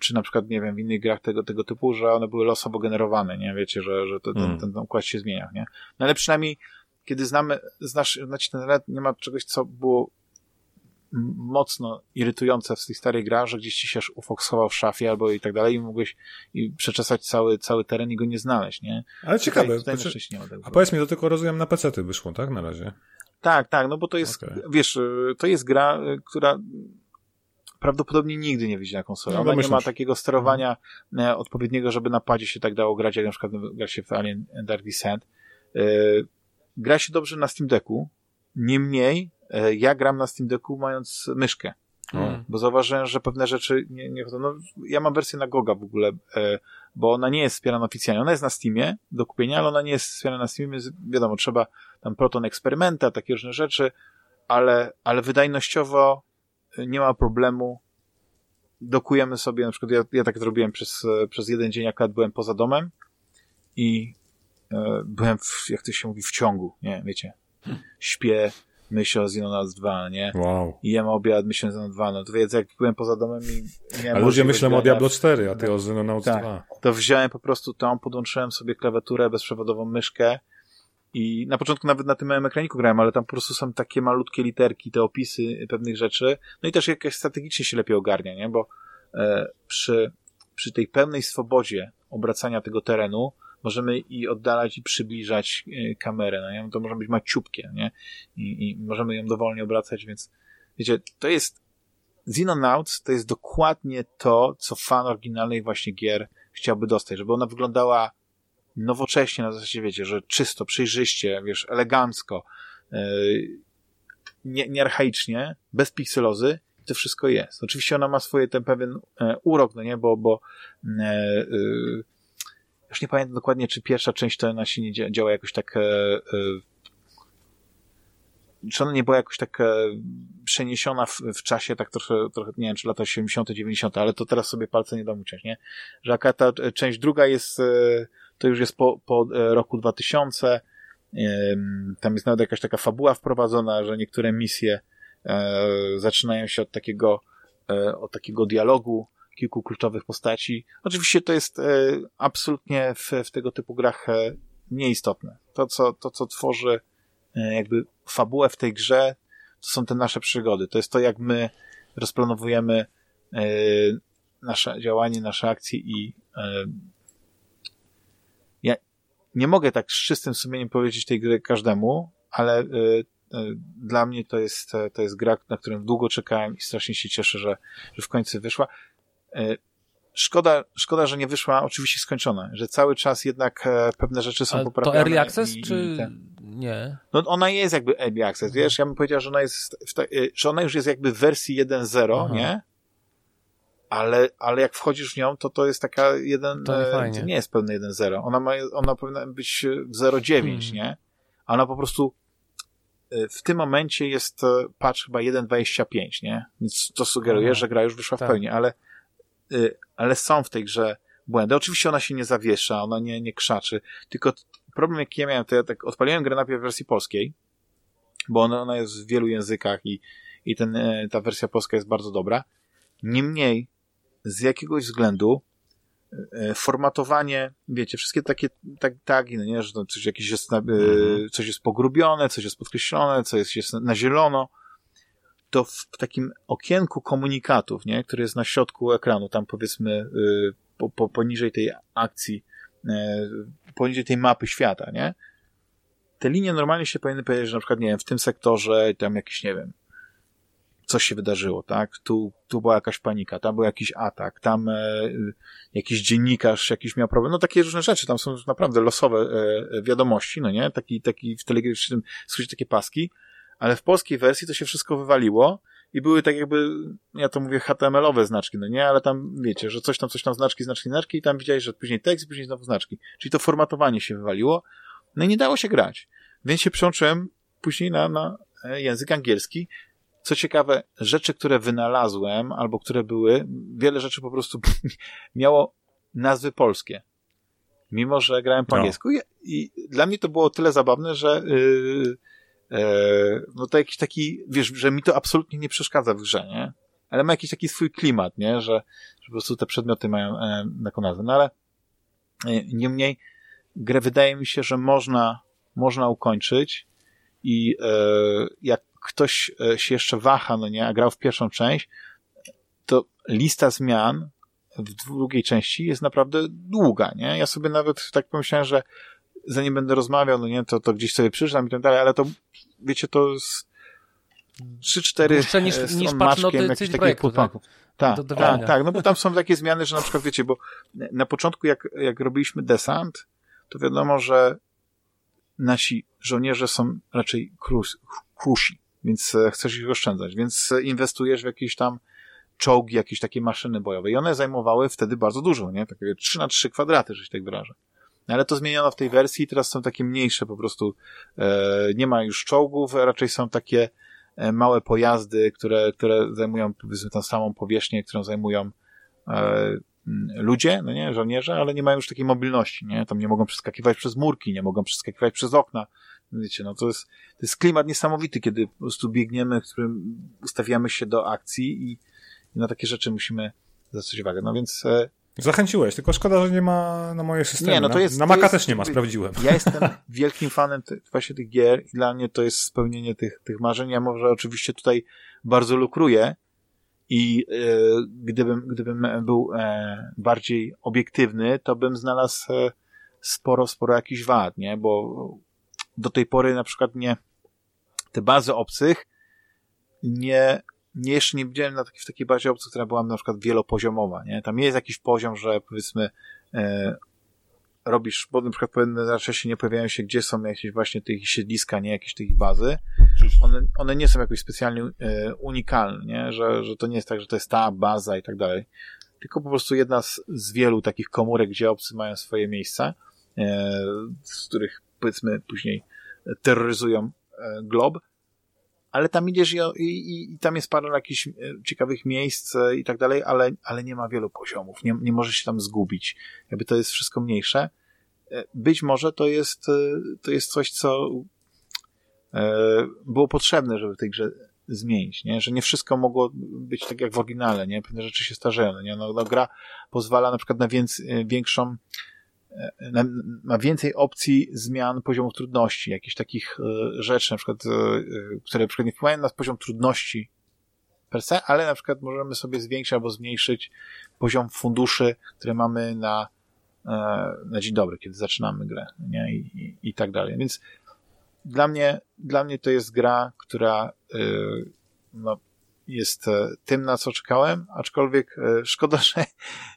czy na przykład, nie wiem, w innych grach tego, tego typu, że one były losowo generowane, nie? Wiecie, że, że ten, hmm. ten, ten układ się zmienia, nie? No ale przynajmniej, kiedy znamy, znasz, znacie ten red, nie ma czegoś, co było mocno irytujące w tej starej grach, że gdzieś ci się ufok schował w szafie albo i tak dalej i mogłeś i przeczesać cały, cały teren i go nie znaleźć, nie? Ale ciekawe. Tutaj, tutaj znaczy, nie a powiedz mi, to tylko rozumiem na PC wyszło, tak? Na razie. Tak, tak, no bo to jest, okay. wiesz, to jest gra, która prawdopodobnie nigdy nie wyjdzie na konsolę. No, Ona nie ma takiego sterowania hmm. odpowiedniego, żeby na padzie się tak dało grać, jak na przykład gra się w Alien Dark Descent. E, gra się dobrze na Steam Decku, niemniej E, ja gram na Steam Decku mając myszkę. Hmm. Bo zauważyłem, że pewne rzeczy nie, nie chodzą. No, ja mam wersję na Goga w ogóle, e, bo ona nie jest wspierana oficjalnie. Ona jest na Steamie do kupienia, ale ona nie jest wspierana na Steamie. Wiadomo, trzeba tam proton eksperymenta, takie różne rzeczy, ale, ale wydajnościowo nie ma problemu. Dokujemy sobie, na przykład ja, ja tak zrobiłem przez, przez jeden dzień, jak byłem poza domem i e, byłem, w, jak to się mówi, w ciągu, nie, wiecie. Śpię, myślę o Xenonauts 2, nie? Wow. I jem obiad, myślę o Xenonauts 2. No to więc jak byłem poza domem i miałem A ludzie myślą o Diablo 4, a ty o Xenonauts tak, 2. To wziąłem po prostu tą, podłączyłem sobie klawiaturę, bezprzewodową myszkę i na początku nawet na tym małym ekraniku grałem, ale tam po prostu są takie malutkie literki, te opisy pewnych rzeczy. No i też jakaś strategicznie się lepiej ogarnia, nie? Bo e, przy, przy tej pełnej swobodzie obracania tego terenu, możemy i oddalać i przybliżać e, kamerę, no nie? to może być maciupkie, nie? I, I możemy ją dowolnie obracać, więc wiecie, to jest Xenonauts to jest dokładnie to, co fan oryginalnej właśnie gier chciałby dostać, żeby ona wyglądała nowocześnie, na zasadzie wiecie, że czysto, przejrzyście, wiesz, elegancko, yy, nie, nie bez pikselozy, to wszystko jest. Oczywiście ona ma swoje ten pewien e, urok, no nie, bo, bo e, e, już nie pamiętam dokładnie, czy pierwsza część to ona się nie działa jakoś tak e, e, czy ona nie była jakoś tak e, przeniesiona w, w, czasie, tak trochę, trochę, nie wiem, czy lata 70., 90., ale to teraz sobie palce nie dam uciąć, nie? Że jaka ta część druga jest, to już jest po, po roku 2000, tam jest nawet jakaś taka fabuła wprowadzona, że niektóre misje zaczynają się od takiego, od takiego dialogu kilku kluczowych postaci. Oczywiście to jest e, absolutnie w, w tego typu grach nieistotne. To, co, to, co tworzy jakby fabułę w tej grze, to są te nasze przygody. To jest to, jak my rozplanowujemy nasze działanie, nasze akcje i nie mogę tak z czystym sumieniem powiedzieć tej gry każdemu, ale dla mnie to jest, to jest gra, na którą długo czekałem i strasznie się cieszę, że, że w końcu wyszła. Y, szkoda, szkoda, że nie wyszła oczywiście skończona, że cały czas jednak e, pewne rzeczy są Ale poprawiane. To early access, i, czy i nie? No ona jest jakby early access, wiesz, ja bym powiedział, że ona jest, te, że ona już jest jakby w wersji 1.0, nie? ale, ale jak wchodzisz w nią, to to jest taka jeden, to, nie, to nie jest pełny 1.0. Ona ma, ona powinna być 0.9, hmm. nie? A ona po prostu e, w tym momencie jest e, patch chyba 1.25, nie? Więc to sugeruje, Aha. że gra już wyszła tak. w pełni, ale, e, ale są w tej grze błędy. Oczywiście ona się nie zawiesza, ona nie, nie krzaczy, tylko problem jaki ja miałem, to ja tak odpaliłem grę najpierw w wersji polskiej, bo ona, ona jest w wielu językach i, i ten, ta wersja polska jest bardzo dobra. Niemniej z jakiegoś względu e, formatowanie, wiecie, wszystkie takie tak, tagi, no nie, że coś jakieś jest, na, e, mhm. coś jest pogrubione, coś jest podkreślone, coś jest, jest na zielono, to w takim okienku komunikatów, nie, który jest na środku ekranu, tam powiedzmy e, po, po, poniżej tej akcji, poniżej tej mapy świata, nie, te linie normalnie się powinny powiedzieć, że na przykład, nie wiem, w tym sektorze tam jakiś, nie wiem, coś się wydarzyło, tak? Tu, tu była jakaś panika, tam był jakiś atak, tam e, jakiś dziennikarz jakiś miał problem, no takie różne rzeczy, tam są naprawdę losowe e, wiadomości, no nie? Taki, taki w telegraficznym skrócie takie paski, ale w polskiej wersji to się wszystko wywaliło i były tak jakby, ja to mówię HTML-owe znaczki, no nie, ale tam wiecie, że coś tam, coś tam znaczki, znaczki, znaczki i tam widziałeś, że później tekst, później znowu znaczki. Czyli to formatowanie się wywaliło, no i nie dało się grać. Więc się przełączyłem później na, na e, język angielski co ciekawe, rzeczy, które wynalazłem, albo które były, wiele rzeczy po prostu miało nazwy polskie. Mimo, że grałem po no. angielsku. I, I, dla mnie to było tyle zabawne, że yy, yy, no to jakiś taki, wiesz, że mi to absolutnie nie przeszkadza w grze, nie? Ale ma jakiś taki swój klimat, nie? Że, że po prostu te przedmioty mają e, taką nazwę. No ale e, niemniej grę wydaje mi się, że można, można ukończyć i e, jak ktoś e, się jeszcze waha, no nie, a grał w pierwszą część, to lista zmian w drugiej części jest naprawdę długa, nie? Ja sobie nawet tak pomyślałem, że zanim będę rozmawiał, no nie, to, to gdzieś sobie przeczytam i tak dalej, ale to, wiecie, to jest 3-4 niż, e, niż maczkiem jakichś takich tak? Tak, tak, tak, no bo tam są takie zmiany, że na przykład, wiecie, bo na początku jak, jak robiliśmy desant, to wiadomo, że nasi żołnierze są raczej krusi, więc e, chcesz ich oszczędzać, więc e, inwestujesz w jakieś tam czołgi, jakieś takie maszyny bojowe i one zajmowały wtedy bardzo dużo, nie? Takie 3 na 3 kwadraty, że się tak wyrażę. No, ale to zmieniono w tej wersji, teraz są takie mniejsze po prostu, e, nie ma już czołgów, raczej są takie e, małe pojazdy, które, które zajmują powiedzmy tą samą powierzchnię, którą zajmują e, ludzie, no nie, żołnierze, ale nie mają już takiej mobilności, nie? Tam nie mogą przeskakiwać przez murki, nie mogą przeskakiwać przez okna, Wiecie, no to jest, to jest klimat niesamowity, kiedy po prostu biegniemy, w którym ustawiamy się do akcji i, i na takie rzeczy musimy zwracać uwagę. No więc... Zachęciłeś, tylko szkoda, że nie ma na moje systemy. Nie, no to jest, na, na Maca też nie ma, sprawdziłem. Ja jestem wielkim fanem ty, właśnie tych gier i dla mnie to jest spełnienie tych, tych marzeń. Ja może oczywiście tutaj bardzo lukruję i e, gdybym, gdybym był e, bardziej obiektywny, to bym znalazł e, sporo, sporo jakichś wad, nie? Bo do tej pory na przykład nie, te bazy obcych nie, nie jeszcze nie widziałem na taki, w takiej bazie opcji, która była na przykład wielopoziomowa, nie? Tam jest jakiś poziom, że powiedzmy e, robisz, bo na przykład pewne się nie pojawiają się, gdzie są jakieś właśnie tych siedliska, nie jakieś tych bazy. One, one nie są jakoś specjalnie e, unikalne, nie? Że, że to nie jest tak, że to jest ta baza i tak dalej. Tylko po prostu jedna z, z wielu takich komórek, gdzie obcy mają swoje miejsca, e, z których powiedzmy później terroryzują e, glob ale tam idziesz i, i, i tam jest parę jakichś e, ciekawych miejsc e, i tak dalej, ale, ale nie ma wielu poziomów, nie, nie możesz się tam zgubić. Jakby to jest wszystko mniejsze. E, być może to jest, to jest coś, co było potrzebne, żeby w tej grze zmienić, nie? Że nie wszystko mogło być tak jak w oryginale, nie? Pewne rzeczy się starzeją, nie? No, no gra pozwala na przykład na większą ma więcej opcji zmian poziomów trudności, jakichś takich e, rzeczy, na przykład, e, e, które na przykład nie wpływają na poziom trudności per se, ale na przykład możemy sobie zwiększyć albo zmniejszyć poziom funduszy, które mamy na, na dzień dobry, kiedy zaczynamy grę, nie? I, i, i tak dalej. Więc dla mnie, dla mnie to jest gra, która no, jest e, tym, na co czekałem, aczkolwiek e, szkoda, że,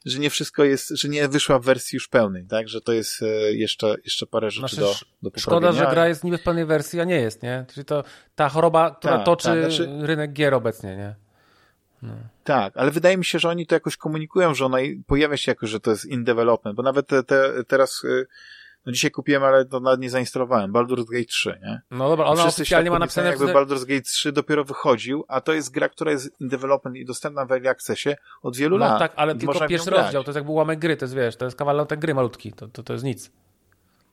że nie wszystko jest, że nie wyszła w wersji już pełnej, tak? Że to jest e, jeszcze, jeszcze parę rzeczy znaczy, do, do Szkoda, że gra jest niby w pełnej wersji, a nie jest, nie? Czyli to ta choroba, która tak, toczy tak, znaczy... rynek gier obecnie, nie? No. Tak, ale wydaje mi się, że oni to jakoś komunikują, że ona pojawia się jakoś, że to jest in development, bo nawet te, te teraz no dzisiaj kupiłem, ale to nawet nie zainstalowałem. Baldur's Gate 3, nie? No dobra, ona oficjalnie ma napisane... Jakby Baldur's Gate 3 dopiero wychodził, a to jest gra, która jest in development i dostępna w early accessie od wielu no, lat. tak, ale tylko pierwszy rozdział, to jest jakby ułamek gry, to jest, wiesz, to jest kawałek gry malutki, to, to, to jest nic.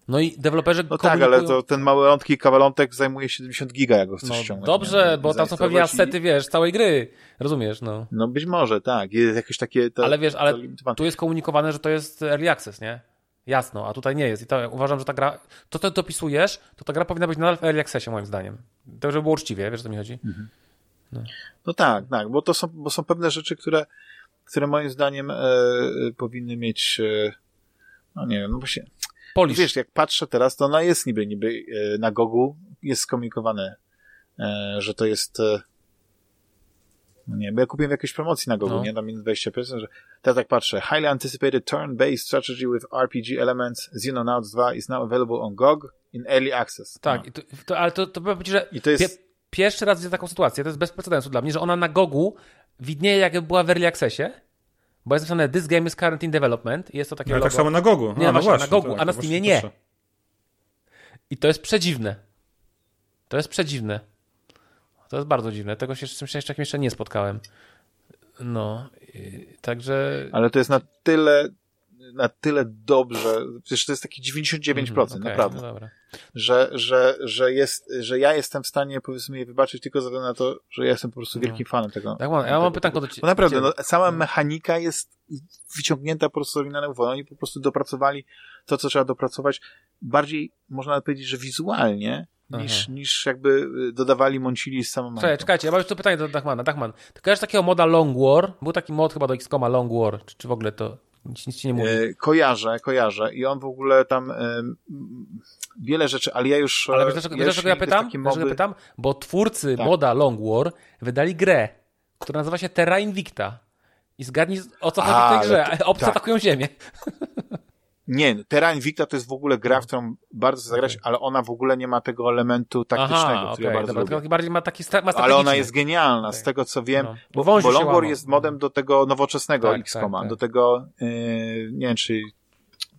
No i deweloperzy No tak, ale to ten mały malutki kawalątek zajmuje 70 giga, jak go chcesz no, ściągnąć. Dobrze, bo tam są pewnie asety, i... wiesz, całej gry. Rozumiesz, no. No być może, tak. Jest jakieś takie... Ale wiesz, ale tu jest komunikowane, że to jest early access, nie? Jasno, a tutaj nie jest. I to, uważam, że ta gra, to co dopisujesz, to ta gra powinna być nadal w early accessie, moim zdaniem. To, żeby było uczciwie, wiesz, o co mi chodzi? Mhm. No. no. tak, tak, bo to są, bo są pewne rzeczy, które, które moim zdaniem e, powinny mieć, e, no nie wiem, no właśnie, Polish. wiesz, jak patrzę teraz, to ona jest niby, niby e, na Gogu, jest skomunikowane, e, że to jest e, no nie, bo ja kupiłem jakieś promocji na Google, no. nie? Tam minus 20%, że teraz tak patrzę. Highly anticipated turn-based strategy with RPG elements Xenonauts 2 is now available on GOG in early access. Tak, no. to, to, ale to, to powiem ci, że I to jest... Pie, pierwszy raz widzę taką sytuację, to jest bez precedensu dla mnie, że ona na Gogu widnieje jakby była w early accessie, bo jest napisane this game is currently in development i jest to takie no, logo. tak samo na Gogu. Nie, no, no właśnie, na Gogu, tak, a na Steamie nie. I to jest przedziwne. To jest przedziwne. To jest bardzo dziwne. Tego się z czymś takim jeszcze nie spotkałem. No, także... Ale to jest na tyle na tyle dobrze, przecież to jest taki 99%, mm, okay, naprawdę, no że, że, że, jest, że ja jestem w stanie, powiedzmy, je wybaczyć tylko ze względu na to, że ja jestem po prostu no. wielkim no. fanem tego. Tak, mam, ja mam pytanko do Ciebie. Bo naprawdę, no, sama mechanika jest wyciągnięta po prostu z oryginalnego Oni po prostu dopracowali to, co trzeba dopracować. Bardziej, można powiedzieć, że wizualnie, niż, niż jakby y, dodawali Moncili z samą Czekaj, czekajcie, ja mam jeszcze pytanie do Dachmana. Dachman, ty kojarzysz takiego moda Long War? Był taki mod chyba do XCOMa Long War, czy, czy w ogóle to nic, nic ci nie mówi? E, kojarzę, kojarzę i on w ogóle tam e, wiele rzeczy, ale ja już... Ale wiesz dlaczego ja, ja pytam? Pytam? Bo twórcy tak. moda Long War wydali grę, która nazywa się Terra Invicta. I zgadnij o co chodzi w tej grze. Obcy tak. atakują Ziemię. Nie, Terra Invicta to jest w ogóle gra, w którą bardzo chcę zagrać, okay. ale ona w ogóle nie ma tego elementu taktycznego, Aha, który okay. ja bardzo Dobra. Bardziej ma taki ma Ale ona jest genialna, okay. z tego co wiem, no. bo, bo Long War jest modem do tego nowoczesnego tak, XCOMa, tak, tak. do tego, yy, nie wiem, czy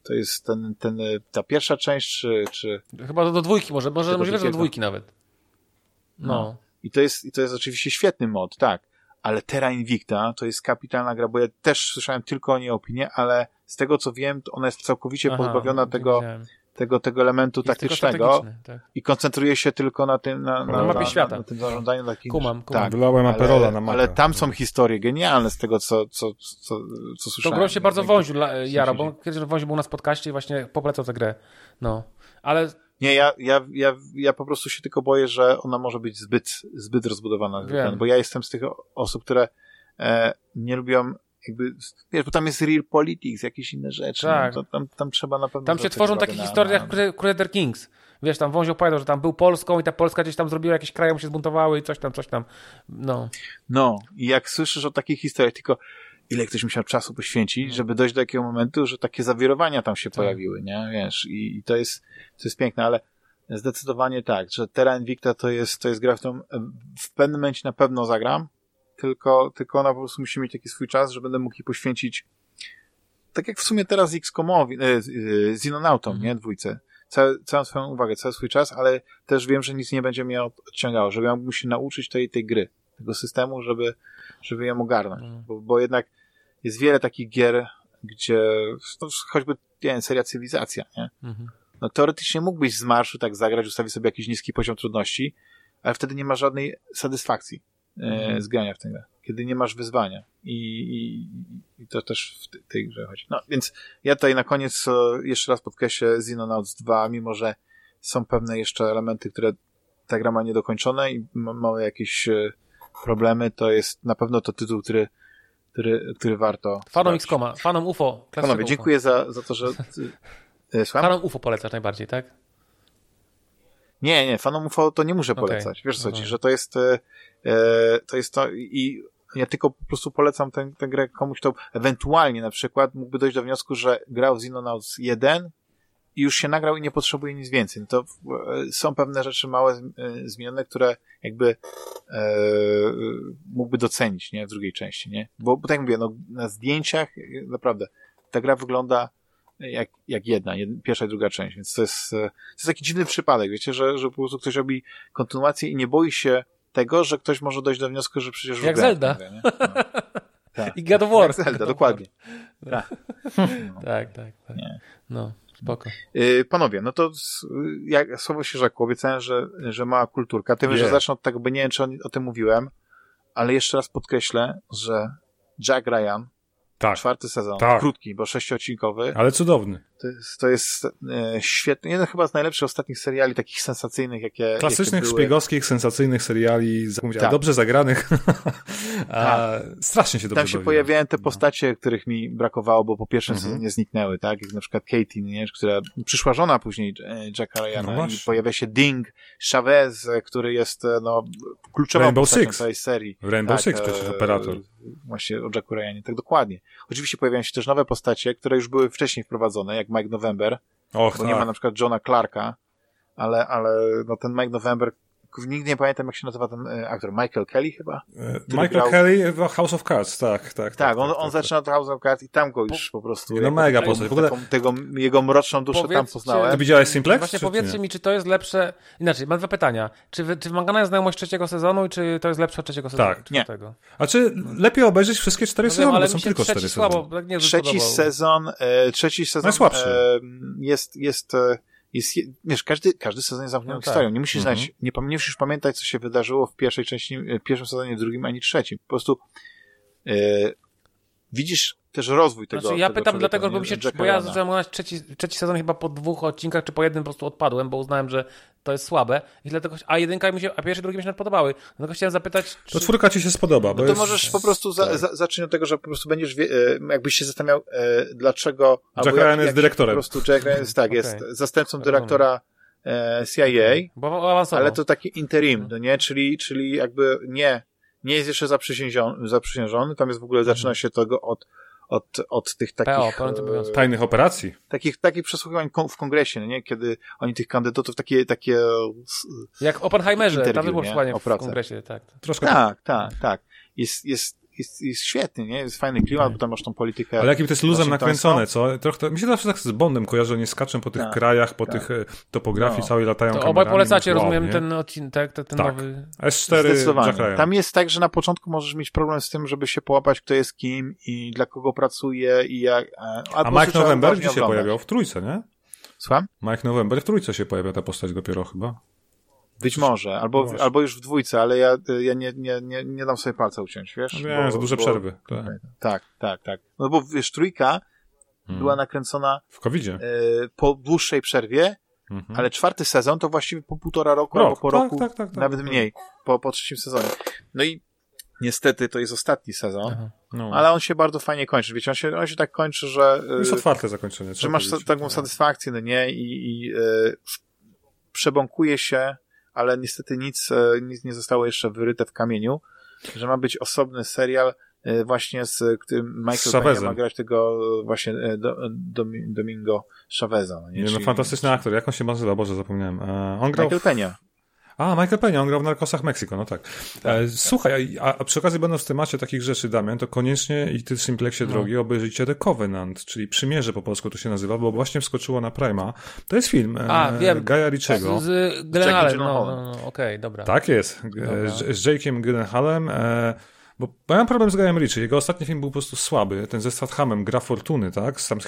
to jest ten, ten, ta pierwsza część, czy... czy... Chyba do, do dwójki może, może możliwe, że do dwójki nawet. No. no. I to jest, i to jest oczywiście świetny mod, tak ale Terra Invicta to jest kapitalna gra, bo ja też słyszałem tylko o niej opinię, ale z tego co wiem, to ona jest całkowicie Aha, pozbawiona tego, tego, tego elementu jest taktycznego tak. i koncentruje się tylko na tym, na, na, na mapie świata. Na, tym zarządzaniu takich. Kumam, kumam. Tak, Wylałem aperola na mapę. Ale tam są historie genialne z tego, co, co, co, co słyszałem. To grą się bardzo wąził, Jaro, bo kiedyś wąził był na podcaście i właśnie poplecał tę grę. No. Ale nie, ja, ja, ja, ja po prostu się tylko boję, że ona może być zbyt, zbyt rozbudowana. Wiem. Bo ja jestem z tych osób, które e, nie lubią jakby, wiesz, bo tam jest real politics, jakieś inne rzeczy. No, tak. No, tam, tam trzeba na pewno... Tam się tworzą takie historie na, jak Crusader Kings. wiesz, tam Wązio opowiadał, że tam był Polską i ta Polska gdzieś tam zrobiła, jakieś kraje mu się zbuntowały i coś tam, coś tam, no. No, i jak słyszysz o takich historiach, tylko ile ktoś musiał czasu poświęcić, no. żeby dojść do takiego momentu, że takie zawirowania tam się tak. pojawiły, nie? Wiesz, i, i to jest, to jest piękne, ale zdecydowanie tak, że Terra Invicta to jest, to jest gra, w którą w pewnym momencie na pewno zagram, tylko, tylko ona po prostu musi mieć taki swój czas, że będę mógł jej poświęcić tak jak w sumie teraz XCOMowi, e, e, Xenonautom, mhm. nie? Dwójce. Cały, całą swoją uwagę, cały swój czas, ale też wiem, że nic nie będzie mnie odciągało, żeby ja mógł się nauczyć tej, tej gry, tego systemu, żeby, żeby ją ogarnąć. Mhm. Bo, bo jednak jest wiele takich gier, gdzie, no, choćby, nie wiem, seria Cywilizacja, nie? Mhm. No teoretycznie mógłbyś z marszu tak zagrać, ustawić sobie jakiś niski poziom trudności, ale wtedy nie ma żadnej satysfakcji e, mhm. z grania w tę grę kiedy nie masz wyzwania. I, i, i to też w tej grze chodzi. No więc ja tutaj na koniec jeszcze raz podkreślę Xenonauts 2, mimo że są pewne jeszcze elementy, które ta gra ma niedokończone i ma małe jakieś e, problemy, to jest na pewno to tytuł, który który, który warto. Fanom X-Koma, fanom UFO. Panowie, dziękuję za, za to, że. E, słucham? Fanom UFO polecasz najbardziej, tak? Nie, nie, fanom UFO to nie muszę polecać. Okay. Wiesz co ci, że to jest, e, to jest to i ja tylko po prostu polecam tę, tę grę komuś, kto ewentualnie na przykład mógłby dojść do wniosku, że grał z Xenonauts 1 i już się nagrał i nie potrzebuje nic więcej. To e, są pewne rzeczy małe, e, zmienione, które jakby e, mógłby docenić, nie? W drugiej części, nie? Bo, bo tak jak mówię, no, na zdjęciach naprawdę ta gra wygląda jak, jak jedna, pierwsza i druga część, więc to jest, to jest taki dziwny przypadek, wiecie, że, że po prostu ktoś robi kontynuację i nie boi się tego, że ktoś może dojść do wniosku, że przecież Jak Zelda. Grę, no. tak. I God of War. Jak Zelda, dokładnie. Tak. No. tak, tak, tak. Nie. No, spoko. Yy, panowie, no to słowo się rzekło, obiecałem, że, że mała kulturka. Tym, yeah. że zacznę od tego, bo nie wiem, czy o tym mówiłem, ale jeszcze raz podkreślę, że Jack Ryan tak. Czwarty sezon. Tak. Krótki, bo sześciocinkowy. Ale cudowny. To jest, to jest e, świetny. Jeden chyba z najlepszych ostatnich seriali, takich sensacyjnych, jakie. Klasycznych, jakie szpiegowskich, sensacyjnych seriali, tak. dobrze zagranych. A, tak. Strasznie się dobrze Tam się bawiłem. pojawiają te no. postacie, no. których mi brakowało, bo po pierwszym mhm. sezonie zniknęły, tak? Jak na przykład Katie, nie? która przyszła żona później e, Jacka Ryana no i pojawia się Ding Chavez, e, który jest no, kluczową Rainbow postacią Six. całej serii. Rainbow tak, Six przecież, operator. Właśnie o Jacku Ryanie, tak dokładnie. Oczywiście pojawiają się też nowe postacie, które już były wcześniej wprowadzone, jak Mike November, Och, bo tak. nie ma na przykład Johna Clarka, ale, ale no ten Mike November nigdy nie pamiętam, jak się nazywa ten e, aktor. Michael Kelly chyba? E, Michael grał... Kelly w House of Cards, tak. Tak, tak, tak on, tak, on tak, zaczyna od House of Cards i tam go już po, po prostu... No mega postać. W ogóle... Taką, tego, jego mroczną duszę tam poznałem. Ty widziałeś Simplex? Właśnie powiedzcie mi, czy to jest lepsze... Inaczej, mam dwa pytania. Czy, wy, czy wymagana jest znajomość trzeciego sezonu i czy to jest lepsze od trzeciego sezonu? Tak, nie. A czy lepiej obejrzeć wszystkie cztery no sezony, bo są tylko cztery sezony. Słabo, nie trzeci sezon, e, trzeci sezon e, jest, jest e, jest, wiesz, każdy, każdy sezon jest zamkniętą no historią. Tak. Nie musisz mhm. znać, nie, nie musisz pamiętać, co się wydarzyło w pierwszej części, w pierwszym sezonie, drugim, ani trzecim. Po prostu e, widzisz też rozwój tego. Znaczy, ja tego pytam dlatego, bo, mi się, bo ja zacząłem oglądać trzeci, trzeci sezon chyba po dwóch odcinkach, czy po jednym po prostu odpadłem, bo uznałem, że to jest słabe. I dlatego, a jedynka mi się, a pierwszy i drugi mi się podobały. Dlatego chciałem zapytać, czy... To czwórka ci się spodoba, bo no to jest... możesz po prostu za, tak. za, zacznij od tego, że po prostu będziesz, wie, e, jakbyś się zastanawiał, e, dlaczego... Jack Ryan jest dyrektorem. Po prostu Jack Ryan jest, tak, okay. jest zastępcą dyrektora e, CIA, bo ale to taki interim, no nie? Czyli, czyli jakby nie, nie jest jeszcze zaprzysiężony, zaprzysiężony, tam jest w ogóle, zaczyna się tego od od, od tych takich... PO, e, tajnych operacji. Takich, takich przesłuchiwań w kongresie, no nie? Kiedy oni tych kandydatów takie... takie Jak w Oppenheimerze, tam było przesłuchanie w kongresie, tak. Troszkę tak, tak, tak. Jest, jest, jest, jest świetny, nie? Jest fajny klimat, bo tam masz tą politykę. Ale jakim to jest luzem nakręcone, co? Trochę, mi się zawsze tak z Bondem kojarzy, oni skaczą po tych tak, krajach, po tak. tych e, topografii no. całej latają to Obaj polecacie, rozumiem, ten odcinek, tak, ten, ten tak. nowy... S4 Zdecydowanie. Tam jest tak, że na początku możesz mieć problem z tym, żeby się połapać, kto jest kim i dla kogo pracuje i jak... E, a, A Mike November gdzie się pojawiał? W trójce, nie? Słucham? Mike November w trójce się pojawia ta postać dopiero chyba. Być może, albo, no albo już w dwójce, ale ja, ja nie, nie, nie, nie dam sobie palca uciąć, wiesz? No nie, bo, za duże bo, przerwy. Tak. tak, tak, tak. No bo wiesz, trójka hmm. była nakręcona w covid e, po dłuższej przerwie, mhm. ale czwarty sezon to właściwie po półtora roku Rok. albo po tak, roku, tak, tak, tak, nawet mniej, po, po trzecim sezonie. No i niestety to jest ostatni sezon, no. ale on się bardzo fajnie kończy. Wiecie, on się, on się tak kończy, że... Jest otwarte zakończenie. Że masz taką satysfakcję, no nie? I, i e, przebąkuje się, ale niestety nic, e, nic nie zostało jeszcze wyryte w kamieniu, że ma być osobny serial e, właśnie z którym Michael Peña ma grać tego właśnie do, do, Domingo Chaveza. No, nie, no fantastyczny aktor, jak on się nazywa? Boże, zapomniałem. On grał Michael Peña. A, Michael Peña, on grał w Narkosach Meksyko, no tak. tak. E, słuchaj, a, a, przy okazji będąc w temacie takich rzeczy, Damian, to koniecznie i ty Simplexie no. drogi obejrzyjcie The Covenant, czyli Przymierze po polsku to się nazywa, bo właśnie wskoczyło na Prima. To jest film e, a, wiem. Gaja Richiego. Z, z Gyllenhaalem, no, no, no, okej, okay, dobra. Tak jest, dobra. z, z Jake'iem Gyllenhaalem. E, bo mam problem z Guyem Ritchie. Jego ostatni film był po prostu słaby. Ten ze Stathamem, Gra Fortuny, tak? Tam,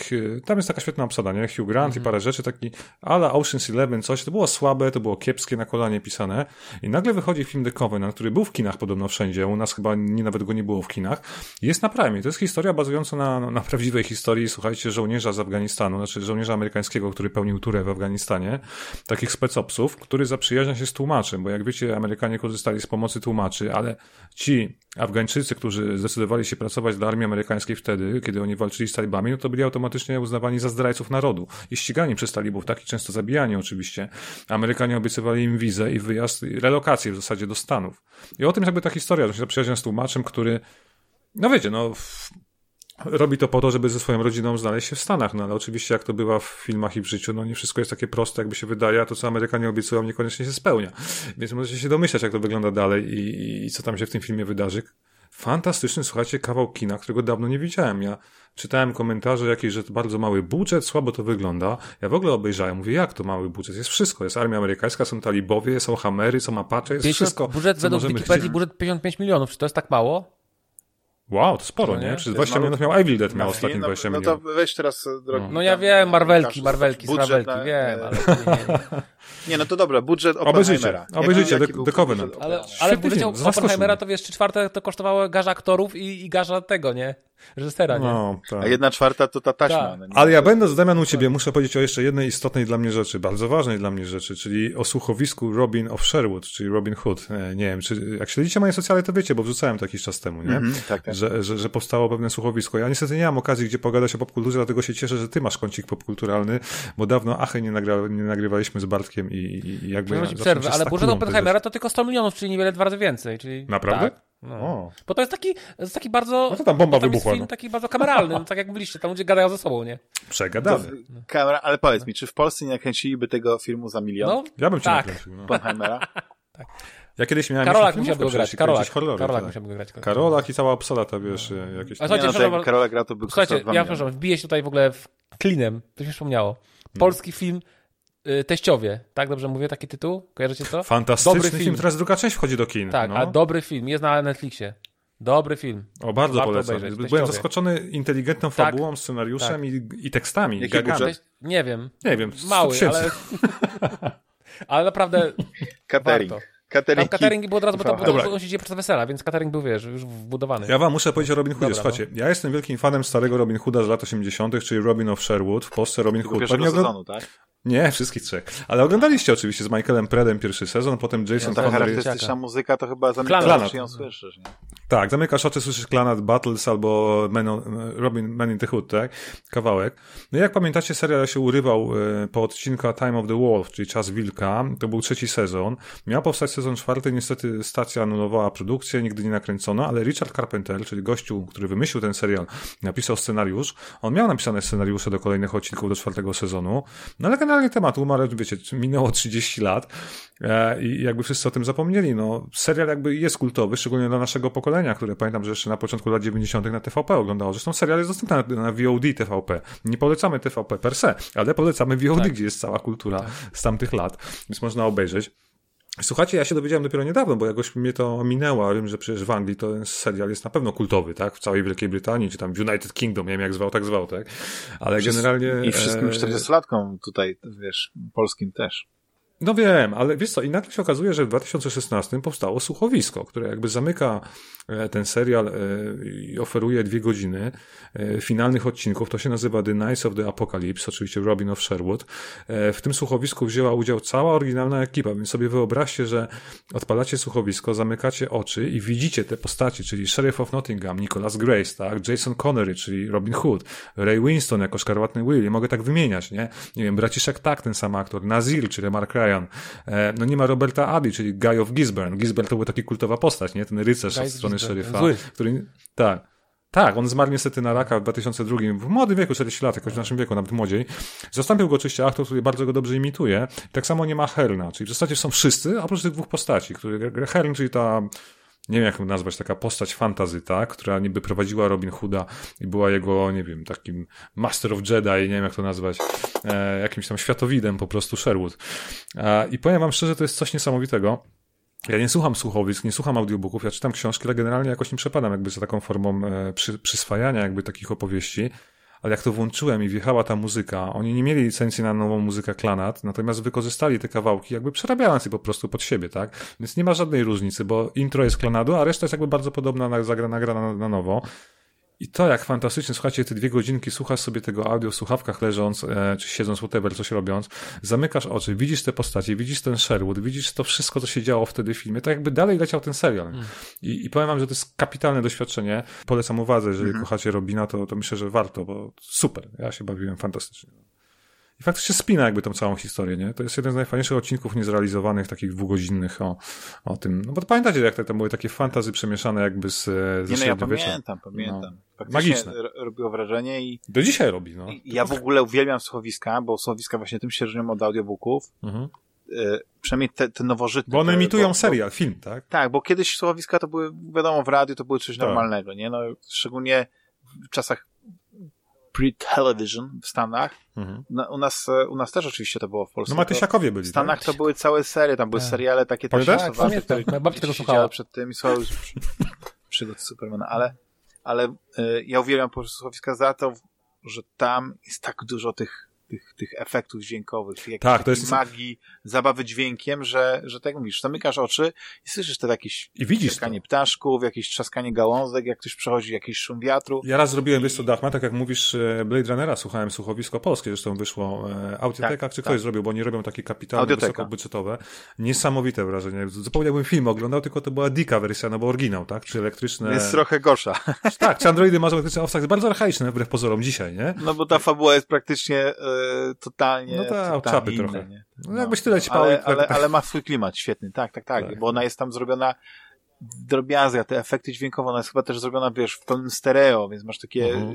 tam jest taka świetna obsada, nie? Hugh Grant mm -hmm. i mhm. parę rzeczy, taki ale Ocean's Eleven, coś. To było słabe, to było kiepskie, na kolanie pisane. I nagle wychodzi film The Covenant, który był w kinach podobno wszędzie. U nas chyba nie, nawet go nie było w kinach. Jest na Prime. To jest historia bazująca na, na prawdziwej historii, słuchajcie, żołnierza z Afganistanu, znaczy żołnierza amerykańskiego, który pełnił turę w Afganistanie. Takich specopsów, który zaprzyjaźnia się z tłumaczem, bo jak wiecie, Amerykanie korzystali z pomocy tłumaczy, ale ci Afgańczycy, którzy zdecydowali się pracować dla armii amerykańskiej wtedy, kiedy oni walczyli z talibami, no to byli automatycznie uznawani za zdrajców narodu i ścigani przez talibów, tak i często zabijani oczywiście. Amerykanie obiecywali im wizę i wyjazd, i relokację w zasadzie do Stanów. I o tym jakby ta historia, że się zaprzyjaźnia z tłumaczem, który, no wiecie, no robi to po to, żeby ze swoją rodziną znaleźć się w Stanach, no ale oczywiście jak to bywa w filmach i w życiu, no nie wszystko jest takie proste, jakby się wydaje, a to, co Amerykanie obiecują, niekoniecznie się spełnia. Więc możecie się domyślać, jak to wygląda dalej i, i co tam się w tym filmie wydarzy. Fantastyczny, słuchajcie, kawał kina, którego dawno nie widziałem. Ja czytałem komentarze jakieś, że to bardzo mały budżet, słabo to wygląda. Ja w ogóle obejrzałem, mówię, jak to mały budżet? Jest wszystko. Jest armia amerykańska, są talibowie, są hamery, są apacze, jest 50, wszystko. Budżet według Wikipedii, budżet 55 milionów. Czy to jest tak mało? Wow, to sporo, no nie? Przez 20 milionów miał Evil Dead, miał ostatni 20 milionów. No to weź teraz, e, drogi. No, no ja wiem, Marvelki, Marvelki, Marvelki, wiem, ale nie, nie, no to dobra, budżet Oppenheimera. Obejrzyjcie, The, The Covenant. Ale, ale budżecie Oppenheimera to wiesz, trzy czwarte to kosztowało garza aktorów i, i garza tego, nie? reżysera, nie? No, tak. A jedna czwarta to ta taśma. Tak. No, Ale ja będąc Damian u ciebie muszę powiedzieć o jeszcze jednej istotnej dla mnie rzeczy, bardzo ważnej dla mnie rzeczy, czyli o słuchowisku Robin of Sherwood, czyli Robin Hood. E, nie wiem, czy jak śledzicie moje socjale, to wiecie, bo wrzucałem to jakiś czas temu, nie? Mm -hmm, tak, tak. Że, że, że powstało pewne słuchowisko. Ja niestety nie mam okazji, gdzie pogadać o popkulturze, dlatego się cieszę, że ty masz kącik popkulturalny, bo dawno achy nie, nagra, nie nagrywaliśmy z Bartkiem i, i jakby... Ja przerwę, ale budżet Oppenheimera to tylko 100 milionów, czyli niewiele dwa razy więcej. Czyli... Naprawdę? Tak. No. Bo to jest taki, jest taki bardzo. No to tam bomba wybuchła. Film no. taki bardzo kameralny, no, tak jak mówiliście, tam ludzie gadają ze sobą, nie? Przegadamy. kamera, ale powiedz mi, czy w Polsce nie nakręciliby tego filmu za milion? No, ja bym cię tak. nakręcił. No. tak. Ja kiedyś miałem Karolak musiałby go grać. Karolak, horrory, Karolak tak. go grać. Karolak i cała obsada, to wiesz, jakieś... A słuchajcie, nie, no, Karolak gra to by Słuchajcie, ja przepraszam, wbiję się tutaj w ogóle w klinem, to mi przypomniało. Hmm. Polski film Y, teściowie, tak dobrze mówię taki tytuł? Kojarzycie to? Fantastyczny dobry film. film. Teraz druga część wchodzi do kin. Tak, no. a dobry film, jest na Netflixie. Dobry film. O, bardzo Warto polecam. Obejrzeć. Byłem teściowie. zaskoczony inteligentną tak, fabułą, scenariuszem tak. i, i tekstami. Jaki budżet? Nie wiem. Nie wiem. Mały, ale... ale naprawdę Catering. Warto. Catering, catering był od razu, bo tam, Dobra. on się dzieje podczas wesela, więc catering był, wiesz, już wbudowany. Ja wam muszę powiedzieć o Robin Hoodzie. Dobra, Słuchajcie, no. ja jestem wielkim fanem starego Robin Hooda z lat 80., czyli Robin of Sherwood, w Polsce Robin Hood. Pewnie sezonu, tak? Nie, wszystkich trzech. Ale oglądaliście oczywiście z Michaelem Predem pierwszy sezon, potem Jason no, Ta charakterystyczna muzyka to chyba zamykasz oczy ją słyszysz, nie? Tak, zamykasz oczy, słyszysz Clanat Battles albo Man on, Robin Man in the Hood, tak? Kawałek. No i jak pamiętacie, serial się urywał e, po odcinka Time of the Wolf, czyli Czas Wilka. To był trzeci sezon. Miał powstać sezon czwarty, niestety stacja anulowała produkcję, nigdy nie nakręcono, ale Richard Carpenter, czyli gościu, który wymyślił ten serial, napisał scenariusz. On miał napisane scenariusze do kolejnych odcinków do czwartego sezonu, no ale generalnie temat umarł, wiecie, minęło 30 lat e, i jakby wszyscy o tym zapomnieli. No, serial jakby jest kultowy, szczególnie dla naszego pokolenia, które pamiętam, że jeszcze na początku lat 90. na TVP oglądało. Zresztą serial jest dostępny na, na VOD TVP. Nie polecamy TVP per se, ale polecamy VOD, tak. gdzie jest cała kultura tak. z tamtych lat, więc można obejrzeć. Słuchajcie, ja się dowiedziałem dopiero niedawno, bo jakoś mnie to minęło. Wiem, że przecież w Anglii to ten serial jest na pewno kultowy, tak? W całej Wielkiej Brytanii, czy tam w United Kingdom, nie wiem jak zwał, tak zwał, tak? Ale generalnie... I wszystkim 40-latkom e, tutaj, wiesz, polskim też. No wiem, ale wiesz co, i nagle się okazuje, że w 2016 powstało słuchowisko, które jakby zamyka e, ten serial e, i oferuje dwie godziny e, finalnych odcinków. To się nazywa The Nights of the Apocalypse, oczywiście Robin of Sherwood. W tym słuchowisku wzięła udział cała oryginalna ekipa, więc sobie wyobraźcie, że odpalacie słuchowisko, zamykacie oczy i widzicie te postaci, czyli Sheriff of Nottingham, Nicholas Grace, tak, Jason Connery, czyli Robin Hood, Ray Winston jako Szkarłatny Willie, mogę tak wymieniać, nie? Nie wiem, braciszek tak, ten sam aktor, Nazir, czyli Mark Ryan, Ryan. E, no nie ma Roberta Addy, czyli Guy of Gisborne. Gisborne to był taki kultowa postać, nie? Ten rycerz od strony szeryfa. Zły. Który, tak. Tak, on zmarł niestety na raka w 2002, w młodym wieku, 40 lat, jakoś w naszym wieku, nawet młodziej. Zastąpił go oczywiście aktor, który bardzo go dobrze imituje. Tak samo nie ma Herna, czyli w zasadzie są wszyscy, oprócz tych dwóch postaci, który Hern, czyli ta nie wiem jak ją nazwać, taka postać fantazyta, która niby prowadziła Robin Hooda i była jego, nie wiem, takim Master of Jedi, nie wiem jak to nazwać, e, jakimś tam światowidem po prostu Sherwood. E, I powiem wam szczerze, to jest coś niesamowitego. Ja nie słucham słuchowisk, nie słucham audiobooków, ja czytam książki, ale generalnie jakoś nie przepadam jakby za taką formą e, przy, przyswajania jakby takich opowieści ale jak to włączyłem i wjechała ta muzyka, oni nie mieli licencji na nową muzykę Klanat, natomiast wykorzystali te kawałki, jakby przerabiając je po prostu pod siebie, tak? Więc nie ma żadnej różnicy, bo intro jest Klanadu, a reszta jest jakby bardzo podobna, nagrana na, na nowo. I to jak fantastycznie, słuchajcie, te dwie godzinki, słuchasz sobie tego audio w słuchawkach leżąc, e, czy siedząc, whatever, coś robiąc, zamykasz oczy, widzisz te postacie, widzisz ten Sherwood, widzisz to wszystko, co się działo wtedy w filmie, tak jakby dalej leciał ten serial. Mm. I, I powiem wam, że to jest kapitalne doświadczenie. Polecam uwadze, jeżeli mm -hmm. kochacie Robina, to, to myślę, że warto, bo super. Ja się bawiłem fantastycznie. I faktycznie spina jakby tą całą historię, nie? To jest jeden z najfajniejszych odcinków niezrealizowanych, takich dwugodzinnych o, o tym. No bo pamiętacie, jak te, to były takie fantazy przemieszane jakby z, ze Nie, no ja pamiętam, pamiętam. No. Magiczne. robiło wrażenie i... Do dzisiaj robi, no. ja w ogóle uwielbiam słuchowiska, bo słuchowiska właśnie tym się różnią od audiobooków. Mhm. Y, przynajmniej te, te nowożytne. Bo one emitują bo, serial, bo, film, tak? Tak, bo kiedyś słuchowiska to były, wiadomo, w radiu to były coś tak. normalnego, nie? No, szczególnie w czasach pre-television w Stanach. Mhm. No, u, nas, e, u nas też oczywiście to było w Polsce. No Matysiakowie byli. W Stanach tak? to były całe serie, tam były tak. seriale takie też. Tak, pamiętam. Moja babcia tego słuchała. przed tym i słuchała przygód Supermana, ale, ale y, ja uwielbiam po prostu słuchowiska za to, że tam jest tak dużo tych tych, tych efektów dźwiękowych, jakiejś tak, to jest... magii, zabawy dźwiękiem, że, że tak mówisz, zamykasz oczy i słyszysz te jakieś I widzisz trzaskanie to. ptaszków, jakieś trzaskanie gałązek, jak ktoś przechodzi, jakiś szum wiatru. Ja raz zrobiłem, wiesz co, Dachma, tak jak mówisz, e, Blade Runnera słuchałem słuchowisko polskie, zresztą wyszło e, Audioteka, tak, czy ktoś tak. zrobił, bo oni robią takie kapitalne, wysokobudżetowe. Niesamowite wrażenie. Zupełnie film oglądał, tylko to była dika wersja, no bo oryginał, tak? Czy elektryczne... Jest trochę gorsza. Tak, czy androidy mają elektryczne jest bardzo archaiczne wbrew pozorom dzisiaj, nie? No bo ta fabuła jest praktycznie e, totalnie No tak, czapy trochę. Nie? No, no, jakbyś tyle ćpał. Ale, ale, ale ma swój klimat świetny, tak, tak, tak, tak, bo ona jest tam zrobiona drobiazgi, a te efekty dźwiękowe, ona jest chyba też zrobiona, wiesz, w pełnym stereo, więc masz takie mhm.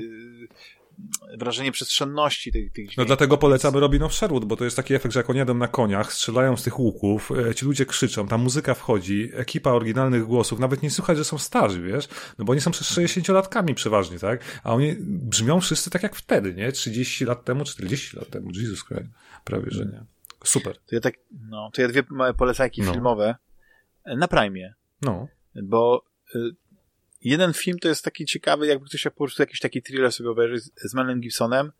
Wrażenie przestrzenności tych, tych. No dlatego polecamy Robin Sherwood, bo to jest taki efekt, że jak oni jadą na koniach, strzelają z tych łuków, e, ci ludzie krzyczą, ta muzyka wchodzi, ekipa oryginalnych głosów, nawet nie słychać, że są starzy, wiesz, no bo oni są przez 60-latkami przeważnie, tak, a oni brzmią wszyscy tak jak wtedy, nie, 30 lat temu, 40 lat temu, Jesus Christ, prawie, że nie. Super. To ja tak, no, to ja dwie małe polecajki no. filmowe na Prime. No. Bo y, jeden film to jest taki ciekawy, jakby ktoś po prostu jakiś taki thriller sobie obejrzy z, z Melem Gibsonem.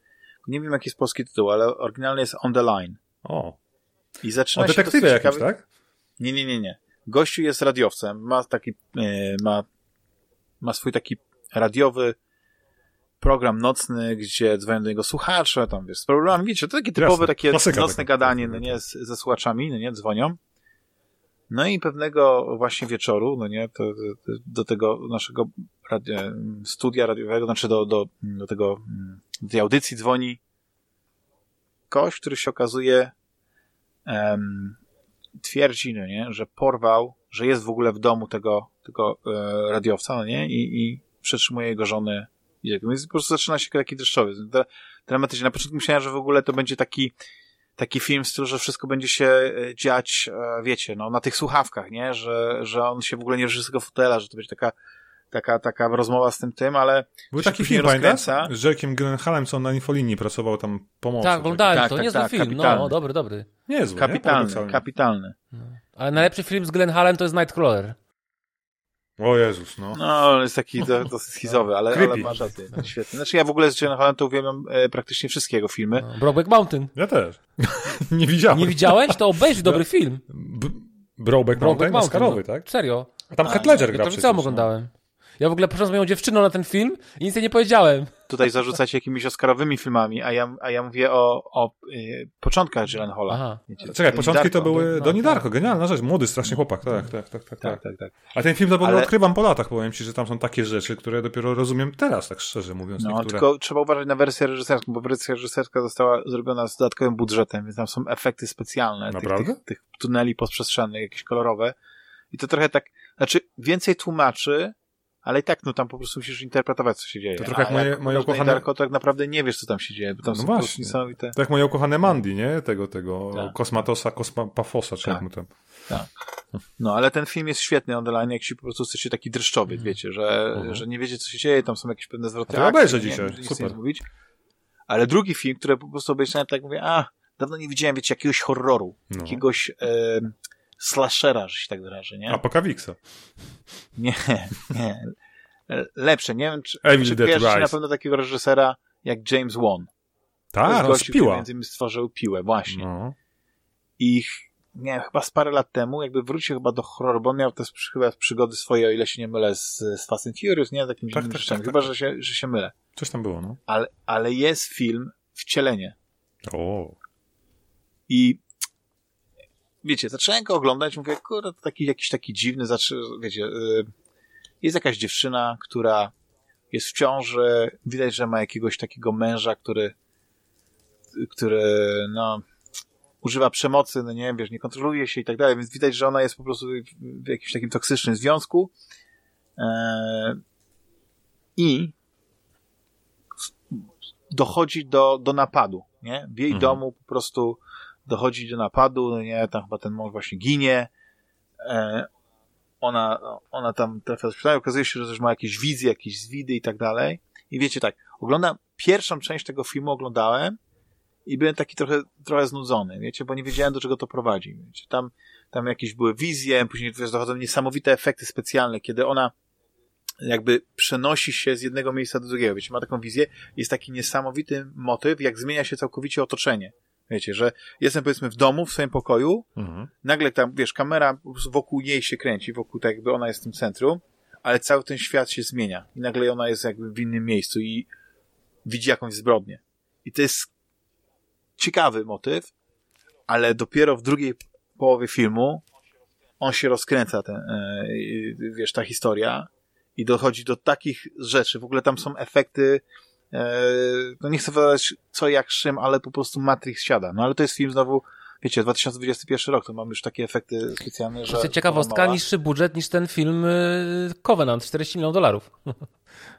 Nie wiem, jaki jest polski tytuł, ale oryginalny jest On the Line. O. I zaczyna o się detektywie jakimś, tak? Nie, nie, nie, nie. Gościu jest radiowcem, ma taki, e, ma, ma swój taki radiowy program nocny, gdzie dzwonią do niego słuchacze, tam wiesz, z problemami, wiecie, to takie typowe, Jasne. takie Klasyka nocne taka. gadanie, no nie, z, ze słuchaczami, no nie, dzwonią. No i pewnego właśnie wieczoru, no nie, to, to, do tego naszego radio, studia radiowego, znaczy do, do, do tego, do tej audycji dzwoni ktoś, który się okazuje um, twierdzi, no nie, że porwał, że jest w ogóle w domu tego, tego e, radiowca, no nie, i, i przetrzymuje jego żonę więc po prostu zaczyna się taki dreszczowy. Dramatycznie. Na początku myślałem, że w ogóle to będzie taki, taki film w stylu, że wszystko będzie się e, dziać, e, wiecie, no, na tych słuchawkach, nie? Że, że on się w ogóle nie ruszy z tego fotela, że to będzie taka, taka, taka rozmowa z tym tym, ale... Był taki film, pamiętasz? Z Jackiem Gyllenhaalem, co on na infolinii pracował tam pomocą. Tak, oglądałem tak, to, tak, niezły tak, film, no, kapitalny. no, dobry, dobry. Niezły, kapitalny, nie? kapitalny. No. Ale najlepszy film z Gyllenhaalem to jest Nightcrawler. O Jezus, no. No, jest taki dosyć schizowy, ale, ale masz rację. Świetny. Znaczy ja w ogóle z Jane to uwielbiam e, praktycznie wszystkie jego filmy. No, Brokeback Mountain. Ja też. nie widziałem. Nie widziałeś? To obejrzyj dobry film. B Brokeback Mountain? Mountain. Oscarowy, tak? Serio. A tam Heath Ledger gra ja to całym no. oglądałem. Ja w ogóle poszedłem z moją dziewczyną na ten film i nic jej nie powiedziałem. Tutaj zarzucać jakimiś Oscarowymi filmami, a ja, a ja mówię o, o y, początkach Gyllenhaala. Aha. Wiecie, Czekaj, początki to były no, Donnie Darko, genialna rzecz, młody strasznie chłopak, tak, tak, tak, tak. tak, tak, tak. A ten film to w ogóle Ale... odkrywam po latach, powiem ci, że tam są takie rzeczy, które dopiero rozumiem teraz, tak szczerze mówiąc. No, niektóre. tylko trzeba uważać na wersję reżyserską, bo wersja reżyserska została zrobiona z dodatkowym budżetem, więc tam są efekty specjalne. Naprawdę? Tych, tych, tych tuneli poprzestrzennych, jakieś kolorowe. I to trochę tak, znaczy więcej tłumaczy, ale i tak, no tam po prostu musisz interpretować, co się dzieje. To trochę jak moje, jak moje ukochane... Darko, to tak naprawdę nie wiesz, co tam się dzieje, bo tam no są właśnie. niesamowite... Tak jak moje ukochane Mandy, nie? Tego, tego tak. Kosmatosa, Kosmapafosa, czy tak. jak mu tam... Tak. No, ale ten film jest świetny online, jak się po prostu chcecie taki dreszczowy, mm. wiecie, że, mm. że nie wiecie, co się dzieje, tam są jakieś pewne zwroty To obejrzę dzisiaj, nie, super. Mówić. Ale drugi film, który po prostu obejrzałem, tak mówię, a, dawno nie widziałem, wiecie, jakiegoś horroru, no. jakiegoś... E, slashera, że się tak wyrażę, nie? Apokawiksa. Nie, nie. Lepsze, nie wiem, czy, Evil czy Dead na pewno takiego reżysera jak James Wan. Tak, on Piła. między innymi stworzył Piłę, właśnie. No. I nie wiem, chyba z parę lat temu, jakby wrócił chyba do horroru, bo on miał też chyba przygody swoje, o ile się nie mylę, z, z Fast and Furious, nie? Takim tak, tak, tak, chyba, tak. Że, się, że się mylę. Coś tam było, no. Ale, ale jest film Wcielenie. O. I wiecie, zacząłem go oglądać, mówię, kurde, to taki, jakiś taki dziwny, znaczy, wiecie, yy, jest jakaś dziewczyna, która jest w ciąży, widać, że ma jakiegoś takiego męża, który, który, no, używa przemocy, no nie wiem, wiesz, nie kontroluje się i tak dalej, więc widać, że ona jest po prostu w jakimś takim toksycznym związku. Eee, I dochodzi do, do napadu, nie? W jej mhm. domu po prostu dochodzi do napadu, no nie, tam chyba ten mąż właśnie ginie, e, ona, ona tam trafia do szpitala, okazuje się, że też ma jakieś wizje, jakieś zwidy i tak dalej. I wiecie tak, oglądam, pierwszą część tego filmu oglądałem i byłem taki trochę, trochę znudzony, wiecie, bo nie wiedziałem, do czego to prowadzi. Wiecie. Tam, tam jakieś były wizje, później dochodzą niesamowite efekty specjalne, kiedy ona jakby przenosi się z jednego miejsca do drugiego. Wiecie, ma taką wizję, jest taki niesamowity motyw, jak zmienia się całkowicie otoczenie. Wiecie, że jestem powiedzmy w domu, w swoim pokoju, mhm. nagle tam, wiesz, kamera wokół jej się kręci, wokół tak jakby ona jest w tym centrum, ale cały ten świat się zmienia i nagle ona jest jakby w innym miejscu i widzi jakąś zbrodnię. I to jest ciekawy motyw, ale dopiero w drugiej połowie filmu on się rozkręca, ten, e, wiesz, ta historia i dochodzi do takich rzeczy. W ogóle tam są efekty no nie chcę wydawać co jak czym, ale po prostu Matrix siada. No ale to jest film znowu, wiecie, 2021 rok, to mamy już takie efekty specjalne, że... To ciekawostka, niższy budżet niż ten film y, Covenant, 40 milionów dolarów.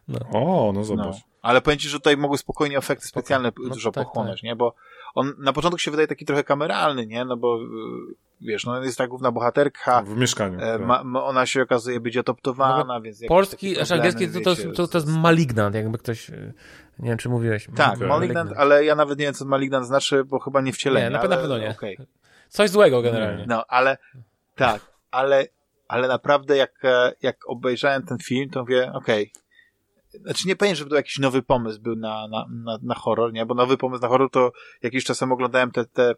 No. O, no zobacz. No. Ale powiem ci, że tutaj mogły spokojnie efekty specjalne no, dużo tak, pochłonąć, tak. nie? Bo on na początku się wydaje taki trochę kameralny, nie? No bo y, wiesz, no jest ta główna bohaterka. W mieszkaniu. E, tak. ma, ma, ona się okazuje być adoptowana, no, więc... Polski, aż angielski to, to, to, to jest malignant, jakby ktoś... Y, nie wiem, czy mówiłeś. Tak, okay. malignant, ale ja nawet nie wiem, co malignant znaczy, bo chyba nie wcielenie. Nie, na, ale, na pewno nie. Okay. Coś złego generalnie. No, ale tak, ale, ale naprawdę jak, e, jak obejrzałem ten film, to mówię, okej, okay, znaczy nie powiem, żeby to jakiś nowy pomysł był na, na, na, na horror, nie? Bo nowy pomysł na horror to jakiś czasem oglądałem te... te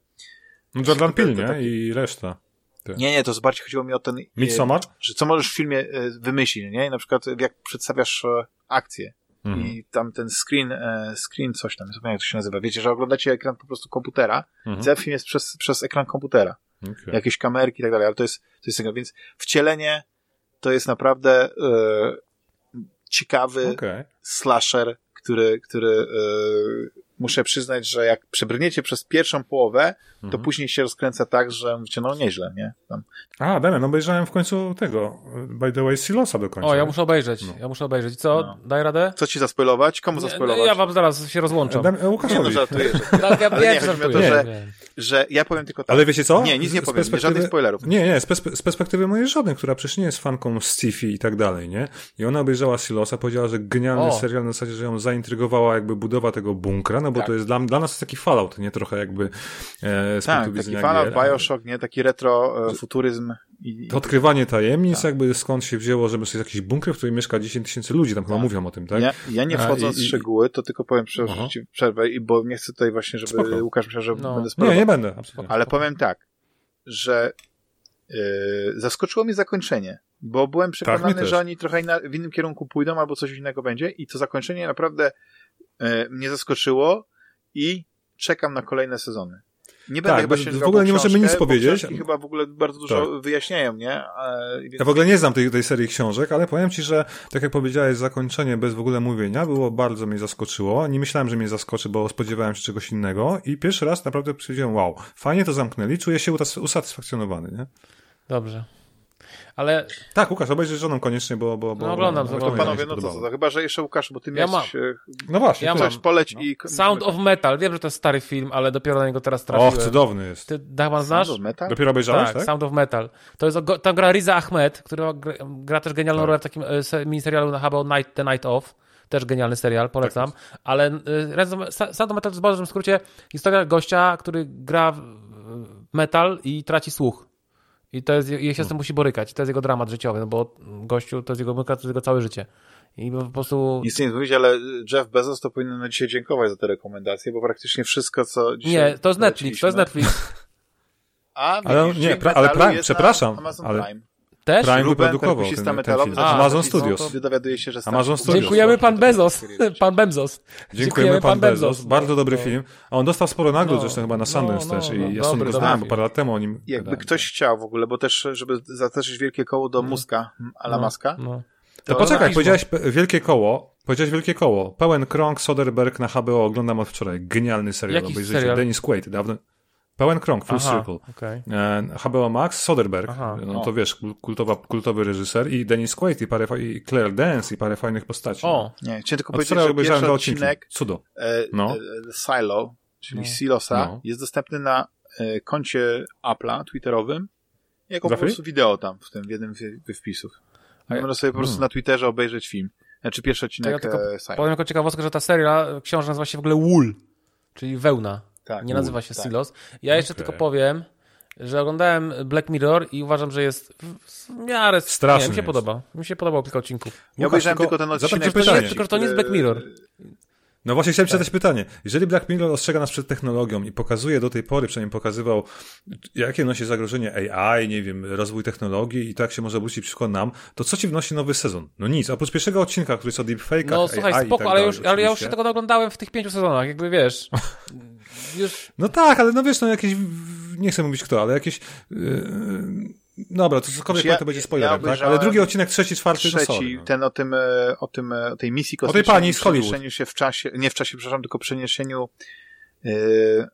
no Jordan Peele, nie? I reszta. Ty. Nie, nie, to bardziej chodziło mi o ten... Midsommar? Że co możesz w filmie e, wymyślić, nie? I na przykład jak przedstawiasz e, akcję mhm. i tam ten screen, e, screen coś tam, nie wiem jak to się nazywa. Wiecie, że oglądacie ekran po prostu komputera mhm. i cały film jest przez, przez ekran komputera. Okay. Jakieś kamerki i tak dalej, ale to jest, to jest tego, więc wcielenie to jest naprawdę ciekawy okay. slasher, który, który yy, muszę przyznać, że jak przebrniecie przez pierwszą połowę, to mhm. później się rozkręca tak, że mówicie, no nieźle, nie? Tam. A, Damian, no obejrzałem w końcu tego, by the way, Silosa do końca. O, ja muszę obejrzeć, no. ja muszę obejrzeć. Co, no. daj radę? Co ci zaspoilować? Komu zaspoilować? Ja wam zaraz się rozłączam. Dam, Łukaszowi. Nie, no żartuję. Że... tak, ja wiem, żartuję. To, że, że ja powiem tylko tak. Ale wiecie co? Nie, nic nie powiem, nie, żadnych spoilerów. Nie, nie, z, z perspektywy mojej żony, która przecież nie jest fanką sci-fi i tak dalej, nie? I ona obejrzała Silosa, powiedziała, że genialny o. serial na zasadzie, że ją zaintrygowała jakby budowa tego bunkra, no bo tak. to jest dla, dla nas taki fallout, nie? Trochę jakby e, z tak, punktu taki fallout, Bioshock, nie? Taki retro e, futuryzm. I, to odkrywanie tajemnic, tak. jakby skąd się wzięło, żeby sobie jakiś bunkier, w którym mieszka 10 tysięcy ludzi, tam tak. chyba mówią o tym, tak? Ja, ja nie wchodząc w szczegóły, to tylko powiem przez przerwę, bo nie chcę tutaj właśnie, żeby Spoko. Łukasz myślał, że no. będę sprawdzał. Nie, nie będę, absolutnie. Ale powiem tak, że yy, zaskoczyło mnie zakończenie, Bo byłem przekonany, tak, że oni trochę inna, w innym kierunku pójdą albo coś innego będzie i to zakończenie naprawdę mnie zaskoczyło i czekam na kolejne sezony. Nie będę tak, chyba się w ogóle nie możemy nic powiedzieć. I chyba w ogóle bardzo dużo tak. wyjaśniają, nie? E, więc... Ja w ogóle nie znam tej, tej serii książek, ale powiem ci, że tak jak powiedziałeś, zakończenie bez w ogóle mówienia było bardzo mnie zaskoczyło. Nie myślałem, że mnie zaskoczy, bo spodziewałem się czegoś innego i pierwszy raz naprawdę powiedziałem, wow, fajnie to zamknęli, czuję się usatysfakcjonowany, nie? Dobrze. Ale... Tak, Łukasz, obejrzyj żoną koniecznie, bo... bo, bo no oglądam, to panowie, no to, to, chyba, że jeszcze Łukasz, bo ty ja miałeś... Mam. No właśnie. Ja coś poleć no. i... Sound of Metal, wiem, że to jest stary film, ale dopiero na niego teraz trafiłem. Och, cudowny jest. Ty, Dachman, znasz? Sound of Metal? Dopiero obejrzałeś, tak? tak? Sound of Metal. To jest, tam gra Riza Ahmed, który gra, gra też genialną tak. rolę w takim e, miniserialu na HBO Night, The Night Off. Też genialny serial, polecam. Tak ale y, Sound of Metal to jest w skrócie historia gościa, który gra metal i traci słuch. I to jest, i się z tym musi borykać. To jest jego dramat życiowy, no bo gościu, to jest jego to jest jego całe życie. I po prostu... Nic nie mówić, ale Jeff Bezos to powinien na dzisiaj dziękować za te rekomendacje, bo praktycznie wszystko, co dzisiaj... Nie, to jest Netflix, to jest Netflix. A, ale nie, pra, ale Prime, przepraszam, ale... Prime. Też? Prime wyprodukował ten, ten film. A, Amazon Studios. Dowiaduje się, że Amazon Studios. Dziękujemy pan Bezos. Pan Bemzos. Dziękujemy pan Bezos. Bardzo dobry no. film. A on dostał sporo nagród no, zresztą chyba na Sundance no, też i no, ja sobie go znałem, bo parę lat temu o nim Jakby gadałem. ktoś chciał w ogóle, bo też, żeby zaznaczyć wielkie koło do Muska, Ala Maska. To, to poczekaj, powiedziałeś wielkie koło, Powiedziałeś wielkie koło. Pełen krąg, Soderberg na HBO oglądam od wczoraj. Genialny serial. Jaki serial? Dennis Quaid. Dawno, Pełen krąg, Full Aha, Circle. Okay. HBO Max, Soderbergh, Aha, no to wiesz, kultowa, kultowy reżyser i Dennis Quaid i, parę, i Claire Dance i parę fajnych postaci. O, nie, chciałem tylko powiedzieć, że pierwszy odcinek Cudo. E, no. e, Silo, czyli no. Silosa, no. jest dostępny na e, koncie Apple'a twitterowym jako po prostu wideo tam, w tym w jednym z wpisów. Można sobie po prostu hmm. na Twitterze obejrzeć film. Znaczy pierwszy odcinek ja tylko e, Powiem jako ciekawostkę, że ta seria, książka nazywa się w ogóle Wool, czyli wełna. Tak, nie nazywa się tak. Silos. Ja jeszcze okay. tylko powiem, że oglądałem Black Mirror i uważam, że jest w miarę... Straszny nie, mi się jest. podoba. Mi się podobało kilka odcinków. Ja obejrzałem tylko, tylko ten odcinek. Tylko, tylko to nie jest Black Mirror. No właśnie chciałem tak. zadać pytanie. Jeżeli Black Mirror ostrzega nas przed technologią i pokazuje do tej pory, przynajmniej pokazywał, jakie nosi zagrożenie AI, nie wiem, rozwój technologii i tak się może obrócić przeciwko nam, to co ci wnosi nowy sezon? No nic, oprócz pierwszego odcinka, który jest o deepfake'ach, No słuchaj, AI spoko, tak ale, dalej, już, ale ja już się tego oglądałem w tych pięciu sezonach, jakby wiesz... już... No tak, ale no wiesz, no jakieś, nie chcę mówić kto, ale jakieś... Yy Dobra, to cokolwiek ja, to będzie spoiler, ja tak? Ale drugi odcinek, trzeci, czwarty, trzeci, no sorry, no. ten o tym, e, o tym, e, o tej misji kosmicznej. O tej pani z Hollywood. Przeniesieniu się w czasie, nie w czasie, przepraszam, tylko przeniesieniu yy,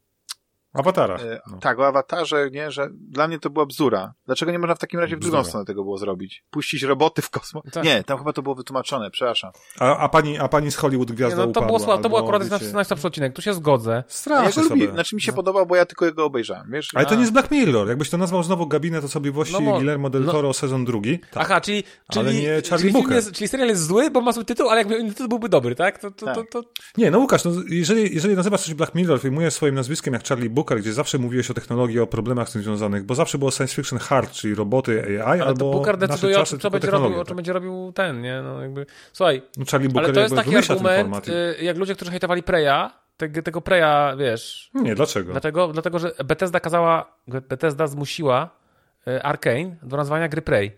Awatarach. E, no. Tak, o awatarze, nie, że dla mnie to była bzura. Dlaczego nie można w takim razie w drugą stronę tego było zrobić? Puścić roboty w kosmos? Tak. Nie, tam chyba to było wytłumaczone, przepraszam. A, a, pani, a pani z Hollywood gwiazda nie, no, to upadła, było, to był akurat wiecie... najstarszy odcinek, tu się zgodzę. Strasznie ja lubi, znaczy mi się no. podobał, bo ja tylko jego obejrzałem, wiesz? Ale a... to nie jest Black Mirror, jakbyś to nazwał znowu Gabinet Osobliwości no, Guillermo del no. Toro no... sezon drugi. Tak. Aha, czyli, czyli, ale nie Charlie czyli, jest, czyli serial jest zły, bo ma zły tytuł, ale jakby inny tytuł byłby dobry, tak? To, to, tak. To, to, Nie, no Łukasz, no, jeżeli, jeżeli nazywasz coś Black Mirror, wyjmujesz swoim nazwiskiem jak Charlie Booker, gdzie zawsze mówiłeś o technologii, o problemach z tym związanych, bo zawsze było science fiction hard, czyli roboty, AI, ale albo to Booker decyduje o czym, co będzie robił, o czym tak. będzie robił ten, nie? No jakby, słuchaj, no Charlie Booker ale to jest taki argument, y, jak ludzie, którzy hejtowali Preya, tego, tego Preya, wiesz... Nie, dlaczego? Dlatego, dlatego, że Bethesda kazała, Bethesda zmusiła y, Arkane do nazwania gry Prey,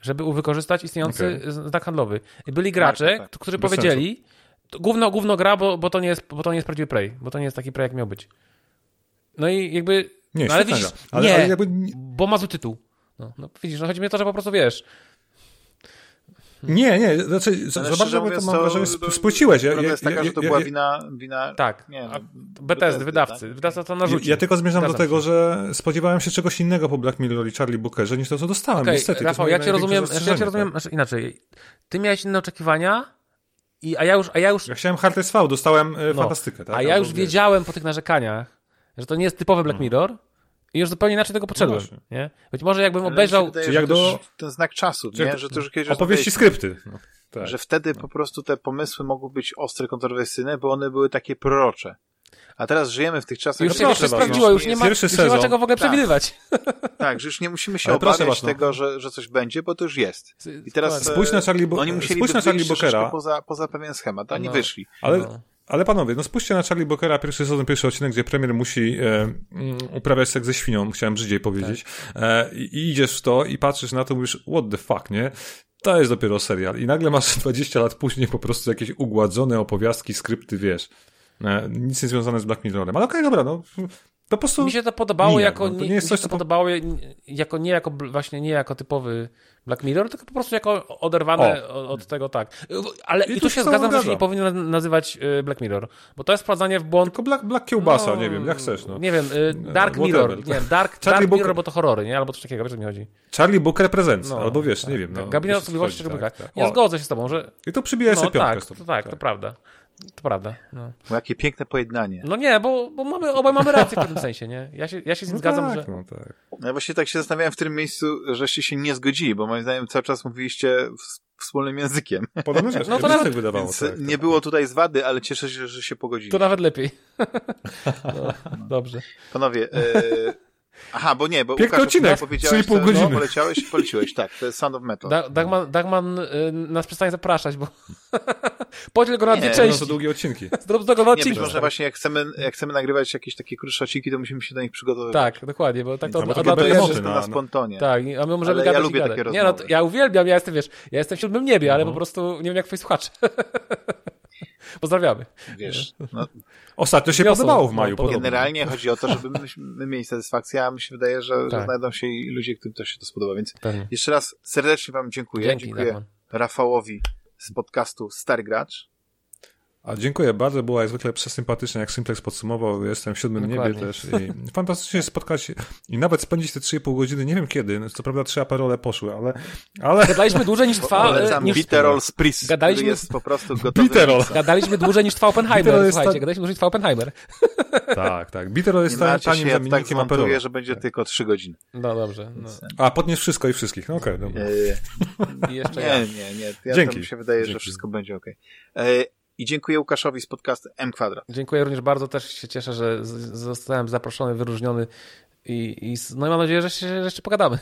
żeby wykorzystać istniejący okay. znak handlowy. I byli gracze, tak, tak, tak. którzy Bez powiedzieli, gówno, gówno gra, bo, bo, to nie jest, bo to nie jest prawdziwy Prey, bo to nie jest taki Prey, jak miał być. No i jakby nie, no, ale widzisz, ale, nie, ale jakby... bo ma zły tytuł. No, no, widzisz, no chodzi mi o to, że po prostu wiesz. Nie, nie, znaczy, za bardzo to mam wrażenie, spłyciłeś. Ja, ja, jest taka, ja, że to była wina, wina... Tak, nie, no, Bethesdy, wydawcy. Tak? Wydawca to narzucił. Ja tylko zmierzam Zgadzam do tego, się. że spodziewałem się czegoś innego po Black Mirror i Charlie Bookerze niż to, co dostałem. Okay, Niestety, Rafał, ja cię rozumiem, ja cię rozumiem, tak? znaczy inaczej. Ty miałeś inne oczekiwania, i, a ja już, a ja już... Ja chciałem Hard V, dostałem e, no, fantastykę, tak? A ja już wiedziałem po tych narzekaniach, że to nie jest typowy Black no. Mirror, i już zupełnie inaczej tego podszedłem. No nie? Być może jakbym obejrzał. Wydaje, jak do... ten znak czasu, nie? Że to już kiedyś Opowieści skrypty. No, tak. Że wtedy po prostu te pomysły mogły być ostre, kontrowersyjne, bo one były takie prorocze. A teraz żyjemy w tych czasach... Już się proszę sprawdziło, już nie ma, już nie ma czego w ogóle tak. przewidywać. Tak, że już nie musimy się Ale obawiać tego, że, że coś będzie, bo to już jest. I teraz spójrz na Charlie, Bo oni musieli spójrz na Charlie Bookera. Poza, poza pewien schemat, a oni no. wyszli. Ale no. Ale panowie, no spójrzcie na Charlie Bookera, pierwszy sezon, pierwszy odcinek, gdzie premier musi e, mm, uprawiać seks ze świnią, chciałem brzydziej powiedzieć. Tak. E, i, idziesz w to i patrzysz na to i mówisz, what the fuck, nie? To jest dopiero serial. I nagle masz 20 lat później po prostu jakieś ugładzone opowiastki, skrypty, wiesz. E, nic nie związane z Black Mirrorem. Ale okej, okay, dobra, no to po prostu mi się to podobało jako, no, to nie jest coś, to podobało jako, nie jako, właśnie nie jako typowy Black Mirror, tylko po prostu jako oderwane o. od tego, tak. Ale i, i tu się zgadzam, że się nie powinno nazywać y, Black Mirror, bo to jest wprowadzanie w błąd. Tylko Black, Black Kiełbasa, no, nie wiem, jak chcesz, no. Nie wiem, y, Dark Mirror, nie Dark, Dark Mirror, bo to horrory, nie? Albo coś takiego, wiesz o mi chodzi. Charlie Booker Presents, no, albo wiesz, tak, nie wiem, no. Gabinet Osobliwości Charlie tak, tak. Ja zgodzę się z tobą, że... I to przybija no, sobie tak, to, tak, to prawda. To prawda. No. Jakie piękne pojednanie. No nie, bo, bo mamy, obaj mamy rację w pewnym sensie, nie? Ja się, ja się z nim no zgadzam, tak, że... No, tak. no właśnie tak się zastanawiałem, w którym miejscu żeście się nie zgodzili, bo moim zdaniem cały czas mówiliście wspólnym językiem. Podobno też, no to nawet tak wydawało. Więc tak, nie tak. było tutaj zwady, ale cieszę się, że się pogodzili. To nawet lepiej. no, dobrze. Panowie, e, Aha, bo nie, bo Piękny Łukasz, odcinek, powiedziałeś, pół godziny. No, poleciałeś, poleciłeś, tak, to jest Sound of Metal. Da Dagman, Dagman y, nas przestanie zapraszać, bo podziel go na nie, dwie części. No to długie odcinki. Zrób z tego na odcinki. Nie, być może właśnie jak chcemy, jak chcemy nagrywać jakieś takie krótsze odcinki, to musimy się do nich przygotowywać. Tak, dokładnie, bo tak to, to, to, to jest na, na spontonie. Tak, a my możemy ale gadać ja lubię takie Nie, no, ja uwielbiam, ja jestem, wiesz, ja jestem w siódmym niebie, ale uh mhm. po prostu nie wiem jak twoi słuchacze. Pozdrawiamy. Wiesz, no, Ostatnio się Wiosą, podobało w maju. No, generalnie chodzi o to, żeby my mieli satysfakcję, a mi się wydaje, że, tak. że znajdą się i ludzie, którym to się to spodoba. Więc Pewnie. jeszcze raz serdecznie wam dziękuję. Dzięki, dziękuję Rafałowi z podcastu Stary Gracz. A dziękuję bardzo, była jak zwykle przesympatyczna, jak Simplex podsumował, jestem w siódmym Dokładnie. niebie też i fantastycznie spotkać i nawet spędzić te 3,5 godziny, nie wiem kiedy, no, co prawda trzy aperole poszły, ale... ale... Gadaliśmy dłużej niż trwa... Polecam niż... Bitterol Spritz, Gadaliśmy... jest po prostu gotowy. Bitterol. Gadaliśmy dłużej niż trwa Oppenheimer, słuchajcie, ta... gadaliśmy dłużej niż trwa Oppenheimer. tak, tak. Bitterol jest tanim zamiennikiem tak aperola. że będzie tak. tylko 3 godziny. No dobrze. No. A, podniesz wszystko i wszystkich, no okej, okay, dobra. Nie, nie, nie, nie. Ja Dzięki. mi się wydaje, Dzięki. że wszystko będzie okej. Okay. I dziękuję Łukaszowi z podcastu M Kwadrat. Dziękuję również bardzo, też się cieszę, że zostałem zaproszony, wyróżniony i, i no i mam nadzieję, że, się, że jeszcze pogadamy.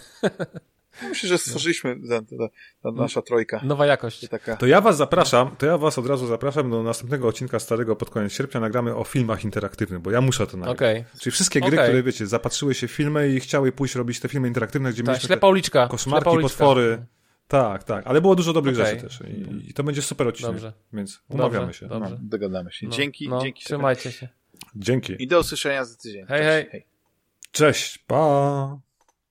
Myślę, że stworzyliśmy ta, ta, ta nasza trojka. Nowa jakość. Taka... To ja was zapraszam, to ja was od razu zapraszam do następnego odcinka starego pod koniec sierpnia. Nagramy o filmach interaktywnych, bo ja muszę to nagrać. Okay. Czyli wszystkie gry, okay. które wiecie, zapatrzyły się w filmy i chciały pójść robić te filmy interaktywne, gdzie Ta, mieliśmy ślepa uliczka. koszmarki, ślepa potwory. Tak, tak, ale było dużo dobrych okay. rzeczy też I, i, to będzie super odcinek, dobrze. więc umawiamy dobrze, się. Dobrze. No, dogadamy się. No, dzięki, no, dzięki. Trzymajcie się. Dzięki. I do usłyszenia za tydzień. Hej, Cześć. hej. Cześć, pa!